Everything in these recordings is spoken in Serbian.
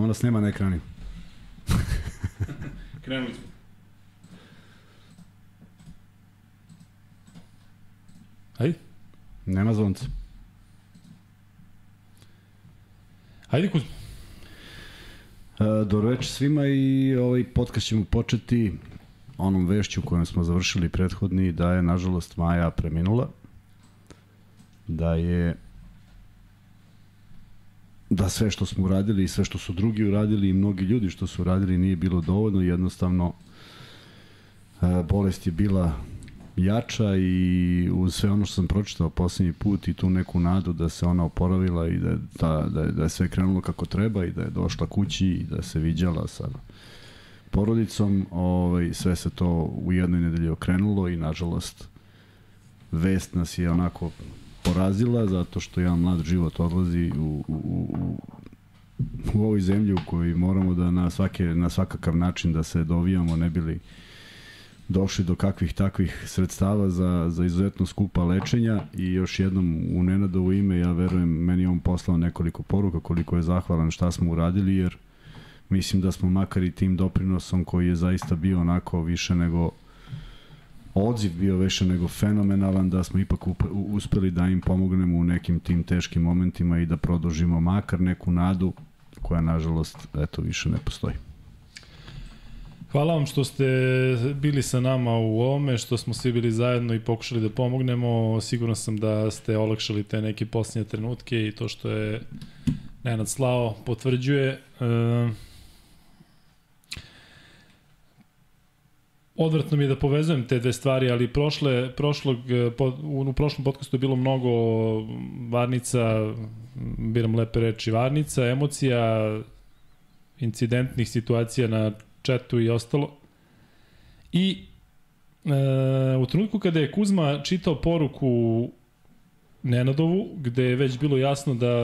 vas nema na ekranima. Krenuli smo. Ajde. Nema zvonca. Ajde Kuzma. E, dobro večer svima i ovaj podcast ćemo početi onom vešću kojom smo završili prethodni da je nažalost Maja preminula da je da sve što smo uradili i sve što su drugi uradili i mnogi ljudi što su uradili nije bilo dovoljno jednostavno e, bolest je bila jača i uz sve ono što sam pročitao poslednji put i tu neku nadu da se ona oporavila i da, da, da, da je sve krenulo kako treba i da je došla kući i da se viđala sa porodicom, ovaj, sve se to u jednoj nedelji okrenulo i nažalost vest nas je onako porazila zato što jedan mlad život odlazi u, u, u, u ovoj zemlji u kojoj moramo da na, svake, na svakakav način da se dovijamo ne bili došli do kakvih takvih sredstava za, za izuzetno skupa lečenja. I još jednom u Nenadovo ime ja verujem meni on poslao nekoliko poruka koliko je zahvalan šta smo uradili jer mislim da smo makar i tim doprinosom koji je zaista bio onako više nego odziv bio više nego fenomenalan da smo ipak uspeli da im pomognemo u nekim tim teškim momentima i da produžimo makar neku nadu koja nažalost eto više ne postoji. Hvala vam što ste bili sa nama u ovome, što smo svi bili zajedno i pokušali da pomognemo. Sigurno sam da ste olakšali te neke posljednje trenutke i to što je Nenad Slao potvrđuje. E, odvratno mi je da povezujem te dve stvari, ali prošle, prošlog, u prošlom podcastu je bilo mnogo varnica, biram lepe reči, varnica, emocija, incidentnih situacija na četu i ostalo. I e, u trenutku kada je Kuzma čitao poruku Nenadovu, gde je već bilo jasno da,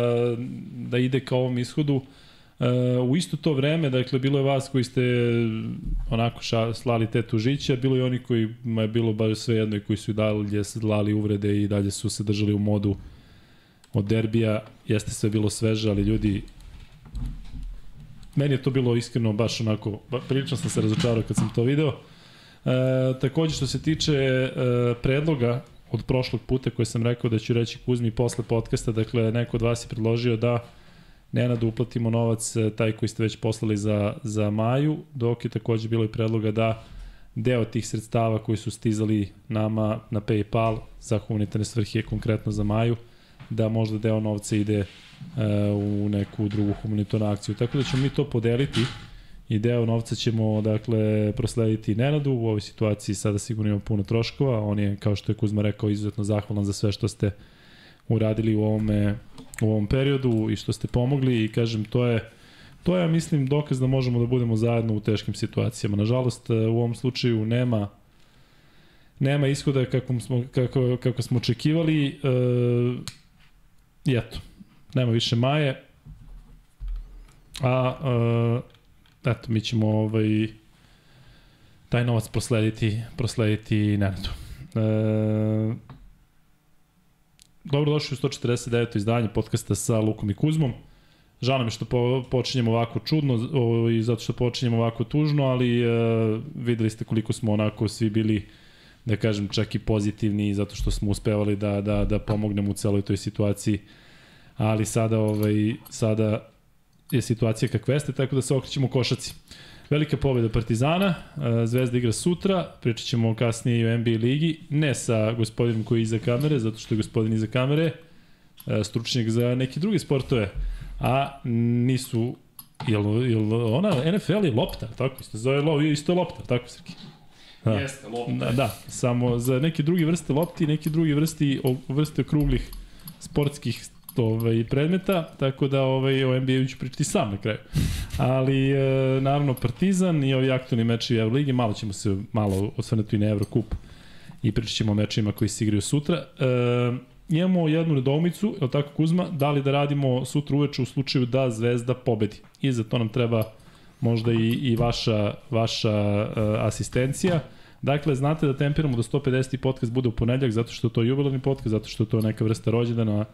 da ide ka ovom ishodu, e, u isto to vreme, dakle, bilo je vas koji ste onako ša, slali te tužiće, bilo je oni koji je bilo baš sve jedno i koji su i dalje slali uvrede i dalje su se držali u modu od derbija. Jeste sve bilo sveže, ali ljudi Meni je to bilo iskreno baš onako, prilično sam se razočarao kad sam to video. E, takođe što se tiče e, predloga od prošlog puta koje sam rekao da ću reći Kuzmi posle podcasta, dakle neko od vas je predložio da Nenadu uplatimo novac e, taj koji ste već poslali za, za Maju, dok je takođe bilo i predloga da deo tih sredstava koji su stizali nama na PayPal za humanitarne svrhe, konkretno za Maju, da možda deo novca ide u neku drugu humanitarnu akciju. Tako da ćemo mi to podeliti i deo novca ćemo dakle proslediti Nenadu. U ovoj situaciji sada sigurno ima puno troškova. On je, kao što je Kuzma rekao, izuzetno zahvalan za sve što ste uradili u ovome u ovom periodu i što ste pomogli i kažem to je to je mislim dokaz da možemo da budemo zajedno u teškim situacijama. Nažalost u ovom slučaju nema nema ishoda kako smo kako kako smo očekivali e, eto nema više maje. A, uh, eto, mi ćemo ovaj, taj novac proslediti, proslediti Nenadu. E, dobro došli u 149. izdanje podcasta sa Lukom i Kuzmom. Žao nam je što po, počinjemo ovako čudno o, i zato što počinjemo ovako tužno, ali e, videli ste koliko smo onako svi bili da kažem čak i pozitivni zato što smo uspevali da, da, da pomognemo u celoj toj situaciji ali sada, ovaj, sada je situacija kakva jeste, tako da se okrećemo košaci. Velika pobjeda Partizana, e, Zvezda igra sutra, pričat ćemo kasnije i o NBA ligi, ne sa gospodinom koji je iza kamere, zato što je gospodin iza kamere e, stručnjak za neke druge sportove, a nisu Jel, jel ona NFL je lopta, tako isto zove lo, isto lopta, tako Srki. Da. Jeste, lopta. Da, da, samo za neke druge vrste lopti, neke druge vrste, vrste okruglih sportskih ovaj, predmeta, tako da ovaj, o NBA-u ću pričati sam na kraju. Ali, e, naravno, Partizan i ovi aktualni meči u Ligi, malo ćemo se malo osvrnuti na Eurocup i pričat ćemo o mečima koji se igraju sutra. E, imamo jednu nedoumicu, je li tako Kuzma, da li da radimo sutra uveče u slučaju da Zvezda pobedi. I za to nam treba možda i, i vaša, vaša uh, asistencija. Dakle, znate da tempiramo da 150. podcast bude u ponedljak zato što je to jubilarni podcast, zato što je to neka vrsta rođendana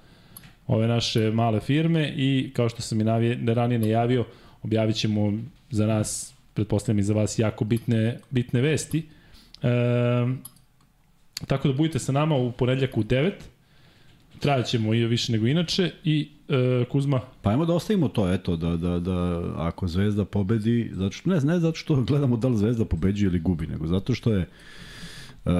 ove naše male firme i kao što sam i navije, da ranije najavio, objavit ćemo za nas, pretpostavljam i za vas, jako bitne, bitne vesti. E, tako da budite sa nama u ponedljak u 9. Trajat ćemo i više nego inače i e, Kuzma. Pa ajmo da ostavimo to, eto, da, da, da ako Zvezda pobedi, zato što, ne, ne zato što gledamo da li Zvezda pobeđuje ili gubi, nego zato što je Uh,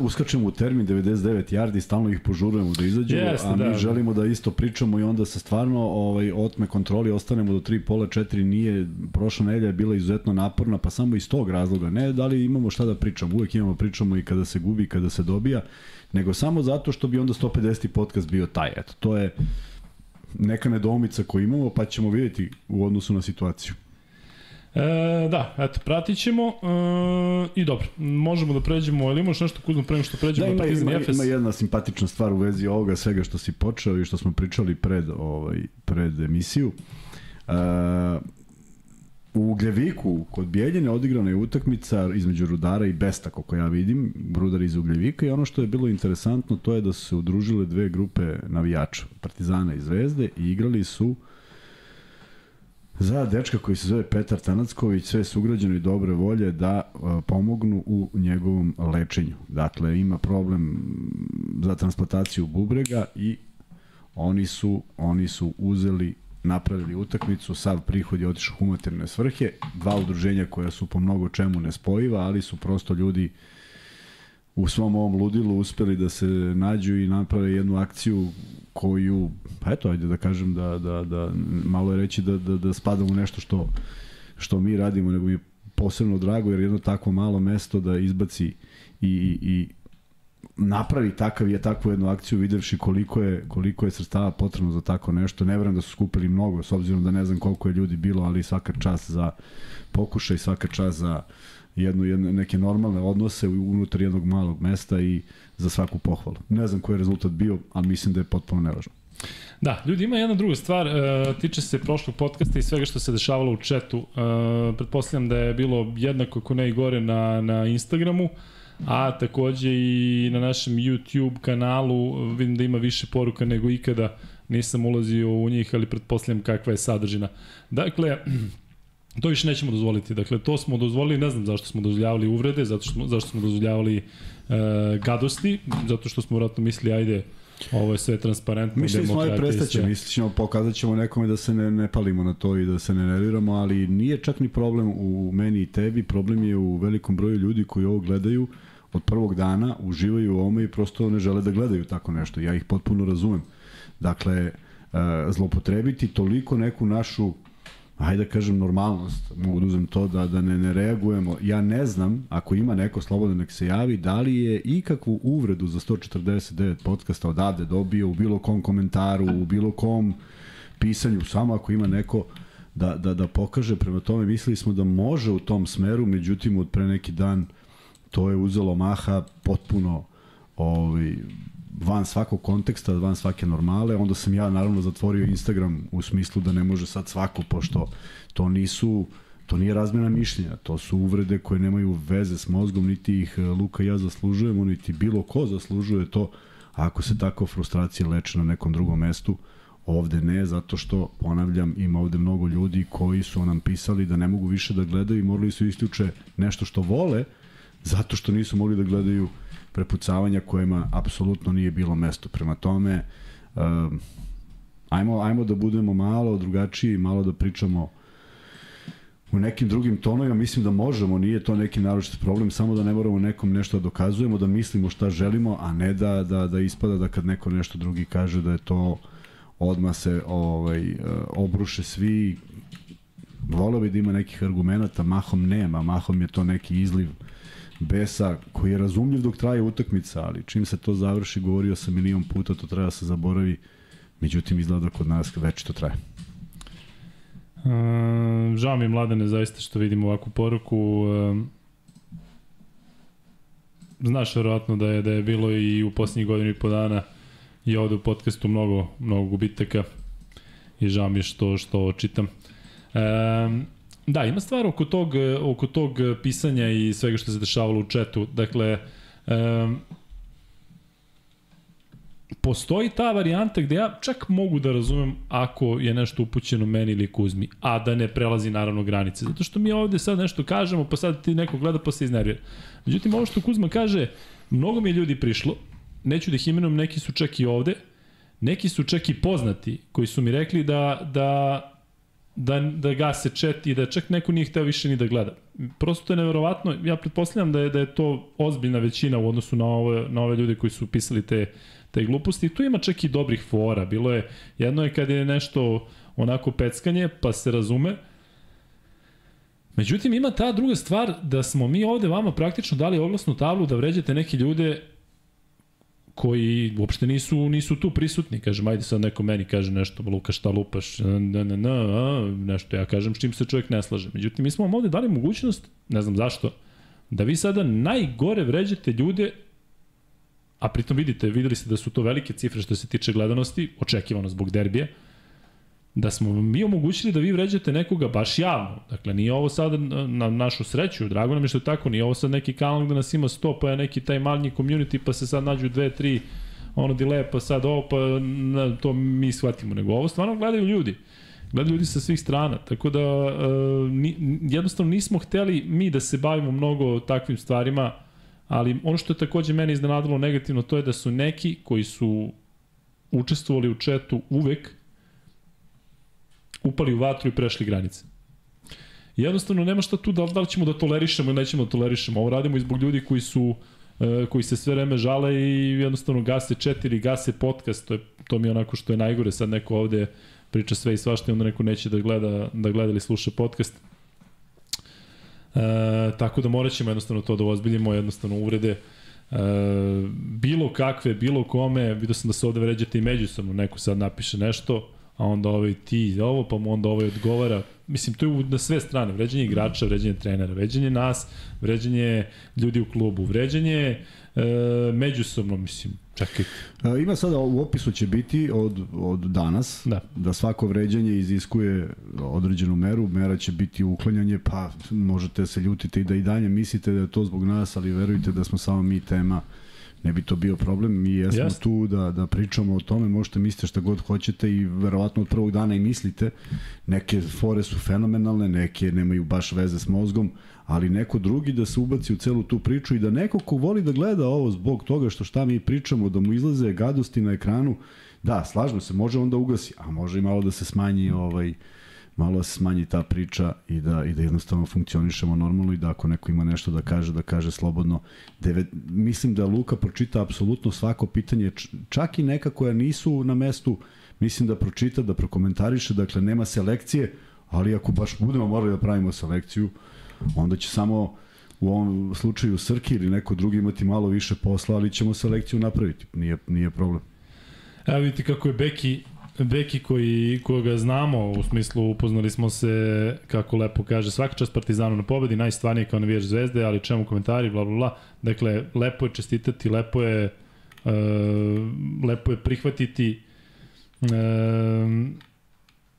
uskačemo u termin 99 yardi, stalno ih požurujemo da izađu, Jeste, a mi da. želimo da isto pričamo i onda se stvarno ovaj, otme kontroli, ostanemo do 3, pola, 4, nije, prošla nedelja je bila izuzetno naporna, pa samo iz tog razloga, ne da li imamo šta da pričamo, uvek imamo pričamo i kada se gubi, kada se dobija, nego samo zato što bi onda 150. podcast bio taj, eto, to je neka nedomica koju imamo, pa ćemo vidjeti u odnosu na situaciju. E, da, eto, pratit ćemo e, i dobro, možemo da pređemo, ili imaš nešto kuzno pre što pređemo da, ima, ima, Efes? ima jedna simpatična stvar u vezi ovoga svega što si počeo i što smo pričali pred, ovaj, pred emisiju. E, u Ugljeviku kod Bijeljine odigrana je utakmica između Rudara i Besta, kako ja vidim, Rudar iz Ugljevika i ono što je bilo interesantno to je da su se udružile dve grupe navijača, Partizana i Zvezde i igrali su uh, za dečka koji se zove Petar Tanacković, sve sugrađeno i dobre volje da uh, pomognu u njegovom lečenju. Dakle, ima problem za transplantaciju bubrega i oni su, oni su uzeli napravili utakmicu, sav prihod je otišao humanitarne svrhe, dva udruženja koja su po mnogo čemu nespojiva, ali su prosto ljudi u svom ovom ludilu uspeli da se nađu i naprave jednu akciju koju, pa eto, ajde da kažem da, da, da malo je reći da, da, da spada u nešto što, što mi radimo, nego mi je posebno drago jer jedno takvo malo mesto da izbaci i, i, i napravi takav je takvu jednu akciju videvši koliko je koliko je sredstava potrebno za tako nešto. Ne verujem da su skupili mnogo s obzirom da ne znam koliko je ljudi bilo, ali svaka čast za pokušaj, svaka čast za jednu, jedne, neke normalne odnose unutar jednog malog mesta i za svaku pohvalu. Ne znam koji je rezultat bio, ali mislim da je potpuno nevažno. Da, ljudi, ima jedna druga stvar, e, tiče se prošlog podcasta i svega što se dešavalo u četu. E, pretpostavljam da je bilo jednako ako ne i gore na, na Instagramu, a takođe i na našem YouTube kanalu vidim da ima više poruka nego ikada, nisam ulazio u njih, ali pretpostavljam kakva je sadržina. Dakle, To više nećemo dozvoliti. Dakle, to smo dozvolili, ne znam zašto smo dozvoljavali uvrede, zato što zašto smo dozvoljavali e, gadosti, zato što smo vratno mislili, ajde, ovo je sve transparentno. Mislili smo, ajde, prestaće, mislili ćemo, pokazat ćemo nekome da se ne, ne palimo na to i da se ne nerviramo, ali nije čak ni problem u meni i tebi, problem je u velikom broju ljudi koji ovo gledaju od prvog dana, uživaju u ovome i prosto ne žele da gledaju tako nešto. Ja ih potpuno razumem. Dakle, e, zlopotrebiti toliko neku našu ajde da kažem, normalnost. Mogu da uzem to da, da ne, ne reagujemo. Ja ne znam, ako ima neko slobodno nek se javi, da li je ikakvu uvredu za 149 podcasta odavde dobio u bilo kom komentaru, u bilo kom pisanju, samo ako ima neko da, da, da pokaže prema tome. Mislili smo da može u tom smeru, međutim od pre neki dan to je uzelo maha potpuno ovaj, van svakog konteksta, van svake normale, onda sam ja naravno zatvorio Instagram u smislu da ne može sad svako, pošto to nisu to nije razmena mišljenja, to su uvrede koje nemaju veze s mozgom, niti ih e, Luka i ja zaslužujemo, niti bilo ko zaslužuje to, ako se tako frustracija leče na nekom drugom mestu, ovde ne, zato što, ponavljam, ima ovde mnogo ljudi koji su nam pisali da ne mogu više da gledaju i morali su isključe nešto što vole, zato što nisu mogli da gledaju prepucavanja kojima apsolutno nije bilo mesto. Prema tome, um, ajmo, ajmo da budemo malo drugačiji, malo da pričamo u nekim drugim tonovima, mislim da možemo, nije to neki naročit problem, samo da ne moramo nekom nešto da dokazujemo, da mislimo šta želimo, a ne da, da, da ispada da kad neko nešto drugi kaže da je to odma se ovaj, obruše svi voleo bi da ima nekih argumenta, mahom nema, mahom je to neki izliv besa koji je razumljiv dok traje utakmica, ali čim se to završi, govorio sam milion puta, to treba da se zaboravi, međutim izgleda kod nas već to traje. Um, žao mi je mladene zaista što vidimo ovakvu poruku. Um, znaš verovatno da je da je bilo i u poslednjih godinu i po dana i ovde u podcastu mnogo, mnogo gubitaka i žao mi je što, što čitam. Um, Da, ima stvar oko tog, oko tog pisanja i svega što se dešavalo u četu. Dakle, um, postoji ta varijanta gde ja čak mogu da razumem ako je nešto upućeno meni ili Kuzmi, a da ne prelazi naravno granice. Zato što mi ovde sad nešto kažemo, pa sad ti neko gleda pa se iznervira. Međutim, ovo što Kuzma kaže, mnogo mi je ljudi prišlo, neću da ih imenujem, neki su čak i ovde, neki su čak i poznati, koji su mi rekli da, da da, da gase chat i da čak neko nije hteo više ni da gleda. Prosto je neverovatno, ja pretpostavljam da je, da je to ozbiljna većina u odnosu na ove, na ove ljude koji su pisali te, te gluposti. Tu ima čak i dobrih fora. Bilo je, jedno je kad je nešto onako peckanje, pa se razume. Međutim, ima ta druga stvar da smo mi ovde vama praktično dali oglasnu tablu da vređate neke ljude koji uopšte nisu nisu tu prisutni, kažem, ajde sad neko meni kaže nešto, Luka šta lupaš, na, na, na, nešto, ja kažem s čim se čovjek ne slaže. Međutim, mi smo vam ovde dali mogućnost, ne znam zašto, da vi sada najgore vređate ljude, a pritom vidite, videli ste da su to velike cifre što se tiče gledanosti, očekivano zbog derbija, da smo mi omogućili da vi vređate nekoga baš javno. Dakle, nije ovo sad na našu sreću, drago nam je što je tako, nije ovo sad neki kanal gde nas ima 100, pa je neki taj manji community, pa se sad nađu dve, tri ono delay, pa sad ovo, pa na, to mi shvatimo. Nego ovo stvarno gledaju ljudi. Gledaju ljudi sa svih strana. Tako da, uh, ni, jednostavno nismo hteli mi da se bavimo mnogo takvim stvarima, ali ono što je takođe mene iznenadilo negativno, to je da su neki koji su učestvovali u četu uvek, upali u vatru i prešli granice. Jednostavno nema šta tu da, da li ćemo da tolerišemo ili nećemo da tolerišemo. Ovo radimo i zbog ljudi koji su e, koji se sve vreme žale i jednostavno gase ili gase podcast, to, je, to mi je onako što je najgore, sad neko ovde priča sve i svašta i onda neko neće da gleda, da gleda ili sluša podcast. E, tako da morat ćemo jednostavno to da ozbiljimo, jednostavno uvrede e, bilo kakve, bilo kome, vidio sam da se ovde vređate i međusobno, neko sad napiše nešto, a onda ovaj ti ovo, pa mu onda ovaj odgovara. Mislim, to je na sve strane. Vređanje igrača, vređanje trenera, vređanje nas, vređanje ljudi u klubu, vređanje e, međusobno, mislim, čekaj. Ima sada, u opisu će biti od, od danas, da. da svako vređanje iziskuje određenu meru, mera će biti uklanjanje, pa možete se ljutiti i da i dalje mislite da je to zbog nas, ali verujte da smo samo mi tema ne bi to bio problem. Mi jesmo Just. tu da, da pričamo o tome, možete mislite šta god hoćete i verovatno od prvog dana i mislite. Neke fore su fenomenalne, neke nemaju baš veze s mozgom, ali neko drugi da se ubaci u celu tu priču i da neko ko voli da gleda ovo zbog toga što šta mi pričamo, da mu izlaze gadosti na ekranu, da, slažno se, može onda ugasi, a može i malo da se smanji ovaj, malo se smanji ta priča i da, i da jednostavno funkcionišemo normalno i da ako neko ima nešto da kaže, da kaže slobodno. Deve, mislim da Luka pročita apsolutno svako pitanje, čak i neka koja nisu na mestu, mislim da pročita, da prokomentariše, dakle nema selekcije, ali ako baš budemo morali da pravimo selekciju, onda će samo u ovom slučaju Srki ili neko drugi imati malo više posla, ali ćemo selekciju napraviti. Nije, nije problem. Evo vidite kako je Beki Beki koji, koga znamo, u smislu upoznali smo se, kako lepo kaže, svaka čast Partizanu na pobedi, najstvarnije kao navijač zvezde, ali čemu komentari, bla, bla, bla. Dakle, lepo je čestitati, lepo je, uh, lepo je prihvatiti uh,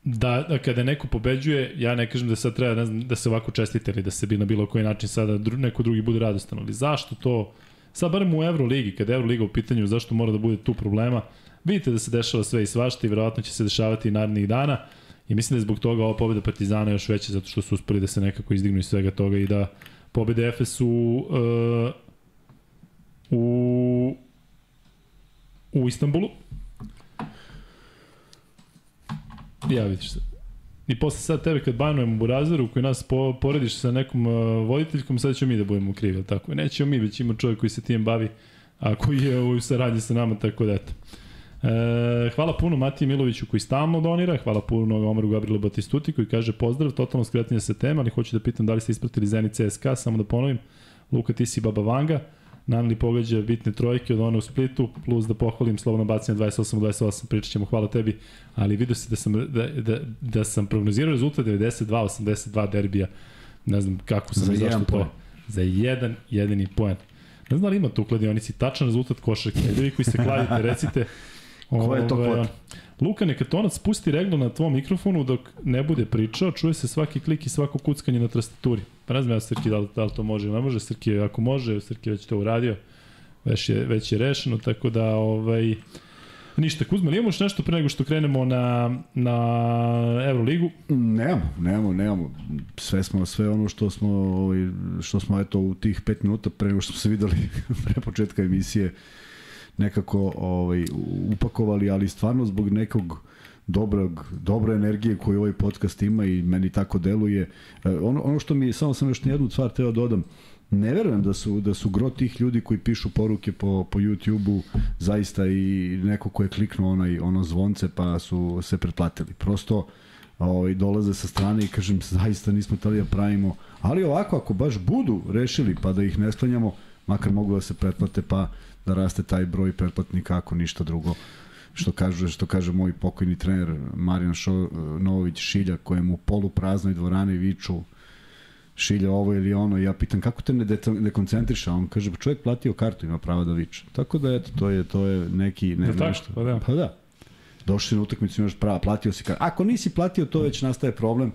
da, da kada neko pobeđuje, ja ne kažem da sad treba ne znam, da se ovako čestite ili da se bi na bilo koji način sada dru, neko drugi bude radostan, ali zašto to, sad barem u Euroligi, kada je Euroliga u pitanju, zašto mora da bude tu problema, Vidite da se dešava sve i svašta i verovatno će se dešavati i narednih dana. I mislim da je zbog toga ova pobeda Partizana još veća zato što su uspeli da se nekako izdignu iz svega toga i da pobede Efes u, uh, u, u Istanbulu. Ja vidiš se. I posle sad tebe kad banujemo Burazeru koji nas po, porediš sa nekom uh, voditeljkom, sad ćemo mi da budemo krivi, tako? Nećemo mi, već ima čovjek koji se tijem bavi, a koji je u saradnji sa nama, tako da eto. E, hvala puno Matiji Miloviću koji stalno donira, hvala puno Omeru Gabrielu Batistuti koji kaže pozdrav, totalno skretanje sa tema, ali hoću da pitam da li ste ispratili Zenit CSKA, samo da ponovim, Luka ti si Baba Vanga, Nanli pogađa bitne trojke od one u Splitu, plus da pohvalim slobodno bacanje 28-28, pričat ćemo, hvala tebi, ali vidio se da sam, da, da, da sam prognozirao rezultat 92-82 derbija, ne znam kako sam, za zašto to. Za jedan, jedini poen. Ne znam da li ima tu kladionici tačan rezultat košarke. Ljudi koji se kladite, recite Ko je to kod? Luka, neka tonac spusti reglu na tvom mikrofonu dok ne bude pričao, čuje se svaki klik i svako kuckanje na tastaturi. Pa ne znam ja Srki da li, da li to može ili ne može, Srki ako može, Srki već to uradio, već je, već je rešeno, tako da ovaj, Ništa, Kuzma, li imamo još nešto pre nego što krenemo na, na Euroligu? Nemamo, nemamo, nemamo. Sve smo, sve ono što smo, ovaj, što smo eto u tih pet minuta pre nego što smo se videli pre početka emisije nekako ovaj, upakovali, ali stvarno zbog nekog dobrog, dobre energije koju ovaj podcast ima i meni tako deluje. E, ono, ono što mi, samo sam još jednu stvar teo da dodam, ne verujem da su, da su gro tih ljudi koji pišu poruke po, po YouTube-u zaista i neko ko je kliknuo onaj, ono zvonce pa su se pretplatili. Prosto ovaj, dolaze sa strane i kažem zaista nismo tali da pravimo, ali ovako ako baš budu rešili pa da ih ne sklanjamo, makar mogu da se pretplate pa da raste taj broj pretplatnika ako ništa drugo što kaže što kaže moj pokojni trener Marijan Šo, Novović Šilja kojemu u polupraznoj dvorani viču šilja ovo ili ono, ja pitam kako te ne, ne koncentriša, on kaže pa čovjek platio kartu, ima pravo da viče. Tako da eto, to je to je neki ne, da nešto. Pa da. Pa da. Došli na utakmicu imaš prava, platio si kartu. Ako nisi platio, to već nastaje problem.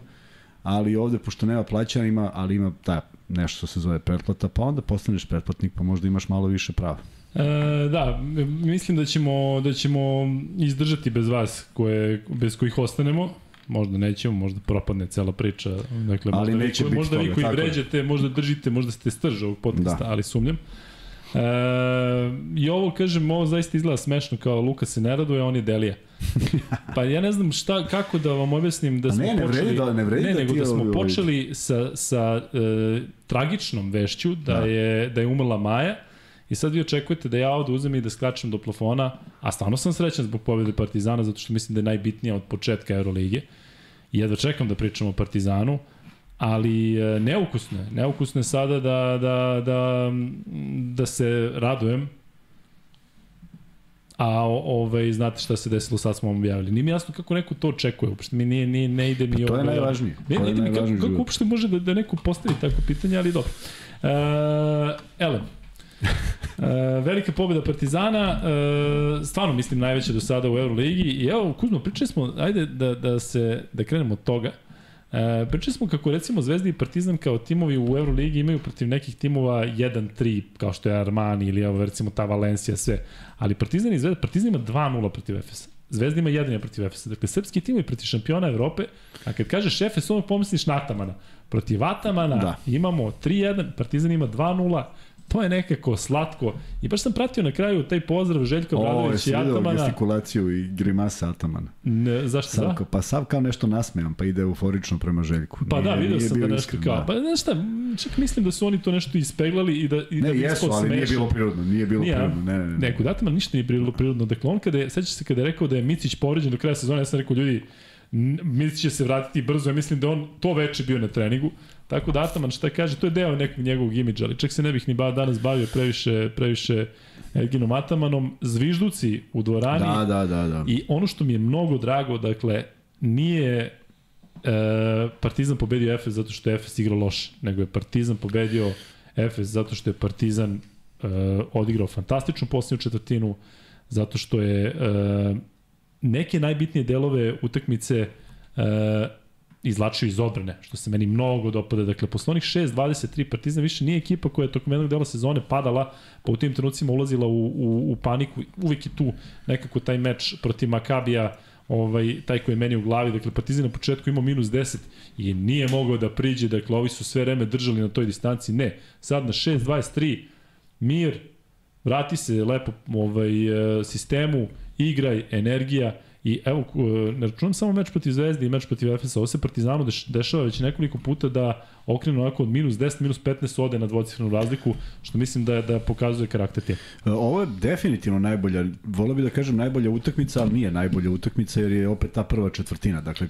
Ali ovde pošto nema plaćanja, ima, ali ima ta nešto što se zove pretplata, pa onda postaneš pretplatnik, pa možda imaš malo više prava. E, da, mislim da ćemo da ćemo izdržati bez vas koje bez kojih ostanemo možda nećemo, možda propadne cela priča, dakle, ali možda, neće vi, možda vi koji vređate, možda držite, možda ste strž ovog podcasta, da. ali sumnjam. E, I ovo, kažem, ovo zaista izgleda smešno kao Luka se ne raduje, on je Delija. pa ja ne znam šta, kako da vam objasnim da smo ne, ne počeli... Vredi da, ne vredi ne, da nego da smo počeli sa, sa e, tragičnom vešću da, da. je, da je umrla Maja, I sad vi očekujete da ja ovde uzem i da skačem do plafona, a stvarno sam srećan zbog pobjede Partizana, zato što mislim da je najbitnija od početka Euroligije. I jedva čekam da pričam o Partizanu, ali e, neukusno je. Neukusno je sada da, da, da, da se radujem, a ovaj, znate šta se desilo, sad smo vam objavili. Nije mi jasno kako neko to očekuje, uopšte mi nije, nije, ne ide mi... Pa to je najvažnije. Ne, ne ide mi kako, kako uopšte može da, da neko postavi takvo pitanje, ali dobro. Uh, Elem, E, velika pobjeda Partizana, e, stvarno mislim najveća do sada u Euroligi i evo Kuzmo, pričali smo, ajde da, da, se, da krenemo od toga. E, pričali smo kako recimo Zvezda i Partizan kao timovi u Euroligi imaju protiv nekih timova 1-3, kao što je Armani ili evo recimo ta Valencija, sve. Ali Partizan i Zvezda, Partizan ima 2-0 protiv Efesa. Zvezda ima 1 protiv Efesa. Dakle, srpski timovi protiv šampiona Evrope, a kad kažeš Efes, ono pomisliš na Atamana. Protiv Atamana da. imamo 3-1, Partizan ima 2-0, to je nekako slatko. I baš sam pratio na kraju taj pozdrav Željka Obradović i Atamana. O, gestikulaciju i grimasa Atamana. Ne, zašto Sav, da? Pa sav kao nešto nasmejan, pa ide euforično prema Željku. Pa da, nije, da, vidio sam da nešto iskren, kao. Da. Pa znaš šta, čak mislim da su oni to nešto ispeglali i da i ne, da jesu, ali smešan. nije bilo prirodno, nije bilo nije, prirodno. Ne, ne, ne. Ne, kod Ataman ništa nije bilo prirodno. Dakle, on kada je, sećaš se kada je rekao da je Micić povređen do kraja sezone, ja sam rekao ljudi, Micić će se vratiti brzo, ja mislim da on to veče bio na treningu. Tako da Ataman šta kaže, to je deo nekog njegovog imidža, ali čak se ne bih ni ba danas bavio previše, previše Erginom Atamanom. Zvižduci u dvorani. Da, da, da, da. I ono što mi je mnogo drago, dakle, nije e, Partizan pobedio Efes zato što je Efes igrao loše, nego je Partizan pobedio Efes zato što je Partizan e, odigrao fantastičnu posljednju četvrtinu, zato što je e, neke najbitnije delove utakmice e, izlačio iz odbrane, što se meni mnogo dopada. Dakle, posle onih 6-23 Partizan više nije ekipa koja je tokom jednog dela sezone padala, pa u tim trenucima ulazila u, u, u paniku. Uvijek je tu nekako taj meč protiv Makabija, ovaj, taj koji je meni u glavi. Dakle, Partizan na početku imao minus 10 i nije mogao da priđe. Dakle, ovi su sve vreme držali na toj distanci. Ne, sad na 6-23 mir, vrati se lepo ovaj, sistemu, igraj, energija, I evo, ne računam samo meč protiv Zvezde i meč protiv Efesa, ovo se Partizanu deš, dešava već nekoliko puta da okrenu onako od minus 10, minus 15 ode na dvocifrenu razliku, što mislim da, da pokazuje karakter tije. Ovo je definitivno najbolja, volio bih da kažem najbolja utakmica, ali nije najbolja utakmica jer je opet ta prva četvrtina, dakle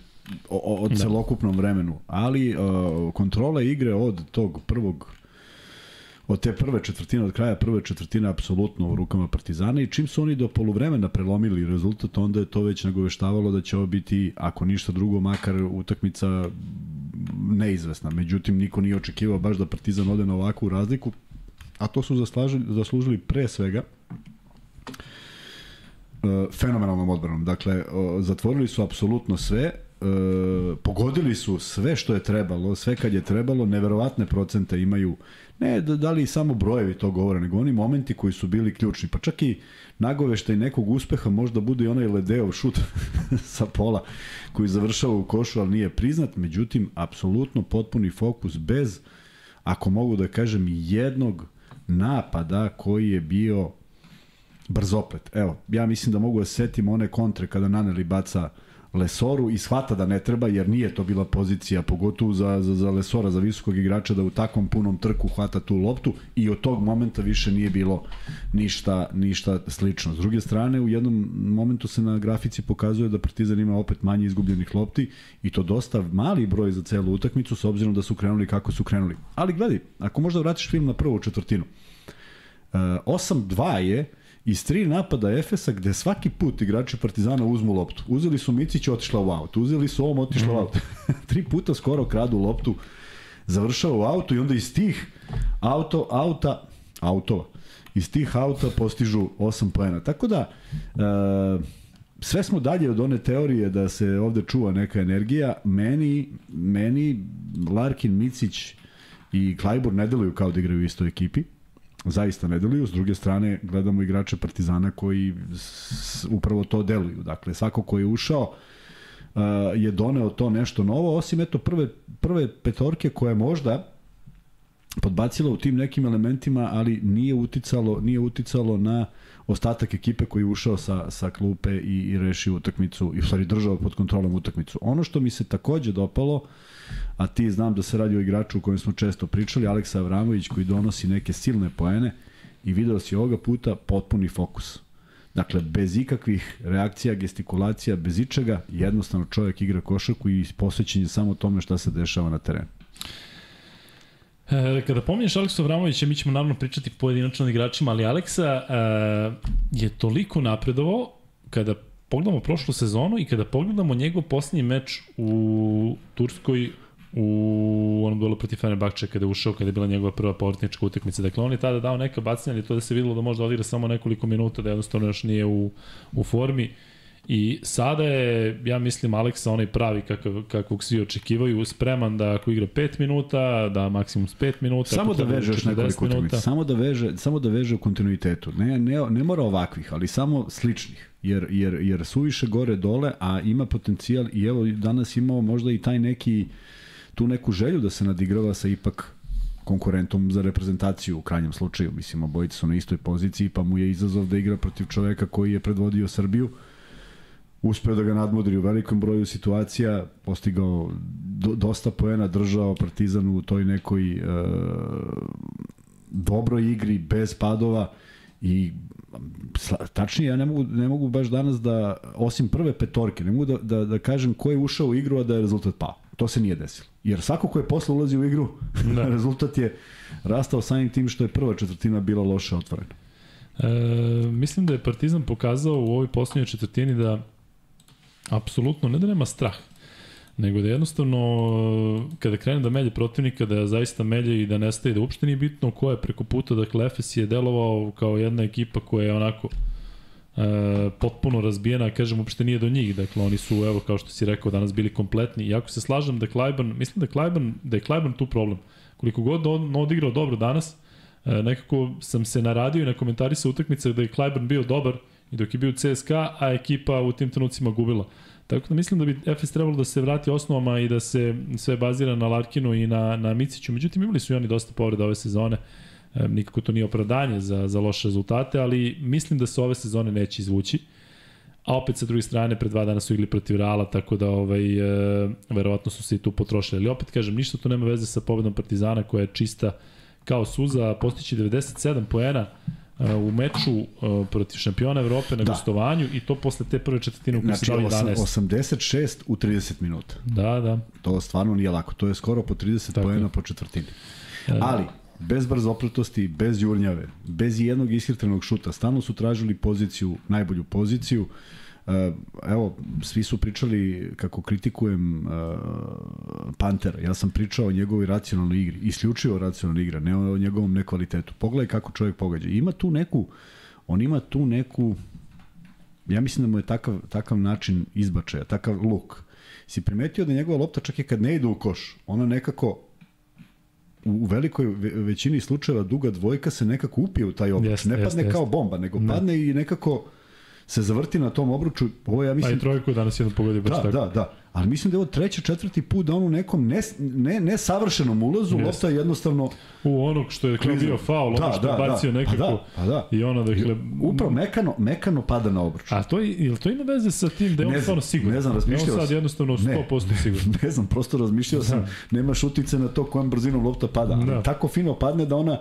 o, o da. celokupnom vremenu, ali uh, kontrola igre od tog prvog od te prve četvrtine, od kraja prve četvrtine apsolutno u rukama Partizana i čim su oni do poluvremena prelomili rezultat, onda je to već nagoveštavalo da će ovo biti, ako ništa drugo, makar utakmica neizvesna. Međutim, niko nije očekivao baš da Partizan ode na ovakvu razliku, a to su zaslužili, pre svega uh, fenomenalnom odbranom. Dakle, zatvorili su apsolutno sve, pogodili su sve što je trebalo, sve kad je trebalo, neverovatne procente imaju, ne da, da li samo brojevi to govore, nego oni momenti koji su bili ključni, pa čak i nagoveštaj nekog uspeha možda bude i onaj Ledeov šut sa pola koji završava u košu, ali nije priznat, međutim, apsolutno potpuni fokus bez, ako mogu da kažem, jednog napada koji je bio brzoplet. Evo, ja mislim da mogu da setim one kontre kada Naneli baca Lesoru i shvata da ne treba jer nije to bila pozicija pogotovo za, za, za Lesora, za visokog igrača da u takvom punom trku hvata tu loptu i od tog momenta više nije bilo ništa, ništa slično. S druge strane, u jednom momentu se na grafici pokazuje da Partizan ima opet manje izgubljenih lopti i to dosta mali broj za celu utakmicu s obzirom da su krenuli kako su krenuli. Ali gledaj, ako možda vratiš film na prvu četvrtinu, 8-2 je iz tri napada Efesa gde svaki put igrači Partizana uzmu loptu. Uzeli su Micić otišla u aut, uzeli su ovom otišla mm. u aut. tri puta skoro kradu loptu, završava u auto i onda iz tih auto, auta, autova, iz tih auta postižu 8 poena. Tako da, e, sve smo dalje od one teorije da se ovde čuva neka energija. Meni, meni Larkin, Micić i Klajbor ne deluju kao da igraju u istoj ekipi zaista ne deluju. S druge strane, gledamo igrače Partizana koji upravo to deluju. Dakle, svako ko je ušao uh, je doneo to nešto novo, osim eto prve, prve petorke koje možda podbacila u tim nekim elementima, ali nije uticalo, nije uticalo na ostatak ekipe koji je ušao sa, sa klupe i, i rešio utakmicu, i u stvari držao pod kontrolom utakmicu. Ono što mi se takođe dopalo, uh, a ti znam da se radi o igraču o kojem smo često pričali, Aleksa Avramović koji donosi neke silne poene i video si ovoga puta potpuni fokus. Dakle, bez ikakvih reakcija, gestikulacija, bez ičega, jednostavno čovjek igra košarku i posvećen je samo tome šta se dešava na terenu. E, kada pominješ Aleksa Avramovića, mi ćemo naravno pričati pojedinačno igračima, ali Aleksa e, je toliko napredovao kada pogledamo prošlu sezonu i kada pogledamo njegov posljednji meč u Turskoj u onom duelu protiv Fenerbahče kada je ušao, kada je bila njegova prva povratnička utakmica. Dakle, on je tada dao neka bacanja, ali to da se videlo da može da odigra samo nekoliko minuta, da jednostavno još nije u, u formi. I sada je, ja mislim, Aleksa onaj pravi kakav, kakvog svi očekivaju, spreman da ako igra 5 minuta, da maksimum 5 minuta. Samo da veže još nekoliko utakmica. Samo da veže, samo da veže u kontinuitetu. Ne, ne, ne mora ovakvih, ali samo sličnih. Jer, jer, jer suviše gore dole, a ima potencijal i evo danas imao možda i taj neki tu neku želju da se nadigrava sa ipak konkurentom za reprezentaciju u krajnjem slučaju. Mislim, obojice su na istoj poziciji, pa mu je izazov da igra protiv čoveka koji je predvodio Srbiju uspeo da ga nadmudri u velikom broju situacija, postigao do, dosta poena, držao Partizan u toj nekoj e, dobroj igri, bez padova i tačnije ja ne mogu, ne mogu baš danas da, osim prve petorke, ne mogu da, da, da kažem ko je ušao u igru, a da je rezultat pao. To se nije desilo. Jer svako ko je posle ulazi u igru, da. rezultat je rastao samim tim što je prva četvrtina bila loše otvorena. E, mislim da je Partizan pokazao u ovoj poslednjoj četvrtini da apsolutno ne da nema strah, nego da jednostavno kada krene da melje protivnika, da zaista melje i da nestaje, da uopšte nije bitno ko je preko puta, dakle Efes je delovao kao jedna ekipa koja je onako e, potpuno razbijena, kažem, uopšte nije do njih, dakle oni su, evo, kao što si rekao, danas bili kompletni, iako se slažem da Klajban, mislim da Klajban, da je Klajban tu problem. Koliko god on odigrao dobro danas, e, nekako sam se naradio i na komentari sa utakmice da je Klajban bio dobar i dok je bio CSKA, a ekipa u tim trenucima gubila. Tako da mislim da bi Efes trebalo da se vrati osnovama i da se sve bazira na Larkinu i na, na Miciću. Međutim, imali su i oni dosta povreda ove sezone. E, nikako to nije opravdanje za, za loše rezultate, ali mislim da se ove sezone neće izvući. A opet sa druge strane, pre dva dana su igli protiv Reala, tako da ovaj, e, verovatno su se i tu potrošili. Ali opet kažem, ništa to nema veze sa pobedom Partizana koja je čista kao suza, postići 97 poena u meču uh, protiv šampiona Evrope na da. gostovanju i to posle te prve četvrtine u kojoj znači, se dali 11. 86 u 30 minuta. Da, da. To stvarno nije lako. To je skoro po 30 Tako. pojena po četvrtini. E, Ali, bez brzopletosti, bez jurnjave, bez jednog ishirtrenog šuta, stalno su tražili poziciju, najbolju poziciju. Uh, evo, svi su pričali kako kritikujem uh, Pantera. Ja sam pričao o njegovoj racionalnoj igri, isključivo racionalnoj igri, ne o njegovom nekvalitetu. Pogledaj kako čovjek pogađa. Ima tu neku, on ima tu neku, ja mislim da mu je takav, takav način izbačaja, takav luk. si primetio da njegova lopta čak i kad ne ide u koš, ona nekako u velikoj većini slučajeva duga dvojka se nekako upije u taj obruč. Yes, ne padne yes, kao bomba, nego ne. padne i nekako se zavrti na tom obruču. Ovo ja mislim... A i trojku danas jedno pogodio baš da, tako. Da, da, ali mislim da je ovo treći, četvrti put da on u nekom ne, ne, ne savršenom ulazu, yes. lopta je jednostavno... U onog što je kao bio faul, da, ono što da, je bacio da, nekako. Pa da, pa da. I ono, dakle... Upravo mekano, mekano pada na obruč. A to, je, to ima veze sa tim da je on stvarno siguran? Ne znam, razmišljao sam. on sad jednostavno 100% ne, siguran. ne znam, prosto razmišljao sam, da. nema šutice na to kojom brzinom lopta pada. Da. tako fino padne da ona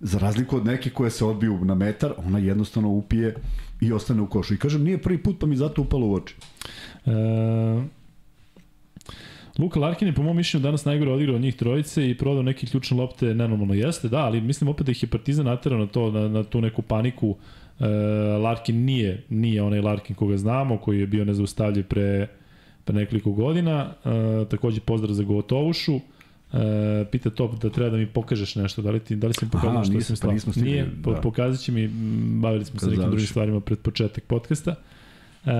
za razliku od neke koje se odbiju na metar, ona jednostavno upije i ostane u košu. I kažem, nije prvi put, pa mi zato upalo u oči. E, Luka Larkin je po mom mišljenju danas najgore odigrao od njih trojice i prodao neke ključne lopte nenormalno jeste, da, ali mislim opet da ih je Partizan naterao na to, na, na tu neku paniku. E, Larkin nije, nije onaj Larkin koga znamo, koji je bio nezaustavljiv pre, pre nekoliko godina. E, takođe pozdrav za Gotovušu. E, pita Top da treba da mi pokažeš nešto, da li, ti, da li si mi pokazao što sam pa nismo stigli, Nije, da. pokazat će mi, bavili smo se nekim drugim stvarima pred početak podcasta. E,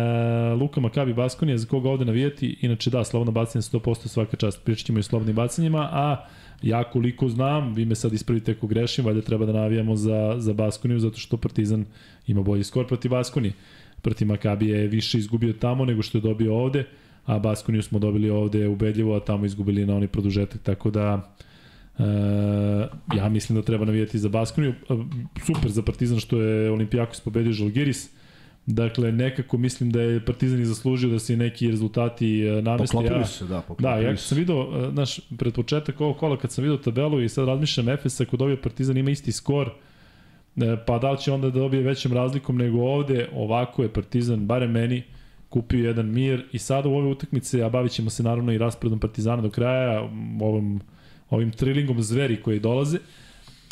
Luka Makabi Baskonija, za koga ovde navijati, inače da, slobodno bacanje 100% svaka čast, pričat ćemo i slobodnim bacanjima, a ja koliko znam, vi me sad ispravite ako grešim, valjda treba da navijamo za, za Baskoniju, zato što Partizan ima bolji skor protiv Baskonije. Protiv Makabi je više izgubio tamo nego što je dobio ovde a Baskoniju smo dobili ovde ubedljivo, a tamo izgubili na oni produžetak, tako da e, ja mislim da treba navijati za Baskoniju. E, super za Partizan što je Olimpijakos pobedio Žalgiris, Dakle, nekako mislim da je Partizan i zaslužio da se neki rezultati e, nameste. Poklopili ja, se, da, poklopili Da, ja sam video, e, znaš, pred početak ovog kola kad sam video tabelu i sad razmišljam Efes ako dobije Partizan ima isti skor, pa da li će onda da dobije većom razlikom nego ovde, ovako je Partizan, barem meni, kupio jedan mir i sada u ove utakmice, a bavit ćemo se naravno i rasporedom Partizana do kraja, ovom, ovim trilingom zveri koji dolaze,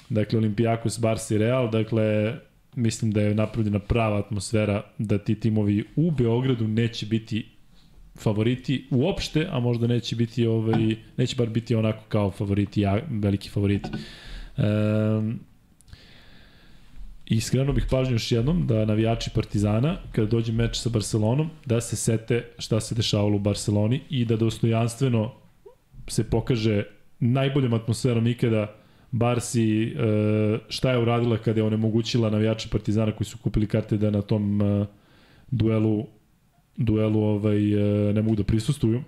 dakle Olimpijakos, Barca i Real, dakle mislim da je napravljena prava atmosfera da ti timovi u Beogradu neće biti favoriti uopšte, a možda neće biti ovaj neće bar biti onako kao favoriti, ja, veliki favoriti. Um, I skrenuo bih pažnju još jednom da navijači Partizana, kada dođe meč sa Barcelonom, da se sete šta se dešavalo u Barceloni i da dostojanstveno se pokaže najboljom atmosferom ikada Barsi e, šta je uradila kada je onemogućila navijače Partizana koji su kupili karte da na tom e, duelu duelu ovaj, e, ne mogu da prisustuju.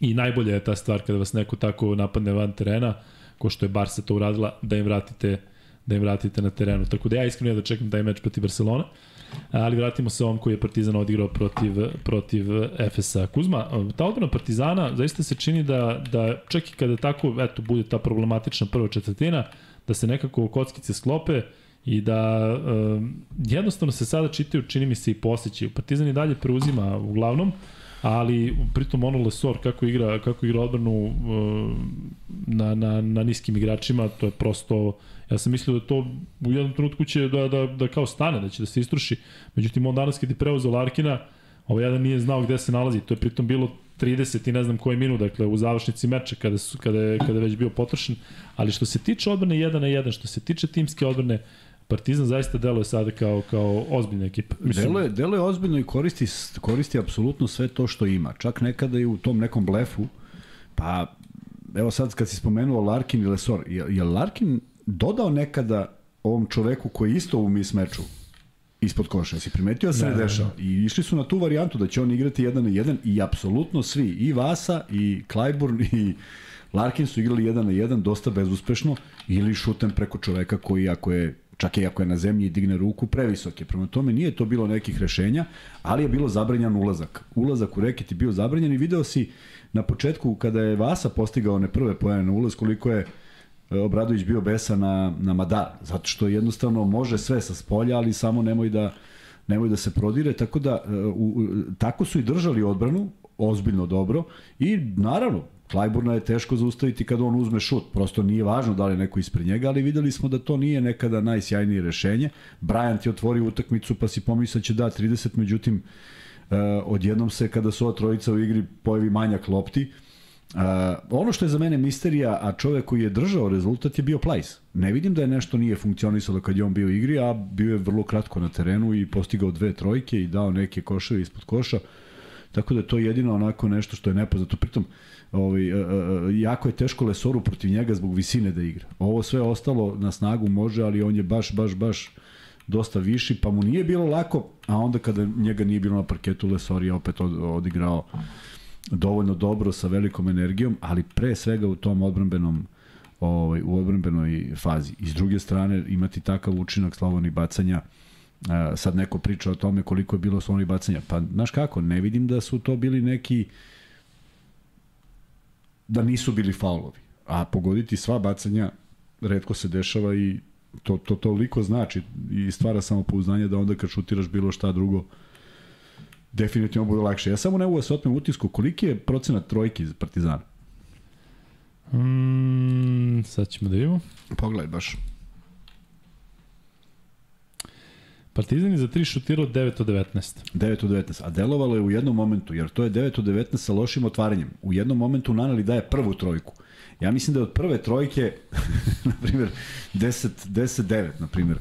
I najbolja je ta stvar kada vas neko tako napadne van terena, ko što je Barsa to uradila, da im vratite da im vratite na terenu. Tako da ja iskreno da čekam taj meč protiv Barcelona. Ali vratimo se ovom koji je Partizan odigrao protiv, protiv FSA. Kuzma, ta odbrana Partizana zaista se čini da, da čak i kada tako eto, bude ta problematična prva četvrtina, da se nekako kockice sklope i da um, jednostavno se sada čitaju, čini mi se i posjećaju. Partizan i dalje preuzima uglavnom, ali pritom ono Lesor kako igra, kako igra odbranu um, na, na, na niskim igračima, to je prosto Ja sam mislio da to u jednom trenutku će da, da, da kao stane, da će da se istruši. Međutim, on danas kad je preuzeo Larkina, ovaj jedan nije znao gde se nalazi. To je pritom bilo 30 i ne znam koji minut, dakle u završnici meča kada, su, kada, je, kada je već bio potrošen. Ali što se tiče odbrane 1 na 1, što se tiče timske odbrane, Partizan zaista deluje sada kao, kao ozbiljna ekipa. Mislim... Deluje, deluje ozbiljno i koristi, koristi apsolutno sve to što ima. Čak nekada i u tom nekom blefu, pa evo sad kad si spomenuo Larkin i Lesor, je, je Larkin dodao nekada ovom čoveku koji isto u mis meču ispod koša. Si primetio da se ne, dešava? I išli su na tu varijantu da će on igrati jedan na jedan i apsolutno svi, i Vasa, i Klajburn, i Larkin su igrali jedan na jedan dosta bezuspešno ili šutem preko čoveka koji ako je čak i ako je na zemlji i digne ruku, previsok je. Prema tome nije to bilo nekih rešenja, ali je bilo zabranjan ulazak. Ulazak u reket je bio zabranjen i video si na početku kada je Vasa postigao one prve pojene na ulaz koliko je uh, Obradović bio besa na, na Madar, zato što jednostavno može sve sa spolja, ali samo nemoj da, nemoj da se prodire, tako da e, u, tako su i držali odbranu, ozbiljno dobro i naravno, Klajburna je teško zaustaviti kada on uzme šut, prosto nije važno da li je neko ispred njega, ali videli smo da to nije nekada najsjajnije rešenje. Bryant je otvorio utakmicu pa si pomislio da će da 30, međutim uh, odjednom se kada su ova trojica u igri pojavi manjak lopti, Uh, ono što je za mene misterija, a čovek koji je držao rezultat je bio Plajs. Ne vidim da je nešto nije funkcionisalo kad je on bio u igri, a bio je vrlo kratko na terenu i postigao dve trojke i dao neke koševe ispod koša. Tako da je to jedino onako nešto što je nepoznato. Pritom, ovaj, a, a, jako je teško Lesoru protiv njega zbog visine da igra. Ovo sve ostalo na snagu može, ali on je baš, baš, baš dosta viši, pa mu nije bilo lako, a onda kada njega nije bilo na parketu, Lesor je opet od, odigrao dovoljno dobro sa velikom energijom, ali pre svega u tom odbranbenom ovaj, u odbranbenoj fazi. I s druge strane imati takav učinak slobodnih bacanja, sad neko priča o tome koliko je bilo slobodnih bacanja. Pa, znaš kako, ne vidim da su to bili neki da nisu bili faulovi. A pogoditi sva bacanja redko se dešava i to, to toliko znači i stvara samopouzdanje da onda kad šutiraš bilo šta drugo definitivno bude lakše. Ja samo ne mogu da se otmem utisku koliki je procenat trojki za Partizana? Mm, sad ćemo da vidimo. Pogledaj baš. Partizan je za 3 šutirao 9 od 19. 9 od 19, a delovalo je u jednom momentu, jer to je 9 od 19 sa lošim otvaranjem. U jednom momentu Nanali daje prvu trojku. Ja mislim da je od prve trojke, na primjer, 10, 10 9, na primjer,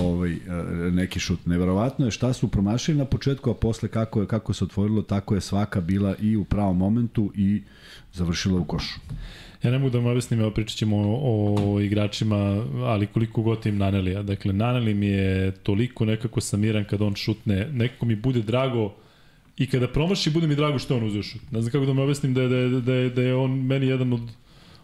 ovaj, e, neki šut. Neverovatno je šta su promašili na početku, a posle kako je kako se otvorilo, tako je svaka bila i u pravom momentu i završila u košu. Ja ne mogu da vam objasnim, evo pričat ćemo o, o igračima, ali koliko god im Nanelija. Dakle, Naneli mi je toliko nekako samiran kad on šutne, nekako mi bude drago i kada promaši bude mi drago što on uzeo šut. Ne znam kako da vam objasnim da je, da je, da je, da je on meni jedan od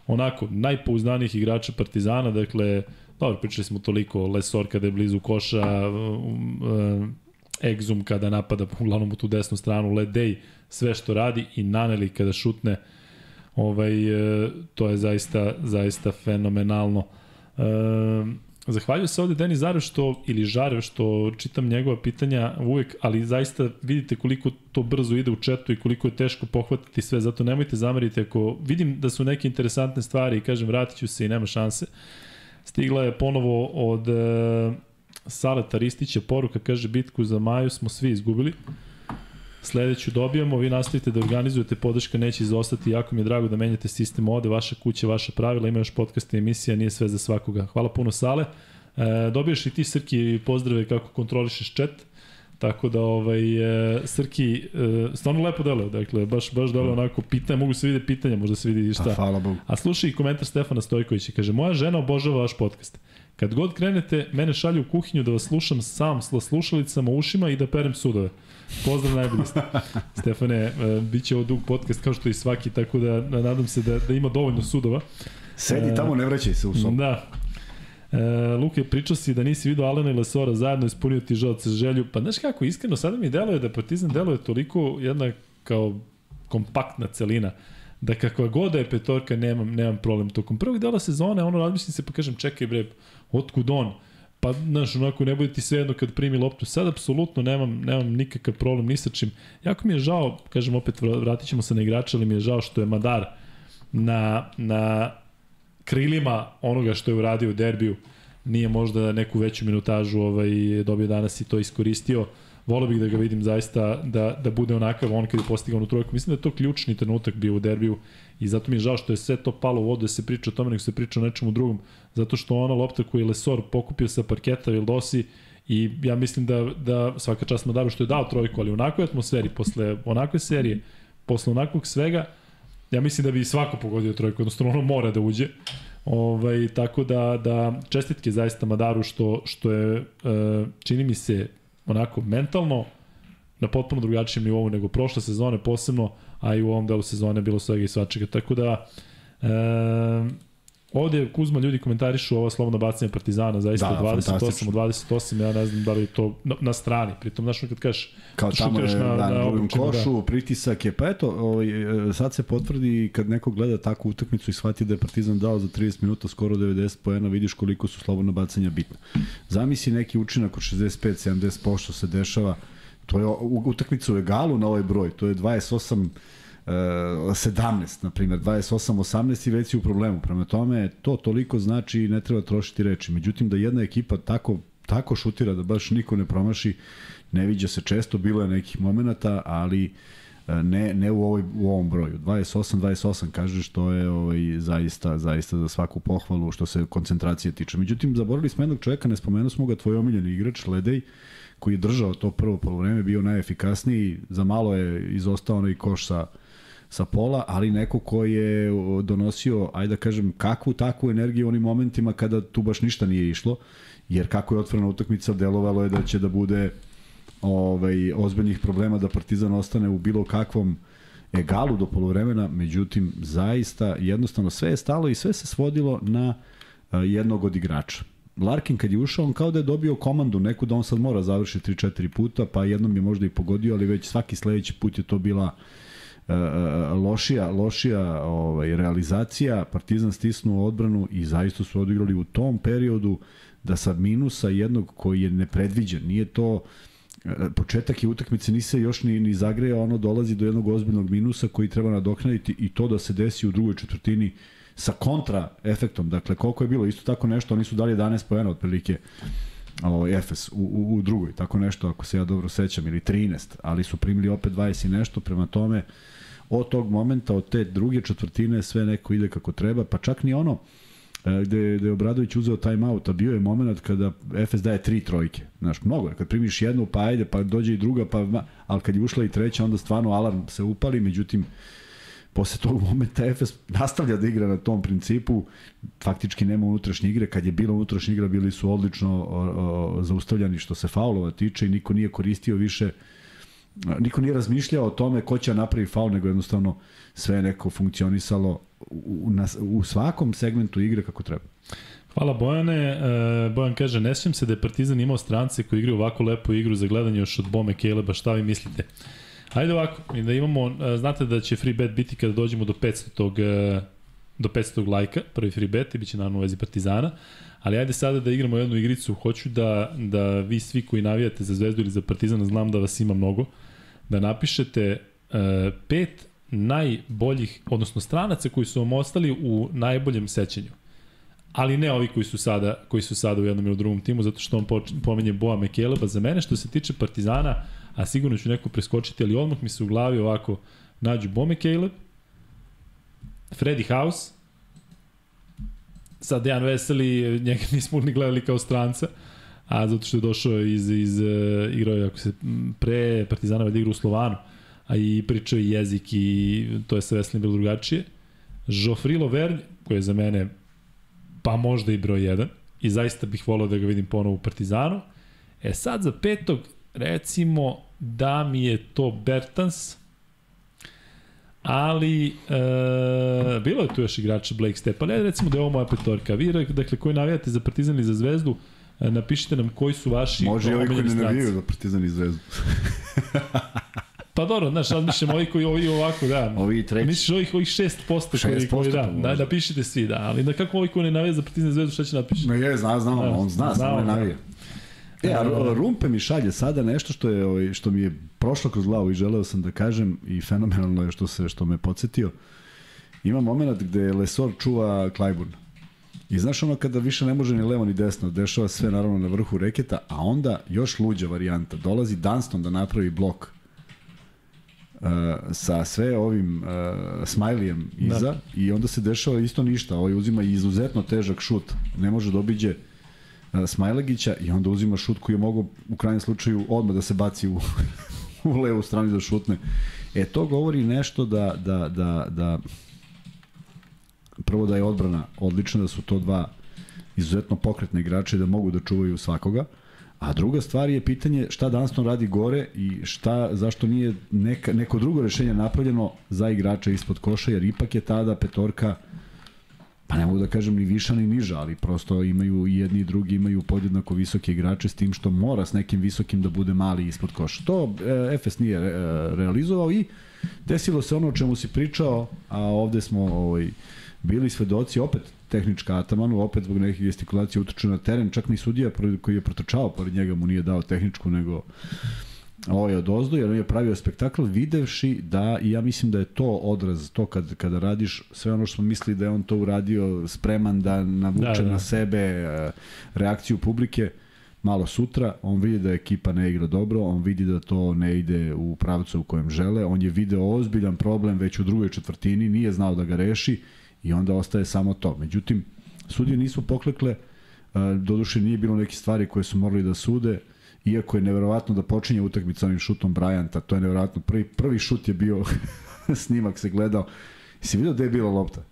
onako najpouzdanijih igrača Partizana, dakle, dobro, pričali smo toliko, Lesor kada je blizu koša, um, um, Exum kada napada uglavnom u tu desnu stranu, Ledej, sve što radi i Naneli kada šutne, ovaj, e, to je zaista, zaista fenomenalno. E, Zahvaljujem se ovde Denis Zarev što, ili Žarev što čitam njegova pitanja uvek, ali zaista vidite koliko to brzo ide u četu i koliko je teško pohvatiti sve, zato nemojte zameriti ako vidim da su neke interesantne stvari i kažem vratit ću se i nema šanse. Stigla je ponovo od e, Saleta Ristića poruka, kaže bitku za Maju smo svi izgubili. Sledeću dobijamo, vi nastavite da organizujete, podrška neće izostati, jako mi je drago da menjate sistem ovde, vaša kuća, vaša pravila, ima još podcast i emisija, nije sve za svakoga. Hvala puno Sale. E, dobiješ i ti Srki pozdrave kako kontrolišeš chat. Tako da ovaj e, Srki e, stvarno lepo deluje, dakle baš baš deluje onako pitanje, mogu se videti pitanja, možda se vidi šta. Pa, hvala Bogu. A slušaj i komentar Stefana Stojkovića, kaže moja žena obožava vaš podcast. Kad god krenete, mene šalju u kuhinju da vas slušam sam s slušalicama u ušima i da perem sudove. Pozdrav najbolji ste. Stefane, e, bit će ovo dug podcast kao što i svaki, tako da nadam se da, da ima dovoljno sudova. Sedi tamo, ne vraćaj se u sobu. Da. E, Luke, pričao si da nisi vidio Alena i Lesora zajedno ispunio ti žalce želju. Pa znaš kako, iskreno, sada mi deluje da Partizan deluje toliko jedna kao kompaktna celina da kakva god da je petorka, nemam, nemam problem. Tokom prvog dela sezone, ono razmišljam se pa kažem, čekaj bre, otkud on? Pa, znaš, onako, ne bude ti sve jedno kad primi loptu. Sad, apsolutno, nemam, nemam nikakav problem ni sa čim. Jako mi je žao, kažem opet, vratit ćemo se na igrača, ali mi je žao što je Madar na, na krilima onoga što je uradio u derbiju, nije možda neku veću minutažu ovaj, dobio danas i to iskoristio. Volio bih da ga vidim zaista da, da bude onakav on kada je postigao onu trojku. Mislim da je to ključni trenutak bio u derbiju i zato mi je žao što je sve to palo u vodu da se priča o tome, nego se priča o nečemu drugom. Zato što ona lopta koju je Lesor pokupio sa parketa Vildosi i ja mislim da, da svaka čast Madaru što je dao trojku, ali u onakoj atmosferi, posle onakve serije, posle onakvog svega, ja mislim da bi svako pogodio trojku, odnosno ono mora da uđe. Ovaj, tako da, da čestitke zaista Madaru što, što je, e, čini mi se, onako mentalno na potpuno drugačijem nivou nego prošle sezone posebno, a i u ovom delu sezone bilo svega i svačega. Tako da, e, Ovde Kuzma ljudi komentarišu ova slobodna bacanja Partizana, zaista da, 28 od 28, ja ne znam da li to na, na strani, pritom znaš kad kažeš kao tamo je na, na, na košu, da. pritisak je, pa eto, ovaj, sad se potvrdi kad neko gleda takvu utakmicu i shvati da je Partizan dao za 30 minuta skoro 90 poena, vidiš koliko su slobodna bacanja bitna. Zamisli neki učinak od 65-70% se dešava, to je utakmica u egalu na ovaj broj, to je 28 17, na primjer, 28, 18 i već si u problemu. Prema tome, to toliko znači i ne treba trošiti reči. Međutim, da jedna ekipa tako, tako šutira da baš niko ne promaši, ne viđa se često, bilo je nekih momenata, ali e, ne, ne u, ovoj, u ovom broju. 28, 28 kaže što je ovaj, zaista, zaista za svaku pohvalu što se koncentracije tiče. Međutim, zaboravili smo jednog čoveka, ne spomenu smo ga, tvoj omiljeni igrač, Ledej, koji je držao to prvo polovreme, bio najefikasniji, za malo je izostao onaj koš sa, sa pola, ali neko ko je donosio, ajde da kažem, kakvu takvu energiju u onim momentima kada tu baš ništa nije išlo, jer kako je otvorena utakmica, delovalo je da će da bude ovaj, ozbiljnih problema da Partizan ostane u bilo kakvom egalu do polovremena, međutim, zaista, jednostavno sve je stalo i sve se svodilo na jednog od igrača. Larkin kad je ušao, on kao da je dobio komandu neku da on sad mora završiti 3-4 puta, pa jednom je možda i pogodio, ali već svaki sledeći put je to bila uh, lošija, lošija ovaj, realizacija. Partizan stisnuo odbranu i zaista su odigrali u tom periodu da sa minusa jednog koji je nepredviđen, nije to početak je utakmice nise još ni, ni zagreja, ono dolazi do jednog ozbiljnog minusa koji treba nadoknaditi i to da se desi u drugoj četvrtini sa kontra efektom. Dakle, koliko je bilo isto tako nešto, oni su dali 11 pojena otprilike ovaj Efes u, u, u drugoj, tako nešto ako se ja dobro sećam ili 13, ali su primili opet 20 i nešto, prema tome od tog momenta, od te druge četvrtine sve neko ide kako treba, pa čak ni ono e, gde, gde je Obradović uzeo time out, a bio je moment kada Efes daje tri trojke. Znaš, mnogo je, kad primiš jednu, pa ajde, pa dođe i druga, pa, ali kad je ušla i treća, onda stvarno alarm se upali, međutim, posle tog momenta Efes nastavlja da igra na tom principu, faktički nema unutrašnje igre, kad je bila unutrašnja igra bili su odlično o, o, zaustavljani što se faulova tiče i niko nije koristio više niko nije razmišljao o tome ko će napravi faul, nego jednostavno sve neko funkcionisalo u, na, u svakom segmentu igre kako treba. Hvala Bojane. E, Bojan kaže, ne se da je Partizan imao strance koji igraju ovako lepu igru za gledanje još od Bome Keleba, šta vi mislite? Ajde ovako, da imamo, e, znate da će free bet biti kada dođemo do 500 tog, e, do 500 lajka, prvi free bet, i bit će naravno u vezi Partizana, ali ajde sada da igramo jednu igricu, hoću da, da vi svi koji navijate za Zvezdu ili za Partizana, znam da vas ima mnogo, da napišete uh, pet najboljih, odnosno stranaca koji su vam ostali u najboljem sećanju. Ali ne ovi koji su sada, koji su sada u jednom ili drugom timu, zato što on pominje Boa Mekeleba. Za mene, što se tiče Partizana, a sigurno ću neko preskočiti, ali odmah mi se u glavi ovako nađu Bome Caleb, Freddy House, sad Dejan Veseli, njega nismo ni gledali kao stranca, a zato što je došao iz, iz uh, igrao ako se pre Partizana da igra u Slovanu, a i pričao jezik i to je sa Veselim bilo drugačije. Joffrey Lovern, koji je za mene pa možda i broj 1 i zaista bih volao da ga vidim ponovo u Partizanu. E sad za petog recimo da mi je to Bertans, ali e, bilo je tu još igrača Blake Step, ali recimo da je ovo moja petorka. Vi, dakle, koji navijate za Partizan ili za Zvezdu, e, napišite nam koji su vaši Može i ovi koji ne navijaju za Partizan i Zvezdu. Pa dobro, znaš, ali mišljamo ovi koji ovi ovako, da. Ovi treći. Misliš ovih, ovih 6%, 6% koji, koji da, da, da, pišite svi, da. Ali da kako ovi koji ne navija za Partizan zvezdu, šta će napišiti? Ne, je, zna, zna, da, on zna, zna, ne navija. E, a Rumpe mi šalje sada nešto što je ovaj što mi je prošlo kroz glavu i želeo sam da kažem i fenomenalno je što se što me podsjetio. Ima momenat gde Lesor čuva Clyburn. I znaš ono kada više ne može ni levo ni desno, dešava sve naravno na vrhu reketa, a onda još luđa varijanta. Dolazi Dunston da napravi blok uh, sa sve ovim uh, smajlijem iza da. i onda se dešava isto ništa. Ovaj uzima izuzetno težak šut. Ne može da obiđe Smajlagića i onda uzima šut koji je mogao u krajnjem slučaju odmah da se baci u, u levu stranu da šutne. E, to govori nešto da, da, da, da prvo da je odbrana odlična, da su to dva izuzetno pokretne igrače da mogu da čuvaju svakoga, a druga stvar je pitanje šta Dunston radi gore i šta, zašto nije neka, neko drugo rešenje napravljeno za igrača ispod koša, jer ipak je tada petorka pa ne mogu da kažem ni viša ni niža, ali prosto imaju i jedni i drugi imaju podjednako visoke igrače s tim što mora s nekim visokim da bude mali ispod koša. To e, Efes nije e, realizovao i desilo se ono o čemu si pričao, a ovde smo ovaj, bili svedoci opet tehnička Atamanu, opet zbog nekih gestikulacija utrču na teren, čak ni sudija koji je protrčao pored njega mu nije dao tehničku, nego ovo je od ozdo, jer on je pravio spektakl videvši da, i ja mislim da je to odraz, to kad, kada radiš sve ono što smo mislili da je on to uradio spreman da navuče da, da. na sebe e, reakciju publike, malo sutra, on vidi da ekipa ne igra dobro, on vidi da to ne ide u pravcu u kojem žele, on je video ozbiljan problem već u drugoj četvrtini, nije znao da ga reši i onda ostaje samo to. Međutim, sudije nisu poklekle, e, doduše nije bilo neke stvari koje su morali da sude, iako je neverovatno da počinje utakmica onim šutom Bryanta, to je neverovatno, prvi, prvi šut je bio, snimak se gledao, si vidio gde je bila lopta?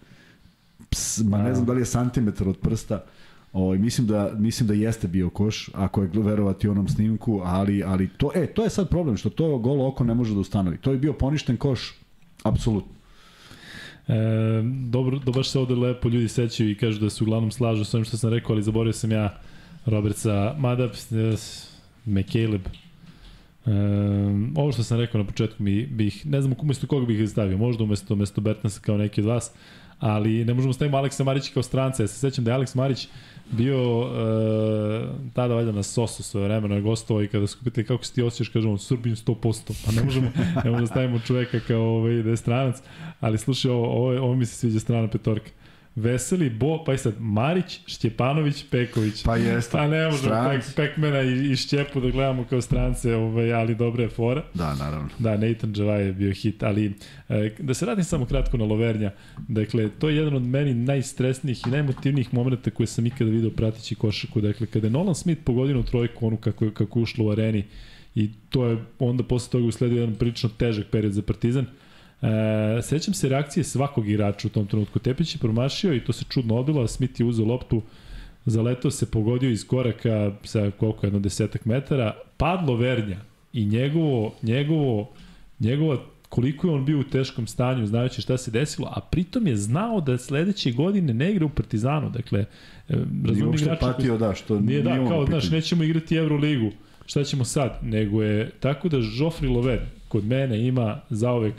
Ps, ma ne znam da li je santimetar od prsta, O, ovaj, mislim da mislim da jeste bio koš, ako je verovati onom snimku, ali ali to e to je sad problem što to golo oko ne može da ustanovi. To je bio poništen koš apsolutno. E, dobro, dobro se ovde lepo ljudi sećaju i kažu da se uglavnom slažu sa onim što sam rekao, ali zaboravio sam ja Robertsa, mada e, McCaleb, E, ovo što sam rekao na početku mi bih, ne znam umesto koga bih ih stavio, možda umesto, umesto Bertansa kao neki od vas, ali ne možemo staviti Aleksa Marića kao stranca. Ja se sećam da je Aleks Marić bio uh, tada valjda na Sosu svoje vremena je gostovao i kada su pitali kako se ti osjećaš, kažemo Srbin 100%, pa ne možemo, ne možemo da stavimo čoveka kao ovaj, da je stranac, ali slušaj, ovo, ovo, ovo mi se sviđa strana petorka. Veseli, Bo, pa i sad Marić, Štjepanović, Peković. Pa jeste. Pa ne možemo pek, Pekmena i, i Štjepu da gledamo kao strance, ovaj, ali dobra je fora. Da, naravno. Da, Nathan Javaj je bio hit, ali e, da se radim samo kratko na Lovernja. Dakle, to je jedan od meni najstresnijih i najmotivnijih momenta koje sam ikada video pratići košaku. Dakle, kada je Nolan Smith pogodio u trojku, onu kako, kako ušlo u areni, i to je onda posle toga usledio jedan prilično težak period za Partizan, E, sećam se reakcije svakog igrača u tom trenutku. Tepić je promašio i to se čudno odbilo, a Smith je uzeo loptu, zaletao se, pogodio iz koraka sa koliko jedno desetak metara, padlo Vernja i njegovo, njegovo, njegova koliko je on bio u teškom stanju, znajući šta se desilo, a pritom je znao da sledeće godine ne igra u Partizanu. Dakle, e, razumim igrača... patio, da, što nije, da, kao, znaš, nećemo igrati Euroligu, šta ćemo sad? Nego je, tako da Joffrey Lover kod mene ima zaovek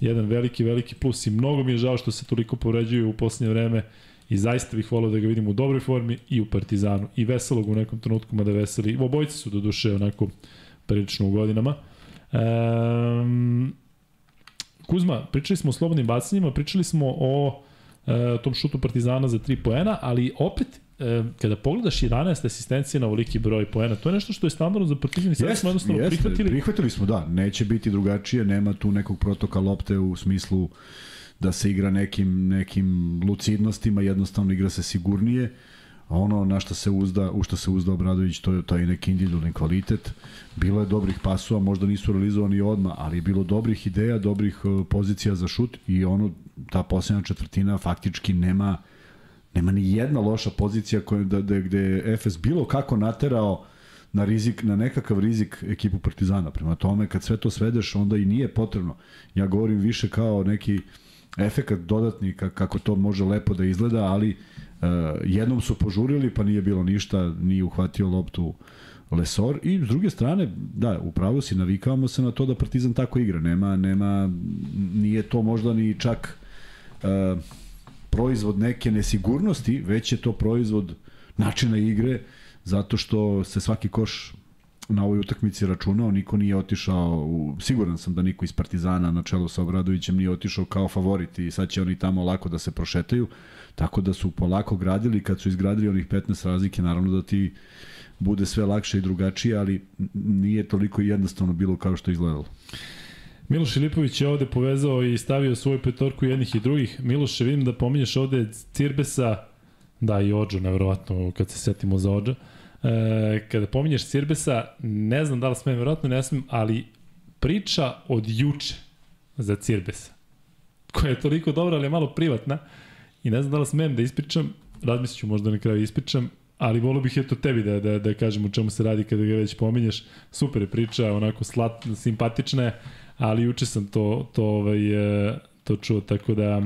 jedan veliki, veliki plus. I mnogo mi je žao što se toliko povređuju u poslednje vreme i zaista bih volao da ga vidim u dobroj formi i u Partizanu. I Veselog u nekom trenutku, mada Veseli, obojci su do duše onako prilično u godinama. Um, Kuzma, pričali smo o slobodnim bacanjima, pričali smo o e, tom šutu Partizana za 3 poena, ali opet e, kada pogledaš 11 asistencije na ovoliki broj poena, to je nešto što je standardno za Partizan i sad smo jednostavno jest, prihvatili. Prihvatili smo, da, neće biti drugačije, nema tu nekog protoka lopte u smislu da se igra nekim, nekim lucidnostima, jednostavno igra se sigurnije, a ono na što se uzda, u što se uzda Obradović, to je taj neki individualni kvalitet. Bilo je dobrih pasova, možda nisu realizovani odma, ali je bilo dobrih ideja, dobrih e, pozicija za šut i ono, ta posljedna četvrtina faktički nema Nema ni jedna loša pozicija koja, da, da, gde je Efes bilo kako naterao na rizik, na nekakav rizik ekipu Partizana. Prema tome, kad sve to svedeš, onda i nije potrebno. Ja govorim više kao neki efekat dodatni, kako to može lepo da izgleda, ali uh, jednom su požurili, pa nije bilo ništa, nije uhvatio loptu Lesor i s druge strane, da, upravo si navikavamo se na to da Partizan tako igra. Nema, nema, nije to možda ni čak uh, proizvod neke nesigurnosti, već je to proizvod načina igre, zato što se svaki koš na ovoj utakmici računao, niko nije otišao, u, siguran sam da niko iz Partizana na čelu sa Obradovićem nije otišao kao favorit i sad će oni tamo lako da se prošetaju, tako da su polako gradili, kad su izgradili onih 15 razlike, naravno da ti bude sve lakše i drugačije, ali nije toliko jednostavno bilo kao što izgledalo. Miloš Filipović je ovde povezao i stavio svoju petorku jednih i drugih. Miloš, vidim da pominješ ovde Cirbesa, da i Ođo, nevjerovatno, kad se setimo za Ođa. E, kada pominješ Cirbesa, ne znam da li smem, verovatno ne smem, ali priča od juče za Cirbesa, koja je toliko dobra, ali je malo privatna, i ne znam da li smem da ispričam, razmislit ću možda na kraju ispričam, ali volio bih eto tebi da, da, da kažem o čemu se radi kada ga već pominješ. Super je priča, onako slat, simpatična je ali juče sam to, to, ovaj, e, to čuo, tako da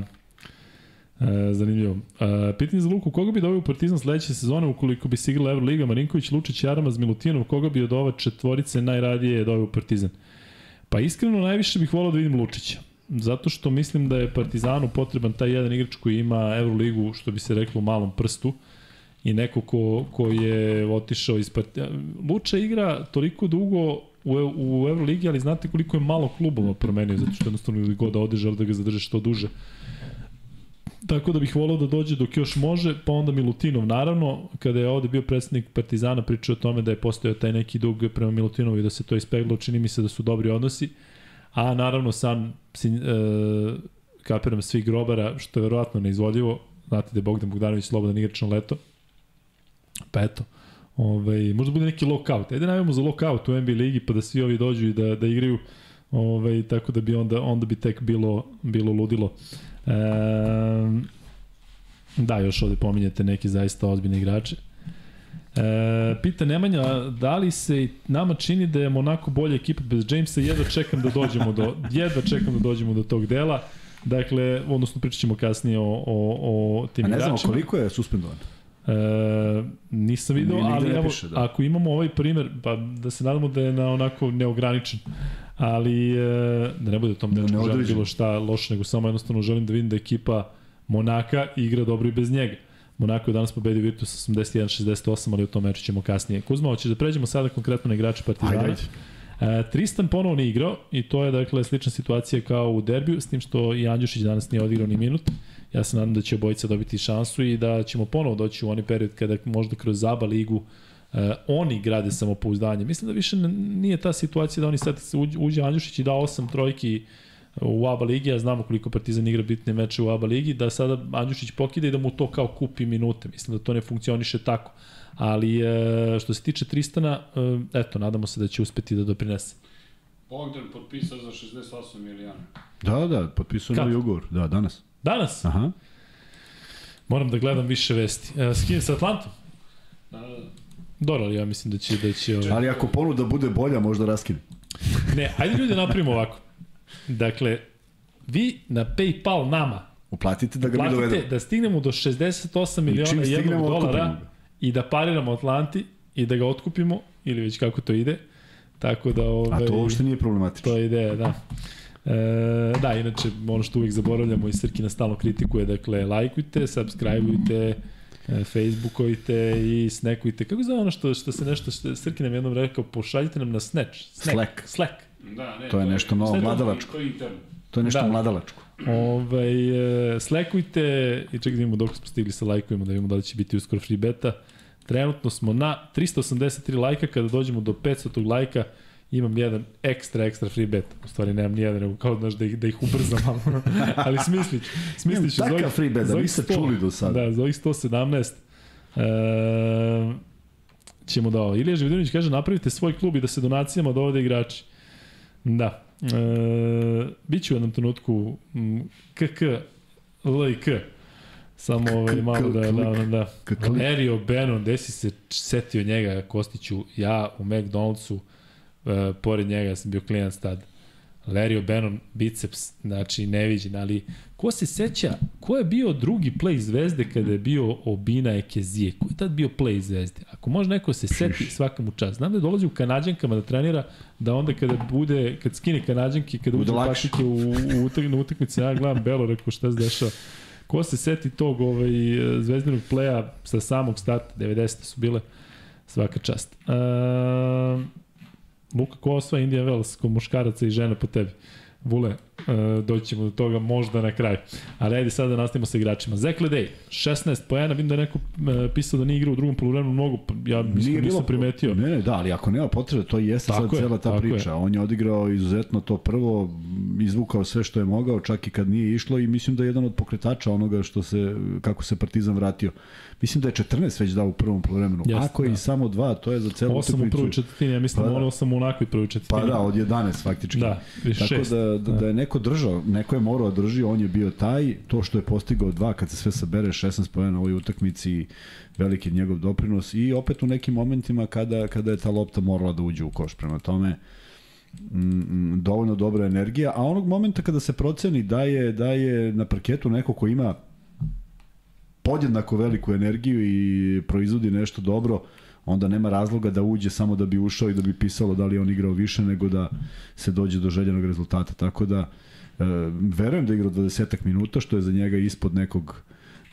E, zanimljivo. E, pitanje za Luku, koga bi doveo u Partizan sledeće sezone ukoliko bi se igrala Euroliga, Marinković, Lučić, Jaramaz, Milutinov, koga bi od ova četvorice najradije doveo u Partizan? Pa iskreno najviše bih volao da vidim Lučića. Zato što mislim da je Partizanu potreban taj jedan igrač koji ima Euroligu, što bi se reklo, u malom prstu i neko ko, ko je otišao iz Partizana. Luča igra toliko dugo u, u Euroligi, ali znate koliko je malo klubova promenio, zato što jednostavno ili god da ode, žele da ga zadrže što duže. Tako da bih volao da dođe dok još može, pa onda Milutinov naravno, kada je ovde bio predsednik Partizana pričao o tome da je postojao taj neki dug prema Milutinovu i da se to ispeglo, čini mi se da su dobri odnosi. A naravno sam sin, e, kapiram svih grobara, što je verovatno neizvodljivo, znate da je Bogdan Bogdanović slobodan igrač na leto. Pa eto, Ovaj, možda bude neki lockout. Ajde najavimo za lockout u NBA ligi pa da svi ovi dođu i da, da igraju ovaj, tako da bi onda, onda bi tek bilo, bilo ludilo. E, da, još ovde pominjete neki zaista ozbiljni igrače. E, pita Nemanja, da li se nama čini da je Monako bolja ekipa bez Jamesa? Jedva čekam da dođemo do, jedva čekam da dođemo do tog dela. Dakle, odnosno pričat ćemo kasnije o, o, o tim igračima. A ne znamo koliko je suspendovan? E, nisam video, Nije, ali evo, piše, da. ako imamo ovaj primer, pa da se nadamo da je na onako neograničen, ali e, da ne bude tom da ne, ne bilo šta loše, nego samo jednostavno želim da vidim da ekipa Monaka igra dobro i bez njega. Monako je danas pobedio Virtus 81-68, ali o tom meču ćemo kasnije. Kuzma, hoćeš da pređemo sada konkretno na igrače Partizana? Ajde, ajde. E, Tristan ponovo ne igrao i to je dakle slična situacija kao u derbiju, s tim što i Andjušić danas nije odigrao ni minut. Ja se nadam da će obojica dobiti šansu i da ćemo ponovo doći u onaj period kada možda kroz Zaba ligu e, oni grade samopouzdanje. Mislim da više nije ta situacija da oni sad uđe Andjušić i da osam trojki u ABA ligi, a znamo koliko Partizan igra bitne meče u ABA ligi, da sada Andjušić pokida i da mu to kao kupi minute. Mislim da to ne funkcioniše tako. Ali e, što se tiče Tristana, e, eto, nadamo se da će uspeti da doprinese. Bogdan potpisao za 68 milijana. Da, da, potpisao novi ugovor, da, danas. Danas? Aha. Moram da gledam više vesti. E, s kim sa Atlantom? Dobro, ali ja mislim da će... Da će ovaj... Ali ako ponuda bude bolja, možda raskine. ne, ajde ljudi napravimo ovako. Dakle, vi na PayPal nama uplatite da ga uplatite mi dovedemo. da stignemo do 68 miliona jednog dolara i da pariramo Atlanti i da ga otkupimo, ili već kako to ide. Tako da... Ove, A to ovaj, uopšte nije problematično. To je ideja, da. E, da, inače, ono što uvijek zaboravljamo i Srki nas stalno kritikuje, dakle, lajkujte, subscribeujte, e, Facebookujte i snackujte. Kako zove ono što, što se nešto, što Srki nam jednom rekao, pošaljite nam na Snatch. Snack. Slack. Slack. Da, ne, to je nešto novo, mladalačko. To je nešto da. mladalačko. Ovaj, e, slekujte i čekaj da imamo dok smo stigli sa lajkovima da vidimo da li će biti uskoro free beta. Trenutno smo na 383 lajka, kada dođemo do 500 lajka, imam jedan ekstra, ekstra free bet. U stvari nemam ni jedan, nego kao znaš da ih, da ih ubrzam malo. Ali smislić. Smislić. Imam takav free bet, da niste čuli do sada. Da, za ovih 117 e, ćemo da ovo. Ilija Žividinović kaže napravite svoj klub i da se donacijama dovode igrači. Da. E, biće u jednom trenutku KK, L i K. Samo ovaj, malo da, da, da, da. Valerio Benon, gde si se setio njega, Kostiću, ja u McDonald'su, uh, pored njega sam bio klijent tad. Lerio Benon, biceps, znači neviđen, ali ko se seća, ko je bio drugi play zvezde kada je bio Obina Ekezije? Ko je tad bio play zvezde? Ako može neko se seti, svaka mu čast. Znam da dolazi u Kanadjankama da trenira, da onda kada bude, kad skine Kanadjanke, kada uđe patike u, u, utak, na utakmici, ja gledam Belo, rekao šta se dešava. Ko se seti tog ovaj, zvezdinog playa sa samog starta, 90. su bile, svaka čast. Uh, Luka osvaja Indian Wells ko muškaraca i žena po tebi? Vule, uh, doći ćemo do toga možda na kraju. Ali ajde sada da nastavimo sa igračima. Zekle Day, 16 pojena, vidim da je neko uh, pisao da nije igrao u drugom polovremenu mnogo, ja mislim da nisam primetio. Ne, ne, da, ali ako nema potrebe, to jeste tako sad je, cela ta priča. Je. On je odigrao izuzetno to prvo, izvukao sve što je mogao, čak i kad nije išlo i mislim da je jedan od pokretača onoga što se, kako se Partizan vratio. Mislim da je 14 već dao u prvom polovremenu. Ako je da. i samo dva, to je za celu utakmicu. 8 u prvoj četvrtini, ja mislim pa, da. 8 u onakvoj prvoj četvrtini. Pa da, od 11 faktički. Da, Tako šest. da, da, da je neko držao, neko je morao da drži, on je bio taj, to što je postigao dva, kad se sve sabere 16 pojena u ovoj utakmici, veliki njegov doprinos i opet u nekim momentima kada, kada je ta lopta morala da uđe u koš. Prema tome, mm, dovoljno dobra energija, a onog momenta kada se proceni da je, da je na parketu neko ko ima podjednako veliku energiju i proizvodi nešto dobro, onda nema razloga da uđe samo da bi ušao i da bi pisalo da li on igrao više nego da se dođe do željenog rezultata. Tako da, e, verujem da igra 20 minuta, što je za njega ispod nekog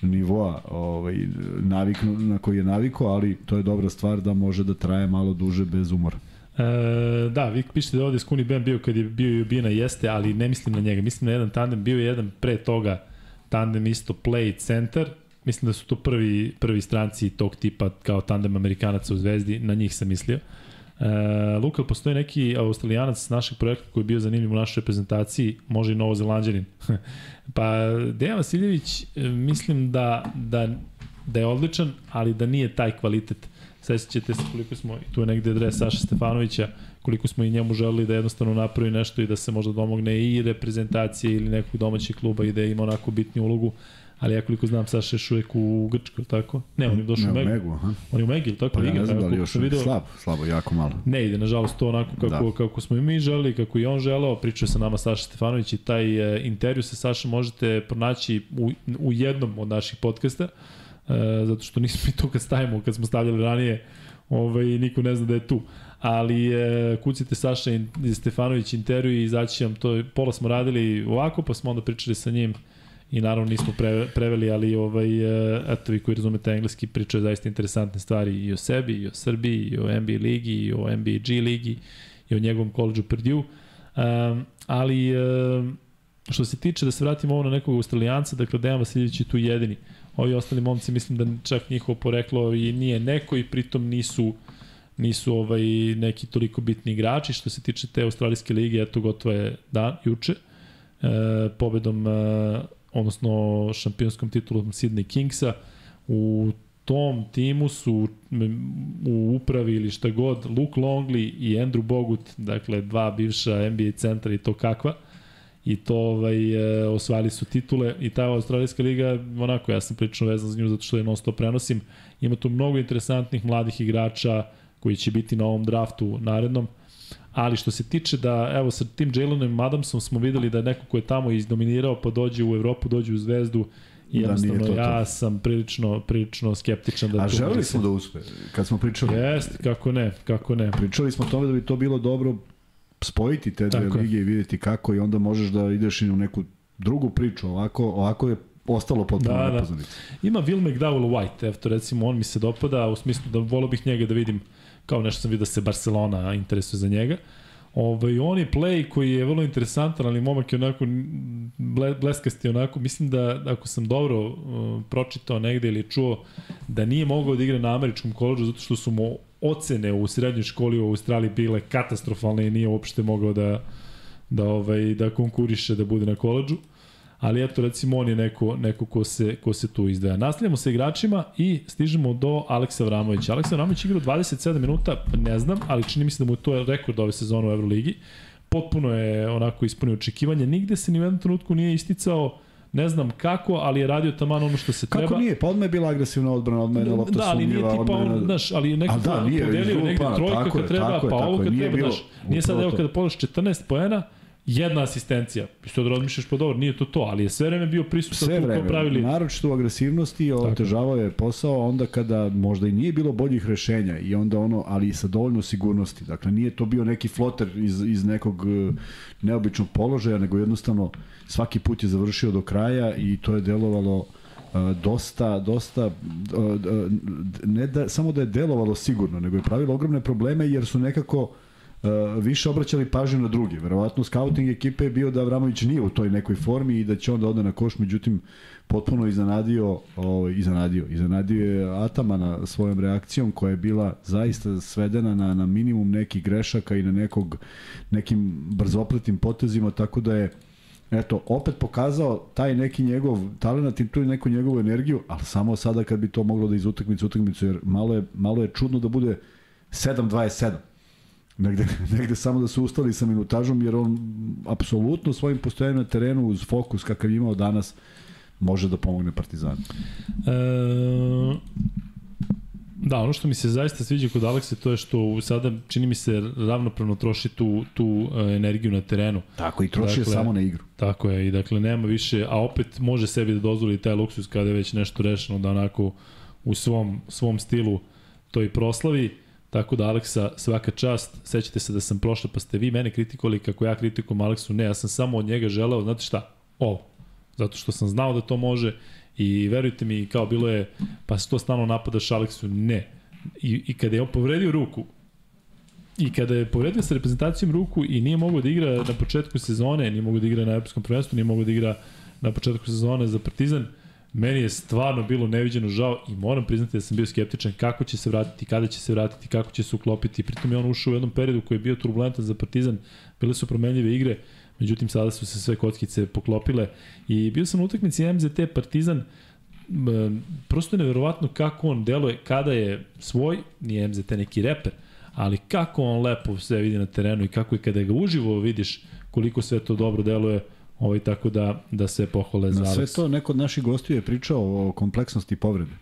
nivoa ovaj, navik, na koji je naviko, ali to je dobra stvar da može da traje malo duže bez umora. E, da, vi pišete da ovde Skuni Ben bio kad je bio i Ubina, jeste, ali ne mislim na njega. Mislim na jedan tandem, bio je jedan pre toga tandem isto play center, Mislim da su to prvi, prvi stranci tog tipa kao tandem Amerikanaca u Zvezdi, na njih sam mislio. E, Luka, postoji neki australijanac s našeg projekta koji je bio zanimljiv u našoj reprezentaciji, može i novozelanđanin. pa Dejan Vasiljević, e, mislim da, da, da je odličan, ali da nije taj kvalitet Sećate se koliko smo, tu je negde dres Saša Stefanovića, koliko smo i njemu želeli da jednostavno napravi nešto i da se možda domogne i reprezentacije ili nekog domaćeg kluba i da ima onako bitnu ulogu ali ja koliko znam Saša je uvek u Grčkoj, tako? Ne, on je došao ne, u Megu. aha. On je u Megi, tako? Pa ja ne znam da li još video. slabo, slabo, jako malo. Ne ide, nažalost, to onako kako, da. kako smo i mi želi, kako i on želeo. Pričao sa nama Saša Stefanović i taj e, intervju sa Sašom možete pronaći u, u jednom od naših podcasta, e, zato što nismo i to kad stavimo, kad smo stavljali ranije, ovaj, niko ne zna da je tu. Ali e, kucite Saša i Stefanović intervju i izaći vam to. Pola smo radili ovako, pa smo onda pričali sa njim i naravno nismo pre, preveli, ali ovaj, e, eto vi koji razumete engleski pričaju zaista interesantne stvari i o sebi, i o Srbiji, i o NBA ligi, i o NBA G ligi, i o njegovom koleđu Purdue. Um, ali um, što se tiče da se vratimo ovo na nekog australijanca, dakle Dejan Vasiljević je tu jedini. Ovi ostali momci mislim da čak njihovo poreklo i nije neko i pritom nisu nisu ovaj neki toliko bitni igrači što se tiče te australijske lige, eto gotovo je dan juče. E, pobedom e, odnosno šampionskom titulom Sydney Kingsa. U tom timu su u upravi ili šta god Luke Longley i Andrew Bogut, dakle dva bivša NBA centra i to kakva i to ovaj, e, osvajali su titule i ta Australijska liga, onako ja sam prilično vezan za nju zato što je non stop prenosim, ima tu mnogo interesantnih mladih igrača koji će biti na ovom draftu narednom, ali što se tiče da, evo sa tim Jalenom Adamsom smo videli da neko ko je tamo izdominirao pa dođe u Evropu, dođe u Zvezdu, I da, jednostavno, da, to ja to. sam prilično, prilično skeptičan da A želeli smo da uspe, kad smo pričali. Jest, kako ne, kako ne. Pričali smo o tome da bi to bilo dobro spojiti te dve lige i videti kako i onda možeš da ideš i u neku drugu priču, ovako, ovako je ostalo potpuno da, da. Ima Will McDowell White, evo to recimo, on mi se dopada, u smislu da volio bih njega da vidim kao nešto sam vidio da se Barcelona interesuje za njega. Ovaj, on je play koji je vrlo interesantan, ali momak je onako ble, bleskasti onako. Mislim da ako sam dobro uh, pročitao negde ili čuo da nije mogao da igra na američkom koleđu zato što su mu ocene u srednjoj školi u Australiji bile katastrofalne i nije uopšte mogao da da ovaj da konkuriše da bude na koleđu. Uh, ali eto recimo on je neko, neko ko, se, ko se tu izdaja. Nastavljamo sa igračima i stižemo do Aleksa Vramovića. Aleksa Vramović igra 27 minuta, ne znam, ali čini mi se da mu je to rekord ove sezone u Euroligi. Potpuno je onako ispunio očekivanje. Nigde se ni u jednom trenutku nije isticao ne znam kako, ali je radio taman ono što se kako treba. Kako nije? Pa odmah je bila agresivna odbrana, odmah je lopta da, ali nije tipa on, znaš, ali neko da, nije, podelio negde trojka kad treba, pa ovo kad treba, znaš, nije sad evo kada polaš 14 poena, jedna asistencija. I sad razmišljaš, pa dobro, nije to to, ali je sve vreme bio prisutan sve vreme, pravili. Naročito u agresivnosti, otežavao je posao onda kada možda i nije bilo boljih rešenja i onda ono, ali i sa dovoljno sigurnosti. Dakle, nije to bio neki floter iz, iz nekog e, neobičnog položaja, nego jednostavno svaki put je završio do kraja i to je delovalo uh, dosta, dosta, uh, ne da, samo da je delovalo sigurno, nego je pravilo ogromne probleme jer su nekako uh, više obraćali pažnju na druge. Verovatno scouting ekipe je bio da Avramović nije u toj nekoj formi i da će onda ode na koš, međutim potpuno iznenadio, ovaj iznenadio, iznenadio je Atamana svojom reakcijom koja je bila zaista svedena na na minimum nekih grešaka i na nekog nekim brzopletim potezima, tako da je eto, opet pokazao taj neki njegov talent i tu neku njegovu energiju, ali samo sada kad bi to moglo da iz utakmice utakmicu, jer malo je, malo je čudno da bude 7-27 negde, negde samo da su ustali sa minutažom, jer on apsolutno svojim postojanjem na terenu uz fokus kakav imao danas može da pomogne Partizanu. E, Da, ono što mi se zaista sviđa kod Alekse to je što sada čini mi se ravnopravno troši tu, tu uh, energiju na terenu. Tako i troši dakle, samo na igru. Tako je i dakle nema više, a opet može sebi da dozvoli taj luksus kada je već nešto rešeno da onako u svom, svom stilu to i proslavi. Tako da Aleksa, svaka čast, sećate se da sam prošla pa ste vi mene kritikovali kako ja kritikujem Aleksu, ne, ja sam samo od njega želeo, znate šta, ovo, zato što sam znao da to može i verujte mi, kao bilo je, pa se to stano napadaš Aleksu, ne. I, I kada je on povredio ruku, I kada je povredio sa reprezentacijom ruku i nije mogao da igra na početku sezone, nije mogao da igra na Europskom prvenstvu, nije mogao da igra na početku sezone za Partizan, Meni je stvarno bilo neviđeno žao i moram priznati da sam bio skeptičan kako će se vratiti, kada će se vratiti, kako će se uklopiti. Pritom je on ušao u jednom periodu koji je bio turbulentan za Partizan, bile su promenljive igre, međutim sada su se sve kockice poklopile. I bio sam na utakmici MZT Partizan, prosto je neverovatno kako on deluje kada je svoj, nije MZT neki reper, ali kako on lepo sve vidi na terenu i kako i kada ga uživo vidiš koliko sve to dobro deluje, ovaj, tako da, da se pohvale za Na sve to neko od naših gostiju je pričao o kompleksnosti povrede.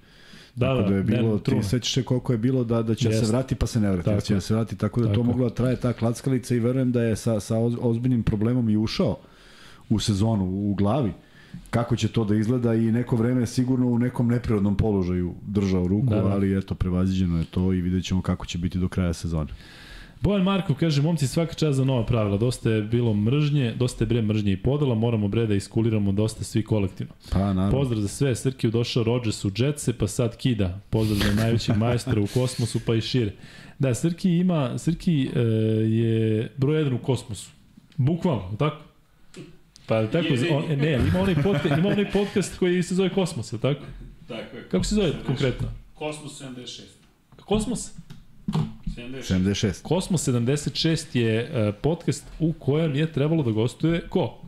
Da, tako da, da je bilo, ne, ti sećaš se koliko je bilo da, da će Jeste. se vrati pa se ne vrati, Tako da će da se vrati, tako da Tako to moglo da traje ta klackalica i verujem da je sa, sa oz- ozbiljnim problemom i ušao u sezonu u glavi kako će to da izgleda i neko vreme sigurno u nekom neprirodnom položaju držao ruku, Da, da, da. ali eto, prevaziđeno je to i vidjet ćemo kako će biti do kraja sezone. Bojan Marko kaže, momci svaka čast za nova pravila, dosta je bilo mržnje, dosta je bre mržnje i podela, moramo bre da iskuliramo dosta svi kolektivno. Pa, naravno. Pozdrav za sve, Srki došao Rodgers u Jetse, pa sad kida. Pozdrav za najvećeg majstora u kosmosu, pa i šire. Da, Srki ima, Srki e, je broj jedan u kosmosu. Bukvalno, tako? Pa tako, on, ne, ima onaj, podcast, ima onaj podcast koji se zove Kosmos, je tako? Tako je. Kako se zove konkretno? Kosmos 76. Kosmos? 76. 76. Kosmos 76 je e, podcast u kojem je trebalo da gostuje ko?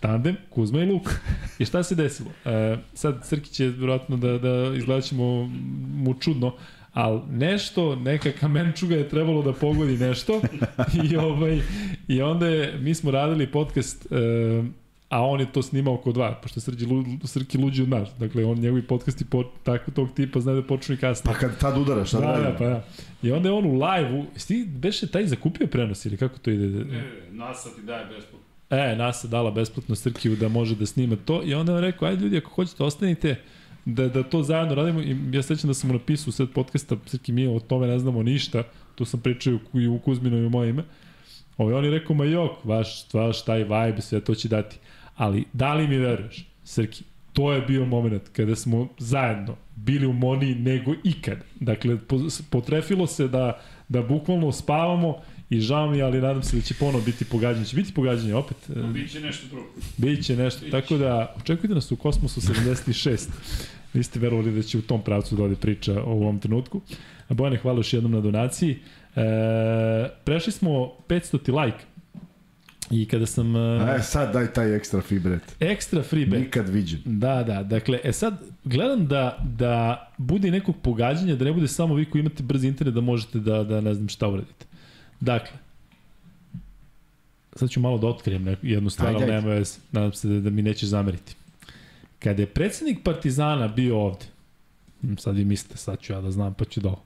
Tandem, Kuzma i Luka. I šta se desilo? E, sad Srki će vjerojatno da, da izgledat ćemo mu čudno, ali nešto, neka kamenčuga je trebalo da pogodi nešto i, ovaj, i onda je, mi smo radili podcast e, a on je to snimao kod dva, pošto Srđi, Lu, Srki luđi od nas. Dakle, on njegovi podcasti po, tako tog tipa zna da počnu i kasnije. Pa kad tad udara, šta da, Da, pa da. I onda je on u live-u, sti beše taj zakupio prenos ili kako to ide? Ne, ne, NASA ti daje besplatno. E, nas je dala besplatno Srkiju da može da snima to i onda je on rekao, ajde ljudi, ako hoćete, ostanite da, da to zajedno radimo i ja sećam da sam mu napisao u sred podcasta, Srki, mi o tome ne znamo ništa, to sam pričao i u Kuzmino i u moje ime. Ovo, on je rekao, ma jok, vaš, vaš taj vibe, sve to će dati. Ali, da li mi veruješ, Srki, to je bio moment kada smo zajedno bili u Moni nego ikad. Dakle, po- potrefilo se da, da bukvalno spavamo i žao mi, ali nadam se da će ponovo biti pogađanje. Će biti pogađanje opet. e, Biće nešto drugo. Biće nešto. Biće. Tako da, očekujte nas u Kosmosu 76. Niste verovali da će u tom pravcu da ode priča o ovom trenutku. Bojane, hvala još jednom na donaciji. E, prešli smo 500 ti like. I kada sam... E, E, sad daj taj ekstra fibret. ekstra free bet. Nikad viđen. Da, da, dakle, e sad, gledam da, da bude nekog pogađanja, da ne bude samo vi koji imate brzi internet da možete da, da ne znam šta uradite. Dakle, sad ću malo da otkrijem jednu stvar, ali nema veze, nadam se da, da mi nećeš zameriti. Kada je predsednik Partizana bio ovde, hm, sad vi mislite, sad ću ja da znam, pa ću da ovo.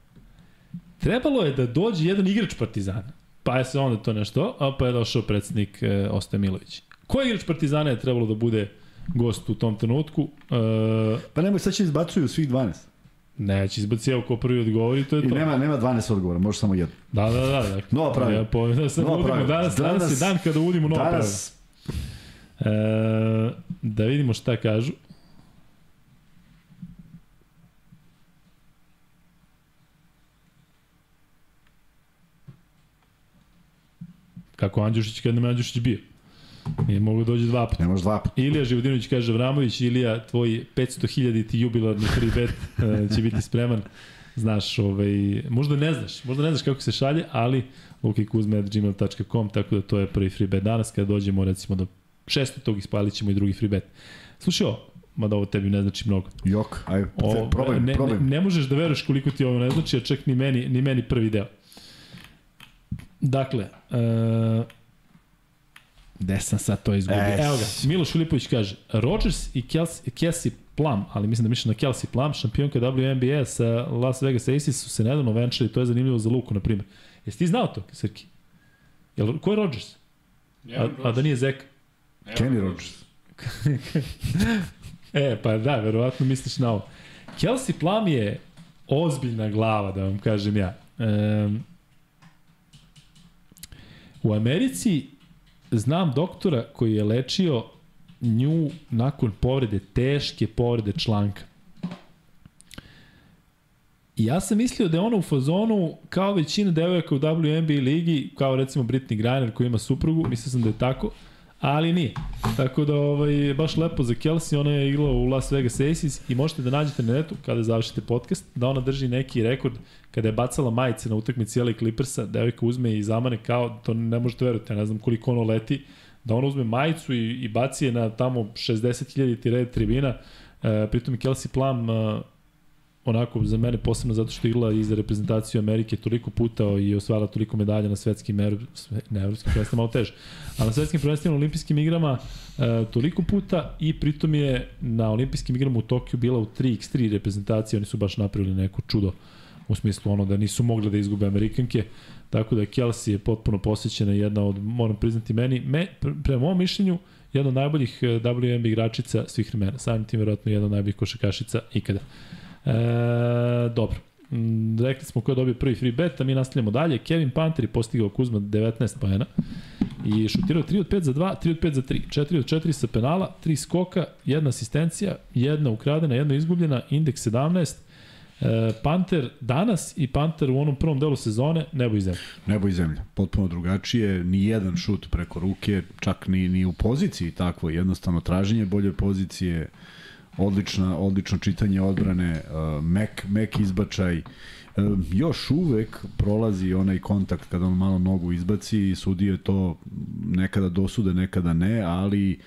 Trebalo je da dođe jedan igrač Partizana, pa je se onda to nešto, a pa je došao predsednik e, Ostoje Milović. Koji igrač Partizana je trebalo da bude gost u tom trenutku? E, Pa nemoj, sad će izbacuju svih 12. neće izbacivao ko prvi odgovori, to je I to. nema, nema 12 odgovora, može samo jedan. Da, da, da. Dakle, Nova pravila. Ja, po, da sad Nova udimo, pravila. danas, danas, Danas- je dan kada udimo nova pravila. Danas, E, da vidimo šta kažu. Kako Andjušić kad nam Andjušić bio. Nije mogu dođe dva puta. ne može dva puta. Ilija Živodinović kaže Vramović, Ilija, tvoj 500.000 ti jubilarni free bet e, će biti spreman. Znaš, ovaj, možda ne znaš, možda ne znaš kako se šalje, ali lukikuzme.gmail.com, tako da to je prvi free bet danas, kada dođemo recimo do 600 tog ispalit ćemo i drugi free bet. Slušaj ovo, mada ovo tebi ne znači mnogo. Jok, ajde, O, probaj, ne, probaj. ne, ne možeš da veruješ koliko ti ovo ne znači, a čak ni meni, ni meni prvi deo. Dakle, uh, gde sam sad to izgubio? E, Evo ga, Miloš Filipović kaže, Rodgers i Kelsey, Kelsey Plum, ali mislim da mišljam na Kelsey Plum, šampionka WNBA sa Las Vegas Aces su se nedavno venčali, to je zanimljivo za Luku, na primjer. Jesi ti znao to, Srki? Jel, ko je Rodgers? A, a da nije Zeka? Kenny Rogers. E, pa da, verovatno misliš na ovo. Kelsey Plum je ozbiljna glava, da vam kažem ja. Um, u Americi znam doktora koji je lečio nju nakon povrede, teške povrede članka. I ja sam mislio da je ona u fazonu kao većina devojaka u WNBA ligi, kao recimo Britney Griner koji ima suprugu, mislio sam da je tako, ali nije. Tako da ovaj, baš lepo za Kelsey, ona je igrala u Las Vegas Aces i možete da nađete na netu kada završite podcast, da ona drži neki rekord kada je bacala majice na utakmici LA Clippersa, devojka uzme i zamane kao, to ne možete verovati, ja ne znam koliko ono leti, da ona uzme majicu i, i baci je na tamo 60.000 red tribina, E, pritom je Kelsey Plum e, onako za mene posebno zato što je igrala i za reprezentaciju Amerike toliko puta i osvajala toliko medalja na svetskim, sve, ne evropskim, to malo teže, a na svetskim prvenstvima olimpijskim igrama e, toliko puta i pritom je na olimpijskim igrama u Tokiju bila u 3x3 reprezentacije, oni su baš napravili neko čudo u smislu ono da nisu mogli da izgube Amerikanke, tako da Kelsey je potpuno posjećena jedna od, moram priznati meni, me, prema mom mišljenju, jedna od najboljih e, WNBA igračica svih vremena, samim tim verovatno jedna od najboljih košakašica ikada. E, dobro. Mm, rekli smo ko je dobio prvi free bet, a mi nastavljamo dalje. Kevin Panter je postigao Kuzma 19 pojena i šutirao 3 od 5 za 2, 3 od 5 za 3, 4 od 4 sa penala, 3 skoka, jedna asistencija, jedna ukradena, jedna izgubljena, indeks 17, E, Panter danas i Panter u onom prvom delu sezone nebo i zemlja. Nebo i zemlja. Potpuno drugačije, ni jedan šut preko ruke, čak ni, ni u poziciji takvo, jednostavno traženje bolje pozicije, odlična, odlično čitanje odbrane, uh, mek, mek izbačaj, uh, još uvek prolazi onaj kontakt kada on malo nogu izbaci i sudije to nekada dosude, nekada ne, ali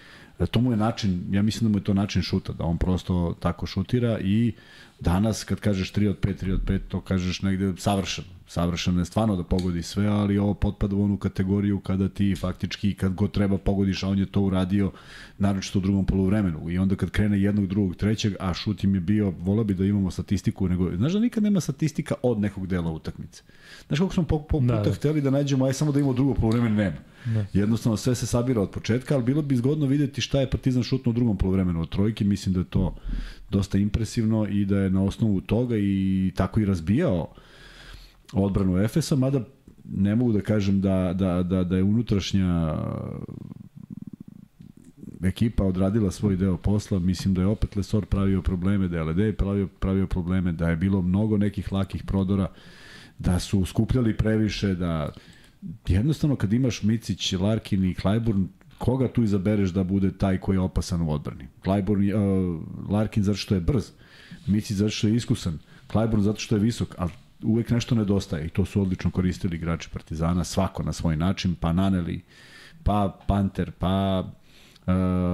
to mu je način, ja mislim da mu je to način šuta, da on prosto tako šutira i danas kad kažeš 3 od 5, 3 od 5, to kažeš negde savršeno savršeno je stvarno da pogodi sve, ali ovo potpada u onu kategoriju kada ti faktički kad god treba pogodiš, a on je to uradio naročito u drugom poluvremenu i onda kad krene jednog, drugog, trećeg, a šut im je bio, vola bi da imamo statistiku, nego, znaš da nikad nema statistika od nekog dela utakmice. Znaš kako smo po, po da, puta da. hteli da nađemo, aj samo da imamo drugo poluvremenu, nema. Da. Jednostavno sve se sabira od početka, ali bilo bi zgodno videti šta je Partizan šutno u drugom poluvremenu od trojke, mislim da je to dosta impresivno i da je na osnovu toga i tako i razbijao odbranu Efesa, mada ne mogu da kažem da, da, da, da je unutrašnja ekipa odradila svoj deo posla, mislim da je opet Lesor pravio probleme, da je LD pravio, pravio probleme, da je bilo mnogo nekih lakih prodora, da su skupljali previše, da jednostavno kad imaš Micić, Larkin i Klajburn, koga tu izabereš da bude taj koji je opasan u odbrani? Klajburn, uh, Larkin zato što je brz, Micić zato što je iskusan, Klajburn zato što je visok, ali uvek nešto nedostaje i to su odlično koristili igrači Partizana, svako na svoj način, pa Naneli, pa Panter, pa uh,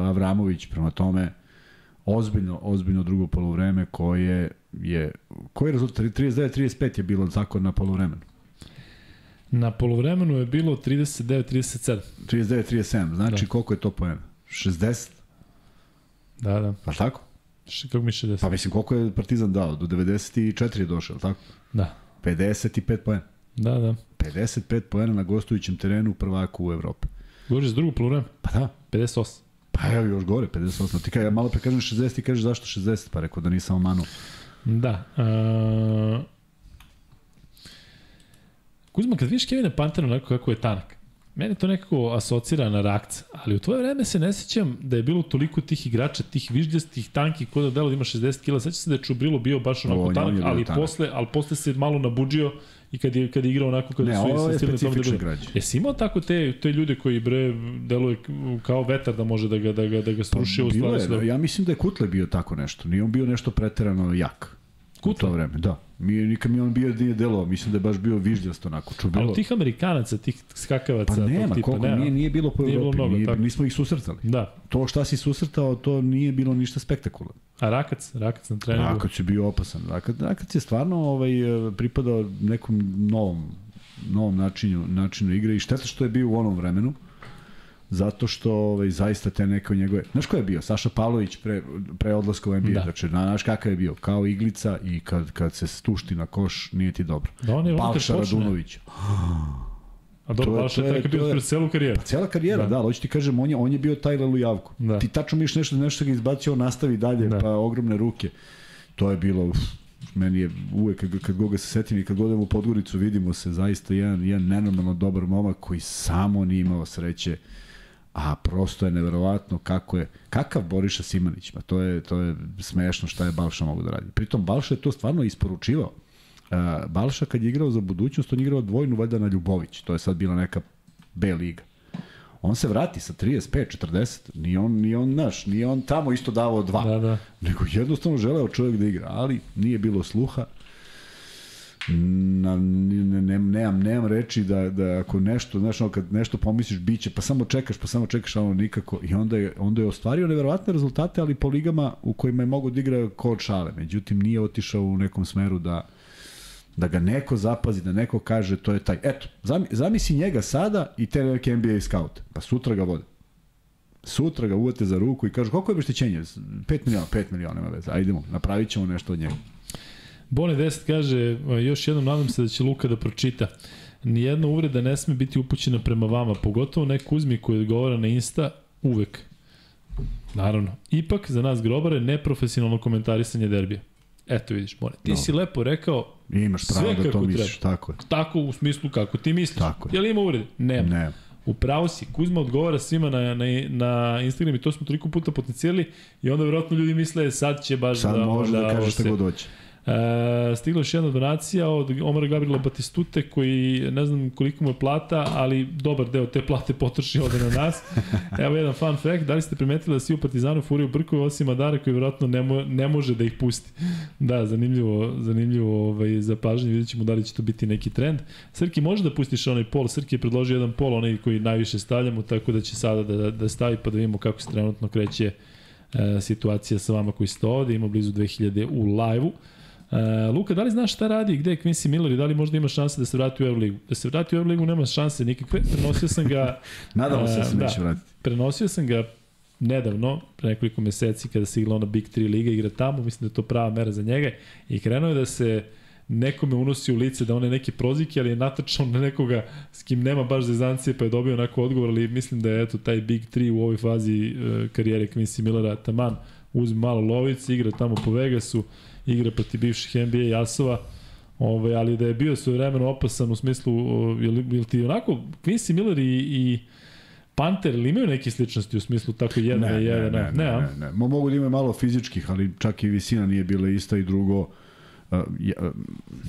Avramović, prema tome ozbiljno, ozbiljno drugo polovreme koje je, koji je rezultat? 39-35 je bilo tako na polovremenu. Na polovremenu je bilo 39-37. 39-37, znači da. koliko je to poena? 60? Da, da. Pa tako? Kako mi 60? Pa mislim, koliko je Partizan dao? Do 94 je došao, tako? Da. 55 poena. Da, da. 55 poena na gostujućem terenu prvaku u Evropi. Govoriš za drugu polovreme? Pa da. 58. Pa evo još gore, 58. Ti kaj, ja malo pre kažem 60, ti kažeš zašto 60, pa rekao da nisam omanu. Da. Uh... Kuzma, kad vidiš Kevina Pantera onako kako je tanak, mene to nekako asocira na rakca, ali u tvoje vreme se ne sećam da je bilo toliko tih igrača, tih viždjastih, tankih, ko da delo da ima 60 kila, sećam se da je Čubrilo bio baš onako o, tanak, ali tanak. posle, ali posle se malo nabuđio i kad je, kad je igrao onako kada ne, su ovo je da Jesi imao tako te, te ljude koji bre deluje kao vetar da može da ga, da ga, da ga struši pa, stvari? Da... Ja mislim da je Kutle bio tako nešto. Nije on bio nešto preterano jak. Kutle? U to vreme, da. Mi, nikad mi on bio nije delovao, mislim da je baš bio viždjast onako. Čubilo. Ali tih Amerikanaca, tih skakavaca, pa nema, tipa, koliko, nema. Nije, nije bilo po nije Evropi, bilo mnogo, nije, tako. nismo ih susretali. Da. To šta si susretao, to nije bilo ništa spektakularno. A Rakac, Rakac na treningu? Rakac je bio opasan. Rakac, Rakac je stvarno ovaj, pripadao nekom novom novom načinu, načinu igre i šteta što je bio u onom vremenu zato što ovaj, zaista te neke njegove... Znaš ko je bio? Saša Pavlović pre, pre odlaska u NBA. Da. Znači, znaš kakav je bio? Kao iglica i kad, kad se stušti na koš, nije ti dobro. Da, on je Balša Radunović. A dobro, Balša je tako bio pred celu karijeru. Pa cijela karijera, da, da hoću ti kažem, on je, on je bio taj Lelujavko. Da. Ti tačno miš nešto, nešto ga izbacio, on nastavi dalje, da. pa ogromne ruke. To je bilo, uf, meni je uvek kad, kad god ga se setim i kad god u Podgoricu vidimo se zaista jedan, jedan nenormalno dobar momak koji samo nije imao sreće a prosto je neverovatno kako je kakav Boriša Simanić, pa to je to je smešno šta je Balša mogu da radi. Pritom Balša je to stvarno isporučivao. Uh, Balša kad je igrao za budućnost, on je igrao dvojnu valjda na Ljubović. To je sad bila neka B liga. On se vrati sa 35, 40. Ni on, ni on naš, ni on tamo isto davao dva. Da, da. Nego jednostavno želeo čovjek da igra, ali nije bilo sluha. Na, ne, ne, nemam, nemam reči da, da ako nešto, znaš, ono, kad nešto pomisliš biće, pa samo čekaš, pa samo čekaš, ono nikako. I onda je, onda je ostvario neverovatne rezultate, ali po ligama u kojima je mogo da igra kod šale. Međutim, nije otišao u nekom smeru da da ga neko zapazi, da neko kaže to je taj. Eto, zami, zamisli njega sada i te neke NBA scout. Pa sutra ga vode. Sutra ga uvete za ruku i kažu koliko je obeštećenje? 5 miliona, 5 miliona nema veze. Ajdemo, napravit ćemo nešto od njega. Bone 10 kaže, još jednom nadam se da će Luka da pročita. Nijedna uvreda ne sme biti upućena prema vama, pogotovo ne Kuzmi koji odgovara na Insta uvek. Naravno. Ipak, za nas grobare, neprofesionalno komentarisanje derbija. Eto vidiš, Bone. Ti No. si lepo rekao I imaš pravo da to misliš, treba. tako je. Tako u smislu kako ti misliš. Tako je. Je li ima uvrede? Nema. Ne, U pravu si, Kuzma odgovara svima na, na, na Instagram i to smo toliko puta potencijali i onda verovatno ljudi misle sad će baš sad da... može da, ovo kažeš šta god hoće. E, stigla još jedna donacija od Omara Gabriela Batistute koji ne znam koliko mu je plata, ali dobar deo te plate potroši ovde na nas. Evo jedan fun fact, da li ste primetili da svi u Partizanu furiju brkove osim Adara koji vjerojatno ne, mo, ne može da ih pusti. Da, zanimljivo, zanimljivo ovaj, za pažnje, vidjet ćemo da li će to biti neki trend. Srki, može da pustiš onaj pol, Srki je predložio jedan pol, onaj koji najviše stavljamo, tako da će sada da, da stavi pa da vidimo kako se trenutno kreće e, situacija sa vama koji ste ovde, ima blizu 2000 u live-u. Uh, Luka, da li znaš šta radi i gde je Quincy Miller i da li možda ima šanse da se vrati u Euroligu? Da se vrati u Euroligu nema šanse nikakve. Prenosio sam ga, Nadamo se da se da. neće vratiti. prenosio sam ga nedavno, pre nekoliko meseci kada se igla ona Big 3 liga, igra tamo, mislim da je to prava mera za njega i krenuo je da se nekome unosi u lice da on je neki prozike, ali je natrčao na nekoga s kim nema baš zezancije, pa je dobio onako odgovor, ali mislim da je eto taj Big 3 u ovoj fazi uh, karijere Quincy Millera taman uzme malo lovice, igra tamo po Vegasu, igra protiv bivših NBA jasova, Ove, ali da je bio sve vremeno opasan u smislu, jel, jel ti onako, Quincy Miller i, i Panter, ili imaju neke sličnosti u smislu tako jedna Ne, i ne, jedan? ne, ne, a? ne, ne. Mo, mogu da imaju malo fizičkih, ali čak i visina nije bila ista i drugo, uh, ja,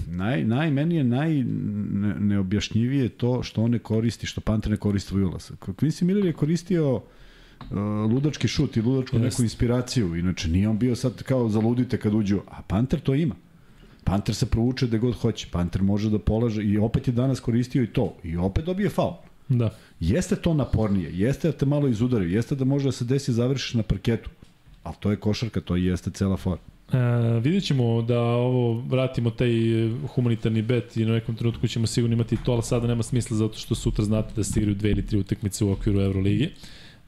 naj, naj, meni je naj ne, neobjašnjivije to što on ne koristi, što Panter ne koristi svoj ulaz. Quincy Miller je koristio uh, ludački šut i ludačku Jest. neku inspiraciju, inače nije on bio sad kao zaludite kad uđu, a Panter to ima. Panter se provuče gde god hoće, Panter može da polaže i opet je danas koristio i to, i opet dobije faul. Da. Jeste to napornije, jeste da te malo izudari, jeste da može da se desi završiš na parketu, ali to je košarka, to i jeste cela fora. E, vidjet ćemo da ovo vratimo taj humanitarni bet i na nekom trenutku ćemo sigurno imati to, ali sada nema smisla zato što sutra znate da se igraju dve ili tri utakmice u okviru Euroligi.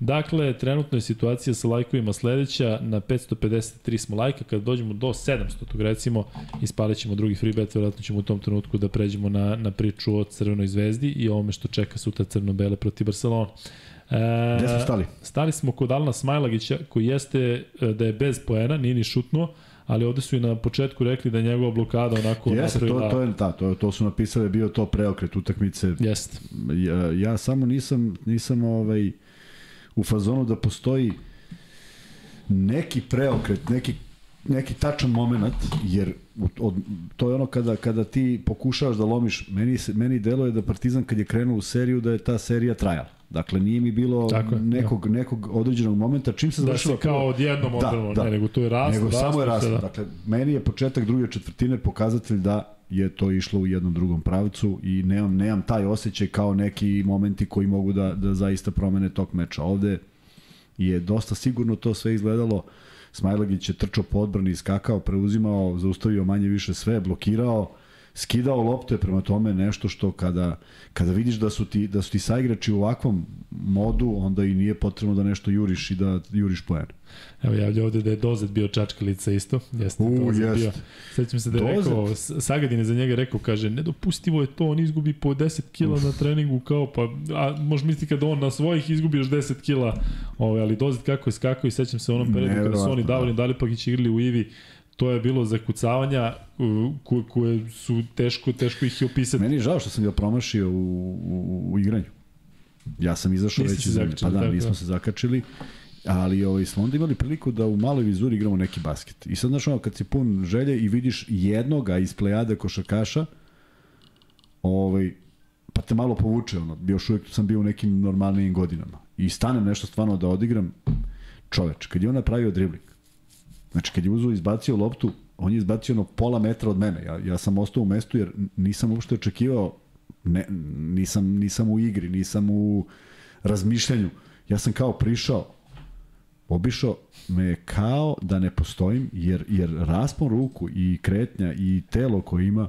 Dakle, trenutno je situacija sa lajkovima sledeća, na 553 smo lajka, kada dođemo do 700, tog recimo, ispalit ćemo drugi free bet, vjerojatno ćemo u tom trenutku da pređemo na, na priču o Crvenoj zvezdi i ovome što čeka sutra Crno-Bele protiv Barcelona. E, Gde smo stali? Stali smo kod Alna Smajlagića, koji jeste e, da je bez poena, nije ni šutnuo, ali ovde su i na početku rekli da je njegova blokada onako Jeste, to, napravila... to, je, ta, to, to su napisali, bio to preokret utakmice. Jeste. Ja, ja samo nisam, nisam ovaj, u fazonu da postoji neki preokret, neki neki tačan moment, jer od, to je ono kada, kada ti pokušavaš da lomiš, meni, se, meni deluje da Partizan kad je krenuo u seriju, da je ta serija trajala. Dakle, nije mi bilo Tako je, nekog, nekog određenog momenta, čim se Da završila se kao odjednom Da, da. ne, nego to je raslo, nego samo je raslo. Da. Dakle, meni je početak druge četvrtine pokazatelj da je to išlo u jednom drugom pravcu i nemam, nemam taj osjećaj kao neki momenti koji mogu da, da zaista promene tok meča. Ovde je dosta sigurno to sve izgledalo. Smajlagić je trčao po odbrani, iskakao, preuzimao, zaustavio manje više sve, blokirao, skidao lopte, prema tome nešto što kada, kada vidiš da su ti, da su ti saigrači u ovakvom modu, onda i nije potrebno da nešto juriš i da juriš poene. Evo javlja ovde da je Dozet bio čačkalica isto. Jeste, U, Dozet jest. bio. Sećam se da je Dozet. rekao, Sagadin je za njega rekao, kaže, nedopustivo je to, on izgubi po 10 kila na treningu, kao pa, a možeš misliti kada on na svojih izgubi još 10 kila, ovaj, ali Dozet kako je skakao i sećam se onom periodu kada su oni Neverovatno, Davor i Dalipagić igrali u Ivi, to je bilo zakucavanja uh, koje, koje su teško, teško ih je opisati. Meni je žao što sam ga promašio u, u, u igranju. Ja sam izašao Niste već iz zemlje. Pa da, nismo da. se zakačili. Ali ovaj, smo onda imali priliku da u maloj vizuri igramo neki basket. I sad, znaš, ono, kad si pun želje i vidiš jednoga iz plejade košarkaša, ovaj, pa te malo povuče, ono, još uvijek sam bio u nekim normalnijim godinama. I stanem nešto stvarno da odigram, čoveč, kad je on napravio dribling, znači kad je uzo izbacio loptu, on je izbacio ono pola metra od mene. Ja, ja sam ostao u mestu jer nisam uopšte očekivao, ne, nisam, nisam u igri, nisam u razmišljanju. Ja sam kao prišao, obišao me kao da ne postojim, jer, jer raspon ruku i kretnja i telo koje ima,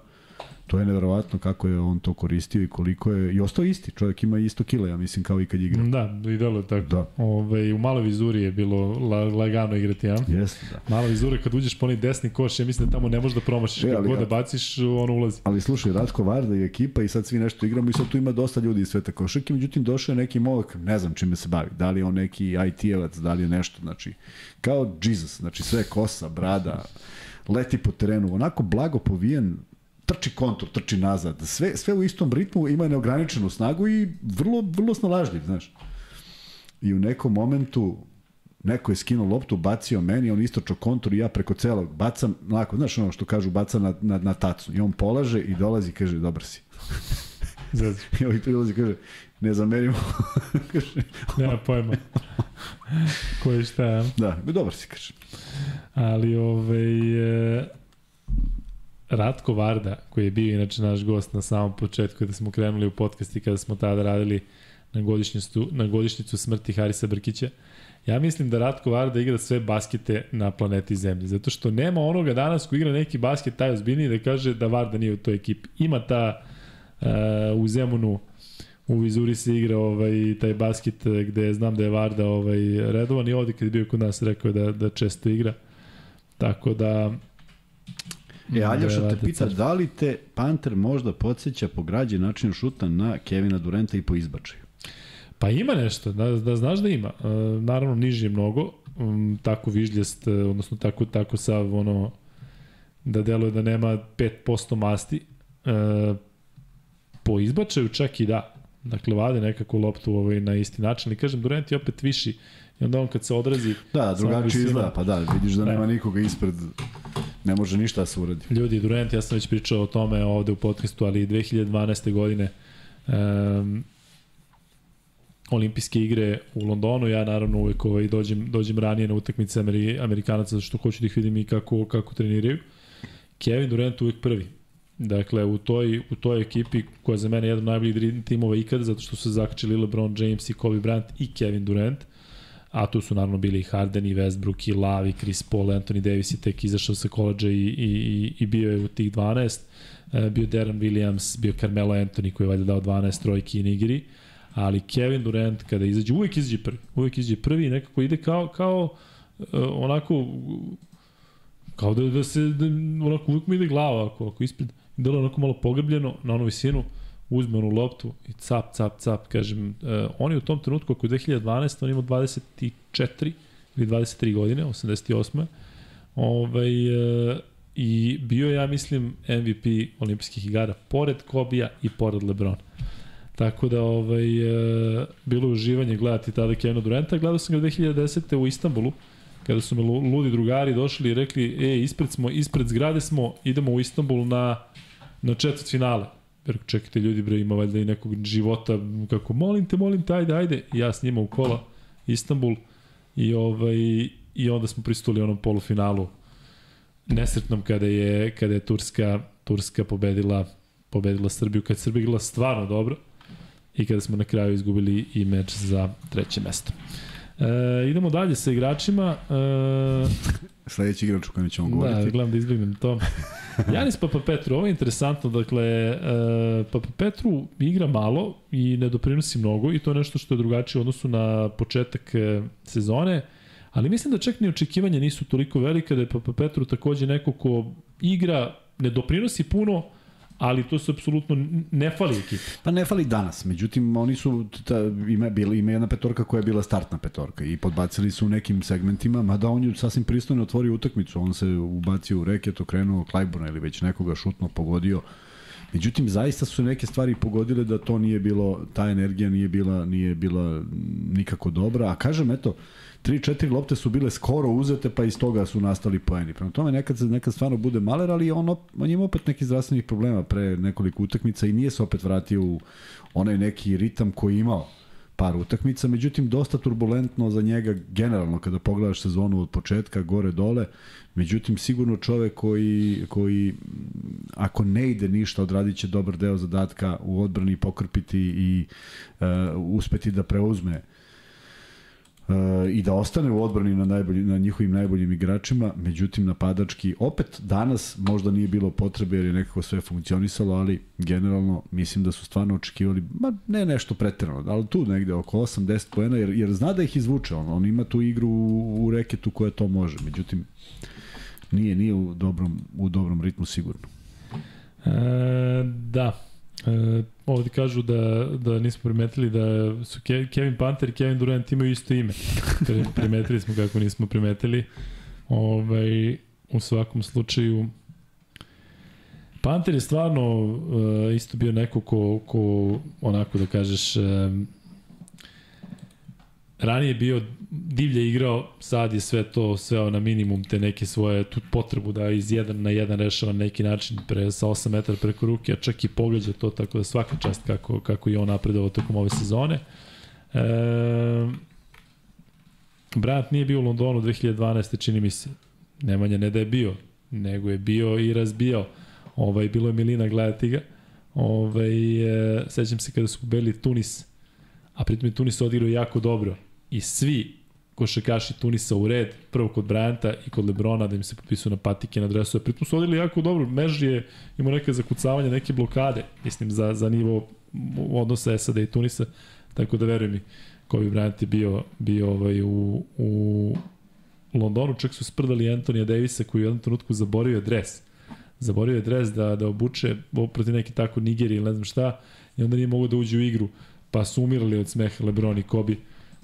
to je neverovatno kako je on to koristio i koliko je, i ostao isti, čovjek ima isto kila, ja mislim, kao i kad igra. Da, i delo je tako. Da. Ove, u maloj vizuri je bilo la, lagano igrati, ja? Jeste, da. Mala vizura kad uđeš po onaj desni koš, ja mislim da tamo ne možeš da promašiš. E, Kad god da baciš, on ulazi. Ali slušaj, Ratko Varda i ekipa i sad svi nešto igramo i sad tu ima dosta ljudi iz sveta košarke, međutim došao je neki momak, ne znam čime se bavi, da li je on neki IT-evac, da li je nešto, znači, kao Jesus, znači sve kosa, brada, leti po terenu, onako blago povijen, trči kontur, trči nazad, sve, sve u istom ritmu, ima neograničenu snagu i vrlo, vrlo snalažljiv, znaš. I u nekom momentu neko je skinuo loptu, bacio meni, on istočo kontur i ja preko celog bacam, onako, znaš ono što kažu, baca na, na, na tacu. I on polaže i dolazi i kaže, dobar si. I ovaj prilazi i kaže, ne zamerimo. kaže, Nema pojma. Ko je šta, da, dobar si, kaže. Ali, ovaj, e, Ratko Varda, koji je bio inače naš gost na samom početku kada smo krenuli u podcast i kada smo tada radili na, godišnjicu, na godišnjicu smrti Harisa Brkića, ja mislim da Ratko Varda igra sve baskete na planeti Zemlji, zato što nema onoga danas ko igra neki basket taj ozbiljniji da kaže da Varda nije u toj ekipi. Ima ta uh, u Zemunu u Vizuri se igra ovaj, taj basket gde znam da je Varda ovaj, redovan i ovde kad je bio kod nas rekao da, da često igra. Tako da... E, Aljoša te pita, da li te Panter možda podsjeća po građi načinu šuta na Kevina Durenta i po izbačaju? Pa ima nešto, da, da znaš da ima. E, naravno, niži je mnogo, um, tako vižljast, e, odnosno tako, tako sav, ono, da deluje da nema 5% masti. E, po izbačaju čak i da. Dakle, vade nekako loptu ovaj, na isti način. Ali kažem, Durant je opet viši. I onda on kad se odrazi... Da, drugačije izgleda, pa da, vidiš da Da. nema nikoga ispred, ne može ništa da se uradi. Ljudi, Durant, ja sam već pričao o tome ovde u podcastu, ali 2012. godine um, olimpijske igre u Londonu, ja naravno uvek ovaj, dođem, dođem ranije na utakmice Ameri, Amerikanaca, što hoću da ih vidim i kako, kako treniraju. Kevin Durant uvek prvi. Dakle, u toj, u toj ekipi koja je za mene jedan od najboljih timova ikada, zato što su zakačili LeBron James i Kobe Bryant i Kevin Durant, a tu su naravno bili i Harden i Westbrook i Lavi, Chris Paul, Anthony Davis je tek izašao sa koleđa i, i, i, i bio je u tih 12. E, bio Darren Williams, bio Carmelo Anthony koji je valjda dao 12 trojki i nigiri, ali Kevin Durant kada izađe, uvek izađe prvi, uvek izađe prvi i nekako ide kao, kao e, onako kao da, da se, da, onako uvek mi ide glava ako, ako ispred, delo onako malo pogrbljeno na onu visinu, uzme onu loptu i cap, cap, cap, kažem, uh, on je u tom trenutku, ako je 2012, on ima 24 ili 23 godine, 88. Ovaj, uh, I bio ja mislim, MVP olimpijskih igara, pored Kobija i pored Lebrona. Tako da ovaj, uh, bilo je uživanje gledati tada Kevina Duranta. Gledao sam ga 2010. u Istanbulu, kada su me lu- ludi drugari došli i rekli, e, ispred smo, ispred zgrade smo, idemo u Istanbul na, na četvrt finale. Jer čekajte ljudi bre, ima valjda i nekog života, kako molim te, molim te, ajde, ajde. I ja s njima u kola, Istanbul. I, ovaj, i onda smo pristuli onom polufinalu nesretnom kada je, kada je Turska, Turska pobedila, pobedila Srbiju, kad je Srbija igrala stvarno dobro i kada smo na kraju izgubili i meč za treće mesto. E, idemo dalje sa igračima. E, Sledeći igrač o kojem ćemo Da, govoriti. gledam da izbjegnem to. Janis Papa Petru, ovo je interesantno, dakle, uh, Papa Petru igra malo i ne doprinosi mnogo i to je nešto što je drugačije u odnosu na početak uh, sezone, ali mislim da čak ni očekivanja nisu toliko velika da je Papa Petru takođe neko ko igra, ne doprinosi puno, ali to se apsolutno ne fali ekipi. Pa ne fali danas, međutim oni su ta, ima bila ima jedna petorka koja je bila startna petorka i podbacili su u nekim segmentima, mada on je sasvim pristojno otvorio utakmicu, on se ubacio u reket, okrenuo Klajbona ili već nekoga šutno pogodio. Međutim zaista su neke stvari pogodile da to nije bilo ta energija nije bila nije bila nikako dobra, a kažem eto 3-4 lopte su bile skoro uzete, pa iz toga su nastali poeni. Prema tome, nekad, nekad stvarno bude maler, ali on, op, on ima opet nekih zdravstvenih problema pre nekoliko utakmica i nije se opet vratio u onaj neki ritam koji je imao par utakmica, međutim dosta turbulentno za njega generalno kada pogledaš sezonu od početka gore dole, međutim sigurno čovek koji, koji ako ne ide ništa odradit će dobar deo zadatka u odbrani pokrpiti i uh, uspeti da preuzme i da ostane u odbrani na, najbolji, na njihovim najboljim igračima, međutim napadački opet danas možda nije bilo potrebe jer je nekako sve funkcionisalo, ali generalno mislim da su stvarno očekivali, ma ne nešto preterano, ali tu negde oko 8-10 poena, jer, jer zna da ih izvuče, on, on ima tu igru u, u reketu koja to može, međutim nije nije u dobrom, u dobrom ritmu sigurno. E, da. E, ovde kažu da, da nismo primetili da su Ke, Kevin Panter i Kevin Durant imaju isto ime. primetili smo kako nismo primetili. Ovaj, u svakom slučaju Panter je stvarno uh, isto bio neko ko, ko onako da kažeš uh, ranije bio divlje igrao, sad je sve to sveo na minimum te neke svoje tu potrebu da iz jedan na jedan rešava na neki način pre, sa 8 metara preko ruke, a čak i pogađa to, tako da svaka čast kako, kako je on napredovao tokom ove sezone. E, Bryant nije bio u Londonu 2012. čini mi se. Nemanja ne da je bio, nego je bio i razbijao. Ovaj, bilo je milina gledati ga. Ovaj, e, sećam se kada su pobedili Tunis, a pritom je Tunis odigrao jako dobro i svi košakaši Tunisa u red, prvo kod Bryanta i kod Lebrona da im se potpisuju na patike na dresove. Pritom su odili jako dobro, Mež je imao neke zakucavanja, neke blokade, mislim, za, za nivo odnosa SAD i Tunisa, tako da verujem mi, Kobe Bryant je bio, bio ovaj, u, u Londonu, čak su sprdali Antonija Davisa koji u jednom trenutku zaboravio dres. Zaboravio je dres da, da obuče protiv neke tako Nigerije ili ne znam šta i onda nije mogao da uđe u igru, pa su umirali od smeha Lebron i Kobe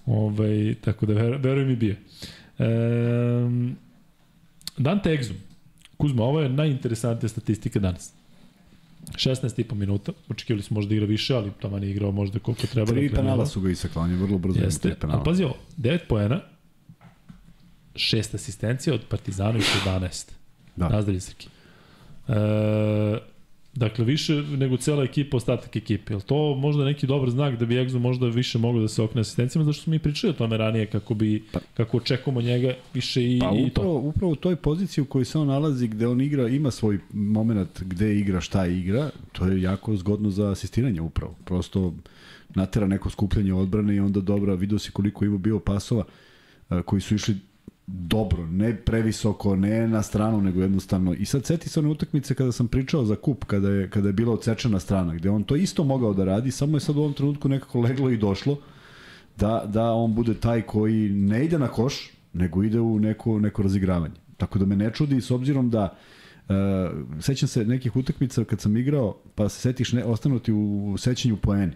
Ovaj, tako da ver, verujem mi bio. E, Dante Exum. Kuzma, ovo je najinteresantnija statistika danas. 16,5 minuta, očekivali smo možda da igra više, ali tamo je igrao možda koliko treba. Tri da penala su ga isakla, on je vrlo brzo Jeste, tri penala. pazi ovo, 9 poena, 6 asistencija od Partizana i 11. Da. Nazdravlje Srki. E, Dakle, više nego cela ekipa, ostatak ekipe. Je to možda neki dobar znak da bi Exo možda više moglo da se okne asistencijama, zašto smo mi pričali o tome ranije, kako bi, pa, kako očekujemo njega više i, pa, i upravo, to. upravo u toj poziciji u kojoj se on nalazi, gde on igra, ima svoj moment gde igra, šta igra, to je jako zgodno za asistiranje upravo. Prosto natera neko skupljanje odbrane i onda dobra, vidio si koliko ima bio pasova koji su išli dobro, ne previsoko, ne na stranu, nego jednostavno. I sad seti se one utakmice kada sam pričao za kup, kada je, kada je bila odsečena strana, gde on to isto mogao da radi, samo je sad u ovom trenutku nekako leglo i došlo da, da on bude taj koji ne ide na koš, nego ide u neko, neko razigravanje. Tako da me ne čudi s obzirom da Uh, sećam se nekih utakmica kad sam igrao, pa se setiš ne, ostanuti u sećanju poeni.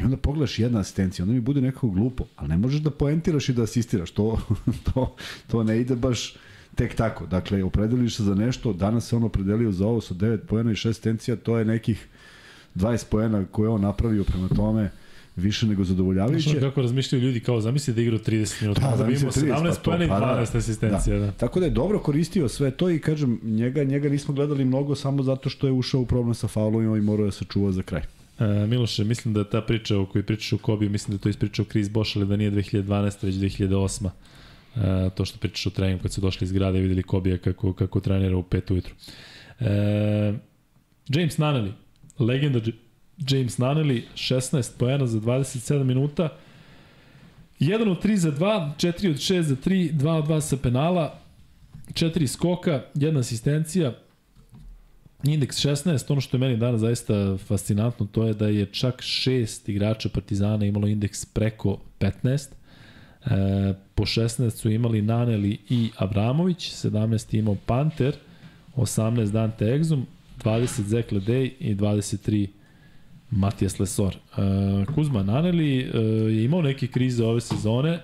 I onda pogledaš jedna asistencija, onda mi bude nekako glupo, ali ne možeš da poentiraš i da asistiraš, to, to, to ne ide baš tek tako. Dakle, opredeliš se za nešto, danas se on opredelio za ovo sa 9 poena i 6 asistencija, to je nekih 20 poena koje on napravio prema tome više nego zadovoljavajuće. Znaš kako razmišljaju ljudi kao zamisli da igra 30 minuta, da, da imamo 17 pa poena i 12 pa, da, asistencija. Da. da. Tako da je dobro koristio sve to i kažem, njega, njega nismo gledali mnogo samo zato što je ušao u problem sa faulovima i morao da se čuva za kraj. E, Miloše, mislim da ta priča o kojoj pričaš o Kobi, mislim da to ispričao Chris Bosch, ali da nije 2012. već 2008. E, to što pričaš o treningu kad su došli iz grada i videli Kobija kako, kako trenira u 5 ujutru. E, James Nunnally, legenda James Nunnally, 16 pojena za 27 minuta, 1 od 3 za 2, 4 od 6 za 3, 2 od 2 sa penala, 4 skoka, jedna asistencija, Indeks 16, ono što je meni danas zaista fascinantno, to je da je čak šest igrača Partizana imalo indeks preko 15. E, po 16 su imali Naneli i Abramović, 17 imao Panter, 18 Dante Exum, 20 Zek Ledej i 23 Matijas Lesor. E, Kuzma Naneli e, je imao neke krize ove sezone e,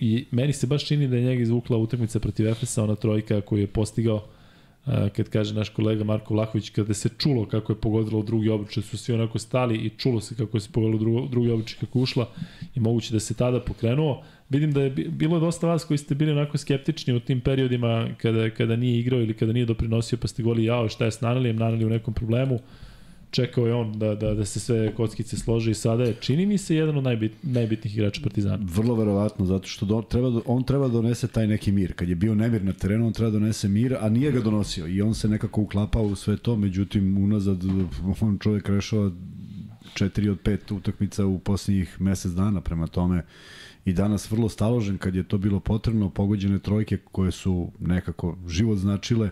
i meni se baš čini da je njega izvukla utakmica protiv Efesa, ona trojka koju je postigao kad kaže naš kolega Marko Vlahović, kada se čulo kako je pogodilo drugi obličaj, su svi onako stali i čulo se kako je se pogodilo drugi, drugi obličaj kako ušla i moguće da se tada pokrenuo. Vidim da je bilo dosta vas koji ste bili onako skeptični u tim periodima kada, kada nije igrao ili kada nije doprinosio pa ste goli jao šta je s Nanelijem, Naneli u nekom problemu. Čekao je on da, da, da se sve kockice slože i sada je, čini mi se, jedan od najbit, najbitnijih igrača Partizana. Vrlo verovatno, zato što do, treba, on treba donese taj neki mir. Kad je bio nemir na terenu, on treba da donese mir, a nije ga donosio. I on se nekako uklapao u sve to, međutim, unazad on čovjek rešava četiri od pet utakmica u posljednjih mesec dana, prema tome i danas vrlo staložen kad je to bilo potrebno, pogođene trojke koje su nekako život značile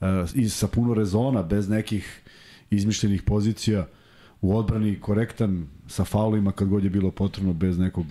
uh, i sa puno rezona, bez nekih izmišljenih pozicija u odbrani korektan sa faulima kad god je bilo potrebno bez nekog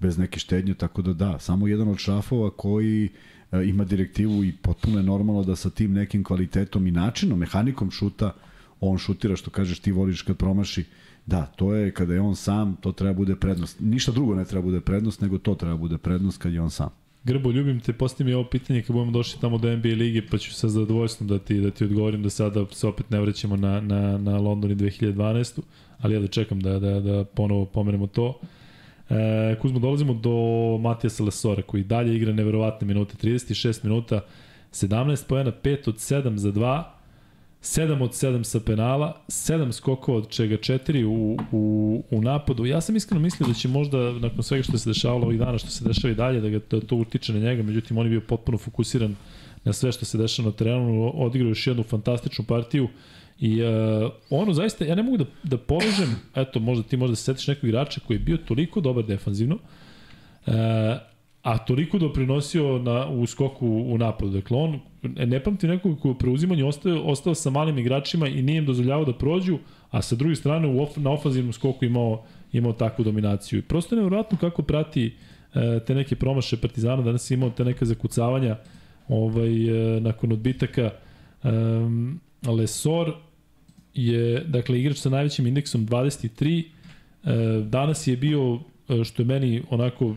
bez neke štednje, tako da da, samo jedan od šrafova koji e, ima direktivu i potpuno je normalno da sa tim nekim kvalitetom i načinom, mehanikom šuta, on šutira, što kažeš ti voliš kad promaši, da, to je kada je on sam, to treba bude prednost. Ništa drugo ne treba bude prednost, nego to treba bude prednost kad je on sam. Grbo, ljubim te, postavi mi ovo pitanje kad budemo došli tamo do NBA lige, pa ću sa zadovoljstvom da ti, da ti odgovorim da sada se opet ne vraćamo na, na, na London i 2012. Ali ja da čekam da, da, da ponovo pomenemo to. E, Kuzmo, dolazimo do Matijasa Lesora, koji dalje igra neverovatne minute, 36 minuta, 17 pojena, 5 od 7 za 2, 7 od 7 sa penala, 7 skokova od čega 4 u, u, u napadu. Ja sam iskreno mislio da će možda, nakon svega što se dešavalo ovih dana, što se dešava i dalje, da, ga, da to utiče na njega, međutim on je bio potpuno fokusiran na sve što se dešava na terenu, odigrao još jednu fantastičnu partiju i uh, ono zaista, ja ne mogu da, da povežem, eto možda ti možda se setiš nekog igrača koji je bio toliko dobar defanzivno, uh, a toliko doprinosio na, u skoku u napadu. Dakle, on ne pamti nekog koji u preuzimanju ostao, ostao sa malim igračima i nije im dozvoljavao da prođu, a sa druge strane u of, na ofanzivnom skoku imao, imao takvu dominaciju. I prosto je nevjerojatno kako prati e, te neke promaše Partizana, danas je imao te neke zakucavanja ovaj, e, nakon odbitaka. E, Lesor je, dakle, igrač sa najvećim indeksom 23, e, danas je bio, e, što je meni onako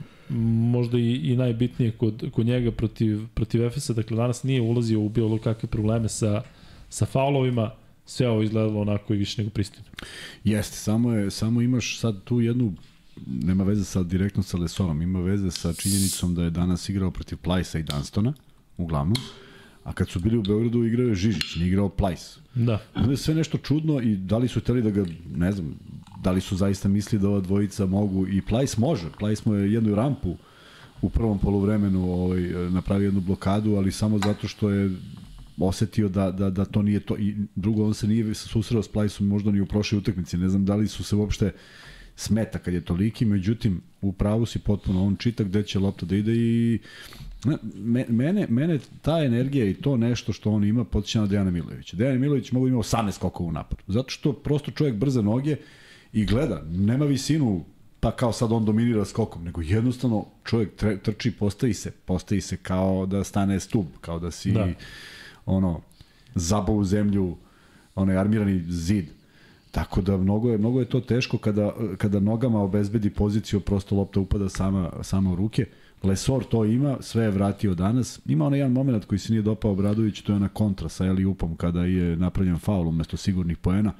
možda i, i najbitnije kod, kod njega protiv, protiv Efesa, dakle danas nije ulazio u bilo kakve probleme sa, sa faulovima, sve ovo izgledalo onako i više nego pristojno. Jeste, samo, je, samo imaš sad tu jednu nema veze sa direktno sa Lesorom, ima veze sa činjenicom da je danas igrao protiv Plajsa i Dunstona, uglavnom, a kad su bili u Beogradu igrao je Žižić, nije igrao Plajs. Da. Onda je sve nešto čudno i da li su hteli da ga, ne znam, da li su zaista mislili da ova dvojica mogu i Plajs može, Plajs mu je jednu rampu u prvom poluvremenu ovaj, napravio jednu blokadu, ali samo zato što je osetio da, da, da to nije to i drugo on se nije susreo s Plajsom možda ni u prošloj utakmici, ne znam da li su se uopšte smeta kad je toliki, međutim u pravu si potpuno, on čita gde će lopta da ide i me, mene, mene ta energija i to nešto što on ima podsjeća na Dejana Milojevića. Dejan Milojević mogu ima 18 skokova u napadu. Zato što prosto čovjek brze noge i gleda, nema visinu pa kao sad on dominira skokom, nego jednostavno čovjek tre, trči, postavi se, postavi se kao da stane stub, kao da si da. ono zabao u zemlju onaj armirani zid. Tako da mnogo je, mnogo je to teško kada, kada nogama obezbedi poziciju, prosto lopta upada sama, sama u ruke. Lesor to ima, sve je vratio danas. Ima onaj jedan moment koji se nije dopao Obradović, to je ona kontra sa Eli Upom kada je napravljen faul umesto sigurnih poena.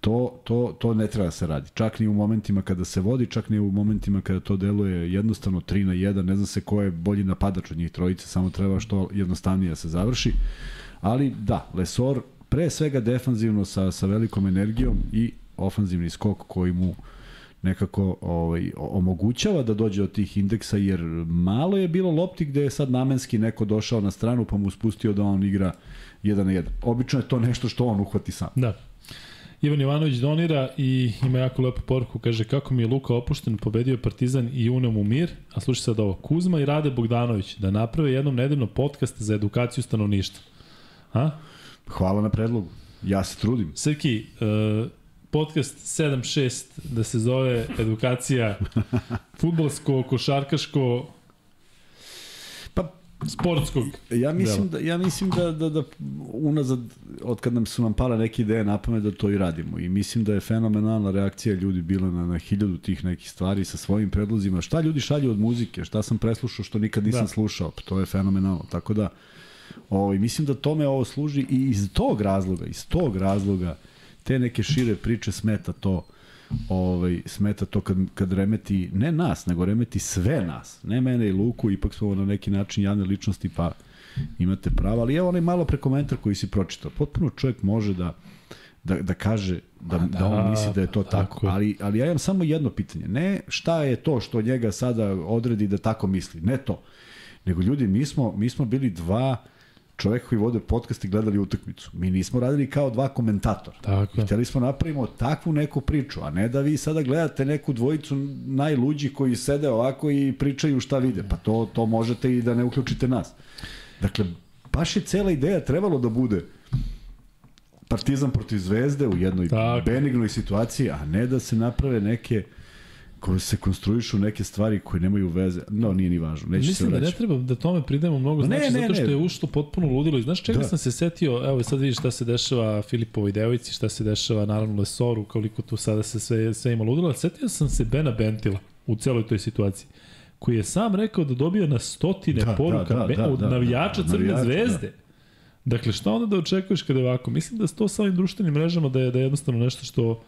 To, to, to ne treba da se radi. Čak ni u momentima kada se vodi, čak ni u momentima kada to deluje jednostavno 3 na 1, ne zna se ko je bolji napadač od njih trojice, samo treba što jednostavnije da se završi. Ali da, Lesor pre svega defanzivno sa, sa velikom energijom i ofanzivni skok koji mu nekako ovaj, omogućava da dođe od tih indeksa, jer malo je bilo lopti gde je sad namenski neko došao na stranu pa mu spustio da on igra 1 na 1. Obično je to nešto što on uhvati sam. Da. Ivan Ivanović donira i ima jako lepu poruku, kaže kako mi je Luka opušten, pobedio Partizan i uneo mu mir, a slušaj sad ovo, Kuzma i Rade Bogdanović da naprave jednom nedeljno podcast za edukaciju stanovništva. A? Hvala na predlogu. Ja se trudim. Srki, uh, podcast 7.6 da se zove edukacija futbolsko, košarkaško, sportskog. Ja mislim da ja mislim da da da unazad od kad nam su nam pale neke ideje na pamet da to i radimo i mislim da je fenomenalna reakcija ljudi bila na na hiljadu tih nekih stvari sa svojim predlozima. Šta ljudi šalju od muzike, šta sam preslušao što nikad nisam da. slušao, pa to je fenomenalno. Tako da ovaj mislim da tome ovo služi i iz tog razloga, iz tog razloga te neke šire priče smeta to ovaj, smeta to kad, kad remeti, ne nas, nego remeti sve nas, ne mene i Luku, ipak smo na neki način javne ličnosti, pa imate pravo, ali evo onaj malo prekomentar koji si pročitao. Potpuno čovjek može da da, da kaže da, da, da, on misli da je to tako. tako. Ali, ali ja imam samo jedno pitanje. Ne šta je to što njega sada odredi da tako misli. Ne to. Nego ljudi, mi smo, mi smo bili dva čoveka koji vode podcast i gledali utakmicu. Mi nismo radili kao dva komentatora. Tako je. Hteli smo napravimo takvu neku priču, a ne da vi sada gledate neku dvojicu najluđih koji sede ovako i pričaju šta vide. Pa to, to možete i da ne uključite nas. Dakle, baš je cela ideja trebalo da bude Partizan protiv Zvezde u jednoj Tako. benignoj situaciji, a ne da se naprave neke koje se konstruišu neke stvari koje nemaju veze. No, nije ni važno. Neću se Mislim da ne treba da tome pridemo mnogo Ne, znači, ne, zato što ne. je ušlo potpuno ludilo. I znaš čega Da. sam se setio? Evo sad vidiš šta se dešava Filipovoj devojci, šta se dešava naravno Lesoru, koliko tu sada se sve, sve ima ludilo. Ali Setio sam se Bena Bentila u celoj toj situaciji koji je sam rekao da dobija na stotine Da, poruka da, da, da, od da, navijača da, Crne navijača, zvezde. Dakle, šta onda da očekuješ kada je ovako? Mislim da s to sa ovim društvenim mrežama da je, da je jednostavno nešto što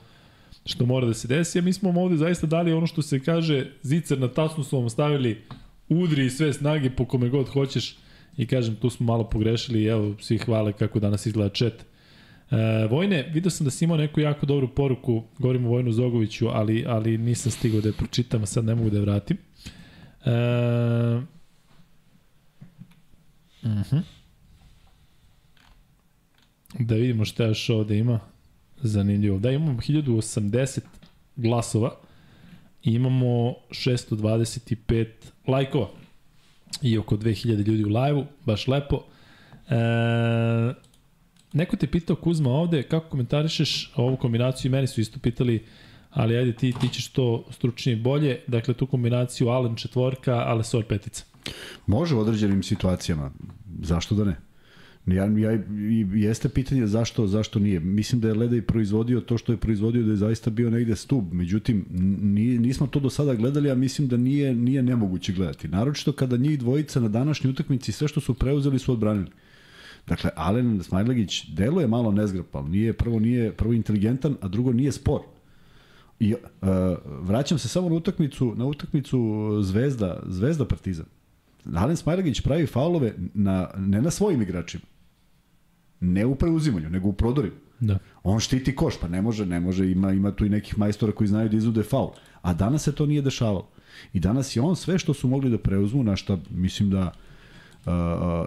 što mora da se desi, a mi smo ovde zaista dali ono što se kaže, zicer na tasnu su vam stavili, udri i sve snage po kome god hoćeš i kažem, tu smo malo pogrešili i evo, svi hvale kako danas izgleda chat. E, Vojne, vidio sam da si imao neku jako dobru poruku, govorim o Vojnu Zogoviću, ali, ali nisam stigao da je pročitam, a sad ne mogu da je vratim. E, uh -huh. Da vidimo šta još ovde ima. Zanimljivo. Da, imamo 1080 glasova i imamo 625 lajkova i oko 2000 ljudi u live-u, baš lepo. E, neko te pitao Kuzma ovde kako komentarišeš ovu kombinaciju i meni su isto pitali ali ajde ti, ti ćeš to stručnije bolje. Dakle, tu kombinaciju Allen četvorka, Alessor petica. Može u određenim situacijama. Zašto da ne? Ja, ja, jeste pitanje zašto, zašto nije. Mislim da je Leda i proizvodio to što je proizvodio da je zaista bio negde stub. Međutim, nismo to do sada gledali, a mislim da nije, nije nemoguće gledati. Naročito kada njih dvojica na današnjoj utakmici sve što su preuzeli su odbranili. Dakle, Alen Smajlegić deluje malo nezgrapal. Nije, prvo nije prvo inteligentan, a drugo nije spor. I uh, vraćam se samo na utakmicu, na utakmicu Zvezda, Zvezda Partizan. Alen Smajlagić pravi faulove na, ne na svojim igračima. Ne u preuzimanju, nego u prodorima. Da. On štiti koš, pa ne može, ne može, ima, ima tu i nekih majstora koji znaju da izvude faul. A danas se to nije dešavalo. I danas je on sve što su mogli da preuzmu, na šta mislim da uh,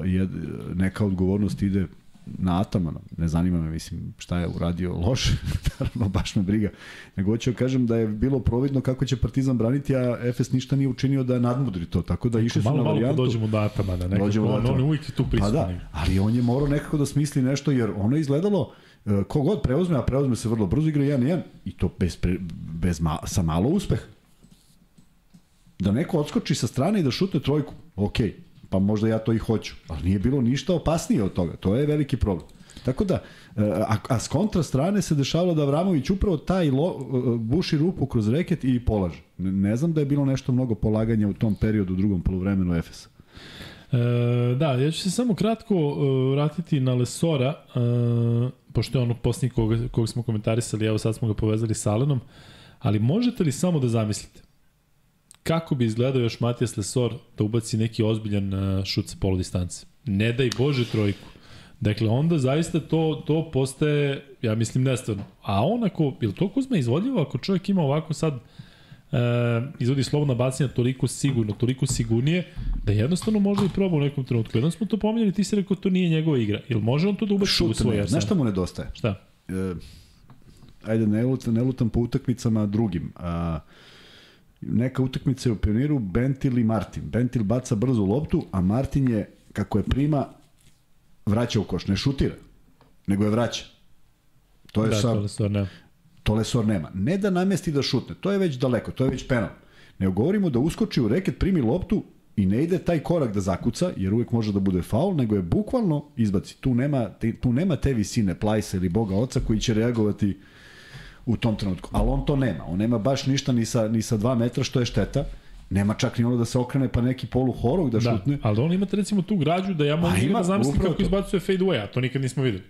je, neka odgovornost ide na Atamana, ne zanima me, mislim, šta je uradio loše, naravno, baš me briga. Nego hoću da kažem da je bilo providno kako će Partizan braniti, a Efes ništa nije učinio da nadmudri to, tako da išli su Malo, na malo varijantu. kad dođemo do Atamana, nekako, Dođemo do on, on Atamana. je uvijek tu Pa prisutan. da, ali on je morao nekako da smisli nešto, jer ono je izgledalo, e, kogod preuzme, a preuzme se vrlo brzo, igra 1-1, i to bez, pre, bez ma, sa malo uspeha. Da neko odskoči sa strane i da šutne trojku, okej, pa možda ja to i hoću, ali nije bilo ništa opasnije od toga, to je veliki problem. Tako da, e, a, a s kontra strane se dešavalo da Avramović upravo taj lo, e, buši rupu kroz reket i polaže. Ne, znam da je bilo nešto mnogo polaganja u tom periodu u drugom polovremenu Efesa. E, da, ja ću se samo kratko e, vratiti na Lesora, e, pošto je ono posljednji kog, kog smo komentarisali, evo sad smo ga povezali sa Alenom, ali možete li samo da zamislite kako bi izgledao još Matijas Lesor da ubaci neki ozbiljan e, šut sa polu distance? Ne daj Bože trojku. Dakle, onda zaista to, to postaje, ja mislim, nestvarno. A on ako, je li to Kuzma izvodljivo ako čovjek ima ovako sad e, izvodi slobodna bacanja toliko sigurno, toliko sigurnije, da jednostavno može i proba u nekom trenutku. Jednom smo to pominjali, ti si rekao to nije njegova igra. Ili može on to da ubaci u svoj arsenal? znaš šta mu nedostaje? Šta? e, ajde, ne lutam, ne lutam po utakmicama drugim. A, neka utakmica je u pioniru Bentil i Martin. Bentil baca brzo loptu, a Martin je, kako je prima, vraća u koš. Ne šutira, nego je vraća. To je Da, sa, to Lesor ne. to Lesor nema. Ne da namesti da šutne, to je već daleko, to je već penal. Ne govorimo da uskoči u reket, primi loptu i ne ide taj korak da zakuca, jer uvek može da bude faul, nego je bukvalno izbaci. Tu nema, tu nema te visine Plajsa ili Boga Oca koji će reagovati u tom trenutku. Ali on to nema. On nema baš ništa ni sa, ni sa dva metra, što je šteta. Nema čak ni ono da se okrene pa neki polu horog da, Da, šutne. ali on imate recimo tu građu da ja mogu ima, da zamislim kako to. izbacuje fade away, a to nikad nismo videli.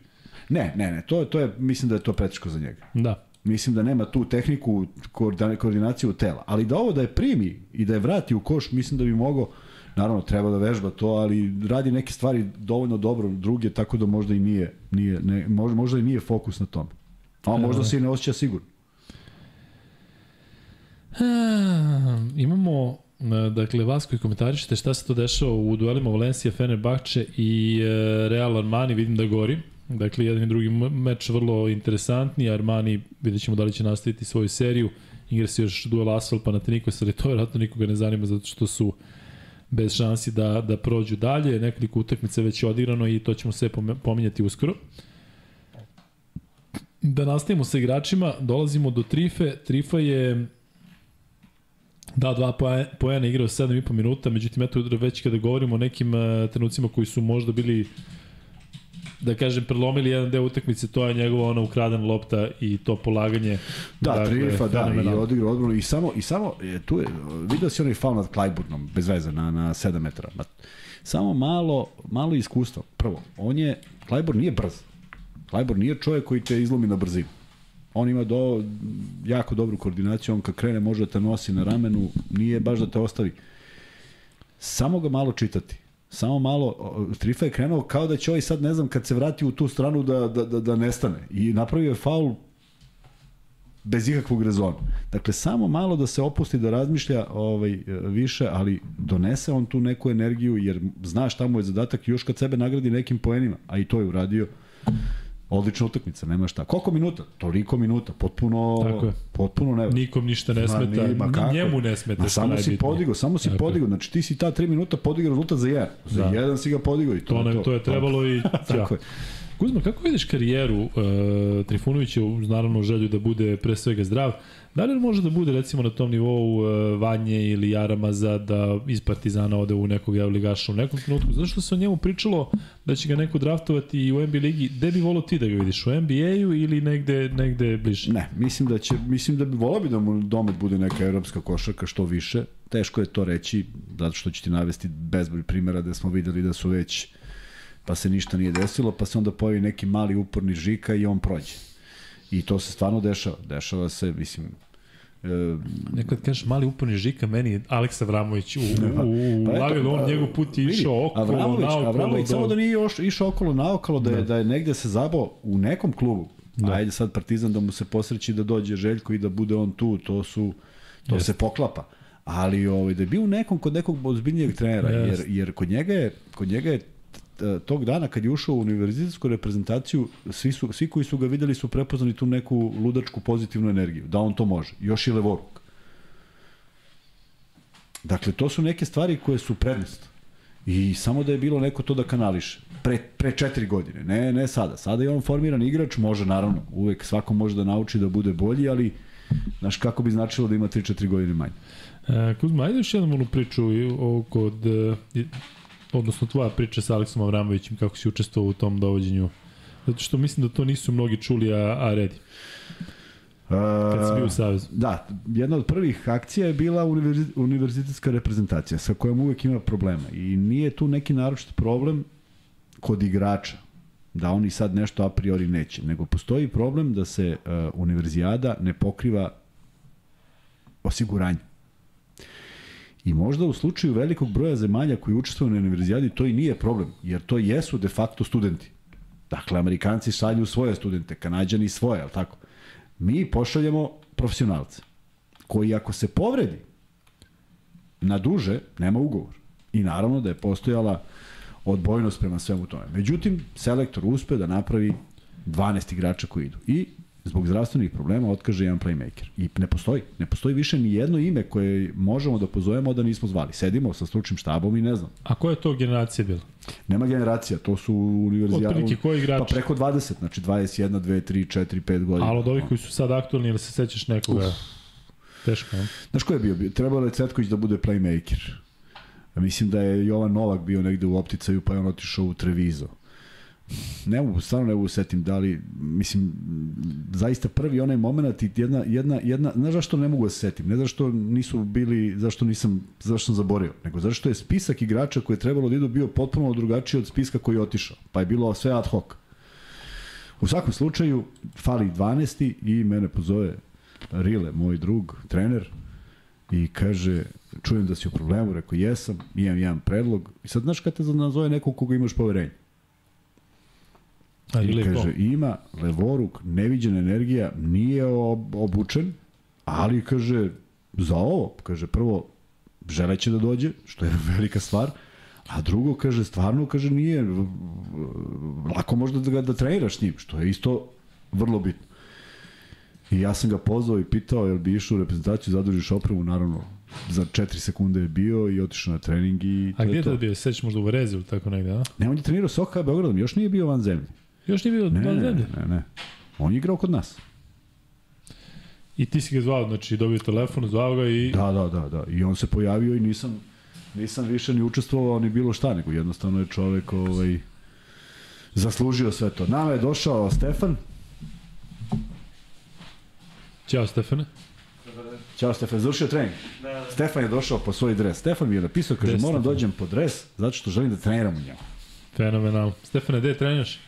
Ne, ne, ne. To, to je, mislim da je to preteško za njega. Da. Mislim da nema tu tehniku, koordina- koordinaciju tela. Ali da ovo da je primi i da je vrati u koš, mislim da bi mogao, naravno treba da vežba to, ali radi neke stvari dovoljno dobro, druge, tako da možda i nije, nije ne, možda, možda i nije fokus na tome. A možda se i ne osjeća sigurno. A, imamo e, dakle vas koji komentarišete šta se to dešava u duelima Valencija, Fenerbahče i e, Real Armani, vidim da gori. Dakle, jedan i drugi meč vrlo interesantni. Armani, vidjet ćemo da li će nastaviti svoju seriju. Igra se još duel Asfal Panathinaikos, ali to vjerojatno nikoga ne zanima zato što su bez šansi da, da prođu dalje. Nekoliko utakmica već je odigrano i to ćemo sve pominjati uskoro. Da nastavimo sa igračima, dolazimo do Trife. Trifa je Da, dva poena igrao 7,5 minuta, međutim, eto, već kada govorimo o nekim uh, trenucima koji su možda bili da kažem, prelomili jedan deo utakmice, to je njegova ona ukradena lopta i to polaganje. Da, dakle, Trifa, da, i odigrao odbranu i samo, i samo je, tu je, vidio si onaj faul nad Klajburnom, bez veze, na, na 7 metara. Samo malo, malo iskustva. Prvo, on je, Klajburn nije brz. Klajburn nije čovjek koji te izlomi na brzinu. On ima do, jako dobru koordinaciju, on kad krene može da te nosi na ramenu, nije baš da te ostavi. Samo ga malo čitati. Samo malo, Trifa je krenuo kao da će ovaj sad, ne znam, kad se vrati u tu stranu da, da, da, da nestane. I napravio je faul bez ikakvog rezona. Dakle, samo malo da se opusti, da razmišlja ovaj, više, ali donese on tu neku energiju, jer zna šta mu je zadatak još kad sebe nagradi nekim poenima, a i to je uradio Odlična utakmica, nema šta. Koliko minuta? Toliko minuta, potpuno Tako je. potpuno ne. Nikom ništa ne smeta, ma, kako? njemu ne smeta. Ma, samo si podigao, samo si podigao. Znači ti si ta 3 minuta podigao rezultat za jedan. Za da. jedan si ga podigao i to, to, ne, to. to je trebalo i Tako je. Kuzma, kako vidiš karijeru uh, Trifunovića, naravno želju da bude pre svega zdrav, Da li može da bude recimo na tom nivou uh, Vanje ili Jaramaza da iz Partizana ode u nekog Evroligaša u nekom trenutku? Zašto se o njemu pričalo da će ga neko draftovati i u NBA ligi? Gde bi volio ti da ga vidiš? U NBA-u ili negde, negde bliže? Ne, mislim da će, mislim da bi volao bi da mu domet bude neka evropska košarka što više. Teško je to reći, zato što ću ti navesti bezbroj primjera da smo videli da su već pa se ništa nije desilo, pa se onda pojavi neki mali uporni žika i on prođe. I to se stvarno dešava. Dešava se, mislim, E, Nekad kažeš mali uporni žika, meni Aleksa Vramović u, u, u pa glavi, on njegov put je išao okolo, Avramović, naokolo. Avramović, do... samo da nije još, išao okolo, naokolo, da je, da. da je negde se zabao u nekom klubu. Da. Ajde sad Partizan da mu se posreći da dođe Željko i da bude on tu, to su to se poklapa. Ali ovaj da je bio nekom kod nekog ozbiljnijeg trenera jer jer kod njega je kod njega je E, tog dana kad je ušao u univerzitetsku reprezentaciju, svi, su, svi koji su ga videli su prepoznali tu neku ludačku pozitivnu energiju, da on to može. Još i levoruk. Dakle, to su neke stvari koje su prednost. I samo da je bilo neko to da kanališe. Pre, pre četiri godine, ne, ne sada. Sada je on formiran igrač, može naravno, uvek svako može da nauči da bude bolji, ali znaš kako bi značilo da ima 3-4 godine manje. E, Kuzma, ajde još jednom onu priču o, kod e, odnosno tvoja priča sa Aleksom Avramovićem, kako si učestvovao u tom dovođenju? Zato što mislim da to nisu mnogi čuli, a, a redi. Kad si bio u Savezu. Da, jedna od prvih akcija je bila univerzitetska reprezentacija sa kojom uvek ima problema i nije tu neki naročit problem kod igrača da oni sad nešto a priori neće, nego postoji problem da se uh, univerzijada ne pokriva osiguranje. I možda u slučaju velikog broja zemalja koji učestvuju na univerzijadi to i nije problem, jer to jesu de facto studenti. Dakle, Amerikanci šalju svoje studente, Kanadjani svoje, ali tako? Mi pošaljemo profesionalce, koji ako se povredi na duže, nema ugovor. I naravno da je postojala odbojnost prema svemu tome. Međutim, selektor uspe da napravi 12 igrača koji idu. I zbog zdravstvenih problema otkaže jedan playmaker. I ne postoji. Ne postoji više ni jedno ime koje možemo da pozovemo da nismo zvali. Sedimo sa stručnim štabom i ne znam. A koja je to generacija bila? Nema generacija, to su univerzijali. Otprilike koji igrači? Pa preko 20, znači 21, 2, 3, 4, 5 godina. Ali od ovih koji su sad aktualni, ili se sećaš nekoga? Uf. Teško, ne? Znaš ko je bio? Trebalo je Cvetković da bude playmaker. Mislim da je Jovan Novak bio negde u opticaju, pa je on otišao u Trevizo ne mogu, stvarno ne mogu da setim da li, mislim, zaista prvi onaj moment i jedna, jedna, jedna, ne zašto ne mogu da se setim, ne zašto nisu bili, zašto nisam, zašto sam zaborio, nego zašto je spisak igrača koji je trebalo da idu bio potpuno drugačiji od spiska koji je otišao, pa je bilo sve ad hoc. U svakom slučaju, fali 12. i mene pozove Rile, moj drug, trener, i kaže, čujem da si u problemu, rekao jesam, imam jedan predlog, i sad znaš kada te nazove nekog koga imaš poverenje. A, I ili kaže, ima levoruk, neviđena energija, nije ob, obučen, ali kaže, za ovo, kaže, prvo, želeće da dođe, što je velika stvar, a drugo, kaže, stvarno, kaže, nije, lako možda da ga da treniraš s njim, što je isto vrlo bitno. I ja sam ga pozvao i pitao jel bi išao u reprezentaciju, zadužiš opremu, naravno, za 4 sekunde je bio i otišao na trening i to A je gdje je to. to bio? Seć možda u Varezi ili tako negde, a? Ne, on je trenirao sa OKA Beogradom, još nije bio van zemlje. Još nije bio Ne, van ne, ne, ne. On je igrao kod nas. I ti si ga zvao, znači dobio telefon, zvao ga i... Da, da, da, da. I on se pojavio i nisam nisam više ni učestvovao ni bilo šta, nego jednostavno je čovek ovaj, zaslužio sve to. Nama je došao Stefan. Ćao Stefane. Ćao Stefan, završio trening. Stefan je došao po svoj dres. Stefan mi je napisao, kaže, moram Stefan. dođem po dres, zato što želim da treniram u njemu. Fenomenalno. Stefane, gde treniraš?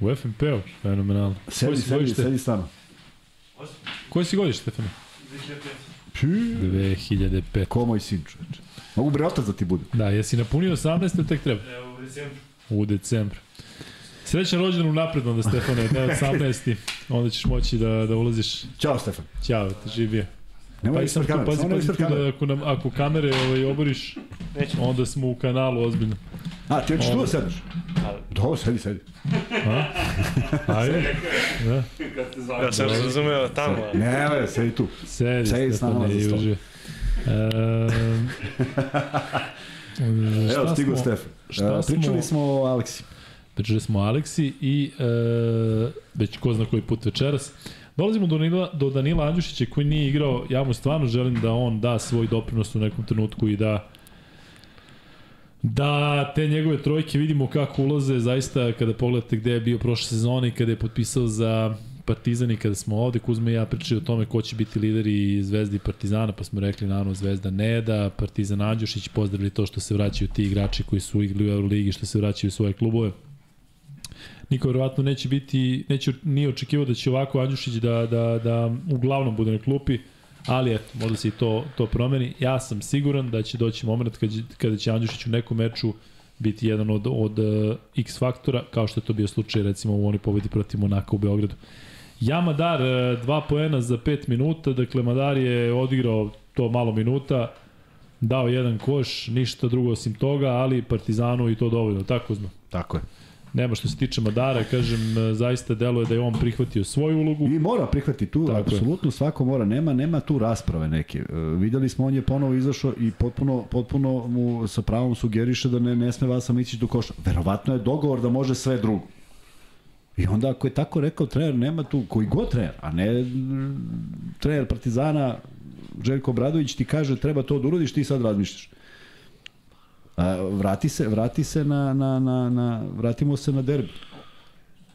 U FNP-u. Fenomenalno. Sedi, sedi, godište? sedi s nama. Koji si godište, Stefane? 2005. 2005. Ko moj sin, čoveče. Mogu bre otac da ti bude. Da, jesi napunio 18 ili tek treba? Evo, u decembru. U decembru. Srećan rođendan u napredno da Stefane, da je 18. Onda ćeš moći da, da ulaziš. Ćao Stefan. Ćao, te živio. Nemoj Pa ispred tu, kamere, pazi, samo ne pazi ispred da kamere. ako, nam, ako kamere ovaj, oboriš, Nećemo. onda smo u kanalu ozbiljno. A, ti hoćeš tu da sediš? Ali, Do, sedi, sedi. Ajde. Da. Ja sam razumeo tamo. ali- Ne, ne, sedi tu. Sedi, Sedi s nama za stol. Evo, smo- Stefan. E, Pričali smo- o Aleksi. Pričali smo o Aleksi i e, već ko zna koji put večeras. Dolazimo do Danila, do Danila Andjušića koji nije igrao, ja mu stvarno želim da on da svoj doprinos u nekom trenutku i da da te njegove trojke vidimo kako ulaze, zaista kada pogledate gde je bio prošle sezone i kada je potpisao za Partizan i kada smo ovde, Kuzma i ja pričali o tome ko će biti lideri Zvezdi i Partizana, pa smo rekli naravno Zvezda ne da, Partizan Andjušić, pozdravili to što se vraćaju ti igrači koji su igrali u Euroligi, što se vraćaju u svoje klubove. Niko verovatno neće biti, neće, nije očekivao da će ovako Andjušić da, da, da uglavnom bude na klupi, ali eto, možda se i to, to promeni. Ja sam siguran da će doći moment kada, će- kada će Andjušić u nekom meču biti jedan od, od uh, X faktora, kao što je to bio slučaj recimo u onoj pobedi protiv Monaka u Beogradu. Ja Madar, uh, dva poena za 5 minuta, dakle Madar je odigrao to malo minuta, dao jedan koš, ništa drugo osim toga, ali Partizanu i to dovoljno, tako zna. Tako je. Nema što se tiče Madara, kažem, e, zaista deluje da je on prihvatio svoju ulogu. I mora prihvati tu, Tako je. apsolutno svako mora, nema nema tu rasprave neke. E, videli smo on je ponovo izašao i potpuno potpuno mu sa pravom sugeriše da ne ne sme Vasa ići do koša. Verovatno je dogovor da može sve drugo. I onda ako je tako rekao trener, nema tu koji god trener, a ne trener Partizana Željko Bradović ti kaže treba to da uradiš, ti sad razmišljaš. A, vrati se, vrati se na, na, na, na, vratimo se na derbi.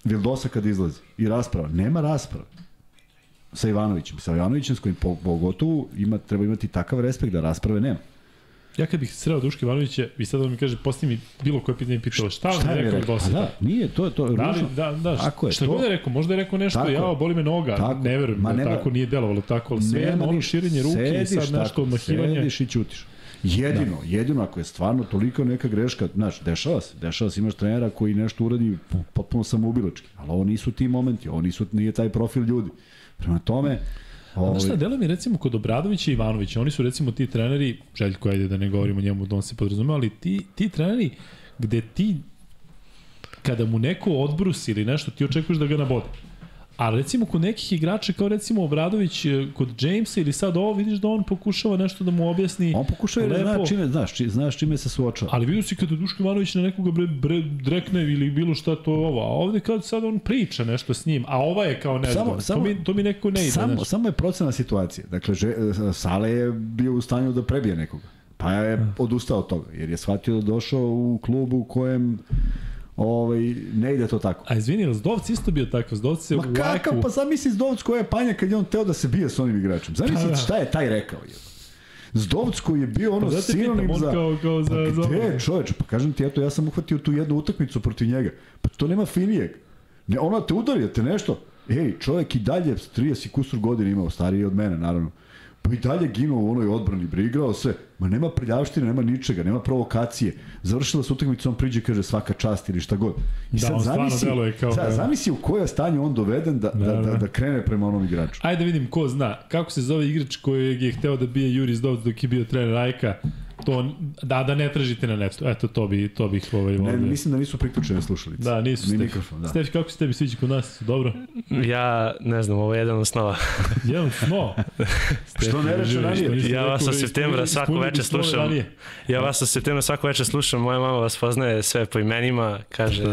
Vildosa kad izlazi i rasprava. Nema rasprave sa Ivanovićem. Sa Ivanovićem s kojim po- pogotovo ima, treba imati takav respekt da rasprave nema. Ja kad bih sreo Duška Ivanovića i sad on mi kaže, postavi mi bilo koje pitanje pitao, šta, šta je rekao rekao? do Pa da, nije, to je to. Da, li, da, da, Tako je, šta to- god je rekao, možda je rekao nešto, Tako je. ja, boli me noga, Tako. ne verujem Ma da nema- tako nije delovalo tako, ali sve jedno, ono širenje ruke i sad nešto odmahivanje. Sediš i ćutiš. Jedino, da. jedino ako je stvarno toliko neka greška, znaš, dešava se, dešava se, imaš trenera koji nešto uradi potpuno samoubilački, ali ovo nisu ti momenti, ovo nisu, nije taj profil ljudi. Prema tome, Znaš ovaj, šta, deluje mi recimo kod Obradovića i Ivanovića, oni su recimo ti treneri, Željko, ajde da ne govorimo njemu, da on se podrazume, ali ti, ti treneri gde ti, kada mu neko odbrusi ili nešto, ti očekuješ da ga nabode. A recimo kod nekih igrača kao recimo Obradović e, kod Jamesa ili sad ovo vidiš da on pokušava nešto da mu objasni on pokušava da zna čime, znaš, či, znaš čime se suočava. Ali vidio si kada Duško Ivanović na nekoga bre, bre, drekne ili bilo šta to ovo, a ovde kao sad on priča nešto s njim, a ova je kao nezgodno. Samo- samo- to, mi, to mi nekako ne ide. Samo, znaš. samo je procena situacije. Dakle, že, Sale je bio u stanju da prebije nekoga. Pa je odustao od toga, jer je shvatio da došao u klubu u kojem ovaj, ne ide to tako. A izvini, Zdovc isto bio takav? Zdovc se Ma u kakav, pa zamisli Zdovc koja je panja kad je on teo da se bije s onim igračem. Zamisli Pa da. šta je taj rekao. Je. Zdovc koji je bio ono Pa sinonim pitam, za... kao- kao za- pa gde je čoveče? Pa kažem ti, eto, ja sam uhvatio tu jednu utakmicu protiv njega. Pa to nema finijeg. Ne, ona te udario, te nešto. Ej, čovjek i dalje 30 i kusur godina imao, stariji od mene, naravno. Pa i dalje ginuo u onoj odbrani, bre, igrao sve. Ma nema prljavštine, nema ničega, nema provokacije. Završila se utakmica, on priđe kaže svaka čast ili šta god. I Da, stvarno deluje kao- sad, zamisli u koje stanje on doveden da, da, Da, da, da. da, krene prema onom igraču. Ajde da vidim ko zna. Kako se zove igrač koji je hteo da bije Juris Dovc dok je bio trener Rajka? To, da, da ne tražite na netu. Eto, to bi, to bih ovaj, Ne, volio. mislim da nisu priključene slušalice. Da, nisu Ni mikrofon, da. Stefi, kako se tebi sviđa kod nas? Dobro? Ja ne znam, ovo je jedan od snova. Jedan sno. Što ne reče ranije? Ja vas od septembra svako veče slušam. Ja vas sa septembra svako večer slušam, moja mama vas poznaje sve po imenima, kaže,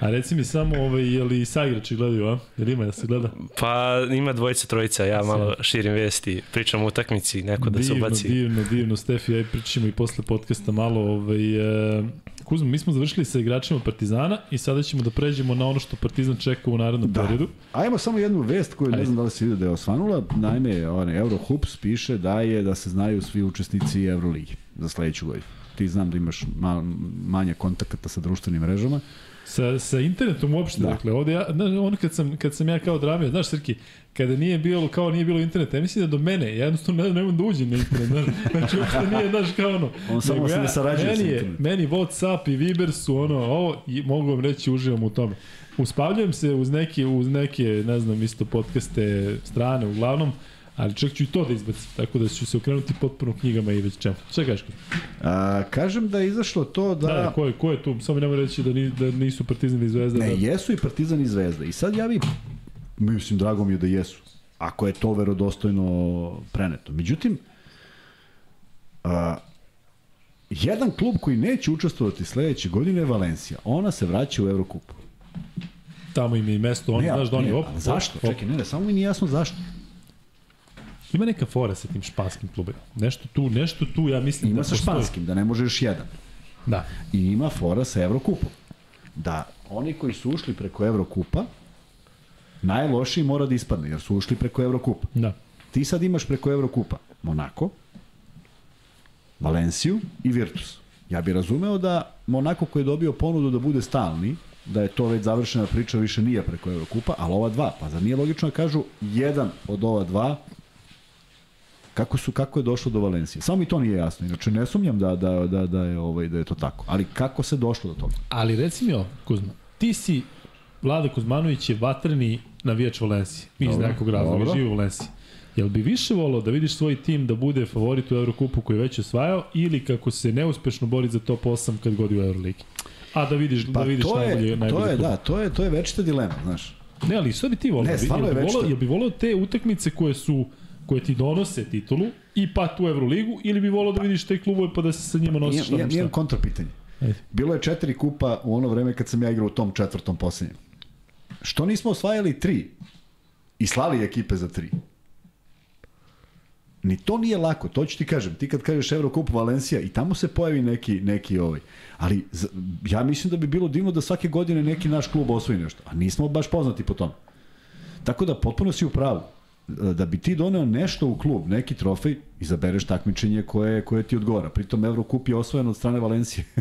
A reci mi samo, ovaj, je li saigrači gledaju, a? Je li ima da se gleda? pa ima dvojica, trojica, ja malo širim vesti, pričam o utakmici, neko da se divno, ubaci. divno, divno, Stefi, aj pričamo i posle podcasta malo. Ovaj, e, Kuzma, mi smo završili sa igračima Partizana i sada ćemo da pređemo na ono što Partizan čeka u narednom Da. periodu. Ajmo samo jednu vest koju ne Ajde. znam da li se vidio da je osvanula. Naime, onaj Eurohoops piše da je da se znaju svi učesnici Euroligi za sledeću godinu. Ti znam da imaš ma, manje kontakata sa društvenim mrežama. Sa, sa internetom uopšte, da. Da. dakle, ovde ja, znaš, ono kad sam, kad sam ja kao dramio, znaš Srki, kada nije bilo, kao nije bilo interneta, ja mislim da do mene, ja jednostavno ne, ne mogu da uđem na internet, znaš, znači uopšte nije, znaš, kao ono, On samo nego se ne sarađuje meni sa internetom. meni Whatsapp i Viber su ono, ovo, i mogu vam reći, uživam u tome. Uspavljujem se uz neke, uz neke, ne znam, isto podcaste strane, uglavnom, ali čak ću i to da izbacim, tako da ću se okrenuti potpuno knjigama i već čemu. Šta kažeš? A, kažem da je izašlo to da... Da, da, ko je, ko je tu? Samo nemoj reći da, ni, da nisu Partizan i Zvezda. Ne, da, jesu i Partizan i Zvezda. I sad ja bi, mislim, drago mi je da jesu. Ako je to verodostojno preneto. Međutim, a, jedan klub koji neće učestvovati sledeće godine je Valencija. Ona se vraća u Eurokup. tamo im je i mesto, oni, Ne, znaš da oni, ne, op, a zašto? op, op. Čekaj, ne, ne, samo mi nije jasno zašto. Ima neka fora sa tim španskim klubima. Nešto tu, nešto tu, ja mislim Ima da sa postoji. španskim, da ne može još jedan. Da. I ima fora sa Evrokupom. Da oni koji su ušli preko Evrokupa, najlošiji mora da ispadne, jer su ušli preko Evrokupa. Da. Ti sad imaš preko Evrokupa Monako, Valenciju i Virtus. Ja bih razumeo da Monako koji je dobio ponudu da bude stalni, da je to već završena priča, više nije preko Evrokupa, ali ova dva, pa zar nije logično da kažu jedan od ova dva kako su kako je došlo do Valencije. Samo mi to nije jasno. Inače ne sumnjam da da da da je ovaj da je to tako. Ali kako se došlo do toga? Ali reci mi ovo, Kuzma, ti si, Vlada Kuzmanović je vatreni navijač Valencije. Iz Dobro, nekog razloga, živi u Valenciji. Jel bi više volao da vidiš svoj tim da bude favorit u Eurokupu koji je već osvajao ili kako se neuspešno bori za top 8 kad god je u Euroligi? A da vidiš, da vidiš Pa to najbolje, je, najbolje to je klub. da, to je to je večita dilema, znaš. Ne, ali što bi ti volao? Ne, bi- stvarno je to. jel bi volao te utakmice koje su koje ti donose titulu i pat u Euroligu ili bi volao da vidiš te klubove pa da se sa njima nosiš imam, šta? imam kontrapitanje. Ajde. Bilo je četiri kupa u ono vreme kad sam ja igrao u tom četvrtom poslednjem. Što nismo osvajali tri i slali ekipe za tri? Ni to nije lako, to ću ti kažem. Ti kad kažeš Eurocup Valencija i tamo se pojavi neki, neki ovaj. Ali ja mislim da bi bilo divno da svake godine neki naš klub osvoji nešto. A nismo baš poznati po tom. Tako da potpuno si u pravu. Da bi ti doneo nešto u klub, neki trofej, izabereš takmičenje koje, koje ti odgovara. Pritom Eurocup je osvojen od strane Valencije.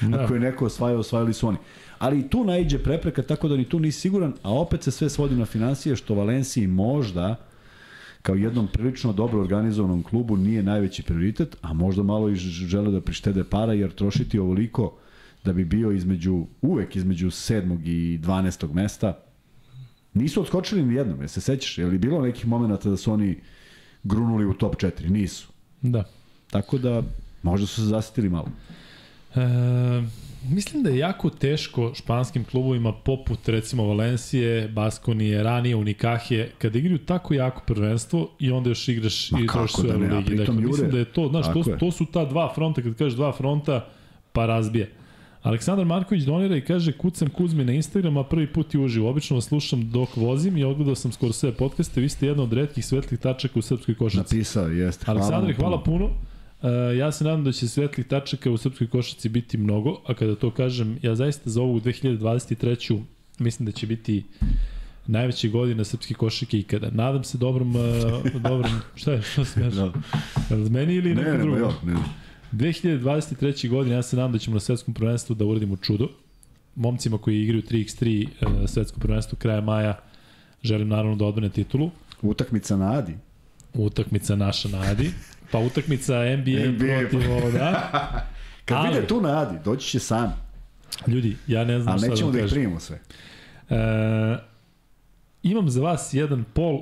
Da. Ako je neko osvajao, osvajali su oni. Ali i tu naiđe prepreka, tako da ni tu nisi siguran, a opet se sve svodi na financije, što Valenciji možda kao jednom prilično dobro organizovanom klubu nije najveći prioritet, a možda malo i žele da prištede para, jer trošiti ovoliko da bi bio između, uvek između 7. i 12. mesta, nisu odskočili ni jednom, je se sećaš? Je li bilo nekih momenta da su oni grunuli u top 4? Nisu. Da. Tako da možda su se zasitili malo. E, mislim da je jako teško španskim klubovima poput recimo Valencije, Baskonije, ranije Unikahije, kada igraju tako jako prvenstvo i onda još igraš Ma i trošiš da u ligi. pritom Dakle, mislim da je to, znaš, to, to su ta dva fronta, kad kažeš dva fronta, pa razbije. Aleksandar Marković donira i kaže kucam Kuzmi na Instagram, a prvi put i uživo. Obično vas slušam dok vozim i odgledao sam skoro sve podcaste. Vi ste jedna od redkih svetlih tačaka u srpskoj košarci. Napisao, jeste. Hvala Aleksandre, vam hvala puno. puno. Uh, ja se nadam da će svetlih tačaka u srpskoj košarci biti mnogo, a kada to kažem, ja zaista za ovu 2023. mislim da će biti najveće godina srpske košarke ikada. Nadam se dobrom, uh, dobrom, šta je, šta se kaže? Da. Meni ili Ne, nekom ne, ne, ne, ne. 2023. godine ja se nadam da ćemo na svetskom prvenstvu da uradimo čudo. Momcima koji igraju 3x3 uh, svetsko prvenstvo kraja maja želim naravno da odbrane titulu. Utakmica na Adi. utakmica naša na Adi, pa utakmica NBA, NBA. protiv ovo, da. Kad Ali- vide tu na Adi, doći će sam. Ljudi, ja ne znam Ali šta da nećemo vam da ih kažem. primimo sve. E, imam za vas jedan pol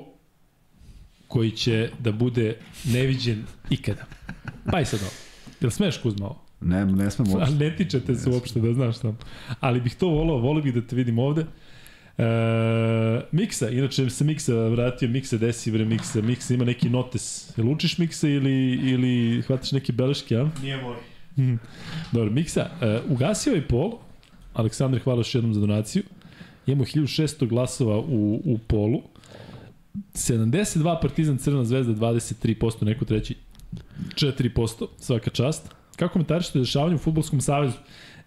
koji će da bude neviđen ikada. Pa i sad ovo. Jel smeš Kuzma ovo? Ne, ne smemo Ali uopšte. ne tičete se uopšte da znaš tam. Ali bih to volao, volio bih da te vidim ovde. E, Miksa, inače se Miksa vratio, Miksa desi bre Miksa, Miksa ima neki notes. Jel učiš Miksa ili, ili hvataš neke beleške, a? Nije moj. Dobro, Miksa, uh, ugasio je pol, Aleksandar, hvala još jednom za donaciju. Imamo 1600 glasova u, u polu. 72 Partizan Crvena zvezda, 23%, neko treći 4%, svaka čast. Kako komentarišete dešavanje u Futbolskom savezu?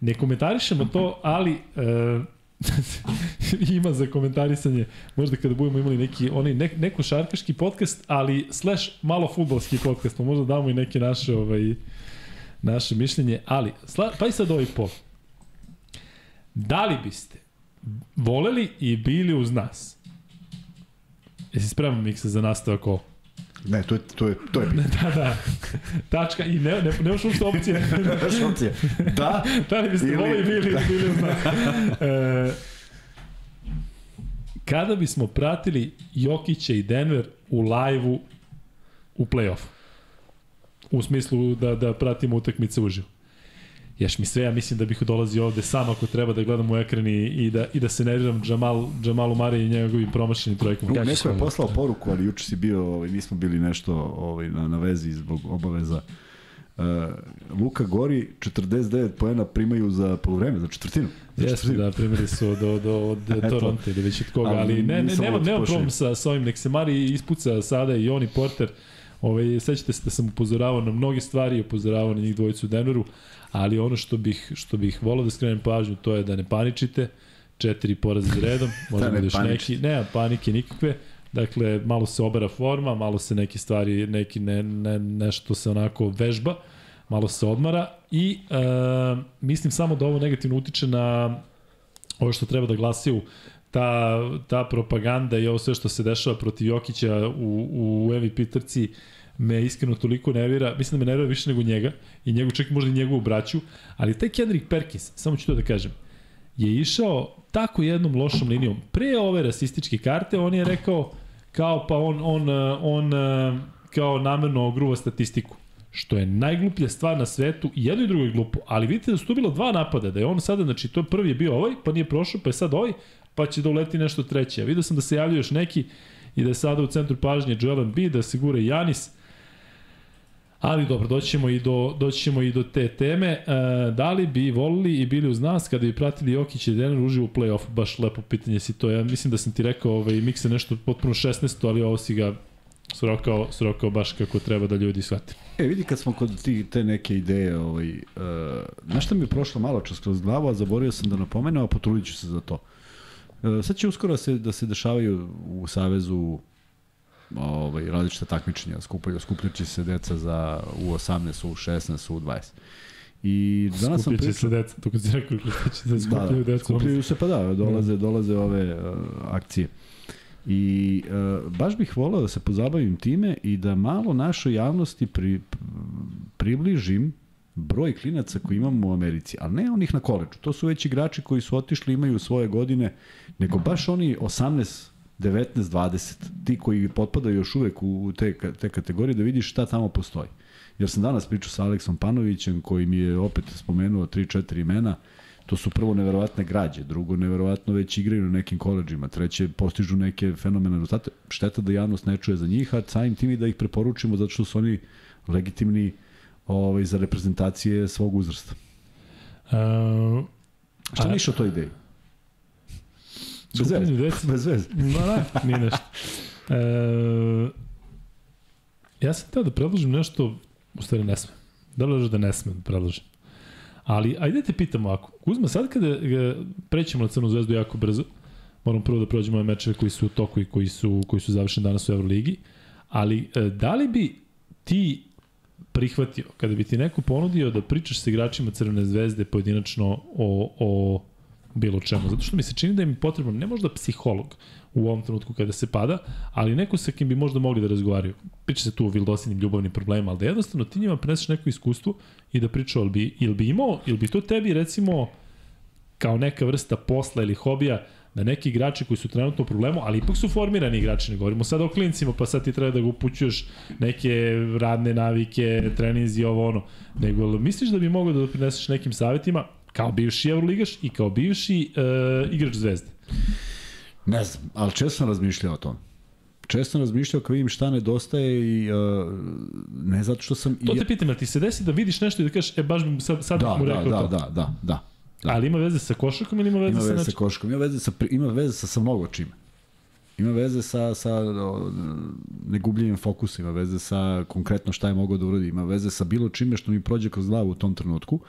Ne komentarišemo to, ali e, ima za komentarisanje, možda kada budemo imali neki, onaj, ne, neko šarkaški podcast, ali slash malo futbolski podcast, pa možda damo i neke naše ovaj, naše mišljenje, ali, sla, pa i sad ovaj pol. Da li biste voleli i bili uz nas? Jesi spreman, Miksa, za nastavak ovo? Ne, to je, to je, to je pitanje. da, da. Tačka. I ne, ne, nemaš uopšte opcije. Znaš opcije? Da, da li biste Ili- bili, da. bili uz nas? E, kada bismo pratili Jokića i Denver u live-u u play-offu? U smislu da, da pratimo utakmice uživo. Ješ mi sve, ja mislim da bih dolazio ovde sam ako treba da gledam u ekran i, i, da, i da se nerviram Džamal, Džamalu Mari i njegovim promašenim trojkom. Neko je sam- poslao poruku, ali juče si bio, ovaj, nismo bili nešto ovaj, na, na vezi zbog obaveza. Uh, Luka Gori 49 poena primaju za polovreme, za četvrtinu. Za Jeste, četvrtinu. da, primili su od, od, od Eto. Toronto ili već od koga, ali, Ali ne, ne, nema, ovo nema problem sa, sa ovim, nek se Mari ispuca sada i Oni Porter, Ove, sećate se da sam upozoravao na mnoge stvari, upozoravao na njih dvojicu u Denveru, ali ono što bih, što bih volao da skrenem pažnju, to je da ne paničite, četiri poraza za redom, možda Da ne još neki, nema panike nikakve, dakle, malo se obera forma, malo se neke stvari, neki ne, ne, nešto se onako vežba, malo se odmara i e, mislim samo da ovo negativno utiče na ovo što treba da glasiju ta, ta propaganda i ovo sve što se dešava protiv Jokića u, u MVP trci me iskreno toliko nervira, mislim da me nervira više nego njega i njegu, čak možda i njegovu braću, ali taj Kendrick Perkins, samo ću to da kažem, je išao tako jednom lošom linijom. Pre ove rasističke karte on je rekao kao pa on, on, on eh, kao namerno ogruva statistiku što je najgluplja stvar na svetu, i jedno i drugo je glupo, ali vidite da su tu bilo dva napada, da je on sada, znači to prvi je bio ovaj, pa nije prošao, pa je sad ovaj, pa će da uleti nešto treće. Ja vidio sam da se javljaju još neki i da je sada u centru pažnje Joel Embiid, da se gure Janis, Ali dobro, doći ćemo i do, doći ćemo i do te teme. E, da li bi volili i bili uz nas kada bi pratili Jokić i Denver uživo u play-offu? Baš lepo pitanje si to. Ja mislim da sam ti rekao, ovaj, mikse nešto potpuno 16, ali ovo si ga srokao, srokao baš kako treba da ljudi shvate. E, vidi kad smo kod ti, te neke ideje, ovaj, uh, znaš šta mi je prošlo malo čas kroz glavu, a zaboravio sam da napomenem, a potrudit ću se za to. Uh, sad će uskoro se, da se dešavaju u Savezu ovaj, različite takmičenja, skupljaju, skupljaće se deca za U18, U16, U20. I danas sam Skupljaće se pričao... deca, to kad si rekao što će se skupljaju da, da, deca. skupljaju se, pa da, dolaze, dolaze ove uh, akcije. I uh, baš bih volao da se pozabavim time i da malo našoj javnosti pri, približim broj klinaca koji imamo u Americi, ali ne onih na koleđu. To su već igrači koji su otišli, imaju svoje godine, nego baš oni 18, 19, 20, ti koji potpadaju još uvek u te, te kategorije, da vidiš šta tamo postoji. Jer sam danas pričao sa Aleksom Panovićem, koji mi je opet spomenuo 3-4 imena, to su prvo neverovatne građe, drugo neverovatno već igraju na nekim koleđima, treće postižu neke fenomenalne rezultate. Šteta da javnost ne čuje za njih, a samim tim i da ih preporučimo zato što su oni legitimni ovaj, za reprezentacije svog uzrasta. Uh, Šta miš o toj ideji? Bez veze. dece. Bez veze. Ma da, nije nešto. E, ja sam teo da predložim nešto, u stvari ne smem. Da li da ne smem da predložim? Ali, ajde da te pitam ovako. Kuzma, sad kada e, prećemo na Crnu zvezdu jako brzo, moram prvo da prođemo ove mečeve koji su u toku i koji su, koji su završeni danas u Euroligi, ali da li bi ti prihvatio, kada bi ti neko ponudio da pričaš sa igračima Crvene zvezde pojedinačno o, o bilo čemu. Zato što mi se čini da im potrebno ne možda psiholog u ovom trenutku kada se pada, ali neko sa kim bi možda mogli da razgovaraju. Priča se tu o vildosinim ljubavnim problemima, ali da jednostavno ti njima preneseš neko iskustvo i da priča, ili bi, ili bi imao, ili bi to tebi recimo kao neka vrsta posla ili hobija, da neki igrači koji su trenutno u problemu, ali ipak su formirani igrači, ne govorimo sada o klincima, pa sad ti treba da ga upućuješ neke radne navike, treninzi, ovo ono, nego misliš da bi mogao da doprineseš nekim savjetima, kao bivši Euroligaš i kao bivši uh, igrač Zvezde? Ne znam, ali često sam razmišljao o tome. Često sam razmišljao kao vidim šta nedostaje i uh, ne zato što sam... To te pitam, ti se desi da vidiš nešto i da kažeš, e baš bi sad, sad da, mu da, rekao da, to? Da, da, da. Da. Ali ima veze sa košarkom ili ima veze ima sa veze nečim? sa košarkom, ima veze sa, ima veze sa, sa mnogo čime. Ima veze sa, sa o, negubljenjem fokusa, ima veze sa konkretno šta je mogao da uradi, ima veze sa bilo čime što mi prođe kroz glavu u tom trenutku.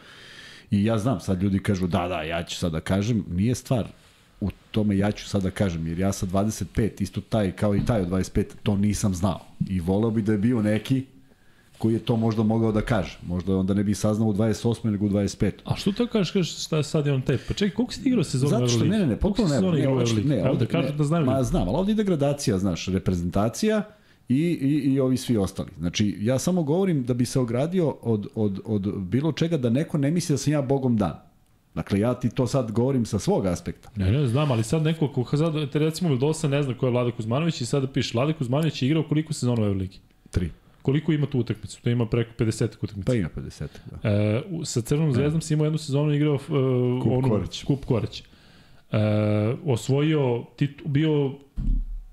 I ja znam, sad ljudi kažu da, da, ja ću sad da kažem, nije stvar u tome ja ću sad da kažem, jer ja sa 25, isto taj kao i taj od 25, to nisam znao. I voleo bi da je bio neki koji je to možda mogao da kaže. Možda onda ne bi saznao u 28. nego u 25. A što to kažeš, kažeš šta je sad je on taj? Pa čekaj, koliko si igrao sezonu Zato što, ne, ne, ne, potpuno ne, ne, ne, ne, ovde, da da znam. Ma znam, ali ovdje ide gradacija, znaš, reprezentacija i, i, i ovi svi ostali. Znači, ja samo govorim da bi se ogradio od, od, od bilo čega da neko ne misli da sam ja bogom dan. Dakle, ja ti to sad govorim sa svog aspekta. Ne, ne, znam, ali sad neko, ko sad, recimo Vildosa ne zna ko je Vlada Kuzmanović i sada piše, Vlada Kuzmanović je igrao koliko sezona u Euroligi? Tri. Koliko ima tu utakmicu? To ima preko 50 utakmica. Pa ima 50, da. E, sa Crnom zvezdom si imao jednu sezonu igrao uh, Kup onu, Korać. Kup Korać. E, osvojio, tit, bio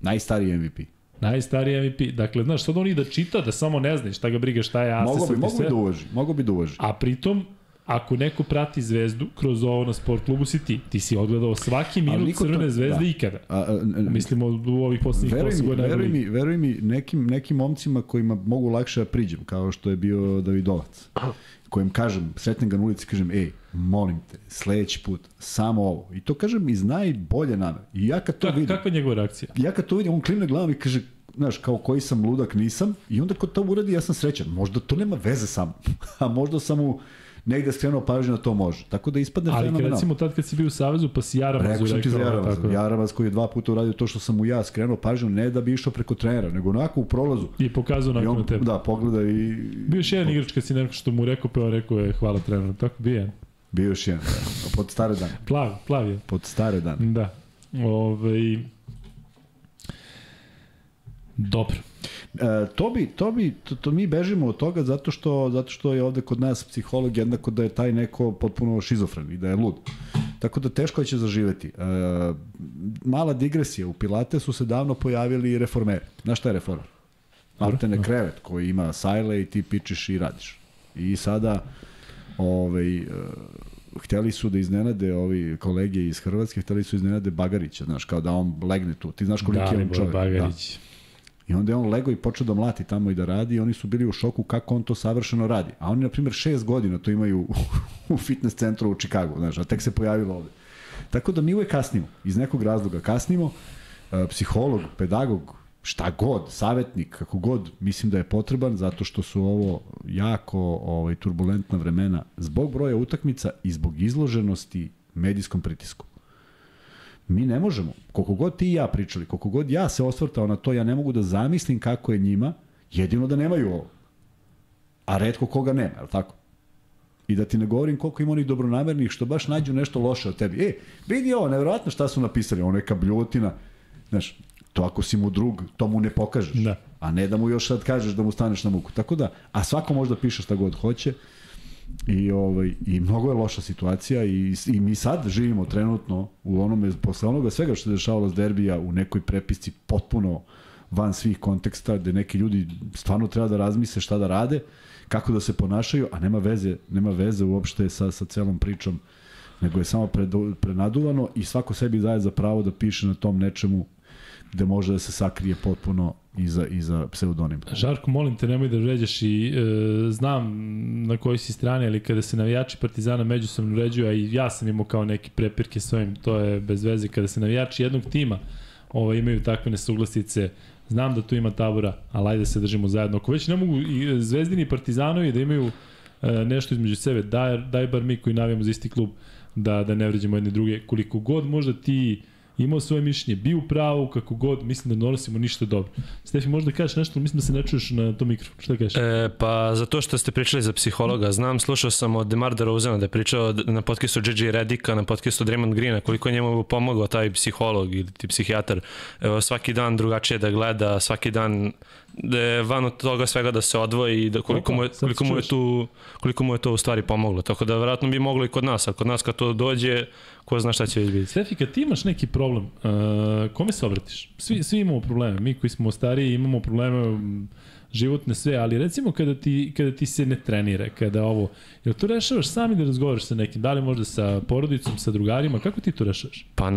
Najstariji MVP. najstariji MVP. Dakle, znaš, sad on i da čita, da samo ne zna šta ga briga, šta je Mogu asist. bi, mogu bi da uvaži, mogu bi da uvaži. A pritom, ako neko prati zvezdu kroz ovo na sport klubu si ti. Ti si odgledao svaki minut niko to- crvene zvezde da. ikada. A, a, a, Mislimo u ovih poslednjih Veruj 8 mi, godina. veruj mi, veruj mi nekim, nekim momcima kojima mogu lakše da priđem, kao što je bio Davidovac, kojem kažem, sretnem ga na ulici, kažem, ej, molim te, sledeći put, samo ovo. I to kažem iz najbolje namere. I ja kad to Kak, vidim, kakva je njegova reakcija? ja kad to vidim, on klimne glavom i kaže, znaš, kao koji sam ludak, nisam. I onda kod to uradi, ja sam srećan. Možda to nema veze sa mnom. A možda sam mu negde skrenuo pažnju na to može. Tako da ispadne Ali kad, fenomenalno. recimo tad kad si bio u Savezu, pa si Jaramazu Rekao sam ti za Jaramaz. tako da. Jaramaz koji je dva puta uradio to što sam mu ja skrenuo pažnju, ne da bi išao preko trenera, nego onako u prolazu. I pokazao nakon on, na tebe. da, pogleda i... Bio još jedan igrač kad si neko što mu rekao, pa rekao je hvala treneru. Tako bio jedan. Bio još jedan. Da. Pod stare dane. Plav, plav je. Pod stare dane. Da. Ove, Dobro. E, to bi, to bi, to, to mi bežimo od toga zato što, zato što je ovde kod nas psiholog jednako da je taj neko potpuno šizofren i da je lud. Tako da teško će zaživeti. E, mala digresija, u Pilatesu se davno pojavili reformeri. Znaš šta je reformer? Maltene krevet koji ima sajle i ti pičeš i radiš. I sada ovaj, e, hteli su da iznenade ovi kolege iz Hrvatske, hteli su iznenade Bagarića, znaš, kao da on legne tu. Ti znaš koliki je on čovjek. Da. I onda je on lego i počeo da mlati tamo i da radi i oni su bili u šoku kako on to savršeno radi. A oni, na primjer, šest godina to imaju u fitness centru u Čikagu, znaš, a tek se pojavilo ovde. Tako da mi uvek kasnimo, iz nekog razloga kasnimo, e, psiholog, pedagog, šta god, savetnik, kako god, mislim da je potreban zato što su ovo jako ovaj, turbulentna vremena zbog broja utakmica i zbog izloženosti medijskom pritisku. Mi ne možemo, koliko god ti i ja pričali, koliko god ja se osvrtao na to, ja ne mogu da zamislim kako je njima, jedino da nemaju ovo. A redko koga nema, je li tako? I da ti ne govorim koliko ima onih dobronamernih što baš nađu nešto loše od tebi. E, vidi ovo, nevjerojatno šta su napisali, ovo neka bljutina. Znaš, to ako si mu drug, to mu ne pokažeš. Da. A ne da mu još sad kažeš da mu staneš na muku. Tako da, a svako može da piše šta god hoće. I, ovaj, I mnogo je loša situacija i, i mi sad živimo trenutno u onome, posle onoga svega što se dešavalo s derbija u nekoj prepisci potpuno van svih konteksta, gde neki ljudi stvarno treba da razmise šta da rade, kako da se ponašaju, a nema veze, nema veze uopšte sa, sa celom pričom, nego je samo pred, prenaduvano i svako sebi daje za pravo da piše na tom nečemu gde može da se sakrije potpuno iza, iza pseudonima. Žarko, molim te, nemoj da vređaš i e, znam na kojoj si strani, ali kada se navijači Partizana međusobno vređuju, a i ja sam imao kao neki prepirke s ovim, to je bez veze, kada se navijači jednog tima ovaj, imaju takve nesuglasice, znam da tu ima tabora, ali ajde da se držimo zajedno. Ako već ne mogu i Zvezdini i Partizanovi da imaju e, nešto između sebe, daj, daj bar mi koji navijamo za isti klub da, da ne vređamo jedne druge. Koliko god možda ti imao svoje mišljenje, bio u pravu, kako god, mislim da donosimo ništa dobro. Stefi, možda kažeš nešto, mislim da se ne čuješ na tom mikro. Šta kažeš? E, pa za to što ste pričali za psihologa, znam, slušao sam od Demar DeRozana da je pričao na podcastu JJ Redika, na podcastu Draymond Greena, koliko je njemu pomogao taj psiholog ili ti psihijatar. Evo, svaki dan drugačije da gleda, svaki dan da je van od toga svega da se odvoji i da koliko mu je, koliko mu je tu koliko mu je to u stvari pomoglo. Tako da verovatno bi moglo i kod nas, a kod nas kad to dođe, ko zna šta će biti. Stefi, kad ti imaš neki problem, uh, kome se obratiš? Svi, svi imamo probleme. Mi koji smo stariji imamo probleme životne sve, ali recimo kada ti, kada ti se ne trenira, kada ovo, jel to rešavaš sami da razgovaraš sa nekim, da li možda sa porodicom, sa drugarima, kako ti to rešavaš? Pa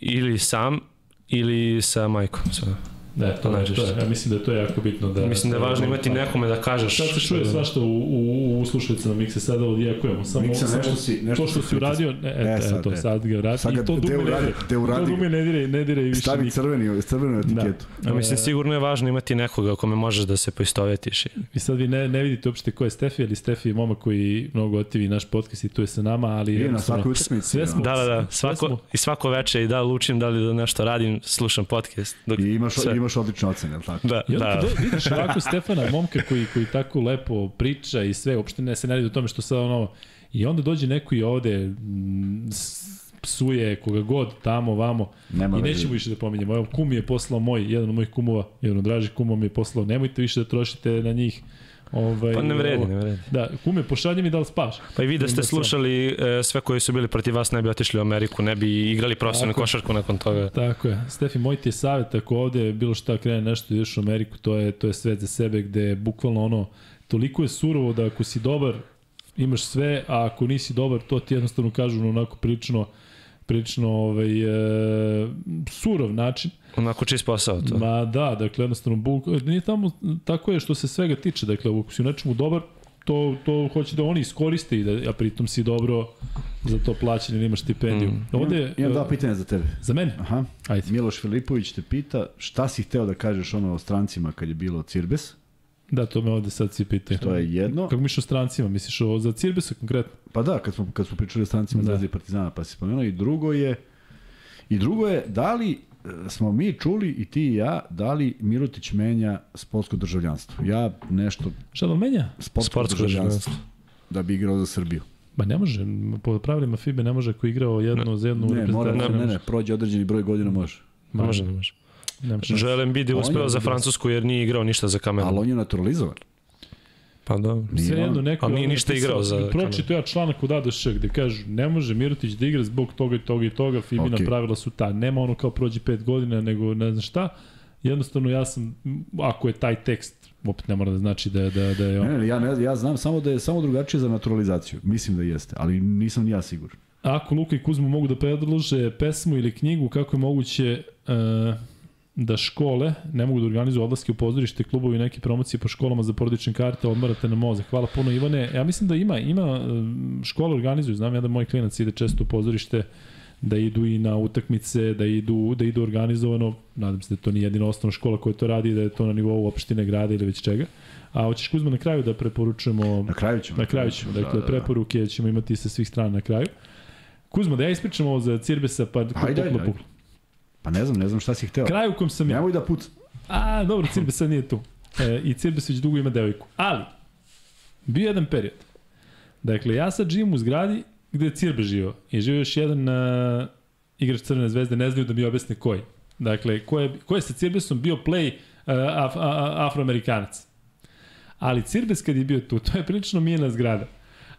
ili sam, ili sa majkom. Sa... Da, to, to, to je, ja mislim da je to jako bitno. Da, mislim da je važno imati nekome da kažeš. Sad se čuje svašta u, u, u slušalicama, mi se sada odjekujemo. Samo, Miksa, samo nešto si, nešto to što si uradio, ne, e, e, sad, to, sad ga vrati. Sad ga, I to dume ne dire. To dume ne dire, ne dire više. Stavi crveni, crvenu etiketu. Da. A mislim, sigurno je važno imati nekoga kome možeš da se poistovetiš. I sad vi ne, ne vidite uopšte ko je Stefi, ali Stefi je momak koji mnogo otivi naš podcast i tu je sa nama, ali... I na svakoj utakmici. Sve smo, da, da, da. Svako, I svako veče i da lučim da li da nešto radim, slušam podcast. Dok, I imaš, sve. Imaš odlične ocene jel tako? Da, I onda da. Vidiš ovako Stefana, momka koji, koji tako lepo priča i sve, uopšte ne se ne radi o tome što sad ono, i onda dođe neko i ovde m, psuje koga god tamo, vamo Nema i nećemo više da pominjemo. Evo, kum je poslao moj, jedan od mojih kumova, jedan od dražih kumova mi je poslao, nemojte više da trošite na njih Ovaj, pa ne vredi, ne vredi. Da, kume, pošalji mi da li spaš. Pa i vi da ste slušali e, sve koji su bili protiv vas, ne bi otišli u Ameriku, ne bi igrali profesionalnu košarku nakon toga. Tako je. Stefi, moj ti je savjet, ako ovde bilo šta krene nešto ideš u Ameriku, to je, to je sve za sebe gde bukvalno ono, toliko je surovo da ako si dobar, imaš sve, a ako nisi dobar, to ti jednostavno kažu onako prilično prilično ovaj, e, surov način. Onako čist posao to. Ma da, dakle jednostavno buk, nije tamo, tako je što se svega tiče, dakle ako si u nečemu dobar, to, to hoće da oni iskoriste i da, a pritom si dobro za to plaćen ili imaš stipendiju. Mm. Ovde, imam, imam dva pitanja za tebe. Za mene? Aha. Ajde. Miloš Filipović te pita šta si hteo da kažeš ono o strancima kad je bilo Cirbes? Da, to me ovde sad svi pitaju. To je jedno. Kako misliš o strancima? Misliš o, za Cirbesa konkretno? Pa da, kad smo, kad smo pričali o strancima da. Zvezda i Partizana, pa si spomenuo. I drugo je, i drugo je, da li e, smo mi čuli i ti i ja da li Mirotić menja sportsko državljanstvo. Ja nešto... Šta da menja? Sportsko, sportsko državljanstvo. Da bi igrao za Srbiju. Ba ne može, po pravilima FIBE ne može ako igrao jedno ne, za jednu ne, mora, ne, ne, ne, prođe određeni broj godina može. Ne može, ne može. Embiid je uspeo za Francusku jer nije igrao ništa za Kamerun. Ali on je naturalizovan. Pa da. Sve jedno neko... Ali nije ništa igrao za Pročito ja članak od ADŠ gde kažu ne može Mirotić da igra zbog toga i toga i toga, Fibina okay. pravila su ta. Nema ono kao prođe pet godina, nego ne znam šta. Jednostavno ja sam, ako je taj tekst opet ne mora da znači da, da, da je on. Ne, ne, ja, ne, ja znam samo da je samo drugačije za naturalizaciju. Mislim da jeste, ali nisam ja siguran. Ako Luka i Kuzma mogu da predlože pesmu ili knjigu, kako je moguće uh, da škole ne mogu da organizuju odlaske u pozorište, klubovi neke promocije po školama za porodične karte, odmarate na moze. Hvala puno Ivane. Ja mislim da ima, ima škole organizuju, znam ja da moj klinac ide često u pozorište, da idu i na utakmice, da idu, da idu organizovano. Nadam se da to nije jedina osnovna škola koja to radi, da je to na nivou opštine, grada ili već čega. A hoćeš Kuzma na kraju da preporučujemo... Na kraju ćemo. Na kraju ćemo, dakle, da, da, da. preporuke ćemo imati sa svih strana na kraju. Kuzma, da ja ispričam ovo za Cirbesa, pa... Ajde, ajde, ajde. Pa ne znam, ne znam šta si hteo. Kraj u kom sam ja. Nemoj da puc. A, dobro, Cirbe sad nije tu. E, I Cirbe već dugo ima devojku. Ali, bio jedan period. Dakle, ja sad živim u zgradi gde je Cirbe živio. I živio još jedan uh, igrač Crvene zvezde, ne znaju da mi objasne koji. Dakle, ko je, ko je sa Cirbesom bio play uh, af, a, afroamerikanac. Ali Cirbes kad je bio tu, to je prilično mijena zgrada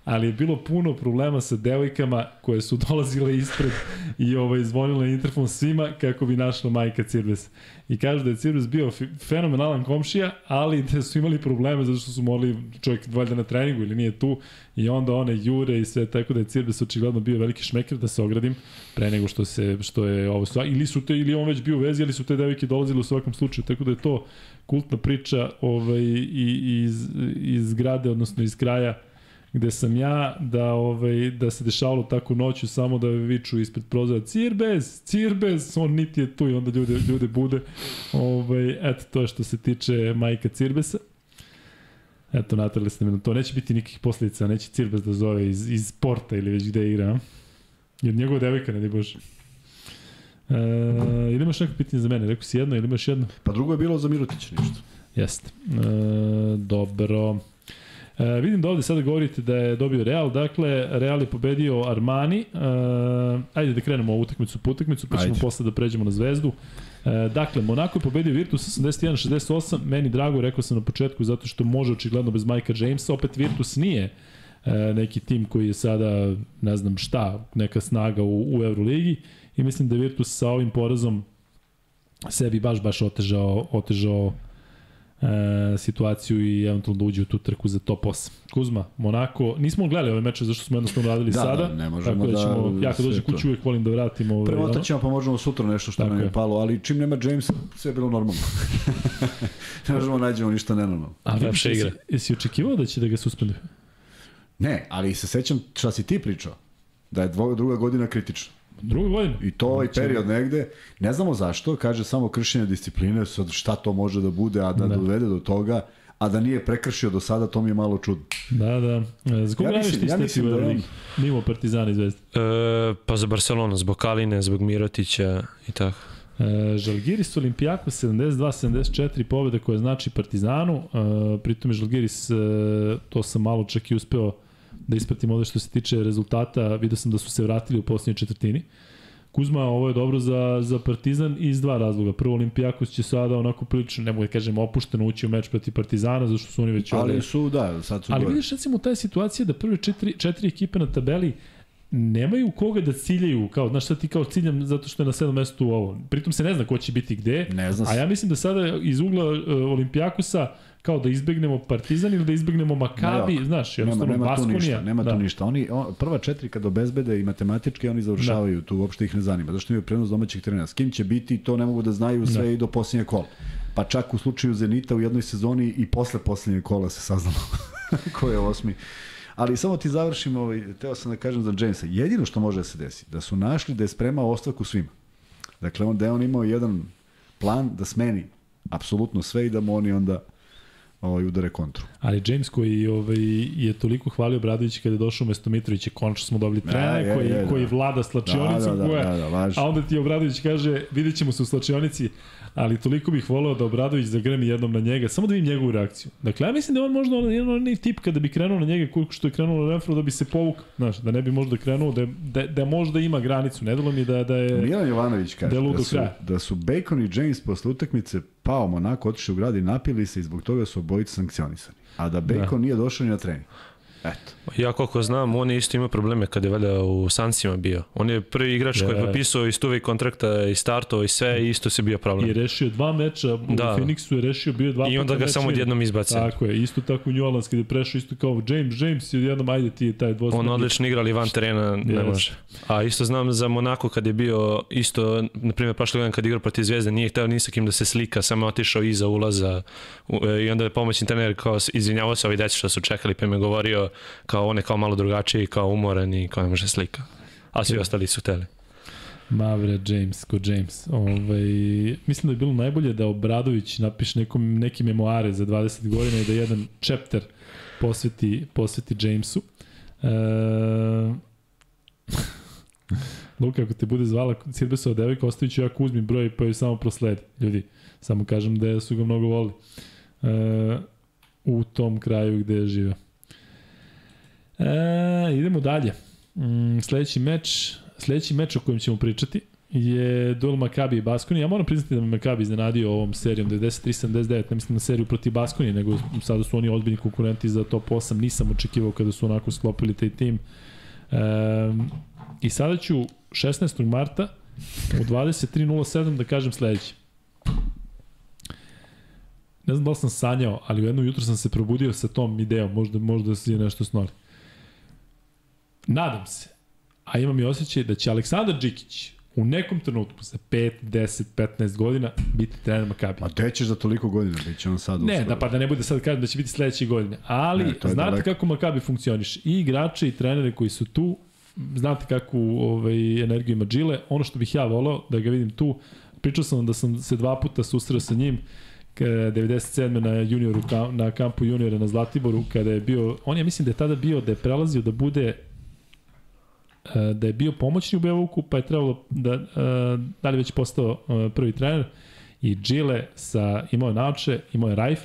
ali je bilo puno problema sa devojkama koje su dolazile ispred i ovaj, zvonile interfon svima kako bi našla majka Cirbes. I kažu da je Cirbes bio fenomenalan komšija, ali da su imali probleme zato što su morali čovjek valjda na treningu ili nije tu i onda one jure i sve tako da je Cirbes očigledno bio veliki šmeker da se ogradim pre nego što se što je ovo sva ili su te ili on već bio u vezi ili su te devojke dolazile u svakom slučaju tako da je to kultna priča ovaj i iz iz grade odnosno iz kraja gde sam ja da ovaj da se dešavalo tako noću samo da viču ispred prozora Cirbez, Cirbez, on niti je tu i onda ljude ljude bude. Ovaj eto to što se tiče Majka Cirbesa. Eto, natrali ste me na to. Neće biti nikakvih posljedica, neće Cirbes da zove iz, iz sporta ili već gde igra. a? Jer njegova devojka, ne di bože. E, ili imaš neko pitanje za mene? Rekao si jedno ili imaš jedno? Pa drugo je bilo za Mirotića ništa. Jeste. E, dobro. E, vidim da ovde sada govorite da je dobio Real, dakle, Real je pobedio Armani. E, ajde da krenemo ovu utakmicu po utakmicu, pa ćemo Ajde. posle da pređemo na Zvezdu. E, dakle, Monako je pobedio Virtus 81-68, meni drago, rekao sam na početku, zato što može očigledno bez Majka Jamesa, opet Virtus nije e, neki tim koji je sada, ne znam šta, neka snaga u, u Euroligi i mislim da Virtus sa ovim porazom sebi baš, baš otežao, otežao e, situaciju i eventualno da uđe u tu trku za top 8. Kuzma, Monako, nismo gledali ove meče zašto smo jednostavno radili Da, sada. da, ne možemo tako da, ćemo, da ja kad dođem sve kuću uvek volim da vratim ove, Premotat ćemo pa možemo sutra nešto što Tako nam je je. palo, ali čim nema Jamesa, sve je bilo normalno. ne možemo da nađemo ništa nenormalno. A Lepša jesi, igra. jesi očekivao da će da ga suspenduju? Ne, ali se sećam šta si ti pričao. Da je dvo, druga godina kritična. Druga godina. I to ovaj period negde, ne znamo zašto, kaže samo kršenje discipline, sad šta to može da bude, a da, Da. dovede do toga, a da nije prekršio do sada, to mi je malo čudno. Da, da. E, Za koga Ja ti ja u da Euroligi? Mimo Partizana i Zvezda. E, pa za Barcelonu, zbog Kaline, zbog Mirotića i tako. E, Žalgiris Olimpijako 72-74 pobjeda koja znači Partizanu. E, pritom je Žalgiris, e, to sam malo čak i uspeo da ispratim ovde što se tiče rezultata. Vidio sam da su se vratili u posljednjoj četvrtini. Kuzma, ovo je dobro za, za Partizan iz dva razloga. Prvo, Olimpijakos će sada onako prilično, ne mogu da kažem, opušteno ući u meč protiv Partizana, zašto su oni već ovde... Ali su, da, sad su Ali gore. vidiš recimo ta situacija da prve četiri, četiri ekipe na tabeli nemaju koga da ciljaju, kao, znaš šta ti kao ciljam zato što je na sedmom mestu ovo. Pritom se ne zna ko će biti gde, Ne zna se. a ja mislim da sada iz ugla uh, Olimpijakosa kao da izbegnemo Partizan ili da izbegnemo Makabi, Ne, znaš, Nema, jednostavno nema tu Baskonija. ništa, nema da. tu ništa. Oni, on, prva četiri kad obezbede i matematički, oni završavaju, da. tu uopšte ih ne zanima. Zašto imaju prenos domaćih trenera? S kim će biti, to ne mogu da znaju sve Da. i do posljednje kola. Pa čak u slučaju Zenita u jednoj sezoni i posle posljednje kola se saznalo ko je osmi. Ali samo ti završim, ovaj, teo sam da kažem za Jamesa. Jedino što može da se desi, da su našli da je spremao ostavku svima. Dakle, on, da je on imao jedan plan da smeni apsolutno sve i da mu oni onda ovaj, udare kontru. Ali James koji ovaj, je toliko hvalio Bradović kada je došao umesto Mitrovića, konačno smo dobili trenera je, koji, je, da. koji vlada slačionicom Da, da, da, koja, da, da, važi. a onda ti Obradović kaže vidjet ćemo se u slačionici, ali toliko bih voleo da Obradović zagremi jednom na njega, samo da vidim njegovu reakciju. Dakle, ja mislim da je on možda on, jedan onaj tip kada bi krenuo na njega koliko što je krenuo na Renfro da bi se povuk, znaš, da ne bi možda krenuo, da, da, da možda ima granicu, ne mi da, da je... Milan Jovanović kaže da do su, kraja. da su Bacon i James posle utakmice pao Monako, otišli u grad i napili se i zbog toga su obojice sankcionisani. A da Bacon da. nije došao ni na trening. Eto. Ja koliko znam, on je isto imao probleme kad je valjda u Sansima bio. On je prvi igrač koji je Je. potpisao i stuvi kontrakta i startova i sve i isto se bio problem. je rešio dva meča, u Da. Phoenixu je rešio, bio dva I onda ga meč samo odjednom izbacio. Tako je, isto tako u New Orleans kada je prešao isto kao James, James i odjednom ajde ti je taj dvostruki. On odlično igra, ali van terena ne Jeste. može. A isto znam za Monako kad je bio isto, na primjer, prošle godine kad je igrao protiv Zvezde, nije hteo ni sa kim da se slika, samo otišao iza ulaza u- i onda je pomoćni trener kao izvinjavao se ovi deci što su čekali, pa im je govorio kao on je kao malo drugačiji, kao umoran i kao ne može slika. A svi ostali su hteli. Mavre James, ko James. Ovaj, mislim da je bilo najbolje da Obradović napiše nekom, neki memoare za 20 godina i da jedan chapter posveti, posveti Jamesu. E, Luka, ako te bude zvala Sirbesova devojka, ostavit ću ja Kuzmi broj pa joj samo prosledi. Ljudi, samo kažem da su ga mnogo voli. E, u tom kraju gde je živeo. E, idemo dalje. Mm, sledeći meč, sledeći meč o kojem ćemo pričati je duel Makabi i Baskoni. Ja moram priznati da me Makabi iznenadio ovom serijom 93-79, ne mislim na seriju protiv Baskoni, nego sada su oni ozbiljni konkurenti za top 8. Nisam očekivao kada su onako sklopili taj tim. Um, I sada ću 16. marta u 23.07 da kažem sledeće. Ne znam da li sam sanjao, ali u jedno jutro sam se probudio sa tom idejom, možda, možda si nešto snori. Nadam se, a imam i osjećaj da će Aleksandar Đikić u nekom trenutku za 5, 10, 15 godina biti trener Makabi. Ma gde ćeš za toliko godina? Biće on sad Ne, da pa da ne bude sad kažem da će biti sledeće godine. Ali Ne, znate daleko. kako Makabi funkcioniše. I igrači i treneri koji su tu, znate kakvu ovaj, energiju ima Džile. Ono što bih ja volao da ga vidim tu, pričao sam da sam se dva puta susreo sa njim k- 97. na junioru na kampu juniora na Zlatiboru kada je bio on je mislim da je tada bio da je prelazio da bude da je bio pomoćni u Beovuku, pa je trebalo da, e, da li već postao e, prvi trener i Džile sa, imao je naoče, imao je Rajf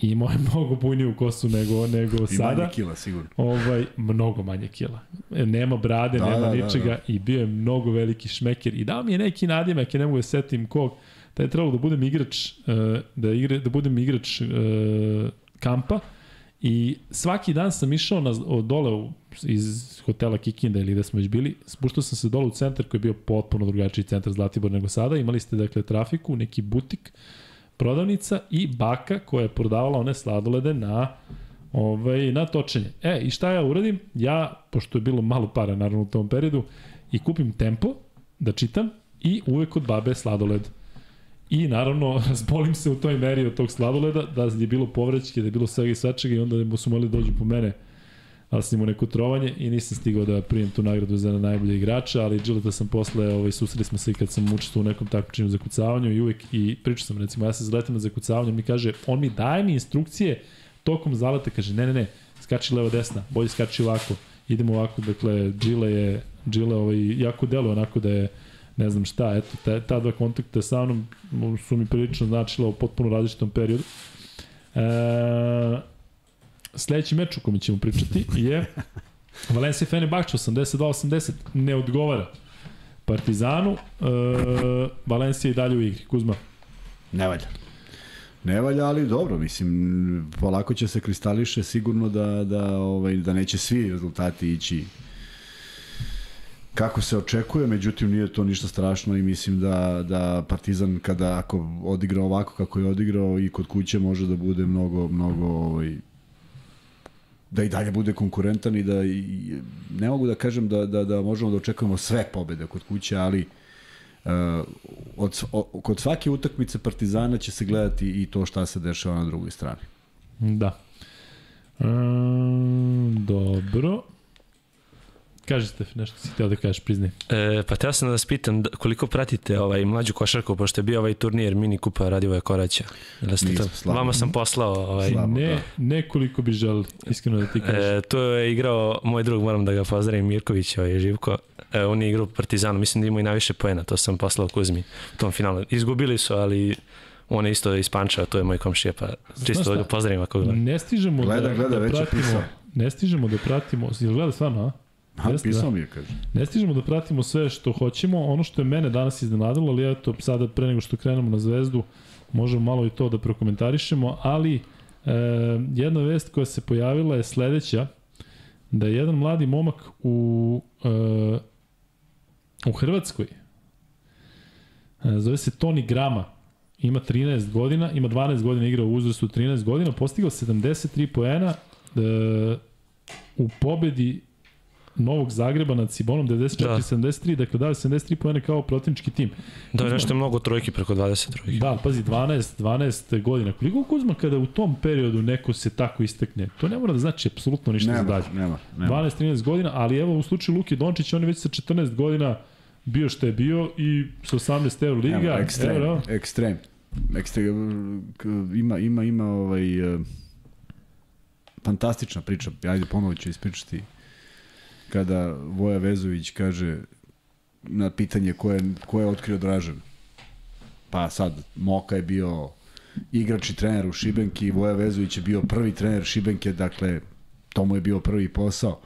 i imao je mnogo bujniju kosu nego, nego I sada. manje kila, sigurno. Ovaj, mnogo manje kila. Nema brade, Da, nema da, da, ničega da. i bio je mnogo veliki šmeker i dao mi je neki nadimak, ja ne mogu da se setim kog, da je trebalo da budem igrač, da, igre, da budem igrač kampa i svaki dan sam išao na, od dole u, iz hotela Kikinda ili gde smo već bili, spuštao sam se dole u centar koji je bio potpuno drugačiji centar Zlatibor nego sada, imali ste dakle trafiku, neki butik, prodavnica i baka koja je prodavala one sladolede na ovaj, na točenje. E, i šta ja uradim? Ja, pošto je bilo malo para naravno u tom periodu, i kupim tempo da čitam i uvek od babe sladoled. I naravno, razbolim se u toj meri od tog sladoleda, da je bilo povraćke, da je bilo svega i svačega i onda su morali da dođu po mene ali sam imao neko trovanje i nisam stigao da prijem tu nagradu za najbolje igrača, ali Gilleta sam posle, ovaj, susreli smo se i kad sam učestvovao u nekom takmičenju za kucavanju i uvek, i pričao sam recimo, ja se zaletim na zakucavanje, mi kaže, on mi daje mi instrukcije tokom zaleta, kaže, ne, ne, ne, skači levo desna, bolje skači ovako, idemo ovako, dakle, Gile je, Gile ovaj, jako deluje onako da je, ne znam šta, eto, ta, ta dva kontakta sa mnom su mi prilično značila u potpuno različitom periodu. E, sledeći meč o kome ćemo pričati je Valencia Fenerbahče 82-80 ne odgovara Partizanu e, Valencia i dalje u igri Kuzma Ne valja. Ne valja, ali dobro, mislim, polako će se kristališe sigurno da, da, ovaj, da neće svi rezultati ići kako se očekuje, međutim nije to ništa strašno i mislim da, da Partizan kada ako odigra ovako kako je odigrao i kod kuće može da bude mnogo, mnogo ovaj, da i dalje bude konkurentan i da i, ne mogu da kažem da, da, da možemo da očekujemo sve pobede kod kuće, ali uh, od, o, kod svake utakmice Partizana će se gledati i to šta se dešava na drugoj strani. Da e, Dobro Kaži Stef, nešto si htio da kažeš, priznaj. E, pa teo sam da vas pitam da- koliko pratite ovaj mlađu košarku, pošto je bio ovaj turnir mini kupa Radivoja Koraća. Jel ste Nisam, to? slabo. Vama sam poslao ovaj, Slabo. Ne, da. nekoliko bi želi, iskreno da ti kažeš. E, to je igrao moj drug, moram da ga pozdravim, Mirković, ovaj, Živko. E, on je igrao Partizanu, mislim da ima i najviše poena, to sam poslao Kuzmi u tom finalu. Izgubili su, ali on je isto iz Pančeva, to je moj komšija, pa čisto da ga pozdravim ako gleda. Ne stižemo Gleda, da, gleda, da već je pratimo, ne stižemo da pratimo, jel gleda stvarno, a? Ha, Jeste, pisao da. mi je, kaže. Ne stižemo da pratimo sve što hoćemo, ono što je mene danas iznenadilo, ali eto, sada pre nego što krenemo na zvezdu, možemo malo i to da prokomentarišemo, ali e, jedna vest koja se pojavila je sledeća, da je jedan mladi momak u, e, u Hrvatskoj, e, zove se Toni Grama, ima 13 godina, ima 12 godina igra u uzrastu 13 godina, postigao 73 poena e, u pobedi Novog Zagreba nad Cibonom 94-73, dakle dali 73 poena kao protivnički tim. Da, je nešto mnogo trojki preko 20 trojki. Da, pazi, 12, 12 godina. Koliko Kuzma kada u tom periodu neko se tako istekne? To ne mora da znači apsolutno ništa za Nema, dalje. nema, nema. 12-13 godina, ali evo u slučaju Luke Dončića, on je već sa 14 godina bio što je bio i sa 18 euro liga. Nema, ekstrem, euro, ekstrem. Ekstrem, ima, ima, ima ovaj, e, fantastična priča, ajde ponovo ću ispričati, kada Voja Vezović kaže na pitanje ko je, ko je otkrio Dražan. Pa sad, Moka je bio igrač i trener u Šibenki, Voja Vezović je bio prvi trener Šibenke, dakle, to mu je bio prvi posao.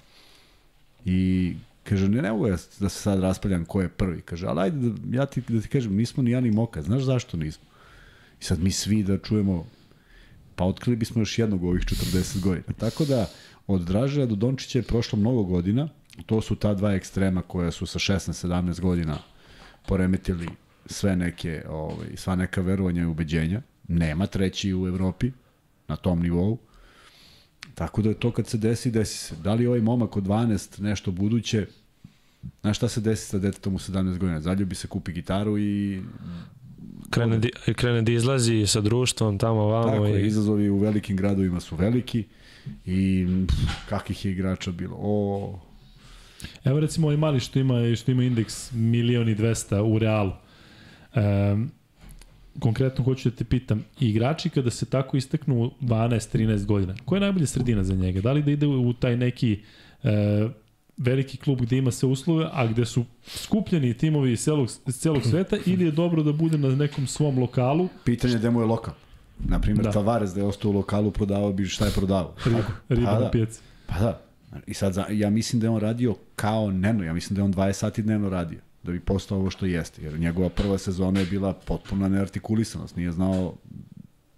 I kaže, ne, ne mogu ja da se sad raspaljam ko je prvi. Kaže, ali ajde da, ja ti, da ti kažem, nismo ni ja ni Moka. Znaš zašto nismo? I sad mi svi da čujemo, pa otkrili bismo još jednog ovih 40 godina. Tako da, od Dražaja do Dončića je prošlo mnogo godina. To su ta dva ekstrema koja su sa 16-17 godina poremetili sve neke, ovaj, sva neka verovanja i ubeđenja. Nema treći u Evropi na tom nivou. Tako da je to kad se desi, desi se. Da li ovaj momak od 12 nešto buduće, znaš šta se desi sa detetom u 17 godina? Zaljubi se, kupi gitaru i Krene, di, krene da izlazi sa društvom tamo, vamo. tako i... izazovi u velikim gradovima su veliki i pff, kakvih je igrača bilo. O, Evo recimo ovaj mali što ima, što ima indeks milion i 200 u realu. Um, konkretno hoću da te pitam, igrači kada se tako istaknu 12-13 godina, koja je najbolja sredina za njega? Da li da ide u taj neki e, veliki klub gde ima sve uslove, a gde su skupljeni timovi iz celog, iz celog sveta ili je dobro da bude na nekom svom lokalu? Pitanje je gde mu je lokal. Naprimjer, Da. da. Tavares da je ostao u lokalu, prodavao bi šta je prodavao. Riba, riba Pa na da. pijaci. Pa da. I sad, ja mislim da je on radio kao Neno, ja mislim da je on 20 sati dnevno radio da bi postao ovo što jeste. Jer njegova prva sezona je bila potpuna neartikulisanost. Nije znao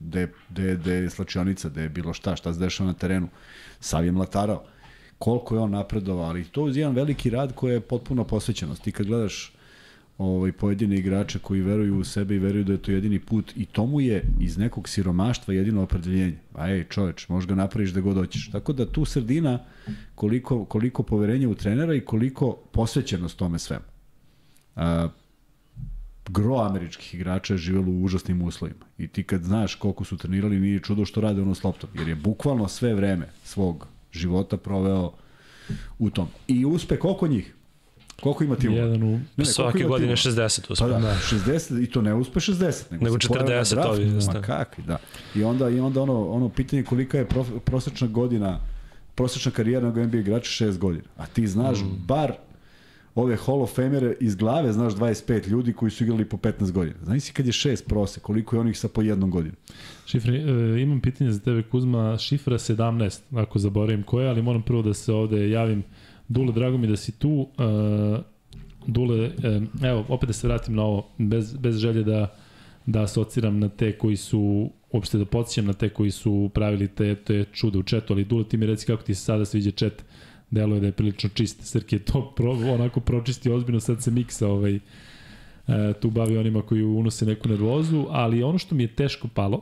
gde, gde, gde je slačionica, gde je bilo šta, šta se dešava na terenu. Sav je mlatarao. Koliko je on napredovao, ali to je jedan veliki rad koji je potpuno posvećenost. Ti kad gledaš ovaj, pojedine igrače koji veruju u sebe i veruju da je to jedini put i to mu je iz nekog siromaštva jedino opredeljenje. A ej, čoveč, možeš ga napraviš da god hoćeš. Tako da tu sredina, koliko, koliko poverenja u trenera i koliko posvećenost tome svemu. A, gro američkih igrača je živelo u užasnim uslovima. I ti kad znaš koliko su trenirali, nije čudo što rade ono s loptom. Jer je bukvalno sve vreme svog života proveo u tom. I uspe koliko njih? Koliko ima timova? Jedan u... Ne, ne, Svake godine timova? 60 Pa uspe. da, da, 60 i to ne uspe 60, nego, Nego se pojave na 40 draftu. ovi, Ma kakvi, da. I onda, i onda ono, ono pitanje kolika je prof, prosečna godina, prosečna karijera nego NBA igrača 6 godina. A ti znaš mm. bar ove Hall of Famere iz glave, znaš 25 ljudi koji su igrali po 15 godina. Znaš si kad je 6 prose, koliko je onih sa po jednom godinu. Šifre, e, imam pitanje za tebe Kuzma, šifra 17, ako zaboravim koja, ali moram prvo da se ovde javim. Dule, drago mi da si tu. E, Dule, evo, opet da se vratim na ovo, bez, bez želje da, da asociram na te koji su, uopšte da podsjećam na te koji su pravili te, te čude u četu, ali Dule, ti mi reci kako ti se sada sviđa čet, deluje da je prilično čist. Srki je to pro, onako pročistio ozbiljno, sad se miksa ovaj, e, tu bavi onima koji unose neku nervozu, ali ono što mi je teško palo,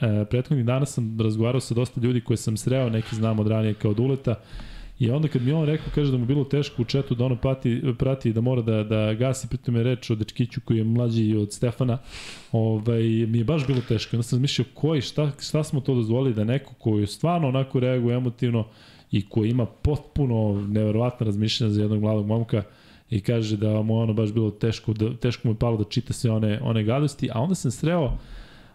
e, prethodnih dana sam razgovarao sa dosta ljudi koje sam sreo, neki znam od ranije kao Duleta, I onda kad mi on rekao, kaže da mu bilo teško u četu da ono prati, prati da mora da, da gasi, pritom je reč o dečkiću koji je mlađi od Stefana, ovaj, mi je baš bilo teško. Onda sam mislio koji, šta, šta smo to dozvolili da neko koji stvarno onako reaguje emotivno i koji ima potpuno neverovatno razmišljanje za jednog mladog momka i kaže da mu ono baš bilo teško, da, teško mu je palo da čita sve one, one gadosti, a onda sam sreo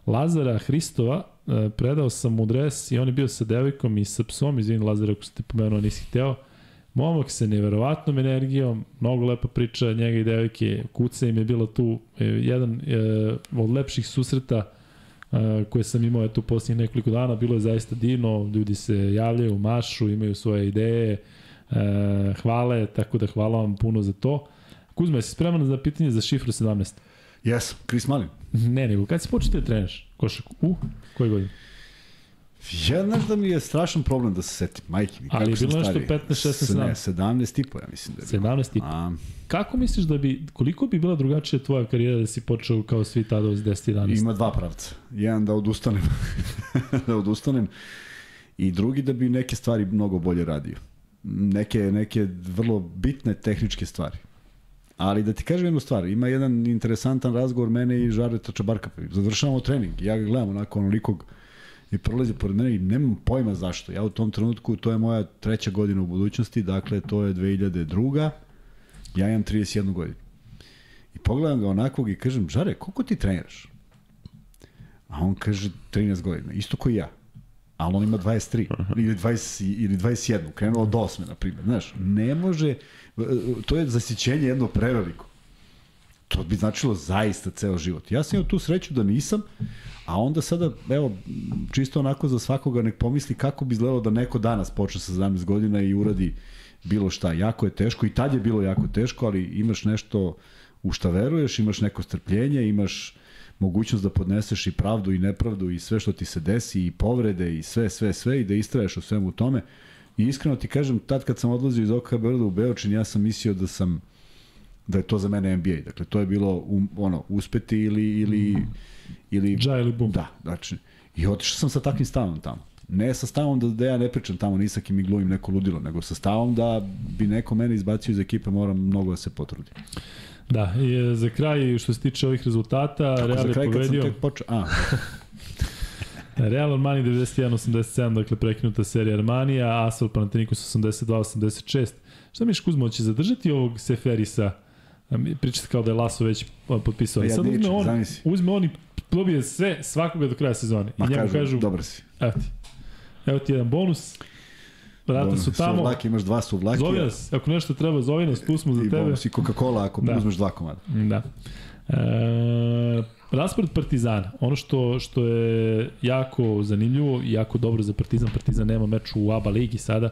Lazara Hristova, predao sam mu dres i on je bio sa devojkom i sa psom, izvini Lazar ako ste pomenuo, nisi hteo. Momak sa neverovatnom energijom, mnogo lepa priča njega i devojke, kuca im je bila tu e, jedan e, od lepših susreta e, koje sam imao eto posljednjih nekoliko dana, bilo je zaista divno, ljudi se javljaju, mašu, imaju svoje ideje, e, hvale, tako da hvala vam puno za to. Kuzma, jesi spreman za pitanje za šifru 17? Jes, Chris Malin. Ne, nego kad si počeo da treniraš košarku? U, koje godine? Ja znaš da mi je strašan problem da se setim, majke mi. Ali kako je sam bilo nešto stariji. 15, 16, S- Ne, 17 i po, ja mislim da je bilo. 17 i po. A, Kako misliš da bi, koliko bi bila drugačija tvoja karijera da si počeo kao svi tada uz 10 11? Ima dva pravca. Jedan da odustanem, da odustanem i drugi da bi neke stvari mnogo bolje radio. Neke, neke vrlo bitne tehničke stvari. Ali da ti kažem jednu stvar, ima jedan interesantan razgovor mene i Žareta Čabarka. Završavamo trening, ja ga gledam onako onolikog i prolazi pored mene i nemam pojma zašto. Ja u tom trenutku, to je moja treća godina u budućnosti, dakle to je 2002. Ja imam 31 godinu. I pogledam ga onakvog i kažem, Žare, koliko ti treniraš? A on kaže 13 godina, isto koji ja. Ali on ima 23 ili 20 ili 21, krenuo od 8, na primjer, znaš, ne može to je zasićenje jedno preveliko. To bi značilo zaista ceo život. Ja sam imao tu sreću da nisam, a onda sada, evo, čisto onako za svakoga nek pomisli kako bi izgledalo da neko danas počne sa 17 godina i uradi bilo šta. Jako je teško i tad je bilo jako teško, ali imaš nešto u šta veruješ, imaš neko strpljenje, imaš mogućnost da podneseš i pravdu i nepravdu i sve što ti se desi i povrede i sve, sve, sve i da istraješ u svemu tome. I iskreno ti kažem, tad kad sam odlazio iz OKH Beograda u Beočin, ja sam mislio da sam da je to za mene NBA. Dakle, to je bilo um, ono, uspeti ili, ili, ili Dža ili bum. Da, znači. I otišao sam sa takvim stavom tamo. Ne sa stavom da, da ja ne pričam tamo, ni sa kim mi glumim neko ludilo, nego sa stavom da bi neko mene izbacio iz ekipe, moram mnogo da se potrudi. Da, i e, za kraj što se tiče ovih rezultata, Tako, Real za je kraj kad sam tek počeo... A, Real Armani 91-87, dakle prekinuta serija Armanija, Asfal Panathinaikos 82-86. Šta miš Kuzmo, će zadržati ovog Seferisa? Pričate kao da je Laso već potpisao. Pa Ja, sad uzme on, zamisli. uzme on i dobije sve svakoga do kraja sezone. Ma I njemu kažu, kažu, dobar si. evo ti, evo ti jedan bonus, vrata su tamo, Suvlaki, imaš dva suvlaki. zovi nas, ako nešto treba, zovi nas, tu smo za I tebe. bonus i Coca-Cola ako Da. uzmeš dva komada. Da. E, raspored Partizana, ono što, što je jako zanimljivo i jako dobro za Partizan, Partizan nema meč u ABA ligi sada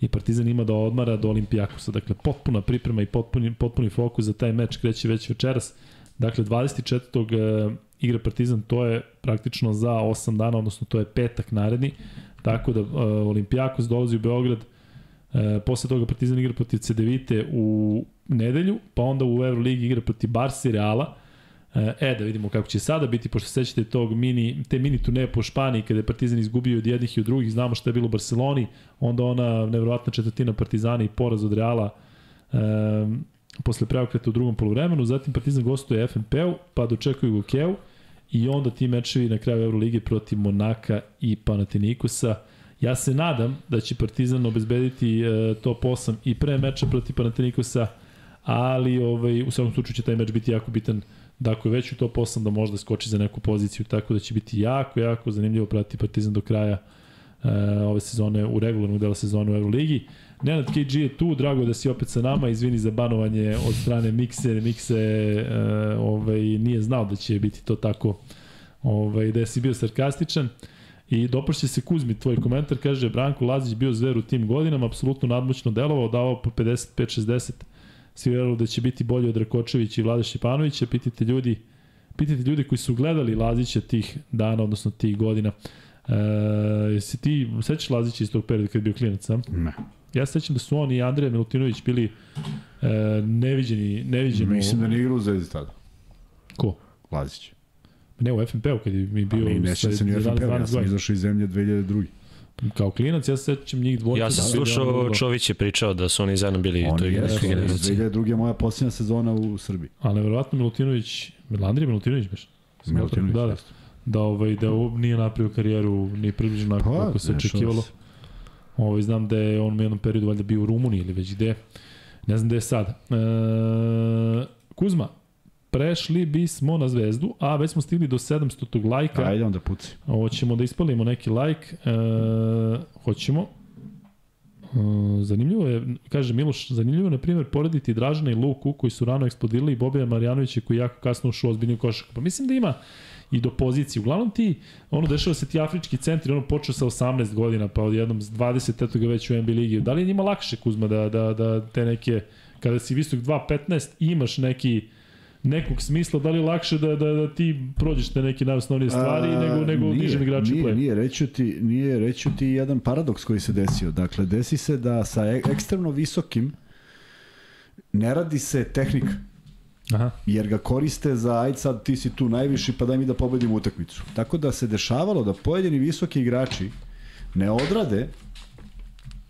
i Partizan ima da odmara do Olimpijakosa. Dakle, potpuna priprema i potpuni, potpuni fokus za taj meč kreće već večeras. Dakle, 24. E, igra Partizan, to je praktično za 8 dana, odnosno to je petak naredni. Tako da e, Olimpijakos dolazi u Beograd, E, posle toga Partizan igra protiv Cedevite u nedelju, pa onda u Euroligi igra protiv Barsa i Reala. E, E, da vidimo kako će sada biti, pošto se sećate tog mini, te mini turneje po Španiji, kada je Partizan izgubio od jednih i od drugih, znamo šta je bilo u Barceloni, onda ona nevjerovatna četvrtina Partizana i poraz od Reala e, posle preokreta u drugom polovremenu, zatim Partizan gostuje FNP-u, pa dočekuju Gokeu i onda ti mečevi na kraju Euroligije protiv Monaka i Panathinaikosa. Ja se nadam da će Partizan obezbediti e, top 8 i pre meča protiv Panathinaikosa, ali ovaj, u svakom slučaju će taj meč biti jako bitan da ako je već u top 8 da možda skoči za neku poziciju, tako da će biti jako, jako zanimljivo pratiti Partizan do kraja e, ove sezone, u regularnog dela sezone u Euroligi. Nenad KG je tu, drago da si opet sa nama, izvini za banovanje od strane Mikse, Mikse e, ovaj, nije znao da će biti to tako, ovaj, da si bio sarkastičan. I dopašće se Kuzmi, tvoj komentar, kaže Branko Lazić bio zver u tim godinama, apsolutno nadmoćno delovao, davao po 55-60, svi verovali da će biti bolji od Rakočevića i Vlada Šipanovića, pitajte ljudi, pitajte ljudi koji su gledali Lazića tih dana, odnosno tih godina. E, jesi ti, sećaš Lazića iz tog perioda kad je bio klinac, a? Ne. Ja se sećam da su on i Andrija Milutinović bili e, neviđeni, neviđeni. Mislim da nije igrao u Zvezdi tada. Ko? Lazić. Ne, u FNP-u kad je mi bio Ali neće se ni u FNP, ja sam izašao iz zemlje 2002. Kao klinac, ja se sećam njih dvojica. Ja sam da slušao, vrlo- Čović je pričao da su oni zajedno bili u On toj je, igračkoj generaciji. 2002. je moja posljednja sezona u Srbiji. Ali nevjerovatno Milutinović, Andrija Milutinović baš. Milutinović, Da, da. Da, ovaj, da ovo nije napravio karijeru ni približno onako Pa, kako se očekivalo. Ovaj, znam da je on u jednom periodu valjda bio u Rumuniji ili već gde. Ne znam gde je sad. E, Kuzma, prešli bismo na zvezdu, a već smo stigli do 700. lajka. Ajde onda puci. Hoćemo da ispalimo neki like. E, hoćemo. E, zanimljivo je, kaže Miloš, zanimljivo je, na primjer, porediti Dražana i Luku koji su rano eksplodirali i Bobija Marjanovića koji jako kasno ušao u košarku. Pa mislim da ima i do pozicije. Uglavnom ti, ono, dešava se ti afrički centri, ono počeo sa 18 godina, pa odjednom s 20 eto ga već u NBA ligi. Da li je njima lakše, Kuzma, da, da, da te neke, kada si visok 2.15, imaš neki nekog smisla, da li je lakše da, da, da ti prođeš te neke najosnovnije stvari A, nego, nego nije, nižem igraču nije, play? Nije, reću ti, nije, reću ti jedan paradoks koji se desio. Dakle, desi se da sa e- ekstremno visokim ne radi se tehnika, Aha. jer ga koriste za aj sad ti si tu najviši pa daj mi da pobedimo utakmicu. Tako da se dešavalo da pojedini visoki igrači ne odrade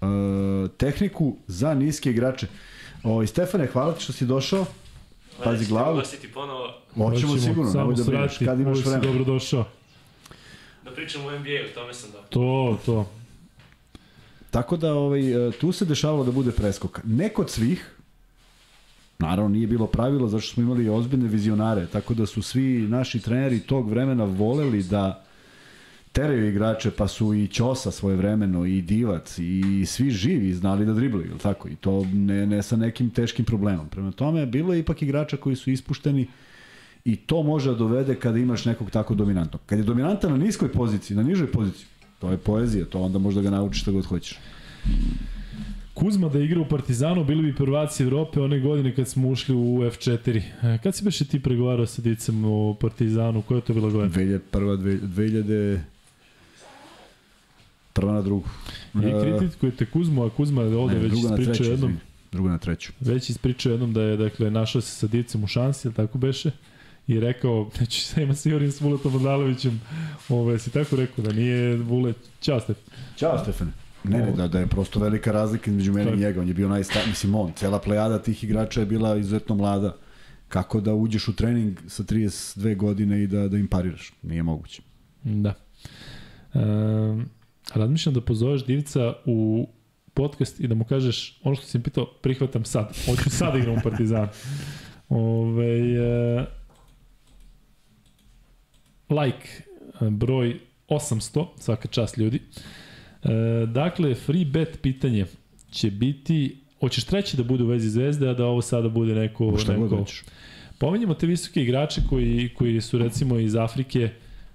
uh, tehniku za niske igrače. O, Stefane, hvala ti što si došao. Pazi glavu. ponovo Hoćemo sigurno, samo nemoj da brineš. Kad imaš vremena? dobro došao. da pričam o NBA-u, tome sam da. To, to. Tako da ovaj, e, tu se dešavalo da bude preskoka. Ne kod svih, naravno nije bilo pravilo zašto smo imali ozbiljne vizionare, tako da su svi naši treneri tog vremena voleli da teraju igrače, pa su i Ćosa svoje vremeno, i Divac, i svi živi znali da driblaju, ili tako? I to ne, ne sa nekim teškim problemom. Prema tome, bilo je ipak igrača koji su ispušteni i to može da dovede kada imaš nekog tako dominantnog. Kad je dominantan na niskoj poziciji, na nižoj poziciji, to je poezija, to onda možda ga naučiš šta god hoćeš. Kuzma da igra u Partizanu, bili bi prvaci Evrope one godine kad smo ušli u F4. E, Kad si beše ti pregovarao sa Dicem u Partizanu? Koja je to bila godina? 2001. 2000 prva na drugu. I kritikujete Kuzmu, a Kuzma je ovde Ne, već ispričao treću, jednom. Druga na treću. Već ispričao jednom da je, dakle, našao se sa Dicem u šansi, tako beše? I rekao, neću sa ima sa s Vuletom Odalovićem, ove, si tako rekao, da nije Vulet, čao Stef. Ćao, Stefane. Ne, ne, da, da je prosto velika razlika između mene i njega. On je bio najstar, mislim on, cela plejada tih igrača je bila izuzetno mlada. Kako da uđeš u trening sa 32 godine i da, da im pariraš? Nije moguće. Da. Um, razmišljam da pozoveš Divica u podcast i da mu kažeš ono što si mi pitao, prihvatam sad. Hoću sad da igram u Partizanu. Ove, e, like e, broj 800, svaka čast ljudi. E, dakle, free bet pitanje će biti, hoćeš treći da bude u vezi zvezde, a da ovo sada bude neko... Šta god neko... Pominjamo te visoke igrače koji, koji su recimo iz Afrike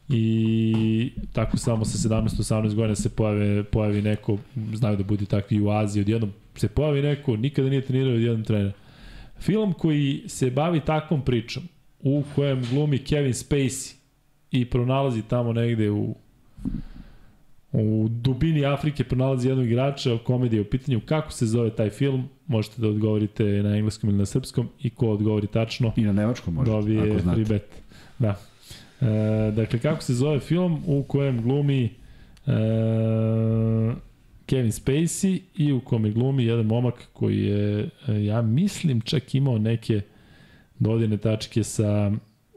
i tako samo sa 17-18 godina se pojave, pojavi neko, znaju da bude takvi u Aziji, odjednom se pojavi neko, nikada nije trenirao odjednom trenera. Film koji se bavi takvom pričom, u kojem glumi Kevin Spacey i pronalazi tamo negde u u dubini Afrike pronalazi jednog igrača, komedija u pitanju, kako se zove taj film, možete da odgovorite na engleskom ili na srpskom i ko odgovori tačno, I na nemačkom možete, dobije ako znate. free bet. Da. E, dakle, kako se zove film u kojem glumi e, Kevin Spacey i u kome glumi jedan momak koji je, e, ja mislim, čak imao neke dodirne tačke sa,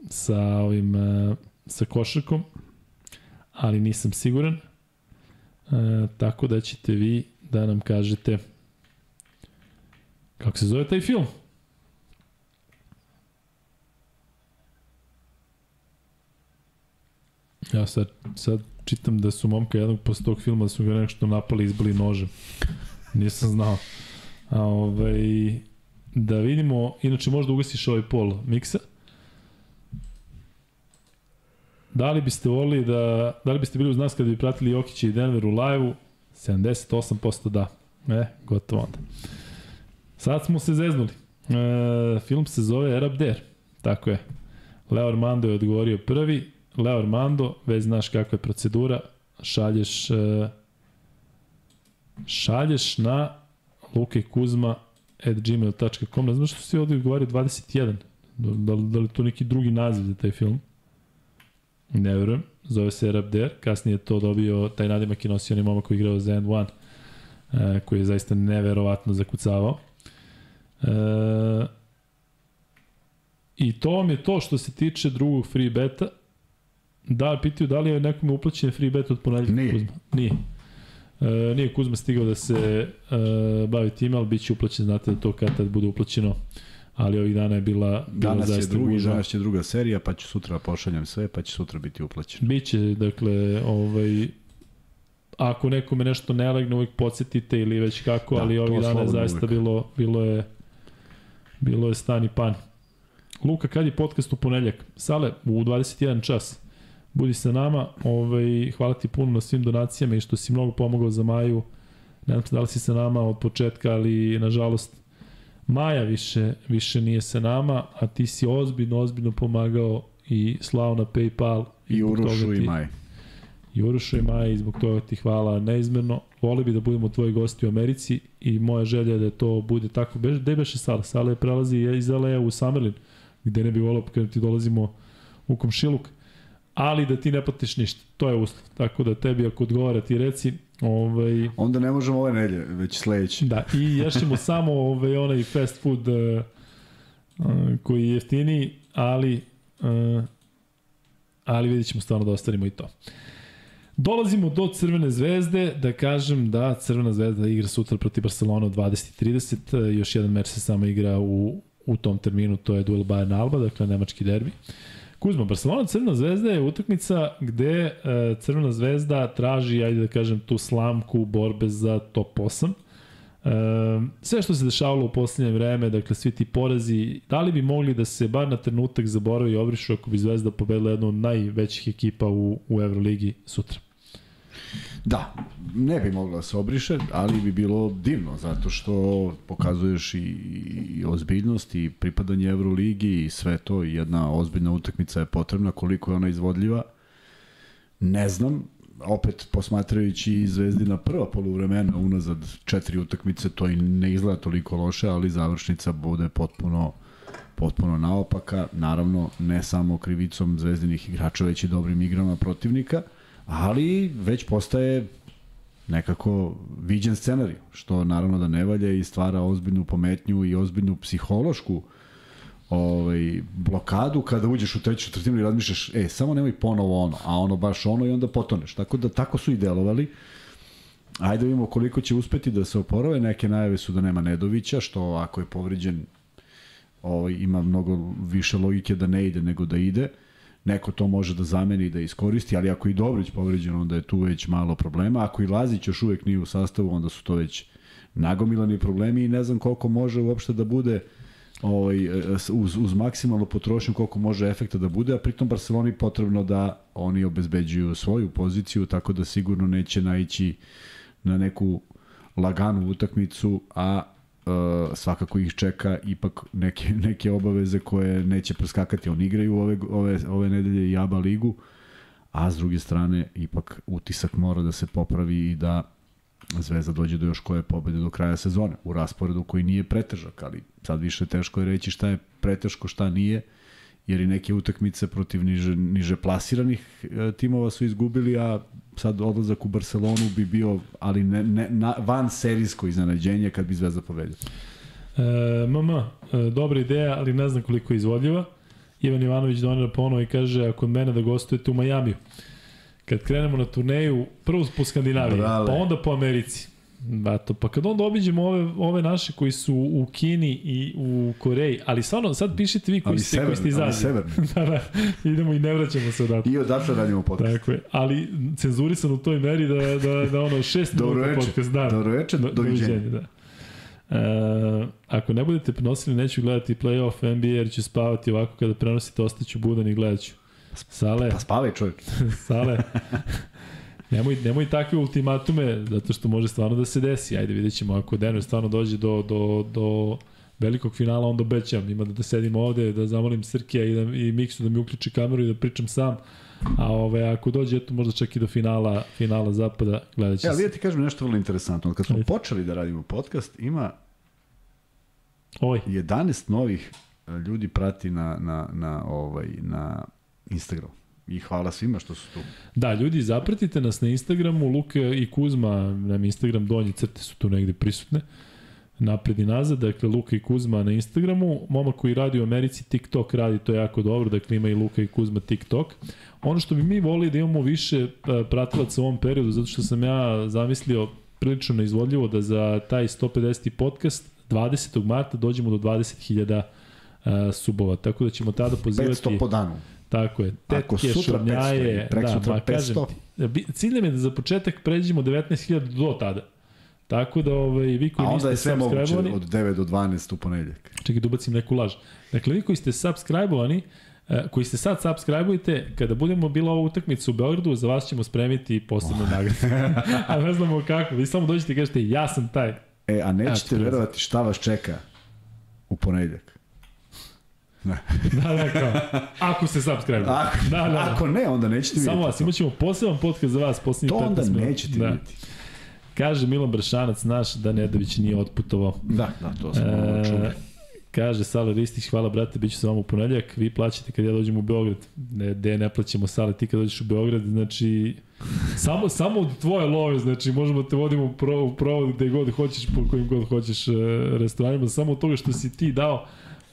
sa ovim e, sa košarkom, ali nisam siguran. E, tako da ćete vi da nam kažete kako se zove taj film. Ja sad, sad čitam da su momka jednog posle tog filma da su ga nešto napali i izbili nožem. Nisam znao. A ovaj, da vidimo, inače možda ugasiš ovaj pol miksa. Da li biste volili da, da li biste bili uz nas kada bi pratili Jokića i Denver u live-u? 78% da. E, gotovo onda. Sad smo se zeznuli. E, film se zove Arab Dare. Tako je. Leo Armando je odgovorio prvi. Leo Armando, već znaš kakva je procedura. Šalješ e, šalješ na lukekuzma.gmail.com Ne znam što si ovdje odgovorio 21. Da, da, da li to neki drugi naziv za taj film? Ne verujem. Zove se Arab Dare. Kasnije je to dobio, taj nadimak je nosio onaj momak koji igrao za End One, e, koji je zaista neverovatno zakucavao. E, I to vam je to što se tiče drugog free beta. Da, pitaju da li je nekome uplaćen free bet od ponedljaka Nije. Kuzma. Nije. E, nije Kuzma stigao da se e, bavi time, ali bit će uplaćen, znate da to kad tad bude uplaćeno, ali ovih dana je bila, bila Danas je drugi, gužva. danas će druga serija, pa ću sutra pošaljem sve, pa će sutra biti uplaćeno. Biće, dakle, ovaj, ako nekome nešto ne legne, uvijek podsjetite ili već kako, Da, ali ovih dana je zaista uvek. bilo, bilo je bilo je stan i pan. Luka, kad je podcast u ponedljak? Sale, u 21 čas. Budi sa nama, ovaj, hvala ti puno na svim donacijama i što si mnogo pomogao za Maju. Ne znam da li si sa nama od početka, ali nažalost Maja više, više nije sa nama, a ti si ozbiljno, ozbiljno pomagao i slao na Paypal. I Urušu i Maj. i Uroša i Maja i zbog toga ti hvala neizmerno. Voli bi da budemo tvoji gosti u Americi i moja želja je da to bude tako. Beš, gde beše Sala? Sala je prelazi iz LA u Summerlin, gde ne bi volao kada ti dolazimo u komšiluk, ali da ti ne platiš ništa. To je uslov. Tako da tebi ako odgovara ti reci, ovaj, Onda ne možemo ove nelje, već sledeće. Da, i ješćemo samo ovaj, onaj fast food uh, uh, koji je jeftiniji, ali uh, ali vidjet ćemo stvarno da ostavimo i to. Dolazimo do Crvene zvezde, da kažem da Crvena zvezda igra sutra protiv Barcelona u 20.30, uh, još jedan meč se samo igra u, u tom terminu, to je duel Bayern Alba, dakle nemački derbi. Kuzma, Barcelona Crvena zvezda je utakmica gde e, Crvena zvezda traži, ajde da kažem, tu slamku borbe za top 8. E, sve što se dešavalo u poslednje vreme, dakle svi ti porazi, da li bi mogli da se bar na trenutak zaboravi i obrišu ako bi Zvezda pobedila jednu od najvećih ekipa u, u Euroligi sutra? Da, ne bi mogla da se obriše, ali bi bilo divno, zato što pokazuješ i, i ozbiljnost i pripadanje Euroligi i sve to. Jedna ozbiljna utakmica je potrebna, koliko je ona izvodljiva. Ne znam, opet posmatrajući i Zvezdina prva poluvremena unazad četiri utakmice, to i ne izgleda toliko loše, ali završnica bude potpuno potpuno naopaka, naravno ne samo krivicom zvezdinih igrača, već i dobrim igrama protivnika, ali već postaje nekako viđen scenarij, što naravno da ne valja i stvara ozbiljnu pometnju i ozbiljnu psihološku ovaj, blokadu kada uđeš u treću četvrtinu i razmišljaš, e, samo nemoj ponovo ono, a ono baš ono i onda potoneš. Tako da tako su i delovali. Ajde da vidimo koliko će uspeti da se oporave. Neke najave su da nema Nedovića, što ako je povređen ovaj, ima mnogo više logike da ne ide nego da ide. Neko to može da zameni da iskoristi, ali ako i Dobrić povređen, onda je tu već malo problema. Ako i Lazić još uvek nije u sastavu, onda su to već nagomilani problemi i ne znam koliko može uopšte da bude ovaj, uz, uz maksimalnu potrošnju koliko može efekta da bude, a pritom Barceloni potrebno da oni obezbeđuju svoju poziciju, tako da sigurno neće naići na neku laganu utakmicu, a e, svakako ih čeka ipak neke, neke obaveze koje neće preskakati. Oni igraju ove, ove, ove nedelje i ABA ligu, a s druge strane ipak utisak mora da se popravi i da Zvezda dođe do još koje pobede do kraja sezone u rasporedu koji nije pretežak, ali sad više teško je reći šta je preteško, šta nije, jer i neke utakmice protiv niže, niže plasiranih e, timova su izgubili, a sad odlazak u Barcelonu bi bio, ali ne, ne, na, van serijsko iznenađenje kad bi Zvezda pobedio. E, mama, e, dobra ideja, ali ne znam koliko je izvodljiva. Ivan Ivanović donira ponovo i kaže, ako od mene da gostujete u Majamiju kad krenemo na turneju, prvo po Skandinaviji, Brale. pa onda po Americi. Bato, pa kad onda obiđemo ove, ove naše koji su u Kini i u Koreji, ali stvarno, sad pišite vi koji ali ste, koji ste iz Azije. da, da, idemo i ne vraćamo se odatle. I odatle radimo podcast. Tako je, ali cenzurisan u toj meri da, da, da ono šest minuta podcast. Da, Dobro večer, do, doviđenja. Da. E, ako ne budete prenosili, neću gledati playoff NBA jer ću spavati ovako kada prenosite, ostaću budan i gledat ću. Sale. Pa spavaj čovjek. Sale. nemoj, nemoj takve ultimatume, zato što može stvarno da se desi. Ajde, vidjet ćemo, ako Denver stvarno dođe do, do, do velikog finala, onda obećam. Ima da, da sedim ovde, da zamolim Srkija i, da, i Miksu da mi uključi kameru i da pričam sam. A ove, ako dođe, eto, možda čak i do finala, finala zapada, gledat će ja, se. Ja, ti kažem nešto vrlo interesantno. Kad smo Ajde. počeli da radimo podcast, ima Oj. 11 novih e, ljudi prati na, na, na, ovaj, na Instagram. I hvala svima što su tu. Da, ljudi, zapratite nas na Instagramu, Luka i Kuzma, nam Instagram donje crte su tu negde prisutne, napred i nazad, dakle Luka i Kuzma na Instagramu, momak koji radi u Americi TikTok radi to jako dobro, dakle ima i Luka i Kuzma TikTok. Ono što bi mi volili da imamo više e, pratilaca u ovom periodu, zato što sam ja zamislio prilično neizvodljivo da za taj 150. podcast 20. marta dođemo do 20.000 uh, subova, tako da ćemo tada pozivati... 500 po danu. Tako je. Tetke, Ako sutra šumljaje, 500, prek da, sutra 500. Kažem, cilj nam je da za početak pređemo 19.000 do tada. Tako da ovaj, vi koji A onda je sve moguće od 9 do 12 u ponedjeljak. Čekaj da ubacim neku laž. Dakle, vi koji ste subscribe-ovani, eh, koji ste sad subscribe-ujte, kada budemo bila ova utakmica u Beogradu, za vas ćemo spremiti posebnu oh. nagradu. a ne znamo kako. Vi samo dođete i kažete, ja sam taj. E, a nećete verovati šta vas čeka u ponedjeljak. da, da, kao. Ako se subscribe. Ako, da, da, da. ako ne, onda nećete vidjeti. Samo vas, imat ćemo poseban podcast za vas, posljednjih 15 minuta. To onda nećete da. vidjeti. Kaže Milan Bršanac naš da Nedović nije otputovao. Da, da, to smo e, čuli. Kaže Sale Ristić, hvala brate, bit ću sa vama u ponedljak, vi plaćate kad ja dođem u Beograd. Ne, de ne plaćamo Sale, ti kad dođeš u Beograd, znači samo, samo od tvoje love, znači možemo te vodimo u, pro, u provod gde god hoćeš, po kojim god hoćeš uh, restoranima, samo od toga što si ti dao,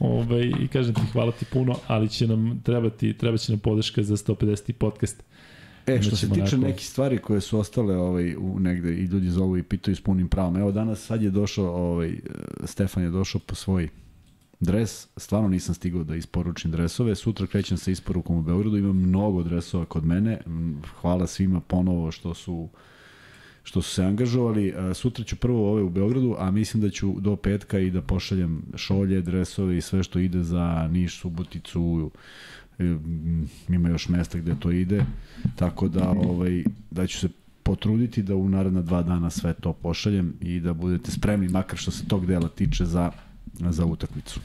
Ovaj, I kažem ti hvala ti puno, ali će nam trebati, treba će nam podrška za 150. podcast. E, što se tiče nekih nekih stvari koje su ostale ovaj, u negde i ljudi zovu i pitaju s punim pravom. Evo danas sad je došao, ovaj, Stefan je došao po svoj dres, stvarno nisam stigao da isporučim dresove, sutra krećem sa isporukom u Beogradu, imam mnogo dresova kod mene, hvala svima ponovo što su što su se angažovali. Sutra ću prvo ove u Beogradu, a mislim da ću do petka i da pošaljem šolje, dresove i sve što ide za Niš, Suboticu, e, ima još mesta gde to ide, tako da, ovaj, da ću se potruditi da u naredna dva dana sve to pošaljem i da budete spremni, makar što se tog dela tiče za, za utakmicu.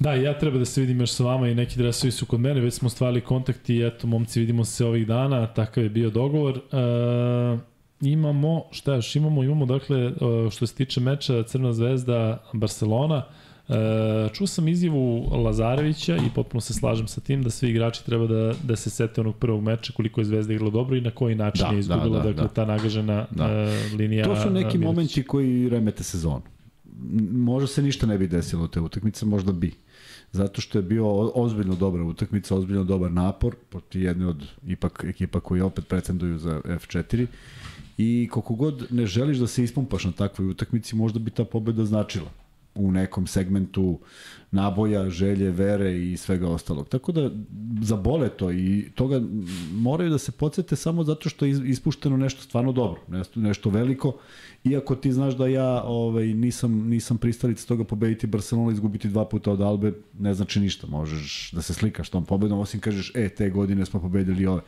Da, ja treba da se vidim još sa vama i neki dresovi su kod mene, već smo stvarili kontakt i eto, momci, vidimo se ovih dana, takav je bio dogovor. E, imamo, šta još imamo? Imamo, dakle, e, što se tiče meča Crna zvezda Barcelona, E, čuo sam izjavu Lazarevića i potpuno se slažem sa tim da svi igrači treba da, da se sete onog prvog meča koliko je Zvezda igrala dobro i na koji način da, je izgubila da, da, dakle, da. ta nagažena da. uh, linija. To su neki momenti koji remete sezonu. Možda se ništa ne bi desilo u te utakmice, možda bi zato što je bio ozbiljno dobra utakmica, ozbiljno dobar napor protiv jedne od ipak ekipa koji opet pretenduju za F4 i koliko god ne želiš da se ispumpaš na takvoj utakmici, možda bi ta pobeda značila. U nekom segmentu naboja, želje, vere i svega ostalog. Tako da zabole to i toga moraju da se podsjete samo zato što je ispušteno nešto stvarno dobro, nešto, nešto veliko. Iako ti znaš da ja ovaj, nisam, nisam pristalica toga pobediti Barcelona izgubiti dva puta od Albe, ne znači ništa. Možeš da se slikaš tom pobedom, osim kažeš, e, te godine smo pobedili ove.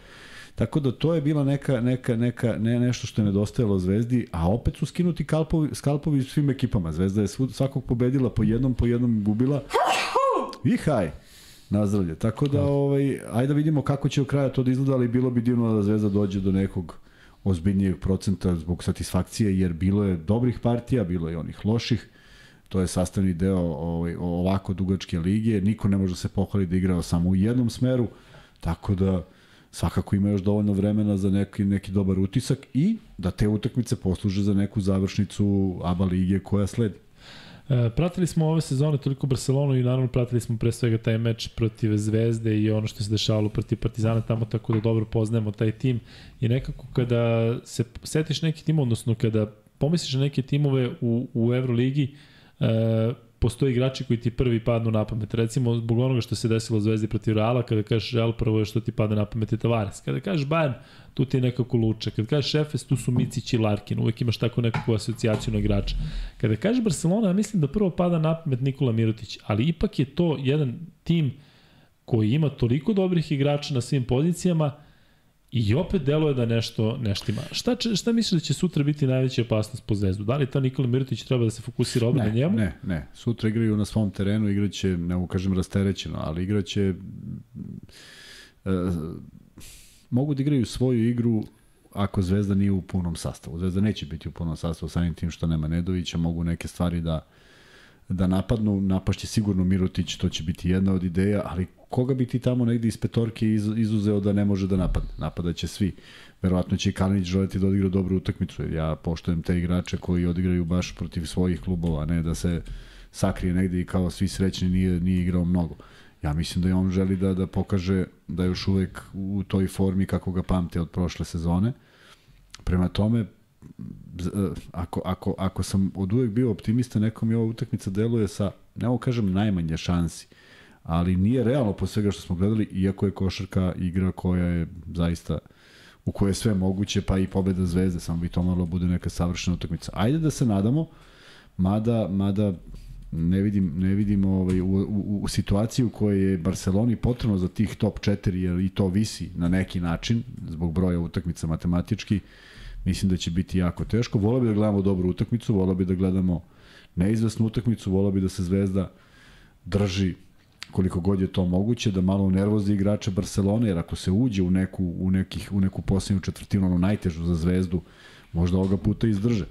Tako da to je bila neka, neka, neka, ne, nešto što je nedostajalo Zvezdi, a opet su skinuti kalpovi, skalpovi svim ekipama. Zvezda je svud, svakog pobedila po jednom, po jednom gubila. I haj, nazdravlje. Tako da, ovaj, ajde da vidimo kako će u kraja to da izgleda, ali bilo bi divno da Zvezda dođe do nekog ozbiljnijeg procenta zbog satisfakcije, jer bilo je dobrih partija, bilo je onih loših, to je sastavni deo ovaj, ovako dugačke lige, niko ne može se pohvaliti da igrao samo u jednom smeru, tako da svakako ima još dovoljno vremena za neki, neki dobar utisak i da te utakmice posluže za neku završnicu ABA lige koja sledi. E, pratili smo ove sezone toliko Barcelonu i naravno pratili smo pre svega taj meč protiv Zvezde i ono što se dešavalo protiv Partizana tamo tako da dobro poznajemo taj tim i nekako kada se setiš neki tim, odnosno kada pomisliš na neke timove u, u Euroligi, e, postoji igrači koji ti prvi padnu na pamet. Recimo, zbog onoga što se desilo Zvezdi protiv Reala, kada kažeš Real, prvo je što ti pada na pamet je Tavares. Kada kažeš Bayern, tu ti je nekako Luča. Kada kažeš Efes, tu su Micić i Larkin. Uvijek imaš tako nekakvu asocijaciju na igrača. Kada kažeš Barcelona, ja mislim da prvo pada na pamet Nikola Mirotić, ali ipak je to jedan tim koji ima toliko dobrih igrača na svim pozicijama, I opet deluje da nešto, nešto ima. Šta, šta misliš da će sutra biti najveća opasnost po zvezdu? Da li ta Nikola Mirotić treba da se fokusira ovde na njemu? Ne, ne. Sutra igraju na svom terenu, igraće, ne mogu kažem rasterećeno, ali igraće... E, mogu da igraju svoju igru ako Zvezda nije u punom sastavu. Zvezda neće biti u punom sastavu samim tim što nema Nedovića, mogu neke stvari da da napadnu, napašće sigurno Mirotić, to će biti jedna od ideja, ali koga bi ti tamo negde iz petorke iz, izuzeo da ne može da napadne? Napadaće svi. Verovatno će i Kalinić želeti da odigra dobru utakmicu, jer ja poštojem te igrače koji odigraju baš protiv svojih klubova, ne da se sakrije negde i kao svi srećni nije, nije igrao mnogo. Ja mislim da i on želi da, da pokaže da je još uvek u toj formi kako ga pamte od prošle sezone. Prema tome, ako, ako, ako sam od uvek bio optimista, nekom je ova utakmica deluje sa, ne kažem, najmanje šansi, ali nije realno po svega što smo gledali, iako je košarka igra koja je zaista u kojoj je sve moguće, pa i pobeda zvezde, samo bi to malo bude neka savršena utakmica. Ajde da se nadamo, mada, mada ne vidim, ne vidim ovaj, u, u, u situaciji u kojoj je Barceloni potrebno za tih top 4, jer i to visi na neki način, zbog broja utakmica matematički, mislim da će biti jako teško. Volao bi da gledamo dobru utakmicu, volao bi da gledamo neizvesnu utakmicu, volao bi da se Zvezda drži koliko god je to moguće, da malo nervozi igrače Barcelone, jer ako se uđe u neku, u nekih, u neku posljednju četvrtinu, ono najtežu za zvezdu, možda ovoga puta izdrže.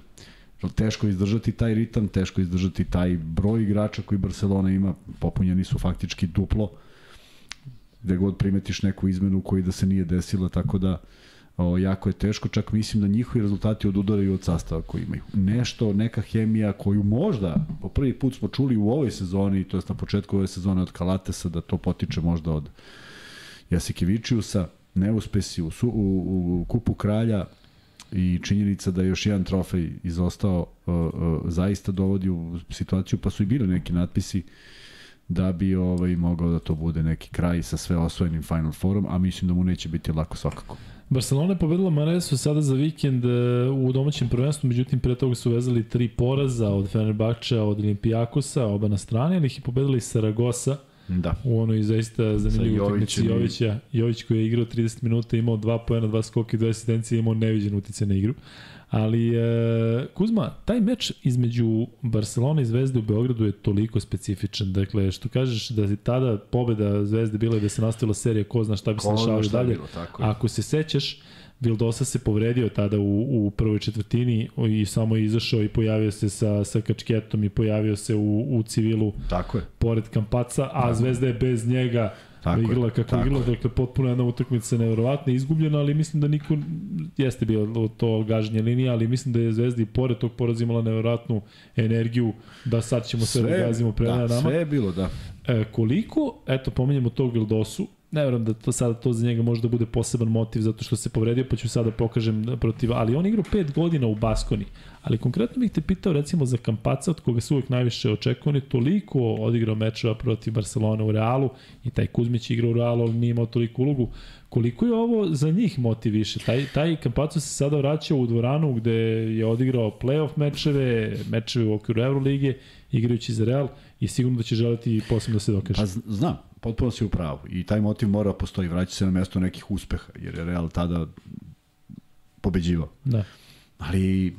Teško izdržati taj ritam, teško izdržati taj broj igrača koji Barcelona ima, popunjeni su faktički duplo, gde god primetiš neku izmenu koji da se nije desila, tako da o, jako je teško, čak mislim da njihovi rezultati odudaraju od sastava koji imaju. Nešto, neka hemija koju možda po prvi put smo čuli u ovoj sezoni, to je na početku ove sezone od Kalatesa, da to potiče možda od Jasikevičiusa, neuspesi u, su, u, u kupu kralja i činjenica da je još jedan trofej izostao uh, uh, zaista dovodi u situaciju, pa su i bili neki natpisi da bi ovaj mogao da to bude neki kraj sa sve osvojenim Final Fourom, a mislim da mu neće biti lako svakako. Barcelona je pobedila Maresu sada za vikend e, u domaćem prvenstvu, međutim pre toga su vezali tri poraza od Fenerbahča, od Olimpijakosa, oba na strani, ali ih je pobedila i Saragosa. Da. U onoj zaista zanimljivu utakmici Jovića. Jović koji je igrao 30 minuta, imao 2 poena, 2 skoka i 2 asistencije, imao neviđen utice na igru. Ali, e, Kuzma, taj meč između Barcelona i Zvezde u Beogradu je toliko specifičan. Dakle, što kažeš da je tada pobeda Zvezde bila da se nastavila serija, ko zna šta bi se dešavalo dalje. Bilo, tako je. Ako se sećaš, Vildosa se povredio tada u, u prvoj četvrtini i samo je izašao i pojavio se sa, sa kačketom i pojavio se u, u civilu tako je. pored Kampaca, a da. Zvezda je bez njega Tako igrala kako tako igrala, dakle potpuno jedna utakmica nevjerovatna, izgubljena, ali mislim da niko jeste bio to gaženje linija, ali mislim da je Zvezda i pored tog poraza imala nevjerovatnu energiju da sad ćemo sve, sve da gazimo pre da, nama. Sve je bilo, da. E, koliko, eto, pominjemo tog Vildosu, ne verujem da to sada to za njega može da bude poseban motiv zato što se povredio, pa ću sada da pokažem protiv, ali on igrao 5 godina u Baskoni, Ali konkretno bih te pitao recimo za Kampaca, od koga se uvek najviše očekuje, on je toliko odigrao mečeva protiv Barcelona u Realu i taj Kuzmić igra u Realu, ali nije imao toliko ulogu. Koliko je ovo za njih motiviše? Taj, taj Kampaco se sada vraća u dvoranu gde je odigrao playoff mečeve, mečeve u okviru Euroligije, igrajući za Real i sigurno da će želiti posebno da se dokaže. Pa znam, potpuno si u pravu. I taj motiv mora da postoji, vraća se na mesto nekih uspeha, jer je Real tada pobeđivao. Da. Ali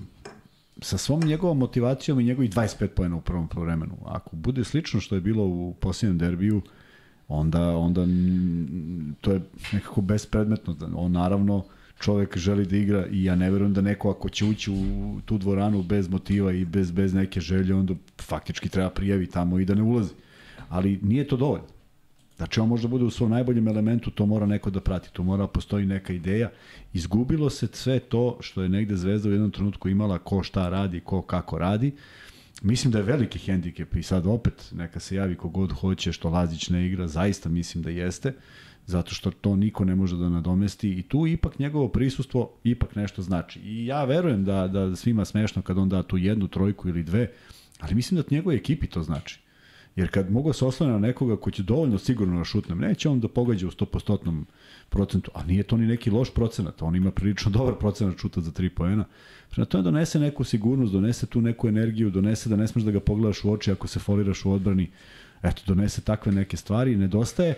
sa svom njegovom motivacijom i njegovih 25 pojena u prvom polovremenu, ako bude slično što je bilo u posljednjem derbiju, onda, onda to je nekako bespredmetno. On naravno čovek želi da igra i ja ne verujem da neko ako će ući u tu dvoranu bez motiva i bez, bez neke želje, onda faktički treba prijavi tamo i da ne ulazi. Ali nije to dovoljno. Znači, on možda bude u svom najboljem elementu, to mora neko da prati, to mora da postoji neka ideja. Izgubilo se sve to što je negde Zvezda u jednom trenutku imala ko šta radi, ko kako radi. Mislim da je veliki hendikep i sad opet neka se javi kogod hoće što Lazić ne igra, zaista mislim da jeste, zato što to niko ne može da nadomesti i tu ipak njegovo prisustvo ipak nešto znači. I ja verujem da, da svima smešno kad on da tu jednu trojku ili dve, ali mislim da njegove ekipi to znači. Jer kad mogu da se oslone na nekoga ko će dovoljno sigurno da šutne, neće on da pogađa u 100% procentu, a nije to ni neki loš procenat, on ima prilično dobar procenat šuta za 3 poena. Prema tome donese neku sigurnost, donese tu neku energiju, donese da ne smeš da ga pogledaš u oči ako se foliraš u odbrani. Eto, donese takve neke stvari, nedostaje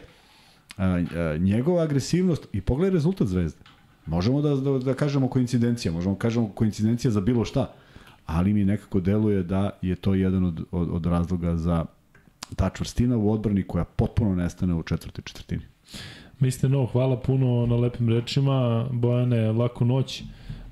a, a, njegova agresivnost i pogledaj rezultat Zvezde. Možemo da, da, da kažemo koincidencija, možemo da kažemo koincidencija za bilo šta, ali mi nekako deluje da je to jedan od, od, od razloga za ta čvrstina u odbrani koja potpuno nestane u četvrtoj četvrtini. Mister No, hvala puno na lepim rečima. Bojane, laku noć.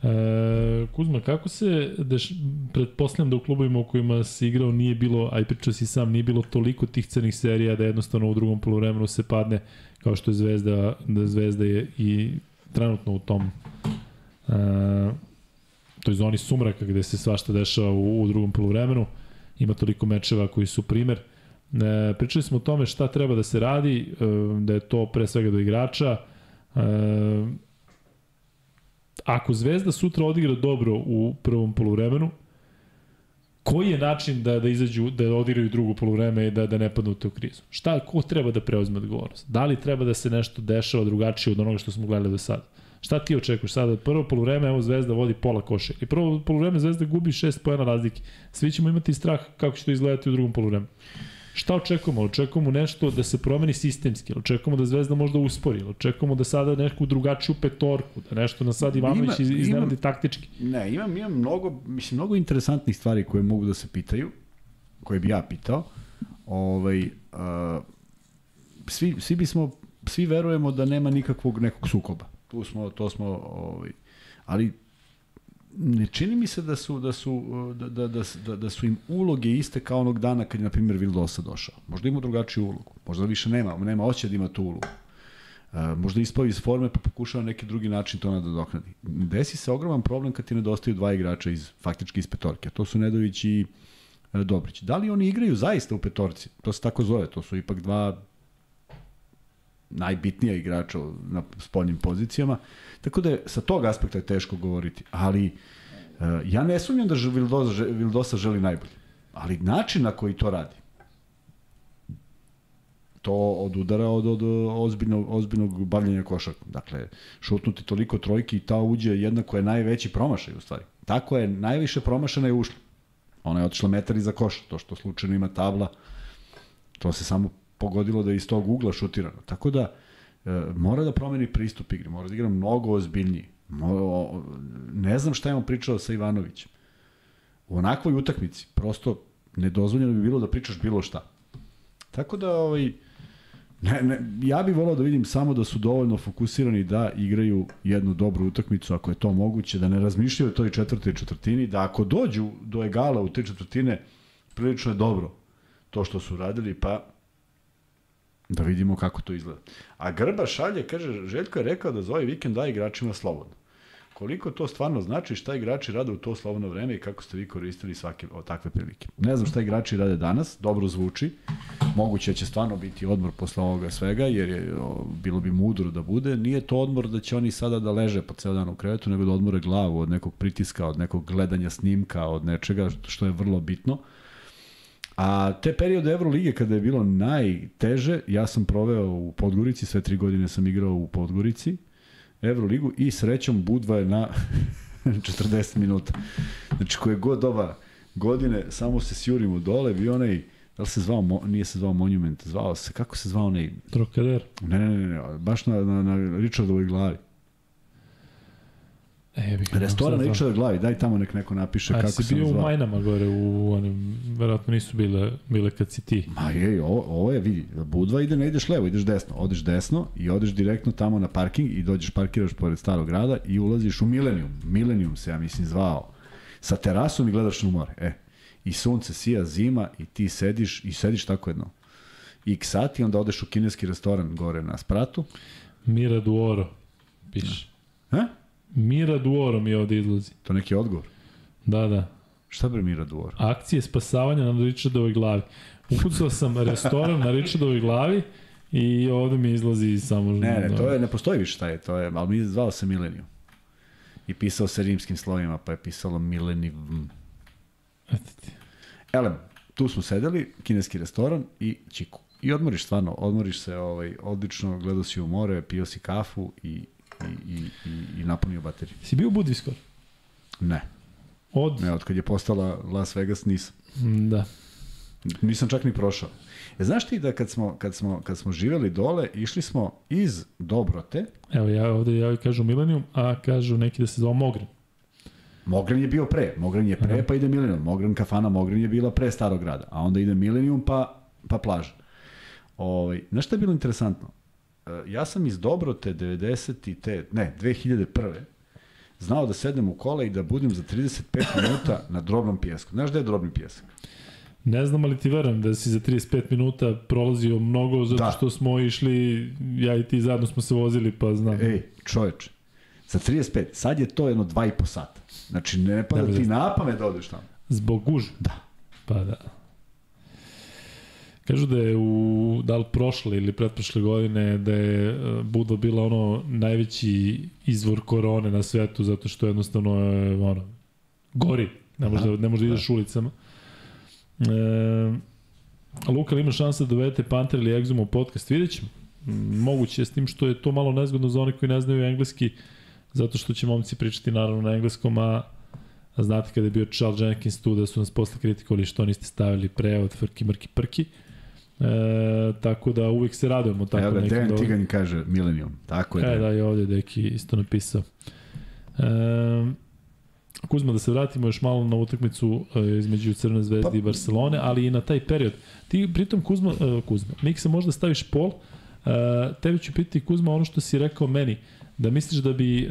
E, Kuzma, kako se, deš, pretpostavljam da u klubovima u kojima si igrao nije bilo, a i pričao si sam, nije bilo toliko tih crnih serija da jednostavno u drugom polovremenu se padne kao što je Zvezda, da Zvezda je i trenutno u tom e, toj zoni sumraka gde se svašta dešava u, u drugom polovremenu. Ima toliko mečeva koji su primer. E, pričali smo o tome šta treba da se radi, e, da je to pre svega do igrača. E, ako Zvezda sutra odigra dobro u prvom poluvremenu, koji je način da da izađu da odigraju drugo poluvreme i da da ne padnu u tu krizu? Šta ko treba da preuzme odgovornost? Da li treba da se nešto dešava drugačije od onoga što smo gledali do sada? Šta ti očekuješ sada? Prvo poluvreme, evo Zvezda vodi pola koša. I prvo poluvreme Zvezda gubi 6 poena razlike. Svi ćemo imati strah kako će to izgledati u drugom poluvremenu. Šta očekujemo? Očekujemo nešto da se promeni sistemski, očekujemo da Zvezda možda uspori, očekujemo da sada neku drugačiju petorku, da nešto na sad Ivanović Ima- iznenadi taktički. Ne, imam, imam mnogo, mislim, mnogo interesantnih stvari koje mogu da se pitaju, koje bi ja pitao. Ovaj, uh, svi, svi bismo, svi verujemo da nema nikakvog nekog sukoba. Tu smo, to smo, ovaj, ali ne čini mi se da su da su uh, da da da da, da su im uloge iste kao onog dana kad je na primjer Vildosa došao. Možda ima drugačiju ulogu. Možda više nema, nema hoće da ima tu ulogu. Uh, možda ispavi iz forme pa pokušava neki drugi način to nadoknadi. Desi se ogroman problem kad ti nedostaju dva igrača iz faktički iz petorke. To su Nedović i e, Dobrić. Da li oni igraju zaista u petorci? To se tako zove. To su ipak dva najbitnija igrača na spoljnim pozicijama. Tako da je sa tog aspekta je teško govoriti. Ali uh, ja ne sumnjam da Vildosa, Vildosa želi najbolje. Ali način na koji to radi, to od udara od, od ozbiljnog, ozbiljnog bavljenja košarkom. Dakle, šutnuti toliko trojki i ta uđe jedna koja je najveći promašaj u stvari. Tako je, najviše promašena je ušla. Ona je otišla metar iza koša. To što slučajno ima tabla, to se samo pogodilo da je iz tog ugla šutirano. Tako da, mora da promeni pristup igre, mora da igra mnogo ozbiljniji. Ne znam šta je on pričao sa Ivanovićem. U onakvoj utakmici, prosto nedozvoljeno bi bilo da pričaš bilo šta. Tako da, ovaj, ne, ne, ja bih volao da vidim samo da su dovoljno fokusirani da igraju jednu dobru utakmicu, ako je to moguće, da ne razmišljaju o toj četvrtoj četvrtini, da ako dođu do egala u te četvrtine, prilično je dobro to što su radili, pa da vidimo kako to izgleda. A Grba šalje, kaže, Željko je rekao da za ovaj vikend da igračima slobodno. koliko to stvarno znači, šta igrači rade u to slobodno vreme i kako ste vi koristili svake o, takve prilike. Ne znam šta igrači rade danas, dobro zvuči, moguće da će stvarno biti odmor posle ovoga svega, jer je, o, bilo bi mudro da bude. Nije to odmor da će oni sada da leže po ceo dan u krevetu, nego da odmore glavu od nekog pritiska, od nekog gledanja snimka, od nečega što je vrlo bitno. A te periode Evrolige kada je bilo najteže, ja sam proveo u Podgorici, sve tri godine sam igrao u Podgorici, Evroligu i srećom Budva je na 40 minuta. Znači koje god doba godine, samo se sjurimo dole, vi onaj, da li se zvao, Mo- nije se zvao Monument, zvao se, kako se zvao onaj, Trokader. ne, ne, ne, ne baš na, na, na Richardovoj glavi. E, Restoran na Richardovoj glavi, daj tamo nek neko napiše A kako si sam bio u zvao. Majnama gore, u onim, verovatno nisu bile, bile kad si ti. Ma je, ovo, ovo je, vidi, Budva ide, ne ideš levo, ideš desno. Odeš desno i odeš direktno tamo na parking i dođeš, parkiraš pored starog grada i ulaziš u Millennium. Millennium se, ja mislim, zvao. Sa terasom i gledaš na more. E, i sunce sija, zima i ti sediš i sediš tako jedno. X sati, onda odeš u kineski restoran gore na spratu. Mira Duoro, piše. E? Mira Duoro mi ovde izlazi. To neki odgovor. Da, da. Šta bre Mira Duor? Akcije spasavanja na Richardovoj glavi. Ukucao sam restoran na Richardovoj glavi i ovde mi izlazi samo... Ne, ne, to je, ne postoji više šta je, to je, ali mi zvao se Millennium. I pisao se rimskim slovima, pa je pisalo Millennium. Elem, tu smo sedeli, kineski restoran i čiku. I odmoriš stvarno, odmoriš se ovaj, odlično, gledao si u more, pio si kafu i, i, i, i, i napunio bateriju. Si bio u Budvi skoro? Ne, Od? ne, od kad je postala Las Vegas nisam. Mm, Da. Nisam čak ni prošao. E, znaš ti da kad smo, kad smo, kad smo živeli dole, išli smo iz Dobrote, Evo, ja ovde ja kažu Millennium, a kažu neki da se zove Mogren. Mogren je bio pre, Mogren je pre, pa ide Millennium. Mogren kafana Mogren je bila pre starog grada, a onda ide Millennium pa, pa plaža. Ovaj, znaš šta je bilo interesantno? E, Ja sam iz Dobrote 90 i te, ne, 2001. znao da sedem u kola i da budem za 35 minuta na drobnom pjesku. Znaš da je drobni pjesak? Ne znam, ali ti verujem da si za 35 minuta prolazio mnogo zato Da. što smo išli, ja i ti zajedno smo se vozili, pa znam. Ej, čoveče, za 35, sad je to jedno 2,5 sata. Znači, ne pada Dobro, ti da. na pamet da odeš tamo. Zbog gužve? Da. Pa da. Kažu da je u, da li prošle ili pretprošle godine, da je e, Budva bila ono najveći izvor korone na svetu, zato što jednostavno je, ono, gori. Ne može da, ne može da ideš ulicama. E, Luka, ali ima šansa da dovedete Panter ili Exum u podcast? Vidjet ćemo. Moguće je s tim što je to malo nezgodno za one koji ne znaju engleski, zato što će momci pričati naravno na engleskom, a A znate kada je bio Charles Jenkins tu da su nas posle kritikovali što niste stavili pre od Frki Mrki Prki. E, tako da uvek se radujemo tako Evo ga, nekim Dejan dobrim- Tigan kaže Millennium. Tako je. E, da, je ovde Deki isto napisao. E, Kuzma, da se vratimo još malo na utakmicu e, između Crvene zvezde Pa- i Barcelone, ali i na taj period. Ti pritom Kuzma, e, Kuzma, Miksa možda staviš pol, e, tebi ću pitati Kuzma ono što si rekao meni, da misliš da bi e,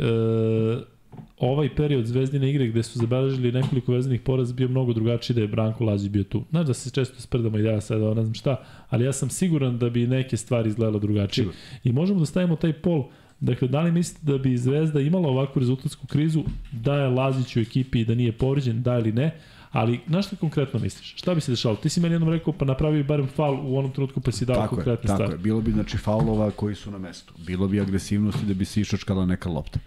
ovaj period zvezdine igre gde su zabeležili nekoliko vezanih poraza bio mnogo drugačiji da je Branko Lazić bio tu. Znaš da se često sprdamo i da ja sada ne znam šta, ali ja sam siguran da bi neke stvari izgledalo drugačije. Sigurno. I možemo da stavimo taj pol Dakle, da li mislite da bi Zvezda imala ovakvu rezultatsku krizu, da je Lazić u ekipi i da nije povređen, da ili ne, ali na šta konkretno misliš? Šta bi se dešalo? Ti si meni jednom rekao, pa napravi barem faul u onom trenutku pa si dao Tako konkretne tako stvari. je. Bilo bi znači faulova koji su na mestu. Bilo bi agresivnosti da bi se išačkala neka lopta.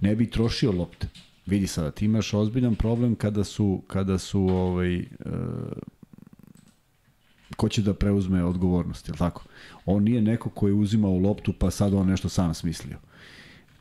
Ne bi trošio lopte. Vidi sada, ti imaš ozbiljan problem kada su, kada su ovaj, e, ko će da preuzme odgovornost, je li tako? On nije neko ko je uzimao loptu pa sad on nešto sam smislio.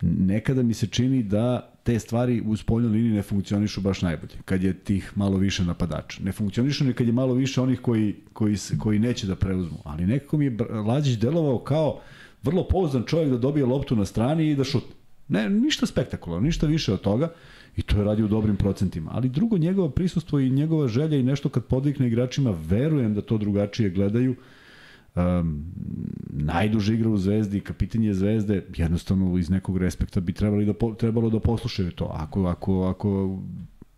Nekada mi se čini da te stvari u spoljnoj liniji ne funkcionišu baš najbolje, kad je tih malo više napadača. Ne funkcionišu ni kad je malo više onih koji, koji, koji neće da preuzmu, ali nekako mi je Lađić delovao kao vrlo pouzdan čovjek da dobije loptu na strani i da šutne. Ne, ništa spektakularno, ništa više od toga i to je radio u dobrim procentima. Ali drugo, njegovo prisustvo i njegova želja i nešto kad podvikne igračima, verujem da to drugačije gledaju, um, najduže igra u Zvezdi, kapitan je Zvezde, jednostavno iz nekog respekta bi trebali da po, trebalo da poslušaju to. Ako, ako, ako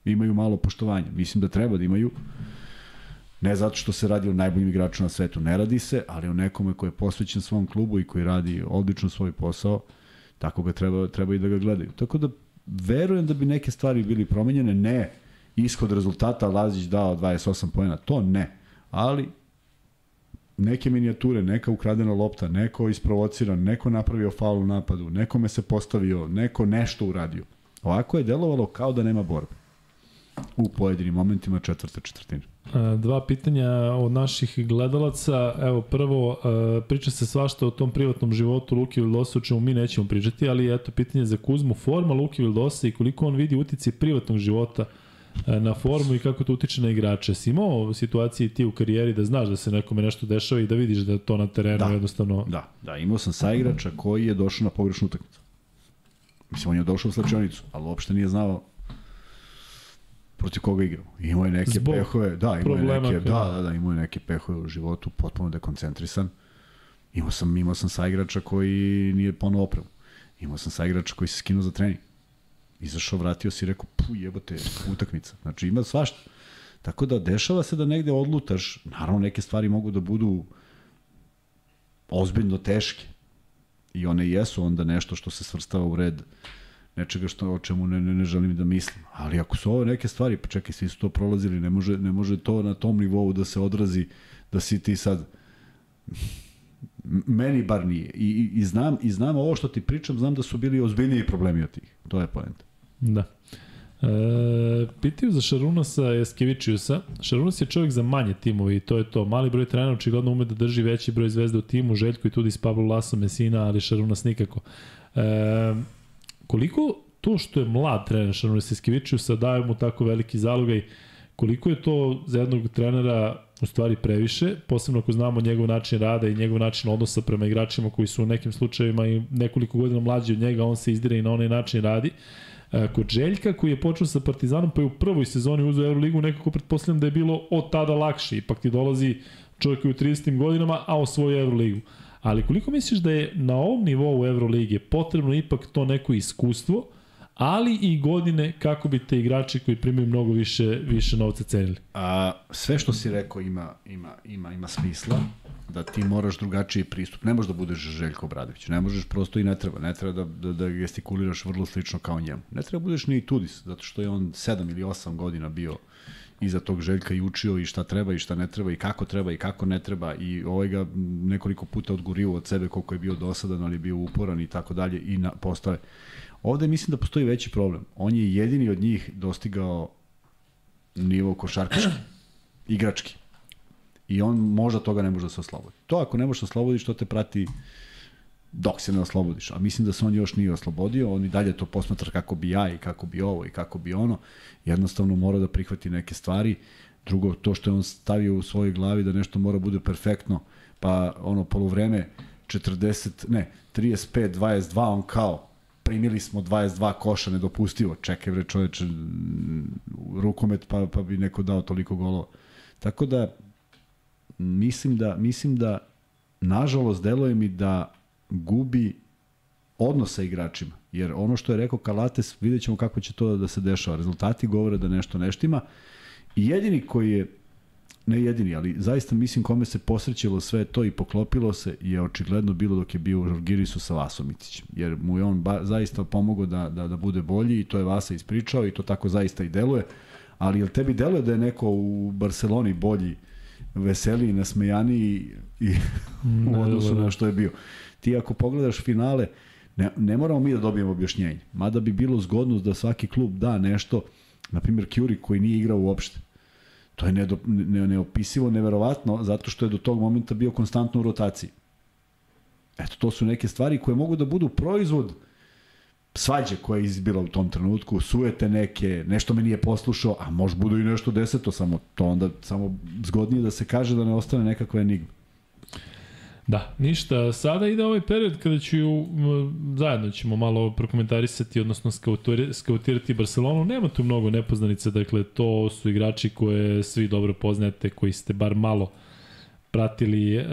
imaju malo poštovanja, mislim da treba da imaju. Ne zato što se radi o najboljim igraču na svetu, ne radi se, ali o nekome ko je posvećen svom klubu i koji radi odlično svoj posao, tako ga treba, treba i da ga gledaju. Tako da verujem da bi neke stvari bili promenjene, ne ishod rezultata Lazić dao 28 pojena, to ne, ali neke minijature, neka ukradena lopta, neko isprovociran, neko napravio faul u napadu, nekome se postavio, neko nešto uradio. Ovako je delovalo kao da nema borbe u pojedinim momentima četvrte četvrtine. E, Dva pitanja od naših gledalaca. Evo, prvo, e, priča se svašta o tom privatnom životu Luki Vildosa, o čemu mi nećemo pričati, ali eto, pitanje za Kuzmu. Forma Luki Vildosa i koliko on vidi utici privatnog života e, na formu i kako to utiče na igrače. Si imao situacije ti u karijeri da znaš da se nekome nešto dešava i da vidiš da to na terenu Da. jednostavno... Da, da, imao sam saigrača koji je došao na pogrešnu utakmicu. Mislim, on je došao u slačionicu, ali uopšte nije znao protiv koga igramo. Imao je neke Zbog pehove, da, imao je neke, koje- da, da, da, imao je neke pehove u životu, potpuno dekoncentrisan. Imao sam, imao sam saigrača koji nije ponovo opremu. Imao sam saigrača koji se skinuo za trening. Izašao, vratio se i rekao, pu jebote, utakmica. Znači ima svašta. Tako da dešava se da negde odlutaš, naravno neke stvari mogu da budu ozbiljno teške. I one jesu onda nešto što se svrstava u red nečega što o čemu ne, ne, ne želim da mislim. Ali ako su ovo neke stvari, pa čekaj, svi su to prolazili, ne može, ne može to na tom nivou da se odrazi, da si ti sad meni bar nije. I, i, i, znam, I znam ovo što ti pričam, znam da su bili ozbiljniji problemi od tih. To je poenta. Da. E, pitaju za Šarunasa Eskevičiusa. Šarunas je čovjek za manje timove i to je to. Mali broj trenera očigledno ume da drži veći broj zvezda u timu, Željko i tudi s Pablo Laso Mesina, ali Šarunas nikako. E, koliko to što je mlad trener Šarunas Eskevičiusa daje mu tako veliki zalogaj, koliko je to za jednog trenera u stvari previše, posebno ako znamo njegov način rada i njegov način odnosa prema igračima koji su u nekim slučajevima i nekoliko godina mlađi od njega, on se izdire i na onaj način radi. E, Kod Željka koji je počeo sa Partizanom pa je u prvoj sezoni uzeo Euroligu nekako pretpostavljam da je bilo od tada lakše. Ipak ti dolazi čovjek koji u 30. godinama, a osvoji Euroligu. Ali koliko misliš da je na ovom nivou Euroligije potrebno ipak to neko iskustvo, ali i godine kako bi te igrači koji primaju mnogo više, više novca cenili? A, sve što si rekao ima, ima, ima, ima smisla, da ti moraš drugačiji pristup. Ne možeš da budeš Željko Obradović, ne možeš prosto i ne treba. Ne treba da, da, da gestikuliraš vrlo slično kao njemu. Ne treba da budeš ni Tudis, zato što je on 7 ili 8 godina bio iza tog Željka i učio i šta treba i šta ne treba i kako treba i kako ne treba i ovaj ga nekoliko puta odgurio od sebe koliko je bio dosadan, ali je bio uporan i tako dalje i na, postao Ovde mislim da postoji veći problem. On je jedini od njih dostigao nivo košarkaški, igrački. I on možda toga ne može da se oslobodi. To ako ne možeš da oslobodiš, to te prati dok se ne oslobodiš. A mislim da se on još nije oslobodio, on i dalje to posmatra kako bi ja i kako bi ovo i kako bi ono. Jednostavno mora da prihvati neke stvari. Drugo, to što je on stavio u svojoj glavi da nešto mora bude perfektno, pa ono polovreme 40, ne, 35, 22, on kao primili smo 22 koša nedopustivo. Čekaj bre čoveče, rukomet pa, pa bi neko dao toliko golova. Tako da mislim da mislim da nažalost deluje mi da gubi odnos sa igračima. Jer ono što je rekao Kalates, vidjet ćemo kako će to da se dešava. Rezultati govore da nešto neštima. I jedini koji je ne jedini, ali zaista mislim kome se posrećilo sve to i poklopilo se je očigledno bilo dok je bio u Žalgirisu sa Vasom Micićem. Jer mu je on ba, zaista pomogao da, da, da bude bolji i to je Vasa ispričao i to tako zaista i deluje. Ali jel tebi deluje da je neko u Barceloni bolji, veseliji, nasmejaniji i, u odnosu na što je bio? Ti ako pogledaš finale, ne, ne moramo mi da dobijemo objašnjenje. Mada bi bilo zgodno da svaki klub da nešto, na primjer Curie koji nije igrao uopšte. To je nedo, ne, neopisivo, neverovatno, zato što je do tog momenta bio konstantno u rotaciji. Eto, to su neke stvari koje mogu da budu proizvod svađe koja je izbila u tom trenutku, sujete neke, nešto me nije poslušao, a može budu i nešto deseto, samo to onda samo zgodnije da se kaže da ne ostane nekakva enigma. Da, ništa. Sada ide ovaj period kada ću, zajedno ćemo malo prokomentarisati, odnosno skautirati, Barcelonu. Nema tu mnogo nepoznanica, dakle to su igrači koje svi dobro poznajete, koji ste bar malo pratili e,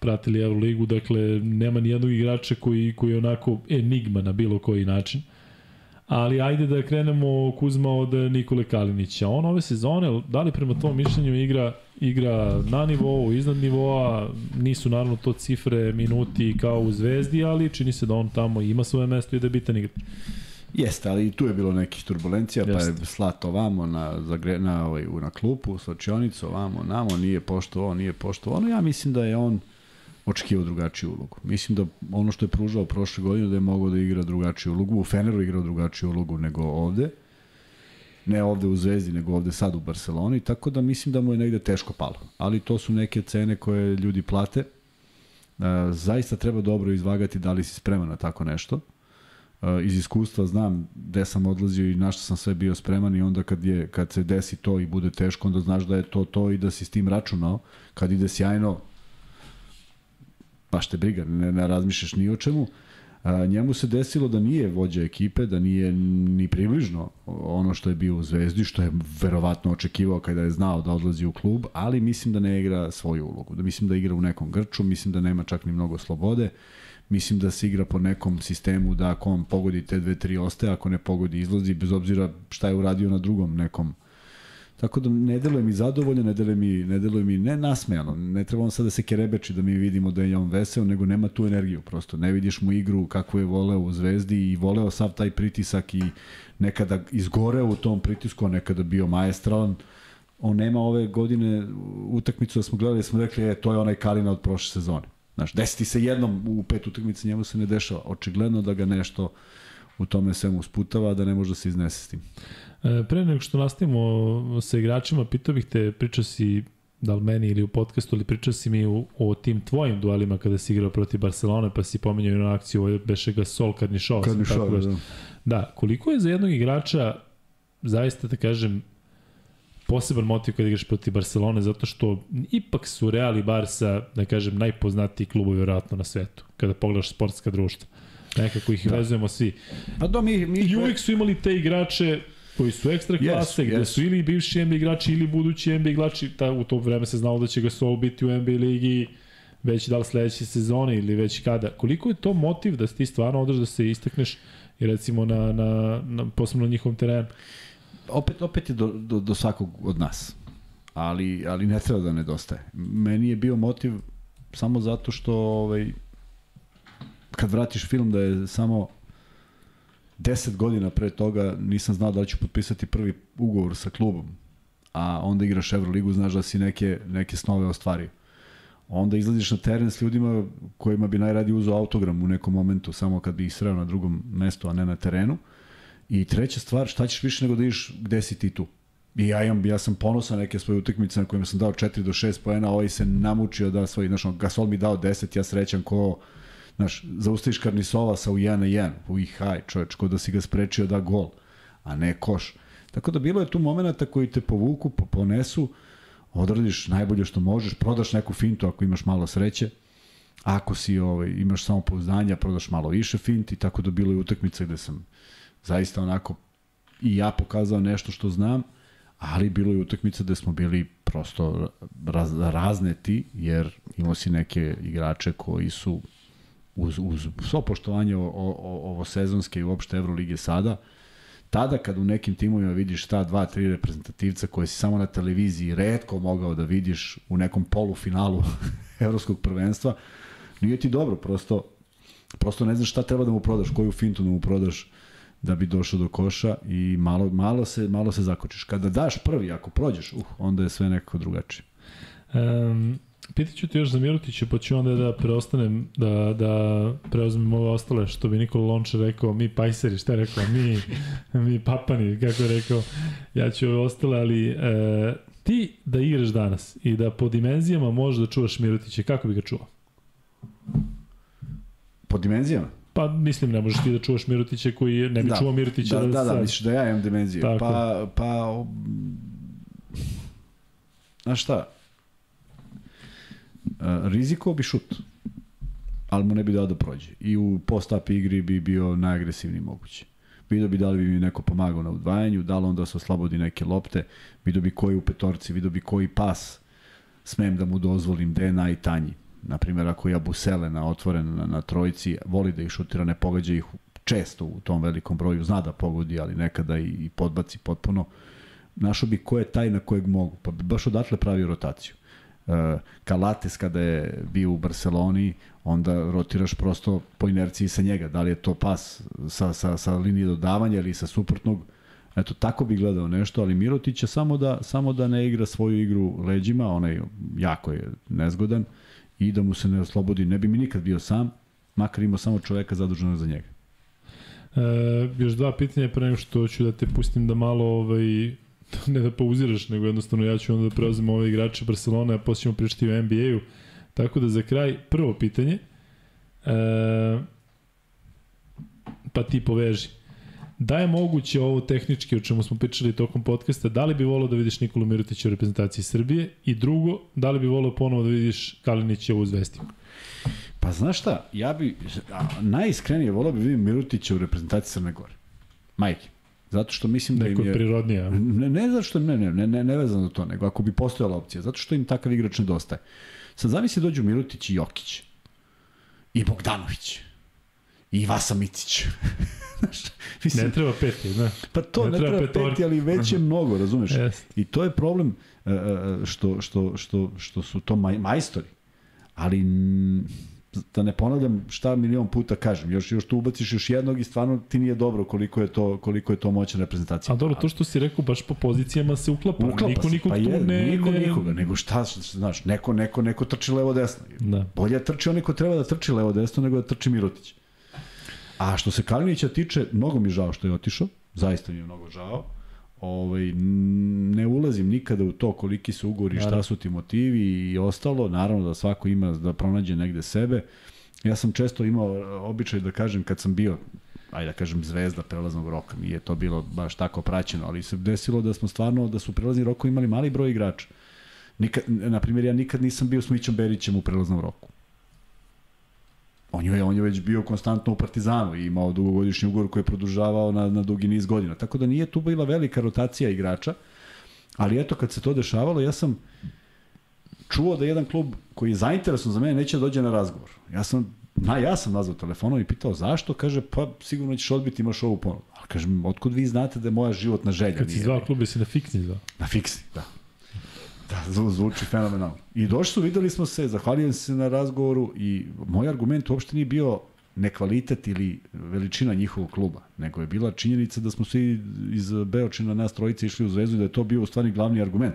pratili Euroligu, dakle nema ni jednog igrača koji, koji je onako enigma na bilo koji način. Ali ajde da krenemo Kuzma od Nikole Kalinića. On ove sezone, da li prema tom mišljenju igra igra na nivou, iznad nivoa, nisu naravno to cifre, minuti kao u Zvezdi, ali čini se da on tamo ima svoje mesto i da je bitan igrač. Jeste, ali i tu je bilo nekih turbulencija, pa je Jeste. slat ovamo na, zagre, na, ovaj, u- na klupu, slačionicu, ovamo, namo, nije pošto ovo, nije pošto ono. Ja mislim da je on očekivao drugačiju ulogu. Mislim da ono što je pružao prošle godine da je mogao da igra drugačiju ulogu. U Feneru igrao drugačiju ulogu nego ovde. Ne ovde u Zvezdi, nego ovde sad u Barceloni. Tako da mislim da mu je negde teško palo. Ali to su neke cene koje ljudi plate. E, zaista treba dobro izvagati da li si spreman na tako nešto. E, iz iskustva znam gde sam odlazio i na što sam sve bio spreman i onda kad, je, kad se desi to i bude teško, onda znaš da je to to i da si s tim računao. Kad ide sjajno, baš te briga, ne, ne razmišljaš ni o čemu. A, njemu se desilo da nije vođa ekipe, da nije ni približno ono što je bio u Zvezdi, što je verovatno očekivao kada je znao da odlazi u klub, ali mislim da ne igra svoju ulogu. Da mislim da igra u nekom grču, mislim da nema čak ni mnogo slobode. Mislim da se igra po nekom sistemu da ako on pogodi te dve, tri ostaje, ako ne pogodi izlazi, bez obzira šta je uradio na drugom nekom Tako da ne deluje mi zadovoljno, ne deluje mi, ne deluje mi ne nasmejano. Ne treba on sad da se kerebeči da mi vidimo da je on veseo, nego nema tu energiju prosto. Ne vidiš mu igru kakvu je voleo u Zvezdi i voleo sav taj pritisak i nekada izgoreo u tom pritisku, a nekada bio maestralan. On nema ove godine utakmicu da smo gledali, da smo rekli, e, to je onaj Kalina od prošle sezone. Znaš, desiti se jednom u pet utakmica, njemu se ne dešava. Očigledno da ga nešto u tome svemu sputava, da ne može da se iznese s tim. E, pre nego što nastavimo sa igračima, pitao bih te, pričao si da li meni ili u podcastu, ali pričao si mi o, o tim tvojim duelima kada si igrao protiv Barcelone, pa si pominjao jednu akciju, ovo beše ga Sol Karnišov. Već- da. Da, koliko je za jednog igrača zaista da kažem poseban motiv kada igraš protiv Barcelone zato što ipak su Real i Barca da kažem najpoznatiji klubovi vjerojatno na svetu kada pogledaš sportska društva nekako ih da. vezujemo svi Pa da, mi, mi, i uvek su imali te igrače koji su ekstra Yes, klase, gde yes. su ili bivši NBA igrači ili budući NBA igrači, ta, u to vreme se znalo da će ga Sol biti u NBA ligi već da li sledeće sezone ili već kada. Koliko je to motiv da ti stvarno odeš da se istakneš i recimo na, na, na posebno na njihovom terenu? opet, opet je do, do, do svakog od nas. Ali, ali ne treba da nedostaje. Meni je bio motiv samo zato što ovaj, kad vratiš film da je samo 10 godina pre toga nisam znao da ću potpisati prvi ugovor sa klubom, a onda igraš Euroligu, znaš da si neke, neke snove ostvario. Onda izlaziš na teren s ljudima kojima bi najradije uzao autogram u nekom momentu, samo kad bi ih sreo na drugom mestu, a ne na terenu. I treća stvar, šta ćeš više nego da ideš gde si ti tu? I ja, imam, ja sam ponosan neke svoje utakmice na kojima sam dao 4 do 6 poena, ovaj se namučio da svoj, znaš, Gasol mi dao 10, ja srećan ko, znaš, zaustaviš Karnisova sa u 1 na 1, u haj, čoveč, ko da si ga sprečio da gol, a ne koš. Tako da bilo je tu momenta koji te povuku, po- ponesu, odradiš najbolje što možeš, prodaš neku fintu ako imaš malo sreće, ako si ovaj, imaš samo pouzdanja, prodaš malo više finti, tako da bilo je utakmica gde sam zaista onako i ja pokazao nešto što znam, ali bilo je utakmica gde smo bili prosto raz, razneti, jer imao si neke igrače koji su uz, uz svo poštovanje o, o, ovo sezonske i uopšte Evrolige sada, tada kad u nekim timovima vidiš ta dva, tri reprezentativca koje si samo na televiziji redko mogao da vidiš u nekom polufinalu evropskog prvenstva, nije ti dobro, prosto, prosto ne znaš šta treba da mu prodaš, koju fintu da mu prodaš da bi došao do koša i malo, malo, se, malo se zakočiš. Kada daš prvi, ako prođeš, uh, onda je sve nekako drugačije. Um, Pitaću ti još za Milutića, pa ću onda da preostanem, da, da preuzmem ove ostale, što bi Nikola Lončar rekao, mi pajseri, šta je rekao, mi, mi papani, kako je rekao, ja ću ove ostale, ali e, ti da igraš danas i da po dimenzijama možeš da čuvaš Milutića, kako bi ga čuvao? Po dimenzijama? Pa mislim, ne možeš ti da čuvaš Milutića koji ne bi da. čuvao Milutića. Da, da, da, sad- misliš da ja imam dimenziju. Tako. Pa, pa, o, znaš šta, rizikovao bi šut, ali mu ne bi dao da prođe. I u post-up igri bi bio najagresivniji mogući. Vidio bi da li bi mi neko pomagao na udvajanju, da li on da se oslobodi neke lopte, vidio bi koji u petorci, vidio bi koji pas smem da mu dozvolim, gde je najtanji. Naprimjer, ako ja Busele na otvoren na, na trojici, voli da ih šutira, ne pogađa ih često u tom velikom broju, zna da pogodi, ali nekada i, i podbaci potpuno. Našao bi ko je taj na kojeg mogu, pa bi baš odatle pravio rotaciju. Kalates kada je bio u Barceloni, onda rotiraš prosto po inerciji sa njega. Da li je to pas sa, sa, sa linije dodavanja ili sa suprotnog, Eto, tako bi gledao nešto, ali Mirotić će samo da, samo da ne igra svoju igru leđima, onaj jako je nezgodan, i da mu se ne oslobodi. Ne bi mi nikad bio sam, makar imao samo čoveka zaduženog za njega. E, još dva pitanja pre nego što ću da te pustim da malo ovaj, ne da pauziraš, nego jednostavno ja ću onda da preuzem ove igrače Barcelona, a posle ćemo pričati o NBA-u. Tako da za kraj, prvo pitanje, e, pa ti poveži. Da je moguće ovo tehnički o čemu smo pričali tokom podcasta, da li bi volao da vidiš Nikolu Mirotića u reprezentaciji Srbije i drugo, da li bi volao ponovo da vidiš Kalinića u Zvezdi? Pa znaš šta, ja bi, najiskrenije volao bi vidim Milutića u reprezentaciji Crne Gore. Majke. Zato što mislim da Neko im je... prirodnija. Ne, ne zato što, ne, ne, ne, ne, ne vezano to, nego ako bi postojala opcija, zato što im takav igrač nedostaje. Sad zamisli dođu Milutić i Jokić. I Bogdanović. I Vasa Micić. Znaš, mislim, ne treba peti, ne. Pa to ne, ne treba, treba peti, ali već je mnogo, razumeš? Yes. I to je problem uh, što, što, što, što su to maj, majstori. Ali da ne ponavljam šta milion puta kažem, još još tu ubaciš još jednog i stvarno ti nije dobro koliko je to koliko je to moćna reprezentacija. A dobro, to što si rekao baš po pozicijama se uklapa. uklapa niko se, nikog pa tu je, ne, niko ne... nikoga, nego šta, znaš, neko neko neko trči levo desno. Da. Bolje trči onaj ko treba da trči levo desno nego da trči Mirotić. A što se Kalinića tiče, mnogo mi žao što je otišao, zaista mi je mnogo žao. Ovaj, ne ulazim nikada u to koliki su ugovori, šta su ti motivi i ostalo. Naravno da svako ima da pronađe negde sebe. Ja sam često imao običaj da kažem kad sam bio ajde da kažem zvezda prelaznog roka, nije to bilo baš tako praćeno, ali se desilo da smo stvarno, da su prelazni rokovi imali mali broj igrača. Nikad, na primjer, ja nikad nisam bio s Mićom Berićem u prelaznom roku. On je, on je već bio konstantno u Partizanu i imao dugogodišnji ugovor koji je produžavao na, na dugi niz godina. Tako da nije tu bila velika rotacija igrača, ali eto kad se to dešavalo, ja sam čuo da jedan klub koji je zainteresovan za mene neće da dođe na razgovor. Ja sam Na, ja sam nazvao telefonom i pitao zašto, kaže, pa sigurno ćeš odbiti, imaš ovu ponudu. Ali kažem, otkud vi znate da je moja životna želja? Kad si zvao klub, si na fiksni zvao? Na fiksni, da. Da, zvuči fenomenalno. I došli su, videli smo se, zahvaljujem se na razgovoru i moj argument uopšte nije bio nekvalitet ili veličina njihovog kluba, nego je bila činjenica da smo svi iz Beočina nas trojice išli u Zvezdu i da je to bio u stvari glavni argument,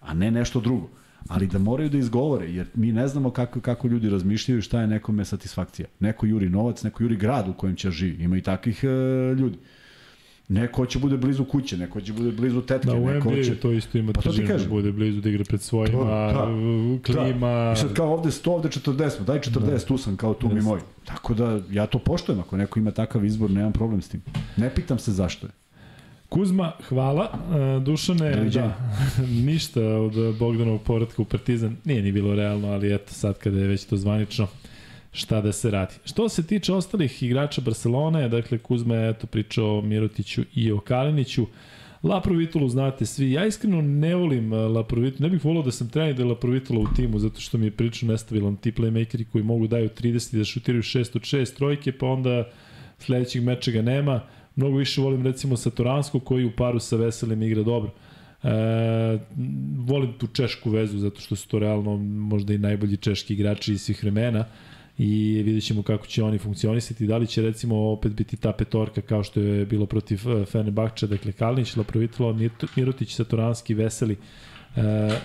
a ne nešto drugo. Ali da moraju da izgovore, jer mi ne znamo kako, kako ljudi razmišljaju i šta je nekome satisfakcija. Neko juri novac, neko juri grad u kojem će živi. Ima i takvih e, ljudi. Neko će bude blizu kuće, neko će bude blizu tetke, Da, neko NBA će... to isto ima Pa težinu da bude blizu da igra pred svojima, To, da, klima. Da. I sad kao ovde 100, ovde 40, daj 40, da. tu sam kao tu mi Jeste. moj. Tako da ja to poštujem, ako neko ima takav izbor, nemam problem s tim. Ne pitam se zašto je. Kuzma, hvala. E, Dušane, da, ništa od Bogdanovog povratka u Partizan. Nije ni bilo realno, ali eto sad kada je već to zvanično, šta da se radi. Što se tiče ostalih igrača Barcelone, dakle Kuzma je eto pričao o Mirotiću i o Kaliniću. Laprovitulu znate svi. Ja iskreno ne volim uh, Laprovitulu. Ne bih volao da sam trener da je Laprovitula u timu, zato što mi je prilično nestabilan. Ti playmakeri koji mogu daju 30 i da šutiraju 6 od 6 trojke, pa onda sledećeg meča ga nema. Mnogo više volim recimo Satoransko koji u paru sa Veselim igra dobro. E, volim tu češku vezu zato što su to realno možda i najbolji češki igrači iz svih vremena i vidjet ćemo kako će oni funkcionisati. Da li će recimo opet biti ta petorka kao što je bilo protiv eh, Fenerbahča, dakle Kalinić, Laprovitilo, Mirotić, Satoranski, Veseli, e,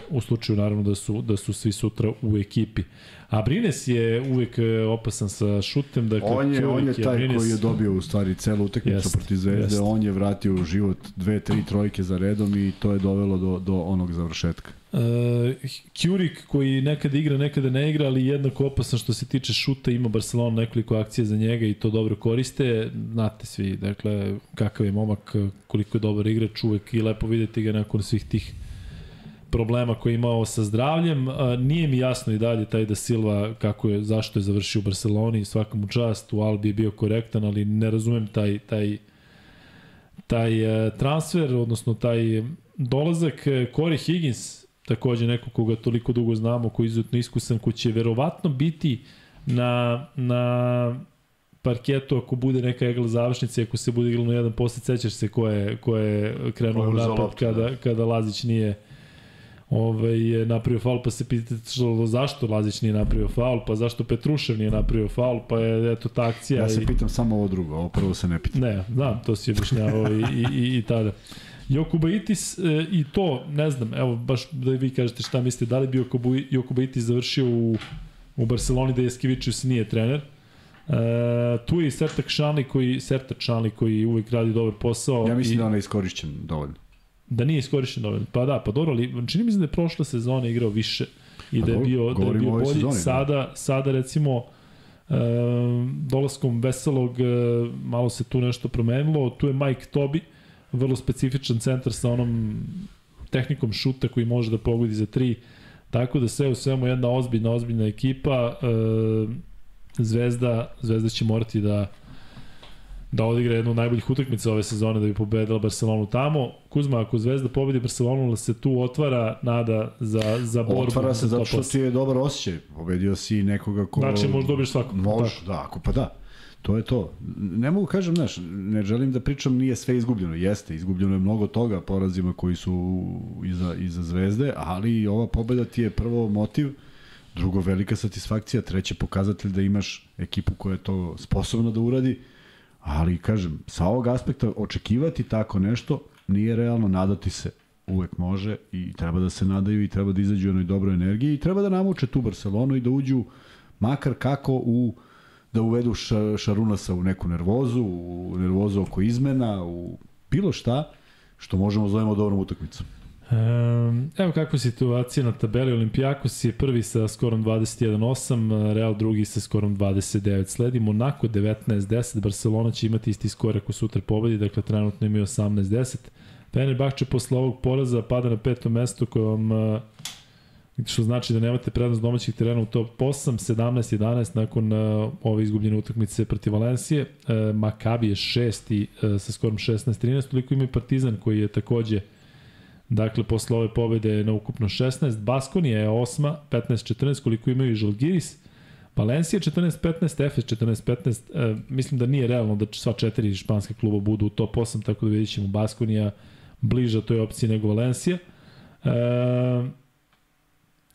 u slučaju naravno da su, da su svi sutra u ekipi. A Brines je uvek eh, opasan sa šutem, dakle On je, on je taj Brines- koji je dobio u stvari celu utakmicu protiv Zvezde, jeste. on je vratio u život dve, tri trojke za redom i to je dovelo do, do onog završetka. Uh, Kjurik koji nekada igra, nekada ne igra, ali jednako opasan što se tiče šuta, ima Barcelona nekoliko akcija za njega i to dobro koriste. Znate svi, dakle, kakav je momak, koliko je dobar igrač, uvek i lepo videti ga nakon svih tih problema koje je imao sa zdravljem. A, nije mi jasno i dalje taj da Silva kako je, zašto je završio u Barceloni, svaka mu čast, u Albi je bio korektan, ali ne razumem taj, taj, taj e, transfer, odnosno taj dolazak Corey Higgins, takođe neko koga toliko dugo znamo, koji je izuzetno iskusan, ko će verovatno biti na, na parketu ako bude neka egla završnica, i ako se bude igralo na jedan posle, sećaš se ko je, ko je krenuo u napad loptu, kada, da. kada Lazić nije ovaj, je napravio faul, pa se pitalo zašto Lazić nije napravio faul, pa zašto Petrušev nije napravio faul, pa je eto ta akcija. Ja se i... pitam samo ovo drugo, ovo prvo se ne pitam. Ne, znam, to si objašnjavao i, i, i, i tada. Jokubaitis e, i to, ne znam, evo baš da vi kažete šta mislite, da li bi Jokubaitis završio u, u Barceloni da Jeskevičius nije trener. E, tu je i Sertak Šanli koji, Sertak Šanli koji uvek radi dobar posao. Ja mislim i, da on je iskorišćen dovoljno. Da nije iskorišćen dovoljno. Pa da, pa dobro, ali čini mi se da je prošle sezone igrao više i Pa da je dobro, bio, da je bio bolji. sezoni, da. sada, sada recimo e, dolaskom Veselog e, malo se tu nešto promenilo. Tu je Mike Tobi, vrlo specifičan centar sa onom tehnikom šuta koji može da pogodi za tri. Tako da sve u svemu jedna ozbiljna, ozbiljna ekipa. E, Zvezda, Zvezda će morati da da odigra jednu od najboljih utakmica ove sezone da bi pobedila Barcelonu tamo. Kuzma, ako Zvezda pobedi Barcelonu, se tu otvara nada za, za borbu. Otvara se za zato što ti je dobar osjećaj. Pobedio si nekoga ko... Znači, možda dobiješ svakog. Može, Tako. da, ako pa da. To je to. Ne mogu kažem, znaš, ne želim da pričam nije sve izgubljeno. Jeste, izgubljeno je mnogo toga porazima koji su iza, iza zvezde, ali ova pobeda ti je prvo motiv, drugo velika satisfakcija, treće pokazatelj da imaš ekipu koja je to sposobna da uradi, ali kažem, sa ovog aspekta očekivati tako nešto nije realno, nadati se uvek može i treba da se nadaju i treba da izađu u jednoj dobroj energiji i treba da namuče tu Barcelonu i da uđu makar kako u da uvedu ša, Šarunasa u neku nervozu, u nervozu oko izmena, u bilo šta što možemo zovemo dobrom utakmicom. Evo kakva je situacija na tabeli. Olimpijakos je prvi sa skorom 21-8, Real drugi sa skorom 29. Sledi Monaco 19-10, Barcelona će imati isti skor ako sutra pobedi, dakle trenutno imaju 18-10. Fenerbahče posle ovog poraza pada na peto mesto uh, što znači da nemate prednost domaćih terena u top 8, 17-11 nakon uh, ove izgubljene utakmice protiv Valencije. Uh, Makabi je šesti uh, sa skorom 16-13, toliko ima i Partizan koji je takođe Dakle, posle ove pobede na ukupno 16. Baskonija je osma, 15-14, koliko imaju i Žalgiris. Valencija 14-15, Efes 14-15. E, mislim da nije realno da sva četiri španske kluba budu u top 8, tako da vidjet ćemo Baskonija bliža toj opciji nego Valencija. E,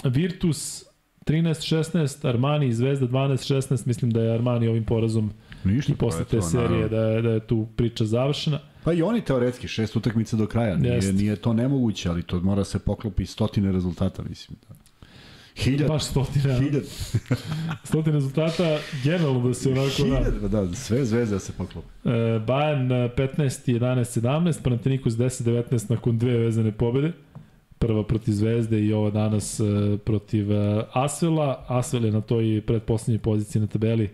Virtus 13-16, Armani i Zvezda 12-16, mislim da je Armani ovim porazom Ništa, i posle pa je te to, serije da je, da je tu priča završena. Pa i oni teoretski, šest utakmica do kraja, nije, Jeste. nije to nemoguće, ali to mora se poklopi stotine rezultata, mislim. Da. Hiljad, Baš stotina, hiljad, stotina rezultata, generalno da se onako... da. hiljad, pa da, sve zvezde da se poklopi. E, Bayern e, 15, 11, 17, Panathinaikos 10, 19 nakon dve vezane pobede. Prva protiv Zvezde i ova danas e, protiv e, Asvela. Asvel je na toj predposlednjoj poziciji na tabeli e,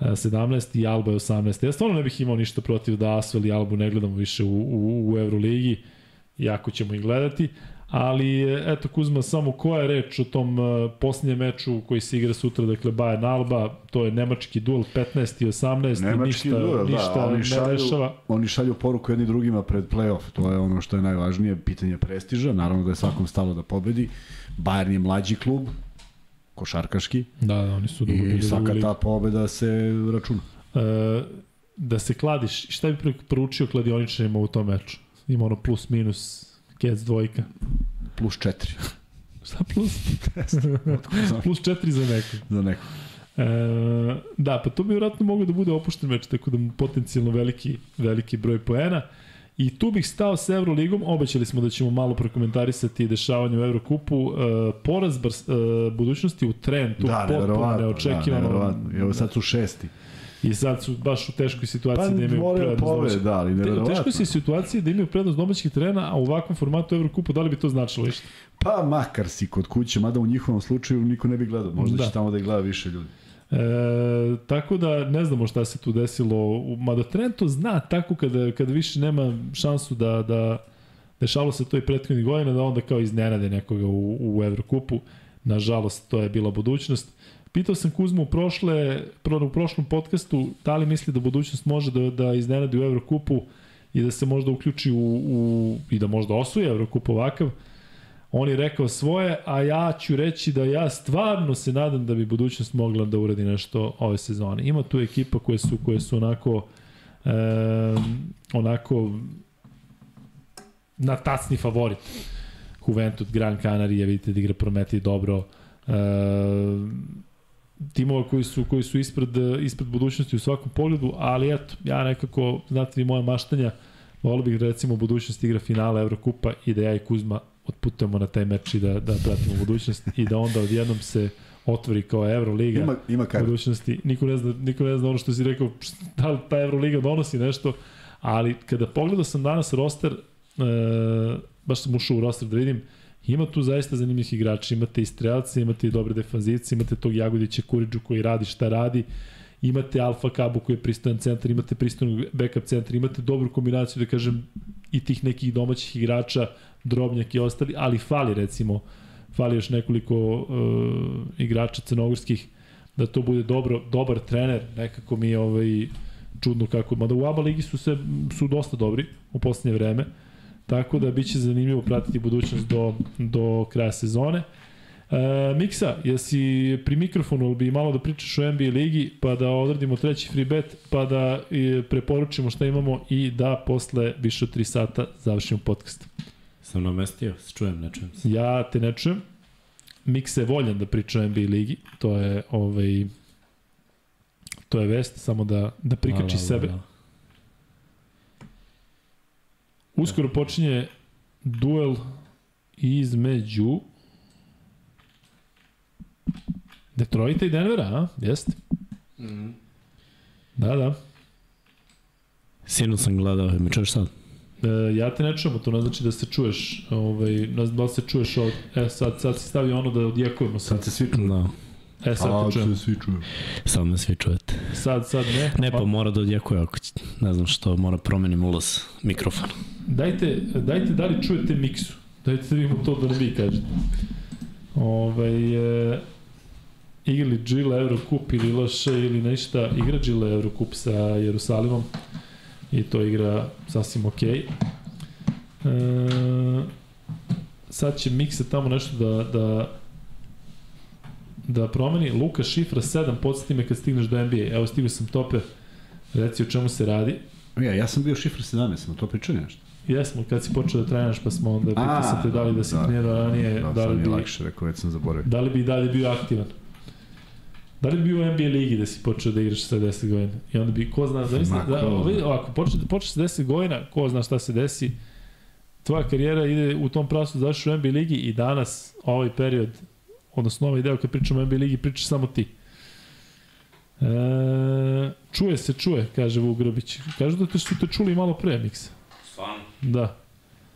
17 i Alba je 18. Ja stvarno ne bih imao ništa protiv da Asvel i Albu ne gledamo više u, u, u Euroligi, jako ćemo ih gledati. Ali, eto Kuzma, samo koja je reč o tom uh, posljednjem meču koji se igra sutra, dakle Bayern Alba, to je nemački duel 15 i 18 i Nemački ništa, duel, da, ništa oni ne šalju, dešava. oni šalju poruku jedni drugima pred play-off, to je ono što je najvažnije, pitanje prestiža, naravno da je svakom stalo da pobedi. Bayern je mlađi klub, košarkaški, Da, da, oni su dugo i svaka ta pobeda se računa. E, da se kladiš, šta bi poručio kladioničarima u tom meču? Ima ono plus minus, kec dvojka. Plus četiri. Šta plus? Plus četiri za neko. za neko. E, da, pa to bi vjerojatno moglo da bude opušten meč, tako da mu potencijalno veliki, veliki broj poena. I tu bih stao sa Euroligom, obećali smo da ćemo malo prokomentarisati dešavanje u Eurokupu. E, poraz e, budućnosti u Trentu, Da, potpuno. Da, neočekivano. neverovatno. I evo sad su šesti. I sad su baš u teškoj Pa situaciji da imaju prednost domaćih. da, ali Te- U teškoj si situaciji da imaju prednost domaćih terena, a u ovakvom formatu Evrokupa, da li bi to značilo išta? Pa makar si kod kuće, mada u njihovom slučaju niko ne bi gledao. Možda Da. će tamo da ih gleda više ljudi. E, tako da ne znamo šta se tu desilo. Mada Trento zna tako kada, kada više nema šansu da, da dešavalo se to i prethodnih godina, da onda kao iznenade nekoga u, u Evrokupu. Nažalost, to je bila budućnost. Pitao sam Kuzmu u, prošle, pro- u prošlom podcastu da li misli da budućnost može da, da iznenadi u Evrokupu i da se možda uključi u, u i da možda osvoji Evrokup ovakav. On je rekao svoje, a ja ću reći da ja stvarno se nadam da bi budućnost mogla da uradi nešto ove sezone. Ima tu ekipa koje su koje su onako e, onako na tacni favorit. Juventud, Gran Canaria, vidite da igra Prometi dobro. E, timova koji su koji su ispred ispred budućnosti u svakom pogledu, ali eto, ja nekako znate vi moje maštanja, volio bih recimo u budućnosti igra finala Evrokupa i da ja i Kuzma otputujemo na taj meč i da, da pratimo budućnost i da onda odjednom se otvori kao Euroliga Ima, ima kako. budućnosti. Niko ne, zna, niko ne zna ono što si rekao, da li ta Euroliga donosi nešto, ali kada pogledao sam danas roster, e, baš sam ušao u roster da vidim, ima tu zaista zanimljivih igrača, imate i strelce, imate i dobre defanzivce, imate tog Jagodića Kuriđu koji radi šta radi, imate Alfa Kabu koji je pristojan centar, imate pristojan backup centar, imate dobru kombinaciju, da kažem, i tih nekih domaćih igrača, Drobnjak i ostali, ali fali recimo, fali još nekoliko uh, igrača crnogorskih, da to bude dobro, dobar trener, nekako mi je ovaj, čudno kako, mada u ABA ligi su, se, su dosta dobri u poslednje vreme, tako da biće zanimljivo pratiti budućnost do, do kraja sezone. E, Miksa, jesi pri mikrofonu ili bi malo da pričaš o NBA ligi, pa da odradimo treći free bet, pa da e, preporučimo šta imamo i da posle više od 3 sata završimo podcast. Sam namestio, se čujem, ne čujem se. Ja te ne čujem. Miksa je voljan da priča o NBA ligi, to je ovaj to je vest, samo da, da prikači sebe. ala. Uskoro počinje duel između Detroita i Denvera, a? Jeste? Mhm. Da, da. Sinu sam gledao, me čuješ sad? E, ja te ne čujemo, to ne znači da se čuješ, ovaj, ne znam da li se čuješ od, e, sad, sad si stavio ono da odjekujemo sad. Sad se svi čuju. Da, E, sad te čujem. svi čuju. sad me svi čujete. Sad, sad ne. Ne, pa mora da odjekuje ako će, ne znam što, mora promenim ulaz mikrofona. Dajte, dajte da li čujete miksu. Dajte da vidimo to da nam vi kažete. Ovaj, e, igrali Gila Eurocup ili loše ili nešto, igra Gila Eurocup sa Jerusalimom i to igra sasvim okej. Okay. E, sad će Miksa tamo nešto da, da da promeni. Luka šifra 7, podsjeti me kad stigneš do NBA. Evo stigao sam tope, reci o čemu se radi. Ja, ja sam bio šifra 17, smo to pričali nešto. Jesmo, kad si počeo da trenaš, pa smo onda pitao sam te da li da si da. trenirao ranije, Da, da li je bi, lakše, rekao, već sam zaboravio. da li bi i dalje bio aktivan. Da li bi bio u NBA ligi da si počeo da igraš sa 10 godina? I onda bi, ko zna, zamisli, da, ovaj, ovako, počeš, počeš sa 10 godina, ko zna šta se desi, tvoja karijera ide u tom pravcu da u NBA ligi i danas, ovaj period, odnosno ovaj deo kad pričamo o NBA ligi, pričaš samo ti. E, čuje se, čuje, kaže Vuk Grbić. Kažu da te su te čuli malo pre, Miksa. Stvarno, Da.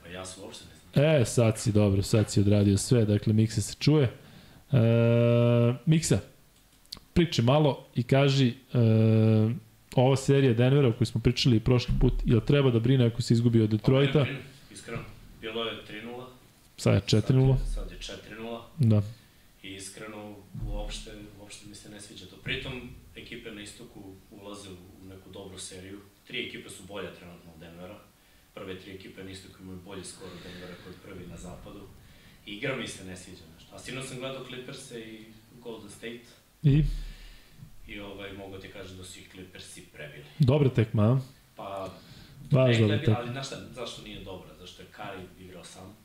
pa ja se uopšte ne znam. E, sad si dobro, sad si odradio sve, dakle Miksa se čuje. E, Miksa, priče malo i kaži e, ova serija Denvera o kojoj smo pričali prošli put, jel treba da brine ako se izgubi od Detroita? Pa, Iskreno, bilo je 3-0, Sad je 4-0. sad je 4-0 Da. i iskreno uopšte, uopšte mi se ne sviđa to. Pritom, ekipe na istoku ulaze u neku dobru seriju. Tri ekipe su bolje trenutno od Denvera. Prve tri ekipe na istoku imaju bolji skor od Denvera koji je prvi na zapadu. Igra mi se ne sviđa nešto. A sino sam gledao Clippers i Golden State I i ovaj, mogu ti kažem da su ih Clippersi prebili. dobra tekma, a? Pa, ne, tekma. ali znaš šta, zašto nije dobra? Zašto je Kari igrao sam.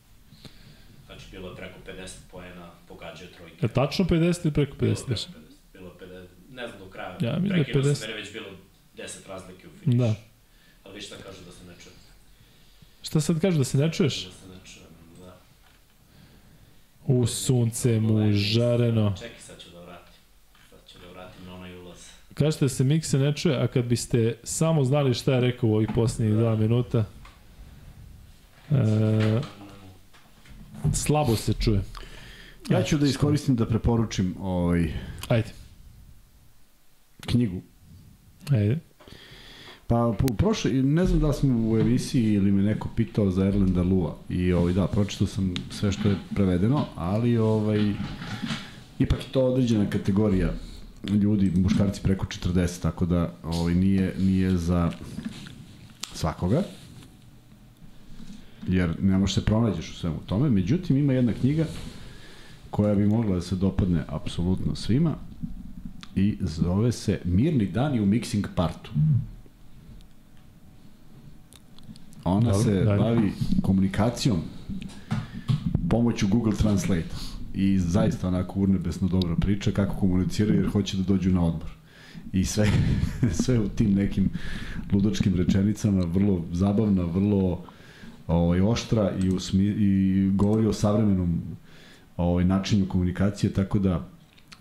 Znači, bilo je preko 50 poena, pogađao trojke. Je tačno 50 ili preko Bilo 50? je već? preko 50. Bilo je 50, ne znam do kraja. Ja, mislim da je Prekidao 50. sam jer već bilo 10 razlike u finišu. Da. Ali vi šta kažu da se ne čuje? Šta sad kažu da se ne čuješ? Da se ne čuje, da. U sunce mu žareno. Čekaj, sad ću da vratim. Sad ću da vratim na onaj ulaz. Kažete da se Miksa ne čuje, a kad biste samo znali šta je rekao u ovih posljednjih dva minuta, e, slabo se čuje. Ja ću da iskoristim da preporučim ovaj, Ajde, knjigu. ajde. Pa u prošle, ne znam da smo u emisiji ili me neko pitao za Erlenda Lua i ovaj, da, pročitao sam sve što je prevedeno, ali ovaj, ipak je to određena kategorija ljudi, muškarci preko 40, tako da ovaj, nije, nije za svakoga, jer ne možeš se pronađeš u svemu tome. Međutim, ima jedna knjiga koja bi mogla da se dopadne apsolutno svima i zove se Mirni dani u mixing partu. Ona Dobro, se dalje. bavi komunikacijom pomoću Google Translate. I zaista onako urnebesno dobra priča kako komuniciraju jer hoće da dođu na odmor. I sve, sve u tim nekim ludačkim rečenicama, vrlo zabavna, vrlo ovaj, oštra i, usmi, i govori o savremenom ovaj, načinu komunikacije, tako da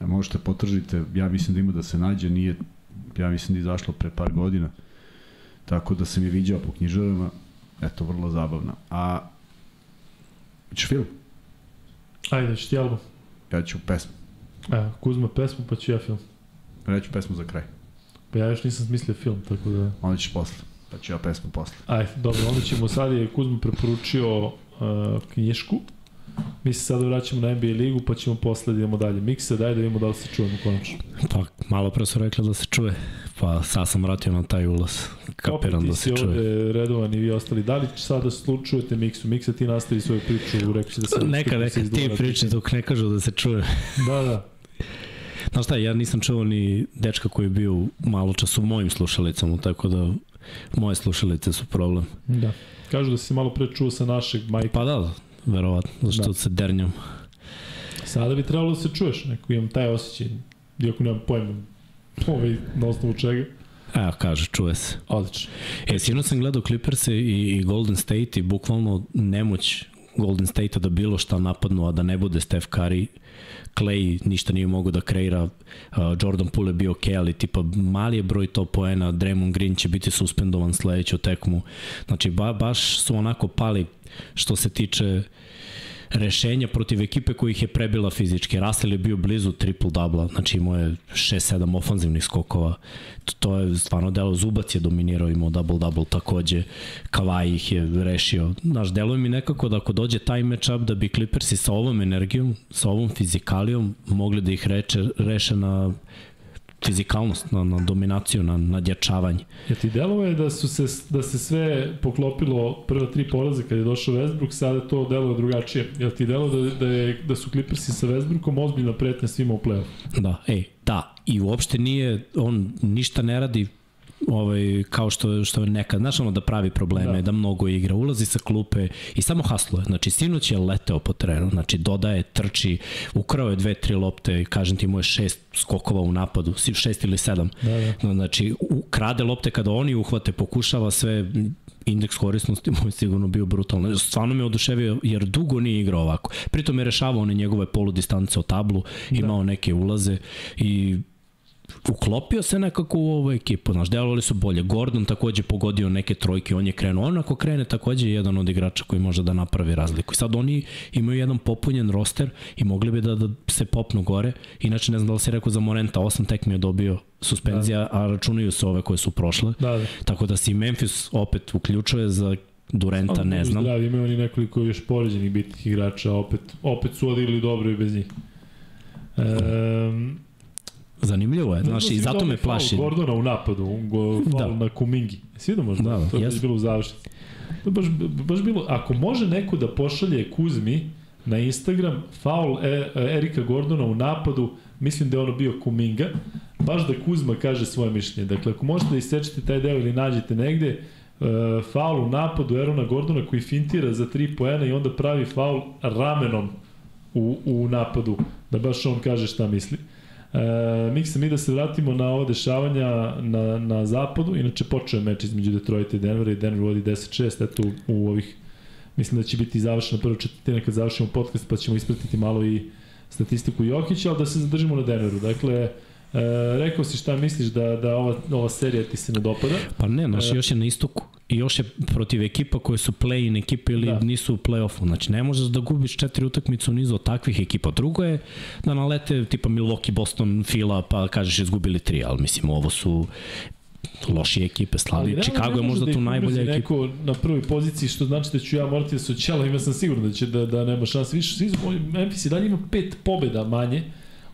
možete potržite, ja mislim da ima da se nađe, nije, ja mislim da je izašlo pre par godina, tako da sam je viđao po knjižarama, eto, vrlo zabavna. A, ćeš film? Ajde, ću ti album. Ja ću pesmu. Evo, Kuzma pesmu, pa ću ja film. Ja ću pesmu za kraj. Pa ja još nisam smislio film, tako da... Onda ćeš posle. Pa ću ja pesmu posle. Ajde, dobro, onda ćemo, sad je Kuzma preporučio uh, knjišku. Mi se sada vraćamo na NBA ligu, pa ćemo posle da idemo dalje. Mikse, daj da vidimo da li se čujemo konačno. Pa, malo pre su rekli da se čuje, pa sad sam vratio na taj ulaz. Kapiram da se Opet ti si čuje. ovde redovan i vi ostali. Da li sada slučujete Miksu? Miksa, ti nastavi svoju priču, rekli si da se... Neka, neka ti priče dok ne kažu da se čuje. Da, da. Znaš šta, ja nisam čuo ni dečka koji je bio malo čas u mojim slušalicama, tako da moje slušalice su problem. da. Kažu da si malo pre čuo sa našeg majka. Pa da, verovatno, zašto Da. se dernjam. Sada bi trebalo da se čuješ, neko imam taj osjećaj, iako nemam pojma ovaj, na osnovu čega. Evo, kaže, čuje se. Odlično. E, sino sam gledao Clippers i, i Golden State i bukvalno nemoć Golden State-a da bilo šta napadnu, a da ne bude Steph Curry, Clay ništa nije mogao da kreira, uh, Jordan Poole je bio ok, ali tipa mali je broj to poena, Draymond Green će biti suspendovan sledeću tekmu. Znači, ba, baš su onako pali što se tiče rešenja protiv ekipe koji ih je prebila fizički. Russell je bio blizu triple-dubla, znači imao je 6-7 ofanzivnih skokova. To, je stvarno delo, Zubac je dominirao, imao double-double takođe, Kavaj ih je rešio. Znaš, deluje mi nekako da ako dođe taj matchup da bi Clippersi sa ovom energijom, sa ovom fizikalijom mogli da ih reče, reše na fizikalnost, na, na dominaciju, na nadjačavanje. Ja ti delova je da su se da se sve poklopilo prva tri poraze kad je došao Westbrook, sada to deluje drugačije. Jel ti delo da, da, je, da su Clippersi sa Westbrookom ozbiljna pretnja svima u play-off? Da, ej, da, i uopšte nije, on ništa ne radi ovaj, kao što, što je nekad, znaš ono da pravi probleme, Da. da. mnogo igra, ulazi sa klupe i samo hasluje. Znači, sinoć je leteo po terenu, znači dodaje, trči, ukrao je dve, tri lopte, kažem ti, imao je šest skokova u napadu, šest ili sedam. Da, da. Znači, krade lopte kada oni uhvate, pokušava sve, indeks korisnosti mu je sigurno bio brutalno. Stvarno me oduševio jer dugo nije igrao ovako. Pritom je rešavao one njegove poludistance o tablu, imao da. neke ulaze i uklopio se nekako u ovu ekipu, znaš, delovali su bolje. Gordon takođe pogodio neke trojke, on je krenuo. On ako krene takođe je jedan od igrača koji može da napravi razliku. I sad oni imaju jedan popunjen roster i mogli bi da, da se popnu gore. Inače, ne znam da li si rekao za Morenta, osam tekmi je dobio suspenzija, da. a računaju se ove koje su prošle. Da, da. Tako da se i Memphis opet uključuje za Durenta, ne znam. Zdravi, imaju oni nekoliko još poređenih bitnih igrača, opet, opet su odigrali dobro i bez njih. Um, Zanimljivo je, znaš, i zato me plaši. Gordona u napadu, go, Da. na Kumingi. Svi da možda? Da, Da, to je bilo u završnici. To baš, baš bilo, ako može neko da pošalje Kuzmi na Instagram faul e, e, Erika Gordona u napadu, mislim da je ono bio Kuminga, baš da Kuzma kaže svoje mišljenje. Dakle, ako možete da isečete taj deo ili nađete negde, uh, faul u napadu Erona Gordona koji fintira za 3 poena i onda pravi faul ramenom u, u napadu, da baš on kaže šta misli. E, Miksa, mi da se vratimo na ovo dešavanja na, na zapadu, inače počeo meč između Detroita i Denvera i Denver vodi 10-6, eto u ovih, mislim da će biti završena prva četvrtina kad završimo podcast, pa ćemo ispratiti malo i statistiku Jokića, ali da se zadržimo na Denveru. Dakle, e, rekao si šta misliš da, da ova, ova serija ti se ne dopada. Pa ne, znaš, E. još je na istoku. I još je protiv ekipa koje su play-in ekipe ili Da. nisu u play-offu. Znači, ne možeš da gubiš četiri utakmice u nizu od takvih ekipa. Drugo je da nalete tipa Milwaukee, Boston, Fila, pa kažeš izgubili tri, ali mislim, ovo su lošije ekipe, slabi. Chicago je možda da tu najbolja ekipa. Neko na prvoj poziciji, što znači da ću ja morati da se oćelam, ja sam siguran da će da, da nema šanse. Više, Memphis i dalje ima pet pobeda manje,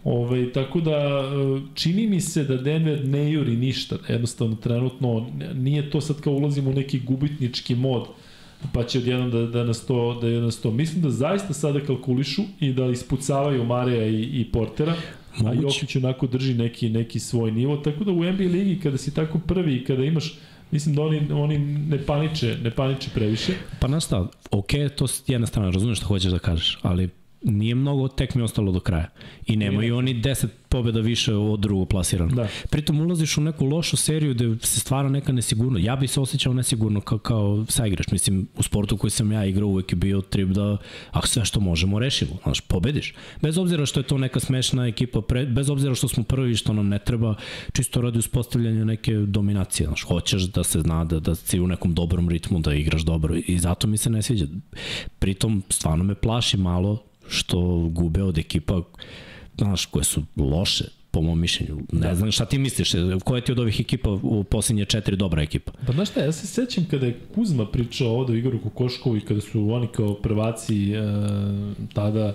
Ovaj, tako da e, čini mi se da Denver ne juri ništa, jednostavno trenutno nije to sad kao ulazimo u neki gubitnički mod pa će odjednom da, da nas to, da je nas to. Mislim da zaista sada kalkulišu i da ispucavaju Mareja i, i Portera, a. Jokić onako drži neki, neki svoj nivo, tako da u NBA ligi kada si tako prvi i kada imaš mislim da oni, oni ne paniče, ne paniče previše. Pa znaš šta, ok, to s jedna strana, razumeš šta hoćeš da kažeš, ali nije mnogo tekmi ostalo do kraja. I nemaju oni 10 pobjeda više od drugog plasiranog. Da. Pritom ulaziš u neku lošu seriju gde se stvara neka nesigurnost. Ja bi se osjećao nesigurno kao, kao saigrač. Mislim, u sportu koji sam ja igrao uvek je bio trip da ako sve što možemo rešimo. Znaš, pobediš. Bez obzira što je to neka smešna ekipa, pre, bez obzira što smo prvi što nam ne treba, čisto radi uspostavljanja neke dominacije. Znaš, hoćeš da se zna da, da si u nekom dobrom ritmu, da igraš dobro i zato mi se ne sviđa. Pritom, stvarno me plaši malo što gube od ekipa znaš, koje su loše po mom mišljenju. Ne da. znam šta ti misliš, koja ti od ovih ekipa u posljednje četiri dobra ekipa? Pa znaš šta, ja se sećam kada je Kuzma pričao ovde o Igoru Kokoškovu i kada su oni kao prvaci e, tada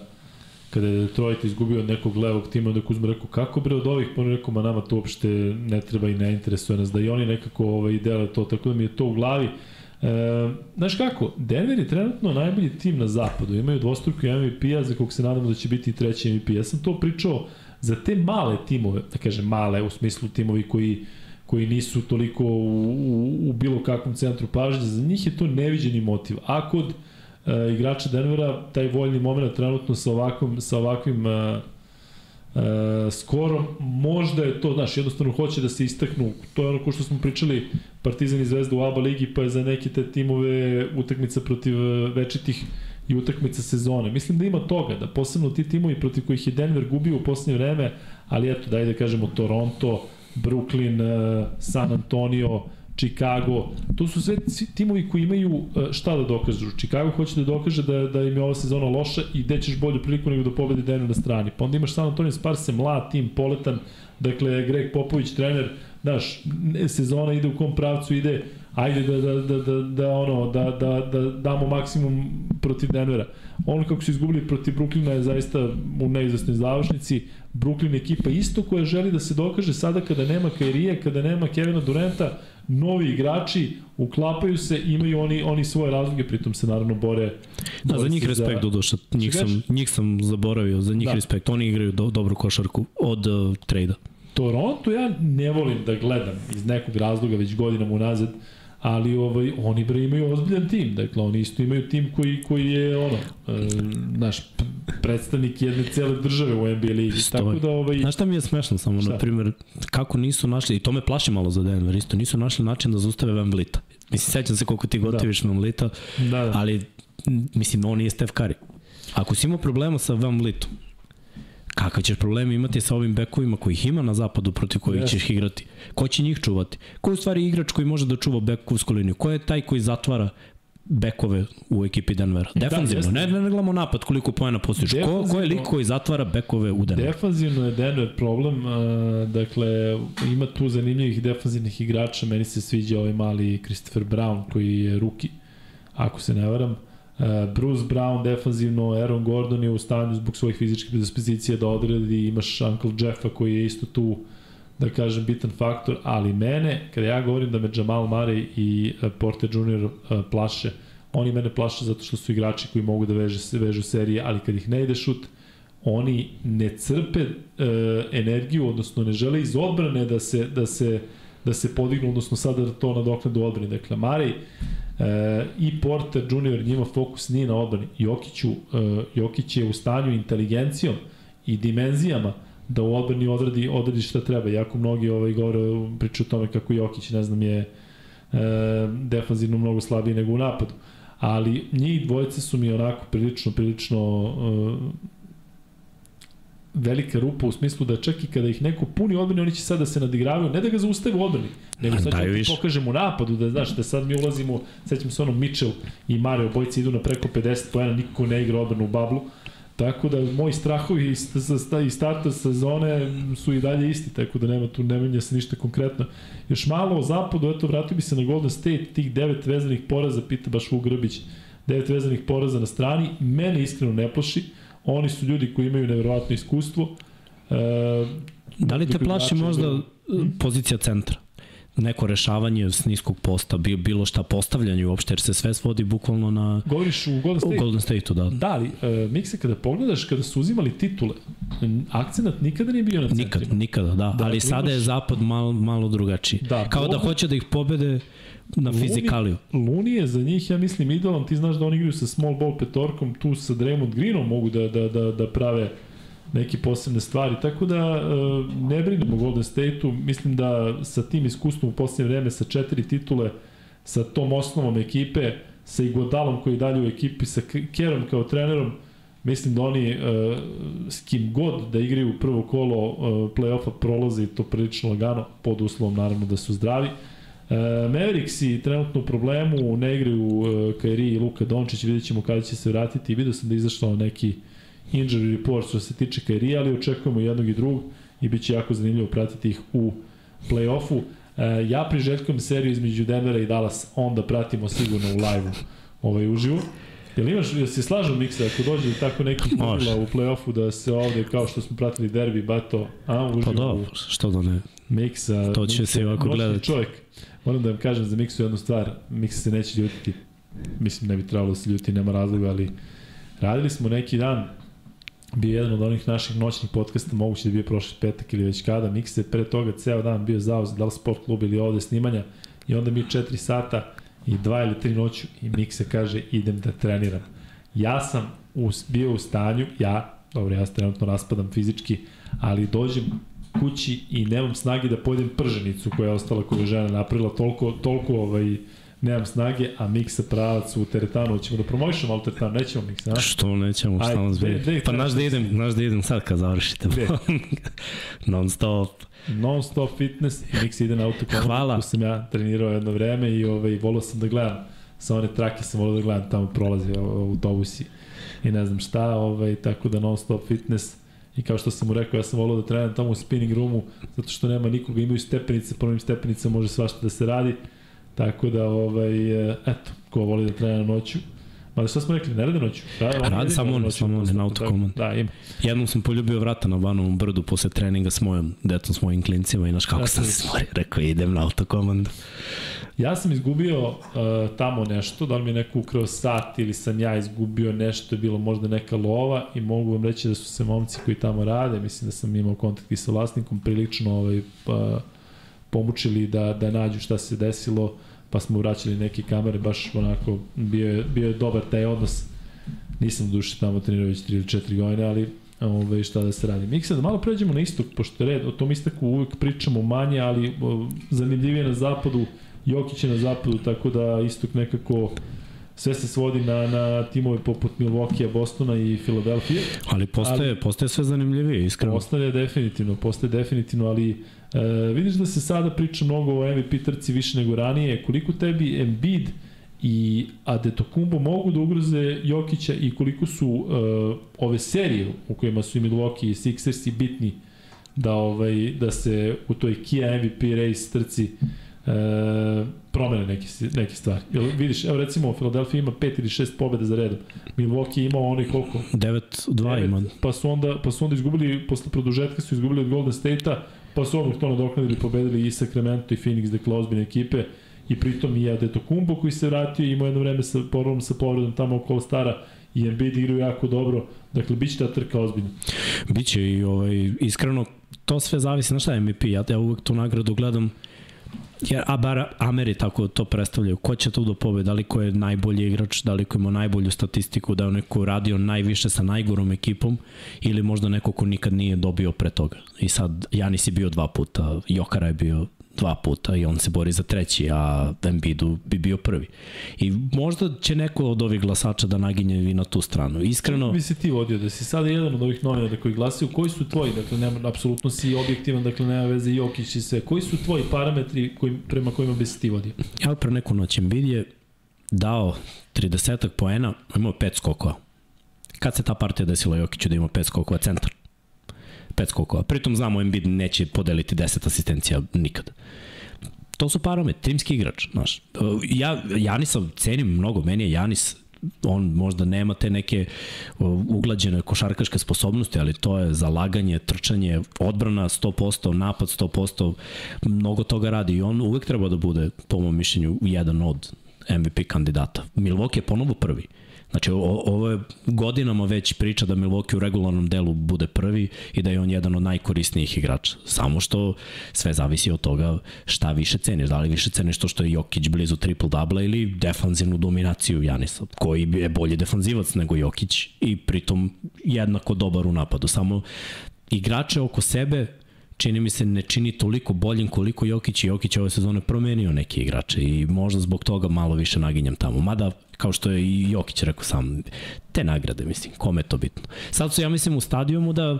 kada je Detroit izgubio od nekog levog tima, onda Kuzma rekao, kako bre od ovih, pa on rekao, ma nama to uopšte ne treba i ne interesuje nas, da i oni nekako ovaj, dele to, tako da mi je to u glavi. E, znaš kako, Denver je trenutno najbolji tim na zapadu, imaju dvostruku MVP-a za kog se nadamo da će biti treći MVP. Ja sam to pričao za te male timove, da kažem male u smislu timovi koji koji nisu toliko u, u, u bilo kakvom centru pažnje, za njih je to neviđeni motiv. A kod e, igrača Denvera taj voljni moment trenutno sa ovakvim, sa ovakvim e, e, skoro možda je to, znaš, jednostavno hoće da se istaknu, to je ono ko što smo pričali Partizan i Zvezda u ABA ligi, pa je za neke te timove utakmica protiv e, večitih i utakmica sezone. Mislim da ima toga, da posebno ti timovi protiv kojih je Denver gubio u posljednje vreme, ali eto, daj da kažemo Toronto, Brooklyn, e, San Antonio, Chicago, to su sve timovi koji imaju e, šta da dokažu. Chicago hoće da dokaže da, da im je ova sezona loša i gde ćeš bolju priliku nego da pobedi Denver na strani. Pa onda imaš San Antonio Sparse, mlad tim, poletan, dakle Greg Popović, trener, znaš, sezona ide u kom pravcu ide, ajde da, da, da, da, da, ono, da, da, da damo maksimum protiv Denvera. Ono kako su izgubili protiv Brooklyna je zaista u neizvestnoj završnici. Brooklyn ekipa isto koja želi da se dokaže sada kada nema Kairije, kada nema Kevina Durenta, novi igrači uklapaju se, imaju oni oni svoje razloge, pritom se naravno bore. Da, za njih respekt za... Njih sam njih sam zaboravio, za njih da. respekt. Oni igraju do, dobru košarku od uh, trejda. Toronto ja ne volim da gledam iz nekog razloga već godinama unazad, ali ovaj oni bre imaju ozbiljan tim. Dakle oni isto imaju tim koji koji je ono e, naš predstavnik jedne cele države u NBA ligi. Stoji. Tako da ovaj Znaš šta mi je smešno samo šta? na primer kako nisu našli i to me plaši malo za Denver isto nisu našli način da zaustave Van Vlita. Mislim sećam se koliko ti da. gotiviš da. Van Vlita, da, da. ali mislim on nije Steph Curry. Ako si imao problema sa Van Vlitom, Kakav ćeš problem imati sa ovim bekovima kojih ima na zapadu protiv kojih yes. ćeš igrati? Ko će njih čuvati? Ko je u stvari igrač koji može da čuva bekovsku liniju? Ko je taj koji zatvara bekove u ekipi Denvera. Da, Defanzivno, da, ne, ne gledamo napad koliko poena postojiš. Ko, ko je lik koji zatvara bekove u Denveru? Defanzivno je Denver problem, dakle ima tu zanimljivih defanzivnih igrača, meni se sviđa ovaj mali Christopher Brown koji je ruki, ako se ne varam. E, Bruce Brown defanzivno, Aaron Gordon je u stanju zbog svojih fizičkih predispozicija da odredi, imaš Uncle Jeffa koji je isto tu da kažem bitan faktor, ali mene, kada ja govorim da me Jamal Murray i e, Porter Jr. E, plaše, oni mene plaše zato što su igrači koji mogu da veže, vežu serije, ali kad ih ne ide šut, oni ne crpe e, energiju, odnosno ne žele iz odbrane da se, da se, da se podignu, odnosno sada da to nadoknadu u odbrani. Dakle, Mari e, i Porter Junior njima fokus nije na odbrani. Jokiću, e, Jokić je u stanju inteligencijom i dimenzijama da u odbrani odradi, odradi šta treba. Jako mnogi ovaj, govore, pričaju o tome kako Jokić, ne znam, je e, defanzivno mnogo slabiji nego u napadu. Ali njih dvojice su mi onako prilično, prilično e, velika rupa u smislu da čak i kada ih neko puni odbrani, oni će sad da se nadigravaju, ne da ga zaustave u odbrani, nego sad ćemo da pokažemo u napadu, da znaš, da sad mi ulazimo, sećam se ono Mitchell i Mario, obojice idu na preko 50 pojena, niko ne igra odbranu u bablu, Tako da moji strahovi iz starta sezone su i dalje isti, tako da nema tu, ne menja se ništa konkretno. Još malo o zapadu, eto, vratio bi se na Golden State, tih devet vezanih poraza, pita baš Vuk Grbić, devet vezanih poraza na strani, mene iskreno ne plaši, Oni su ljudi koji imaju neverovatno iskustvo. E, da li te plaši možda da... pozicija centra? neko rešavanje s niskog posta, bilo šta postavljanje uopšte, jer se sve svodi bukvalno na... Govoriš u Golden State? U Golden State-u, da. Da, ali uh, Mikse, kada pogledaš, kada su uzimali titule, akcenat nikada nije bio na centrima. Nikad, nikada, da. Da, Ali sada je zapad malo, malo drugačiji. Da, Kao da Bogu- hoće da ih pobede na fizikaliju. Luni je za njih, ja mislim, idealan. Ti znaš da oni igraju sa small ball petorkom, tu sa Draymond Greenom mogu da, da, da, da prave neke posebne stvari. Tako da e, ne brinemo Golden State-u. Mislim da sa tim iskustvom u posljednje vreme, sa četiri titule, sa tom osnovom ekipe, sa Iguodalom koji je dalje u ekipi, sa Kerom kao trenerom, mislim da oni e, s kim god da igraju prvo kolo e, play-offa prolaze i to prilično lagano, pod uslovom naravno da su zdravi. E, Mavericksi trenutno u problemu, ne igraju e, Kairi i Luka Dončić, vidjet ćemo kada će se vratiti. Vidio sam da je izašao neki injury report što se tiče Kairi, ali očekujemo jednog i drugog i bit će jako zanimljivo pratiti ih u play-offu. E, ja priželjkujem seriju između Denvera i Dallas, onda pratimo sigurno u live-u ovaj, uživo. Jel imaš, jel se slažu miksa ako dođe do tako neki Može. pravila u play-offu da se ovde, kao što smo pratili derbi, bato, a, uživo Pa dobro, što da ne. Miksa. To će Miksa se ovako gledati. Čovjek. Moram da vam kažem za Miksu jednu stvar. Miksa se neće ljutiti. Mislim, ne bi trebalo da se ljuti, nema razloga, ali radili smo neki dan bio jedan od onih naših noćnih podcasta, moguće da bio prošli petak ili već kada. Miksa je pre toga ceo dan bio zauzet, da li sport klub ili ovde snimanja i onda mi 4 sata i 2 ili 3 noću i Miksa kaže idem da treniram. Ja sam us, bio u stanju, ja, dobro, ja se trenutno raspadam fizički, ali dođem kući i nemam snage da pojedem prženicu koja je ostala koju je žena napravila, toliko, toliko ovaj, nemam snage, a Miksa pravac u teretanu, ćemo da promovišemo ali teretanu, nećemo Miksa, a? Što nećemo, šta gde ih Pa znaš da idem, znaš da idem sad kad završite. Non stop. non stop fitness i Miksa ide na autokomandu. Hvala. Tu sam ja trenirao jedno vreme i ovaj, volao sam da gledam sa one trake sam volao da gledam tamo prolaze autobusi i ne znam šta, ovaj, tako da non stop fitness i kao što sam mu rekao, ja sam volao da treniram tamo u spinning roomu, zato što nema nikoga, imaju stepenice, po ovim stepenicama može svašta da se radi, tako da, ovaj, e, eto, ko voli da trenira noću, Ma šta smo rekli, ne rade noću? Da, oni Rade jedini samo noću, samo tako- na autokomand. Da, ima. Jednom sam poljubio vrata na Banovom brdu posle treninga s mojom decom, s mojim klincima i znaš kako Ja sam sam- se smorio. Rekao, idem na autokomandu. Ja sam izgubio uh, tamo nešto, da li mi je neko ukrao sat ili sam ja izgubio nešto, je bilo možda neka lova i mogu vam reći da su se momci koji tamo rade, mislim da sam imao kontakt i sa vlasnikom, prilično ovaj, pa, pomučili da, da nađu šta se desilo, pa smo vraćali neke kamere, baš onako bio je, bio je dobar taj odnos. Nisam duše tamo trenirao već 3 ili 4 godine, ali ove, šta da se radi. Miksa, da malo pređemo na istok, pošto red, o tom istoku uvijek pričamo manje, ali o, zanimljivije na zapadu, Jokić je na zapadu, tako da istok nekako sve se svodi na, na timove poput Milwaukee, Bostona i Filadelfije. Ali postaje, ali, postaje sve zanimljivije, iskreno. Postaje definitivno, postaje definitivno, ali e, vidiš da se sada priča mnogo o MVP trci više nego ranije. Koliko tebi Embiid i Adetokumbo mogu da ugroze Jokića i koliko su e, ove serije u kojima su i Milwaukee i Sixers i bitni da ovaj da se u toj Kia MVP race trci e, promene neke, neke stvari. Jel, vidiš, evo recimo Philadelphia ima pet ili šest pobjeda za redom. Milwaukee ima oni koliko? 9-2 ima. Pa su onda, pa su onda izgubili, posle produžetka su izgubili od Golden State-a, pa su odmah to nadoknadili, pobedili i Sacramento i Phoenix, dakle ozbiljne ekipe i pritom i Adetokumbo koji se vratio i imao jedno vreme sa porodom sa povredom tamo oko Stara i Embiid igraju jako dobro, dakle bit će ta trka ozbiljna. Biće i ovaj, iskreno to sve zavisi na šta je MVP, ja, ja uvek tu nagradu gledam jer a bar Ameri tako to predstavljaju. Ko će tu da pobedi? Da li ko je najbolji igrač, da li ko ima najbolju statistiku, da je neko radio najviše sa najgorom ekipom ili možda neko ko nikad nije dobio pre toga. I sad Janis je bio dva puta, Jokara je bio dva puta i on se bori za treći, a Embiidu bi bio prvi. I možda će neko od ovih glasača da naginje i na tu stranu. Iskreno... Bi se ti vodio, da si sada jedan od ovih novinara koji glasaju, koji su tvoji, dakle, nema, apsolutno si objektivan, dakle, nema veze Jokić i sve, koji su tvoji parametri koji, prema kojima bi se ti vodio? Ja pre neku noć Embiid je dao 30 poena, imao 5 skokova. Kad se ta partija desila Jokiću da ima 5 skokova, centar? 5 skokova. Pritom znamo Embiid neće podeliti 10 asistencija nikad. To su parametri, timski igrač, znaš. Ja Janisa cenim mnogo, meni je Janis on možda nema te neke uglađene košarkaške sposobnosti, ali to je zalaganje, trčanje, odbrana 100%, napad 100%, mnogo toga radi i on uvek treba da bude, po mom mišljenju, jedan od MVP kandidata. Milwaukee je ponovo prvi. Znači, o, ovo je godinama već priča da Milwaukee u regularnom delu bude prvi i da je on jedan od najkorisnijih igrača. Samo što sve zavisi od toga šta više ceniš. Da li više ceniš to što je Jokić blizu triple-double ili defanzivnu dominaciju Janisa, koji je bolji defanzivac nego Jokić i pritom jednako dobar u napadu. Samo igrače oko sebe čini mi se ne čini toliko boljim koliko Jokić i Jokić ove sezone promenio neke igrače i možda zbog toga malo više naginjam tamo. Mada, kao što je i Jokić rekao sam, te nagrade, mislim, kome je to bitno. Sad su, ja mislim, u stadijumu da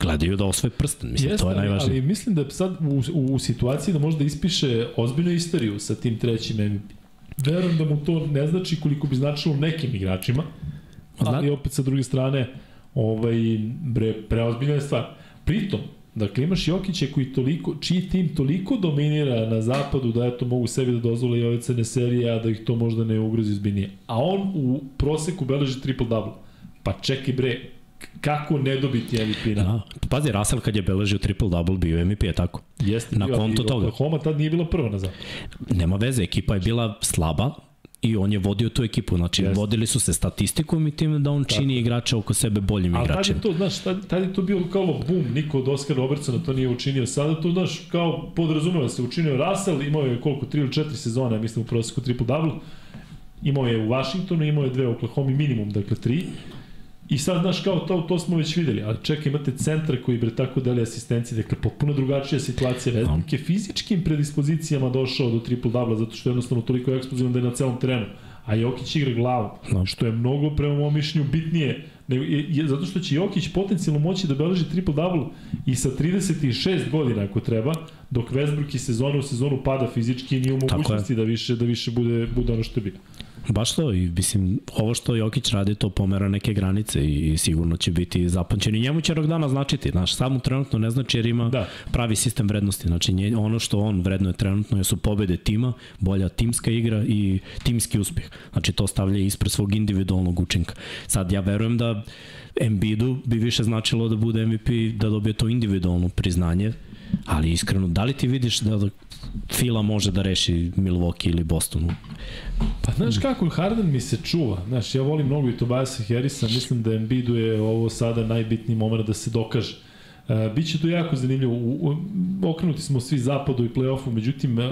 gledaju da osvoje prsten, mislim, Jeste, to je najvažnije. ali mislim da sad u, u, u situaciji da može da ispiše ozbiljnu istoriju sa tim trećim MVP. Verujem da mu to ne znači koliko bi značilo nekim igračima, ali opet sa druge strane, ovaj, bre, preozbiljna je stvar. Pritom, Dakle, imaš Jokića koji toliko, čiji tim toliko dominira na zapadu da eto mogu sebi da dozvole i ove cene serije, a da ih to možda ne ugrozi zbiljnije. A on u proseku beleži triple-double. Pa čekaj bre, kako ne dobiti MVP na... Da. Pazi, Russell kad je beležio triple-double bio MVP, je tako? Jeste, Na bio, konto toga. Oklahoma tad nije bila prva na zapadu. Nema veze, ekipa je bila slaba i on je vodio tu ekipu. Znači, Jeste. vodili su se statistikom i tim da on čini igrače oko sebe boljim Ali tad igračima. je to, znaš, tad, tad je to bio kao bum, niko od Oscar Robertsona to nije učinio. Sada to, znaš, kao podrazumeva se, učinio Russell, imao je koliko, 3 ili 4 sezone, mislim u proseku triple-double. Imao je u Washingtonu, imao je dve u Oklahoma minimum, dakle tri. I sad, znaš, kao to, to smo već videli, ali čekaj, imate centra koji bre tako deli asistencije, dakle, potpuno drugačija situacija. Westbrook je fizičkim predispozicijama došao do triple-double, zato što je jednostavno toliko eksplozivan da je na celom terenu. A Jokić igra glavu, Da. što je mnogo prema mom mišljenju bitnije, nego, je, je, zato što će Jokić potencijalno moći da beleži triple-double i sa 36 godina ako treba, dok Westbrook iz sezone u sezonu pada fizički i nije u mogućnosti da više, da više bude, bude ono što je bio. Baš to i mislim, ovo što Jokić radi to pomera neke granice i sigurno će biti zapamćen i njemu će rok dana značiti, znaš, samo trenutno ne znači jer ima Da. pravi sistem vrednosti, znači nje, ono što on vrednuje trenutno su pobede tima, bolja timska igra i timski uspeh, znači to stavlja ispred svog individualnog učinka. Sad ja verujem da Embiidu bi više značilo da bude MVP, da dobije to individualno priznanje, ali iskreno, da li ti vidiš da Fila može da reši Milwaukee ili Bostonu? Pa znaš kako, Harden mi se čuva. Znaš, ja volim mnogo i Tobiasa Harrisa, mislim da Embiidu je ovo sada najbitniji moment da se dokaže. Uh, biće to jako zanimljivo. U, u, okrenuti smo svi zapadu i play-offu, međutim, uh,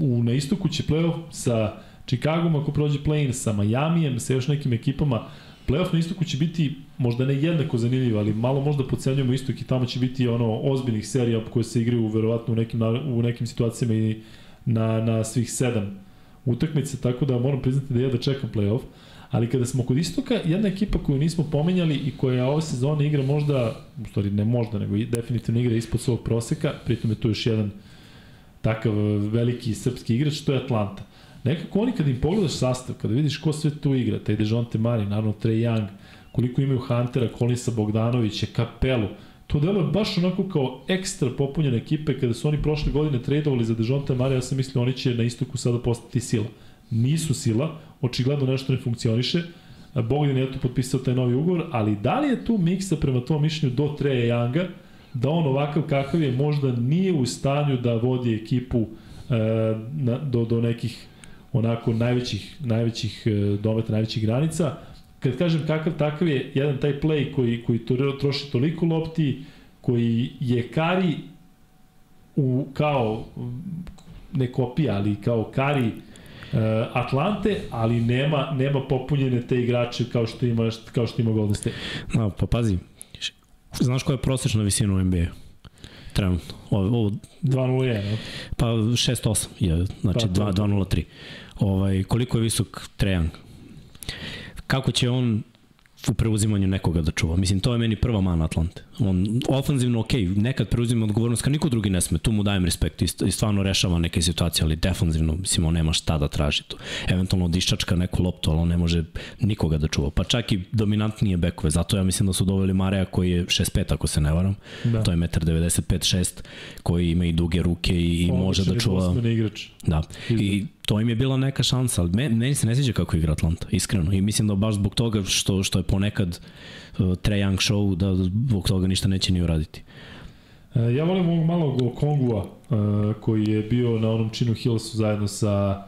u, na istoku će play-off sa Chicagom ako prođe play-in, sa Majamijem, sa još nekim ekipama. Playoff na istoku će biti možda ne jednako zanimljiv, ali malo možda pocenjujemo istok i tamo će biti ono ozbiljnih serija koje se igraju verovatno u nekim, u nekim situacijama i na, na svih sedam utakmice, tako da moram priznati da ja da čekam playoff. Ali kada smo kod istoka, jedna ekipa koju nismo pomenjali i koja ove sezone igra možda, u stvari ne možda, nego i definitivno igra ispod svog proseka, pritom je tu još jedan takav veliki srpski igrač, to je Atlanta. Nekako oni kad im pogledaš sastav, kada vidiš ko sve tu igra, taj Dejonte Mari, naravno Trey Young, koliko imaju Huntera, Kolinsa Bogdanovića, Kapelu, to deluje baš onako kao ekstra popunjene ekipe kada su oni prošle godine tradovali za Dejonte Mari, ja sam mislio oni će na istoku sada postati sila. Nisu sila, očigledno nešto ne funkcioniše, Bogdan je tu potpisao taj novi ugovor, ali da li je tu miksa prema tom mišljenju do Treja Younga, da on ovakav kakav je možda nije u stanju da vodi ekipu e, na, do, do nekih onako najvećih, najvećih e, dometa, najvećih granica. Kad kažem kakav takav je jedan taj play koji, koji troši toliko lopti, koji je kari u, kao ne kopija, ali kao kari e, Atlante, ali nema nema popunjene te igrače kao što ima kao što ima Golden State. No, pa pazi, znaš koja je prosečna visina u NBA? Trenutno. Ovo, ovo 2-0-1, no? pa 6-8 je, znači Pa, to je 2 2-0-3. Ovaj, koliko je visok Trejang? Kako će on u preuzimanju nekoga da čuva. Mislim, to je meni prva mana Atlante. On ofanzivno, ok, nekad preuzima odgovornost kad niko drugi ne sme, tu mu dajem respekt i, stvarno rešava neke situacije, ali defanzivno, mislim, on nema šta da traži tu. Eventualno diščačka neku loptu, ali on ne može nikoga da čuva. Pa čak i dominantnije bekove, zato ja mislim da su doveli Mareja koji je 6'5 ako se ne varam. Da. To je 1,95 6 koji ima i duge ruke i, i može da čuva. igrač. Da. I to im je bila neka šansa, ali me, meni se ne sviđa kako igra Atlanta, iskreno. I mislim da baš zbog toga što, što je ponekad uh, Trae Young show, da zbog toga ništa neće ni uraditi. E, Ja volim ovog malog Okongua, e, koji je bio na onom činu Hillsu zajedno sa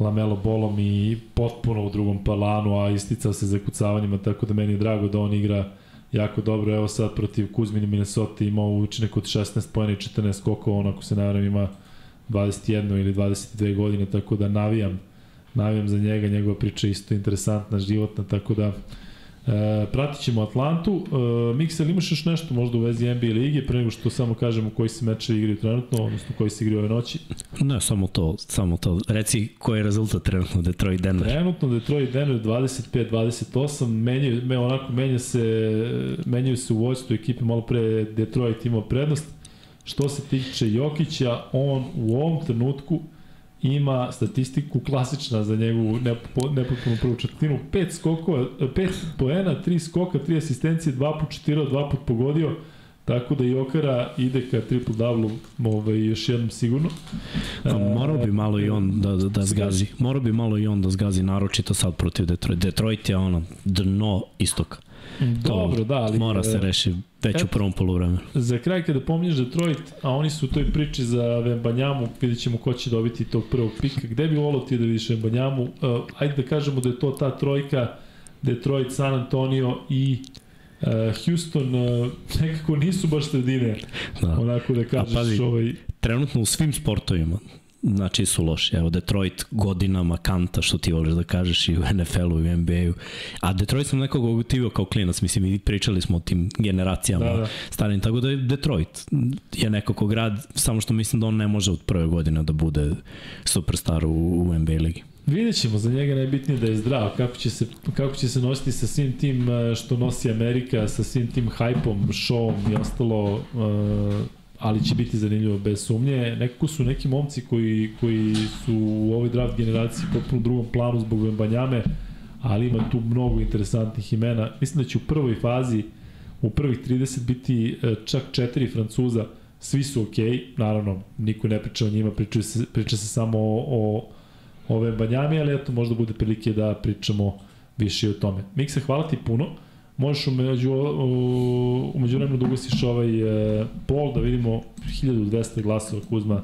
Lamelo bolom i potpuno u drugom planu, a isticao se zakucavanjima, tako da meni je drago da on igra jako dobro. Evo sad protiv Kuzmini Minnesota imao učinek od 16 pojena i 14 skokova, on ako se navaram ima 21 ili 22 godine, tako da navijam, navijam za njega, njegova priča je isto interesantna, životna, tako da E, pratit ćemo Atlantu. E, Miksel, imaš još nešto možda u vezi NBA lige, pre nego što samo kažemo koji se meče igraju trenutno, odnosno koji se igraju ove noći? Ne, samo to, samo to. Reci koji je rezultat trenutno Detroit Denver. Trenutno Detroit Denver 25-28, menjaju, me, onako menja se, menjaju se u vojstvu ekipe, malo pre Detroit imao prednost. Što se tiče Jokića, on u ovom trenutku ima statistiku klasična za njegovu nepotpuno prvu četvrtinu. 5 skokova, 5 poena, 3 skoka, 3 asistencije, 2 put četirao, 2 put pogodio. Tako da Jokara ide ka triple double ovaj, još jednom sigurno. Pa, morao bi malo i on da, da, da zgazi. Morao bi malo i on da zgazi, naročito sad protiv Detroit. Detroit je ono dno istoka. Dobro, da, ali... Mora se reši već u prvom polovremenu. Za kraj kada pominješ Detroit, a oni su u toj priči za Vembanjamu, vidjet ćemo ko će dobiti tog prvog pika. Gde bi volao ti da vidiš Vembanjamu? Uh, ajde da kažemo da je to ta trojka Detroit, San Antonio i uh, Houston uh, nekako nisu baš sredine. Da. Onako da kažeš pazi, ovaj... Trenutno u svim sportovima znači su loši. Evo Detroit godinama kanta što ti voliš da kažeš i u NFL-u i u NBA-u. A Detroit sam nekog ogotivio kao klinac, mislim i pričali smo o tim generacijama da, da. starim, tako da je Detroit je nekako grad, samo što mislim da on ne može od prve godine da bude superstar u, u NBA ligi. Vidjet ćemo, za njega najbitnije da je zdrav, kako će se, kako će se nositi sa svim tim eh, što nosi Amerika, sa svim tim hajpom, showom i ostalo, uh, ali će biti zanimljivo bez sumnje. Nekako su neki momci koji, koji su u ovoj draft generaciji potpuno drugom planu zbog Banjame, ali ima tu mnogo interesantnih imena. Mislim da će u prvoj fazi, u prvih 30 biti e, čak četiri Francuza, svi su okej, okay. naravno, niko ne priča o njima, priča se, priča se samo o, o, o Banjami, ali eto, možda bude prilike da pričamo više o tome. Mikse, hvala ti puno. Možeš umeđu, umeđu vremenu da ugasiš ovaj e, pol, da vidimo 1200 glasova Kuzma,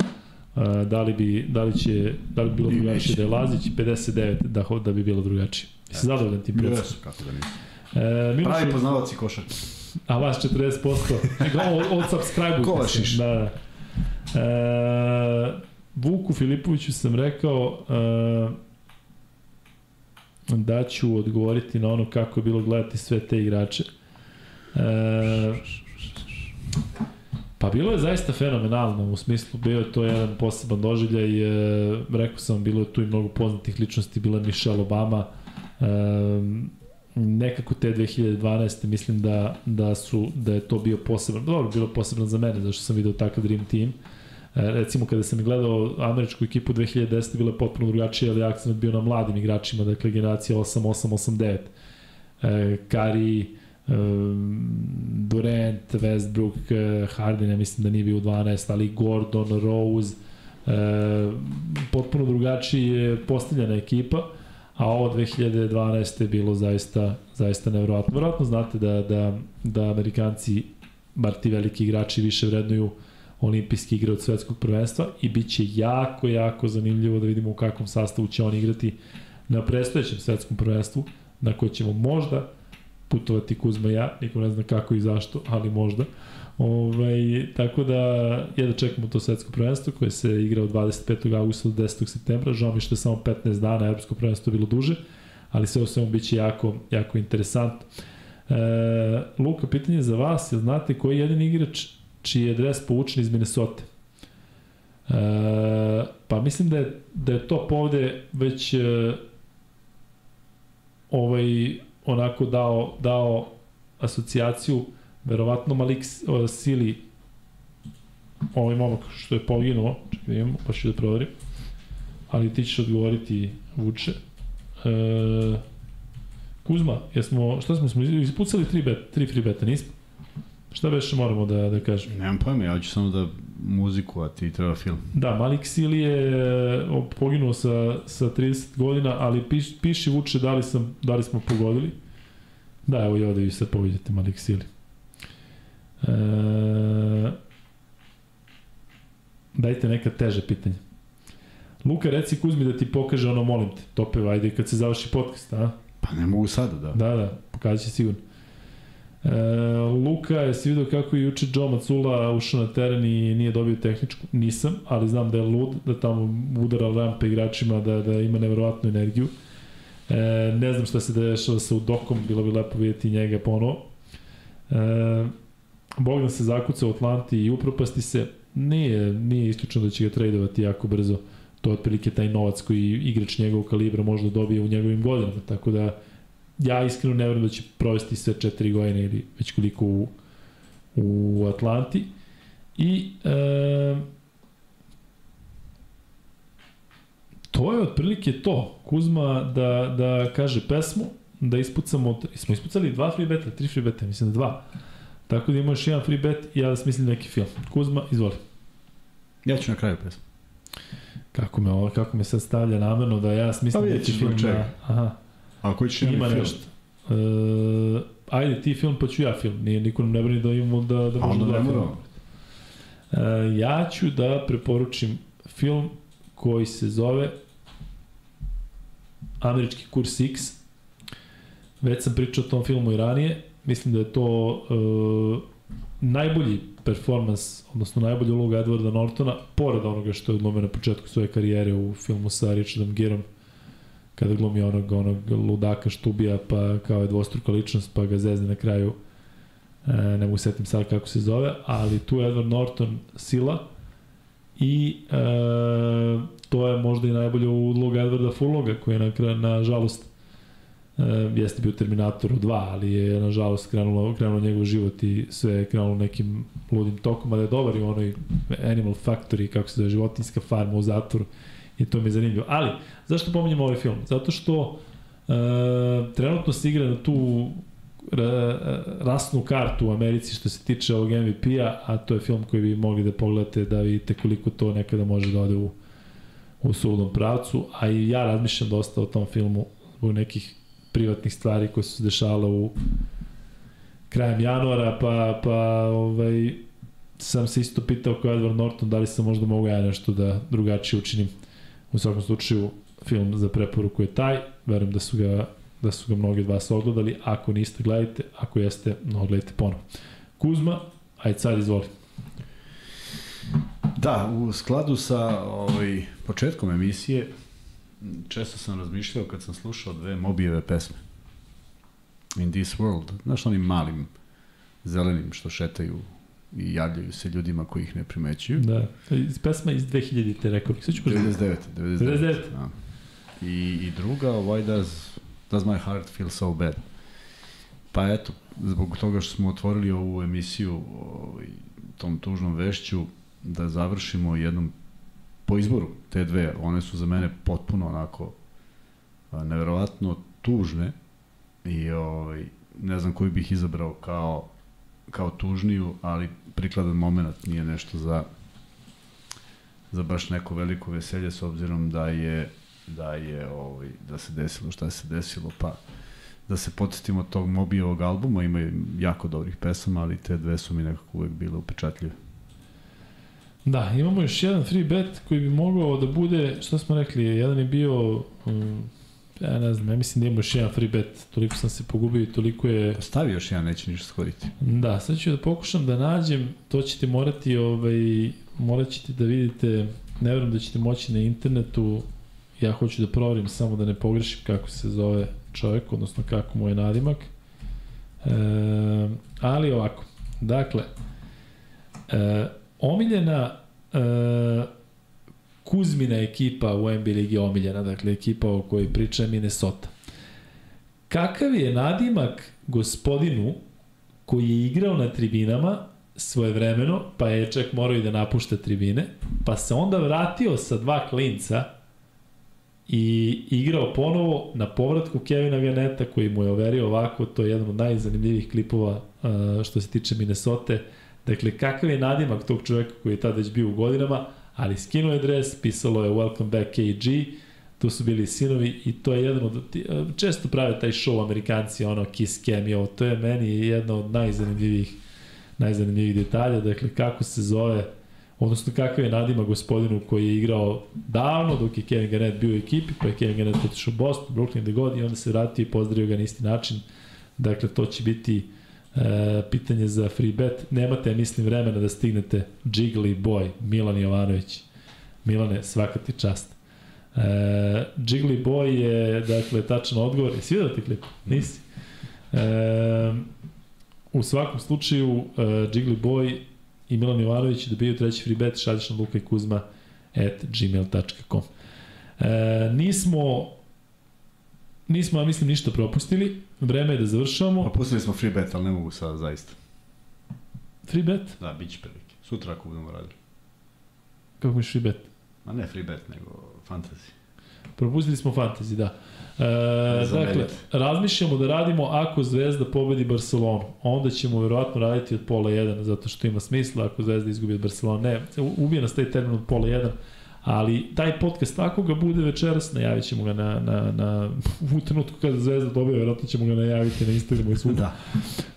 e, da li bi, da li će, da li bi bilo drugačije da je Lazić, 59 da, da bi bilo drugačije. Jesi zadovoljan tim predstavom? Jesu, kako da nisam. E, Miloš, Pravi poznavac i košar. A vas 40%. od, od subscribe-u. Da, da. E, Vuku Filipoviću sam rekao, e, da ću odgovoriti na ono kako je bilo gledati sve te igrače. E, pa bilo je zaista fenomenalno, u smislu bio je to jedan poseban doživljaj, e, rekao sam, bilo je tu i mnogo poznatih ličnosti, bila je Michelle Obama, e, nekako te 2012. mislim da, da, su, da je to bio poseban, dobro, bilo posebno za mene, zašto sam video takav Dream Team, E, recimo kada sam gledao američku ekipu 2010. bila je potpuno drugačija, ali akcent bio na mladim igračima, dakle generacija 8-8-8-9. E, Kari, e, Durant, Westbrook, e, Harden, ja mislim da nije bio u 12, ali Gordon, Rose, e, potpuno je postavljena ekipa, a ovo 2012. je bilo zaista, zaista nevjerojatno. Vjerojatno znate da, da, da Amerikanci, bar ti veliki igrači, više vrednuju uh, olimpijski igre od svetskog prvenstva i bit će jako, jako zanimljivo da vidimo u kakvom sastavu će on igrati na predstojećem svetskom prvenstvu, na koje ćemo možda putovati Kuzma ja, niko ne zna kako i zašto, ali možda. Ovaj, tako da, je da čekamo to svetsko prvenstvo koje se igra od 25. augusta do 10. septembra, žao mi što je samo 15 dana, evropsko prvenstvo bilo duže, ali sve u svemu biće jako, jako interesantno. E, Luka, pitanje za vas, jel znate koji je jedin igrač čiji je dres povučen iz Minnesota. E, pa mislim da je, da je to povde već e, ovaj onako dao, dao asocijaciju verovatno Malik Sili ovaj momak što je poginuo, čekaj da imamo, pa ću da proverim, ali ti ćeš odgovoriti Vuče. E, Kuzma, jesmo, šta smo, smo ispucali tri, bet, tri free beta, nismo? Šta već moramo da, da kažem? Nemam pojma, ja ću samo da muziku, a ti treba film. Da, Malik Sili je poginuo sa, sa 30 godina, ali piš, piši vuče da li, sam, da li smo pogodili. Da, evo i ovde vi sad povidite Malik Sili. E, dajte neka teže pitanje. Luka, reci Kuzmi da ti pokaže ono, molim te, tope, ajde kad se završi podcast, a? Pa ne mogu sada, da. Da, da, pokazat će sigurno. E, Luka, jesi vidio kako je juče Joe Macula ušao na teren i nije dobio tehničku? Nisam, ali znam da je lud, da tamo udara rampe igračima, da, da ima nevjerovatnu energiju. E, ne znam šta se dešava sa Udokom, bilo bi lepo vidjeti njega ponovo. E, Bogdan se zakuca u Atlanti i upropasti se. Nije, nije isključeno da će ga tradovati jako brzo. To je otprilike taj novac koji igrač njegovog kalibra možda dobije u njegovim godinama. Tako da ja iskreno ne verujem da će provesti sve četiri godine ili već koliko u, u Atlanti. I e, to je otprilike to. Kuzma da, da kaže pesmu, da ispucamo, smo ispucali dva free beta, tri free beta, mislim da dva. Tako da imaš jedan free bet i ja da smislim neki film. Kuzma, izvoli. Ja ću na kraju pesmu. Kako me, ovo, kako me sad stavlja namerno da ja smislim Pa vidjet neki ćeš film. čega. Da, aha, A koji će ima nešto. E, ajde ti film pa ću ja film. Nije, niko nam ne brani da imamo da, da možemo da film. moramo. E, ja ću da preporučim film koji se zove Američki kurs X. Već sam pričao o tom filmu i ranije. Mislim da je to e, najbolji performans, odnosno najbolja uloga Edwarda Nortona, pored onoga što je odlomio na početku svoje karijere u filmu sa Richardom Gerom, kada glumi onog, onog ludaka što ubija, pa kao je dvostruka ličnost, pa ga zezne na kraju e, ne mogu setim sad kako se zove, ali tu Edward Norton sila i e, to je možda i najbolja uloga Edwarda Fulloga koji je na, kraju, na žalost e, jeste bio Terminatoru 2, ali je nažalost krenulo, krenulo njegov život i sve je krenulo nekim ludim tokom, ali je dobar i onoj Animal Factory, kako se zove, životinska farma u zatvoru i to mi je zanimljivo. Ali, zašto pominjem ovaj film? Zato što e, trenutno se igra na tu ra, rasnu kartu u Americi što se tiče ovog MVP-a, a to je film koji bi mogli da pogledate da vidite koliko to nekada može da ode u, u suludom pravcu, a i ja razmišljam dosta o tom filmu zbog nekih privatnih stvari koje su se dešavale u krajem januara, pa, pa ovaj, sam se isto pitao kao Edward Norton da li sam možda mogu ja nešto da drugačije učinim. U svakom slučaju, film za preporuku je taj. Verujem da su ga, da su ga mnogi od vas ogledali. Ako niste, gledajte. Ako jeste, no, gledajte ponovo. Kuzma, ajde sad izvoli. Da, u skladu sa ovaj, početkom emisije, često sam razmišljao kad sam slušao dve Mobijeve pesme. In this world. Znaš onim malim zelenim što šetaju i javljaju se ljudima koji ih ne primećuju. Da. Iz pesma iz 2000-te rekao bih. Sve ću brzo. 99. 99. 99. Da. I, I druga, Why does, does my heart feel so bad? Pa eto, zbog toga što smo otvorili ovu emisiju ovaj, tom tužnom vešću, da završimo jednom po izboru te dve, one su za mene potpuno onako neverovatno tužne i ovaj, ne znam koju bih izabrao kao kao tužniju, ali prikladan moment nije nešto za za baš neko veliko veselje s obzirom da je da je ovaj da se desilo šta se desilo pa da se podsjetimo tog Mobijevog albuma ima jako dobrih pesama ali te dve su mi nekako uvek bile upečatljive. Da, imamo još jedan free bet koji bi mogao da bude, šta smo rekli, jedan je bio, um, ja ne znam, ja mislim da imamo još jedan free bet, toliko sam se pogubio i toliko je... stavi još jedan neće ništa skoriti Da, sad ću da pokušam da nađem, to ćete morati, ovaj, morat ćete da vidite, ne verujem da ćete moći na internetu, ja hoću da proverim samo da ne pogrešim kako se zove čovjek, odnosno kako mu je nadimak. E, ali ovako, dakle, e, omiljena e, Kuzmina ekipa u NBA ligi je omiljena, dakle ekipa o kojoj priča Minnesota. Kakav je nadimak gospodinu koji je igrao na tribinama svoje vremeno, pa je čak morao i da napušta tribine, pa se onda vratio sa dva klinca i igrao ponovo na povratku Kevina Garneta koji mu je overio ovako, to je jedan od najzanimljivih klipova što se tiče Minnesota. Dakle, kakav je nadimak tog čoveka koji je tada već bio u godinama, ali skinuo je dres, pisalo je Welcome Back KG, tu su bili sinovi i to je jedan od, često prave taj show Amerikanci, ono Kiss Cameo, to je meni jedna od najzanimljivih najzanimljivih detalja, dakle kako se zove odnosno kakav je nadima gospodinu koji je igrao davno dok je Kevin Garnett bio u ekipi, pa je Kevin Garnett otišao u Boston, Brooklyn, gde god i onda se vratio i pozdravio ga na isti način. Dakle, to će biti e, pitanje za free bet. Nemate, mislim, vremena da stignete Jiggly Boy, Milan Jovanović. Milane, svaka ti čast. E, Jiggly Boy je, dakle, tačan odgovor. Jesi vidio ti klip? Nisi. E, u svakom slučaju, uh, Jiggly Boy i Milan Jovanović dobiju treći free bet, šalješ na Luka i Kuzma at gmail.com. E, nismo nismo, ja mislim, ništa propustili. Vreme je da završavamo. Propustili smo free bet, ali ne mogu sada, zaista. Free bet? Da, bit će prilike. Sutra ako budemo radili. Kako mi free bet? Ma ne free bet, nego fantasy. Propustili smo fantasy, da. E, dakle, razmišljamo da radimo ako Zvezda pobedi Barcelonu. Onda ćemo verovatno raditi od pola 1, zato što ima smisla ako Zvezda izgubi od Barcelona. Ne, ubije nas taj termin od pola 1, ali taj podcast, ako ga bude večeras, najavit ćemo ga na, na, na, u trenutku kada Zvezda dobije, verovatno ćemo ga najaviti na Instagramu i svuda. Da.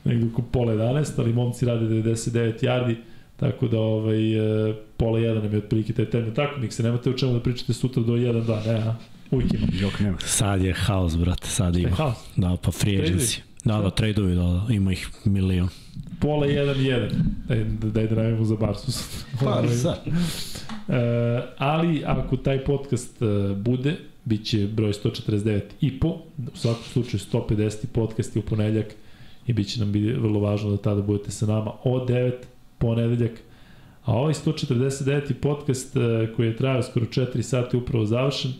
Negde oko pola 11, ali momci rade 99 yardi, tako da ovaj, e, pola 1 nam je otprilike taj termin. Tako, nik se nemate o čemu da pričate sutra do 1-2, ne, a? Uvijek ima. Jok nema. Sad je haos, brate, sad ima. haos? Da, pa free agency. Da, da, tradeovi, da, da, ima ih milion. Pola 1-1. Daj, daj da najavimo za Barsu. Pa, sad. E, ali ako taj podcast e, bude, bit će broj 149 i po, u svakom slučaju 150 podcast je u ponedljak i bit će nam biti vrlo važno da tada budete sa nama od 9 ponedeljak. A ovaj 149. podcast e, koji je trajao skoro 4 sata je upravo završen.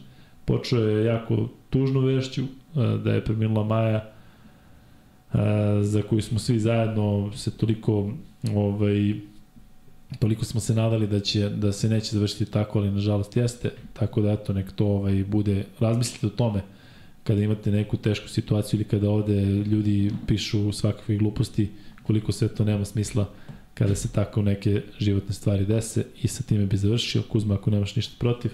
Počeo je jako tužnu vešću e, da je preminula Maja za koju smo svi zajedno se toliko ovaj, toliko smo se nadali da će da se neće završiti tako, ali nažalost jeste. Tako da eto nek to ovaj bude razmislite o tome kada imate neku tešku situaciju ili kada ovde ljudi pišu svakakve gluposti, koliko sve to nema smisla kada se tako neke životne stvari dese i sa time bi završio. Kuzma, ako nemaš ništa protiv.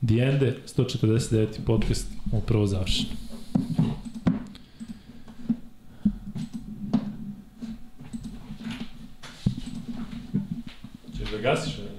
Dijende, 149. podcast, upravo završen. Češ da gasiš? Ne?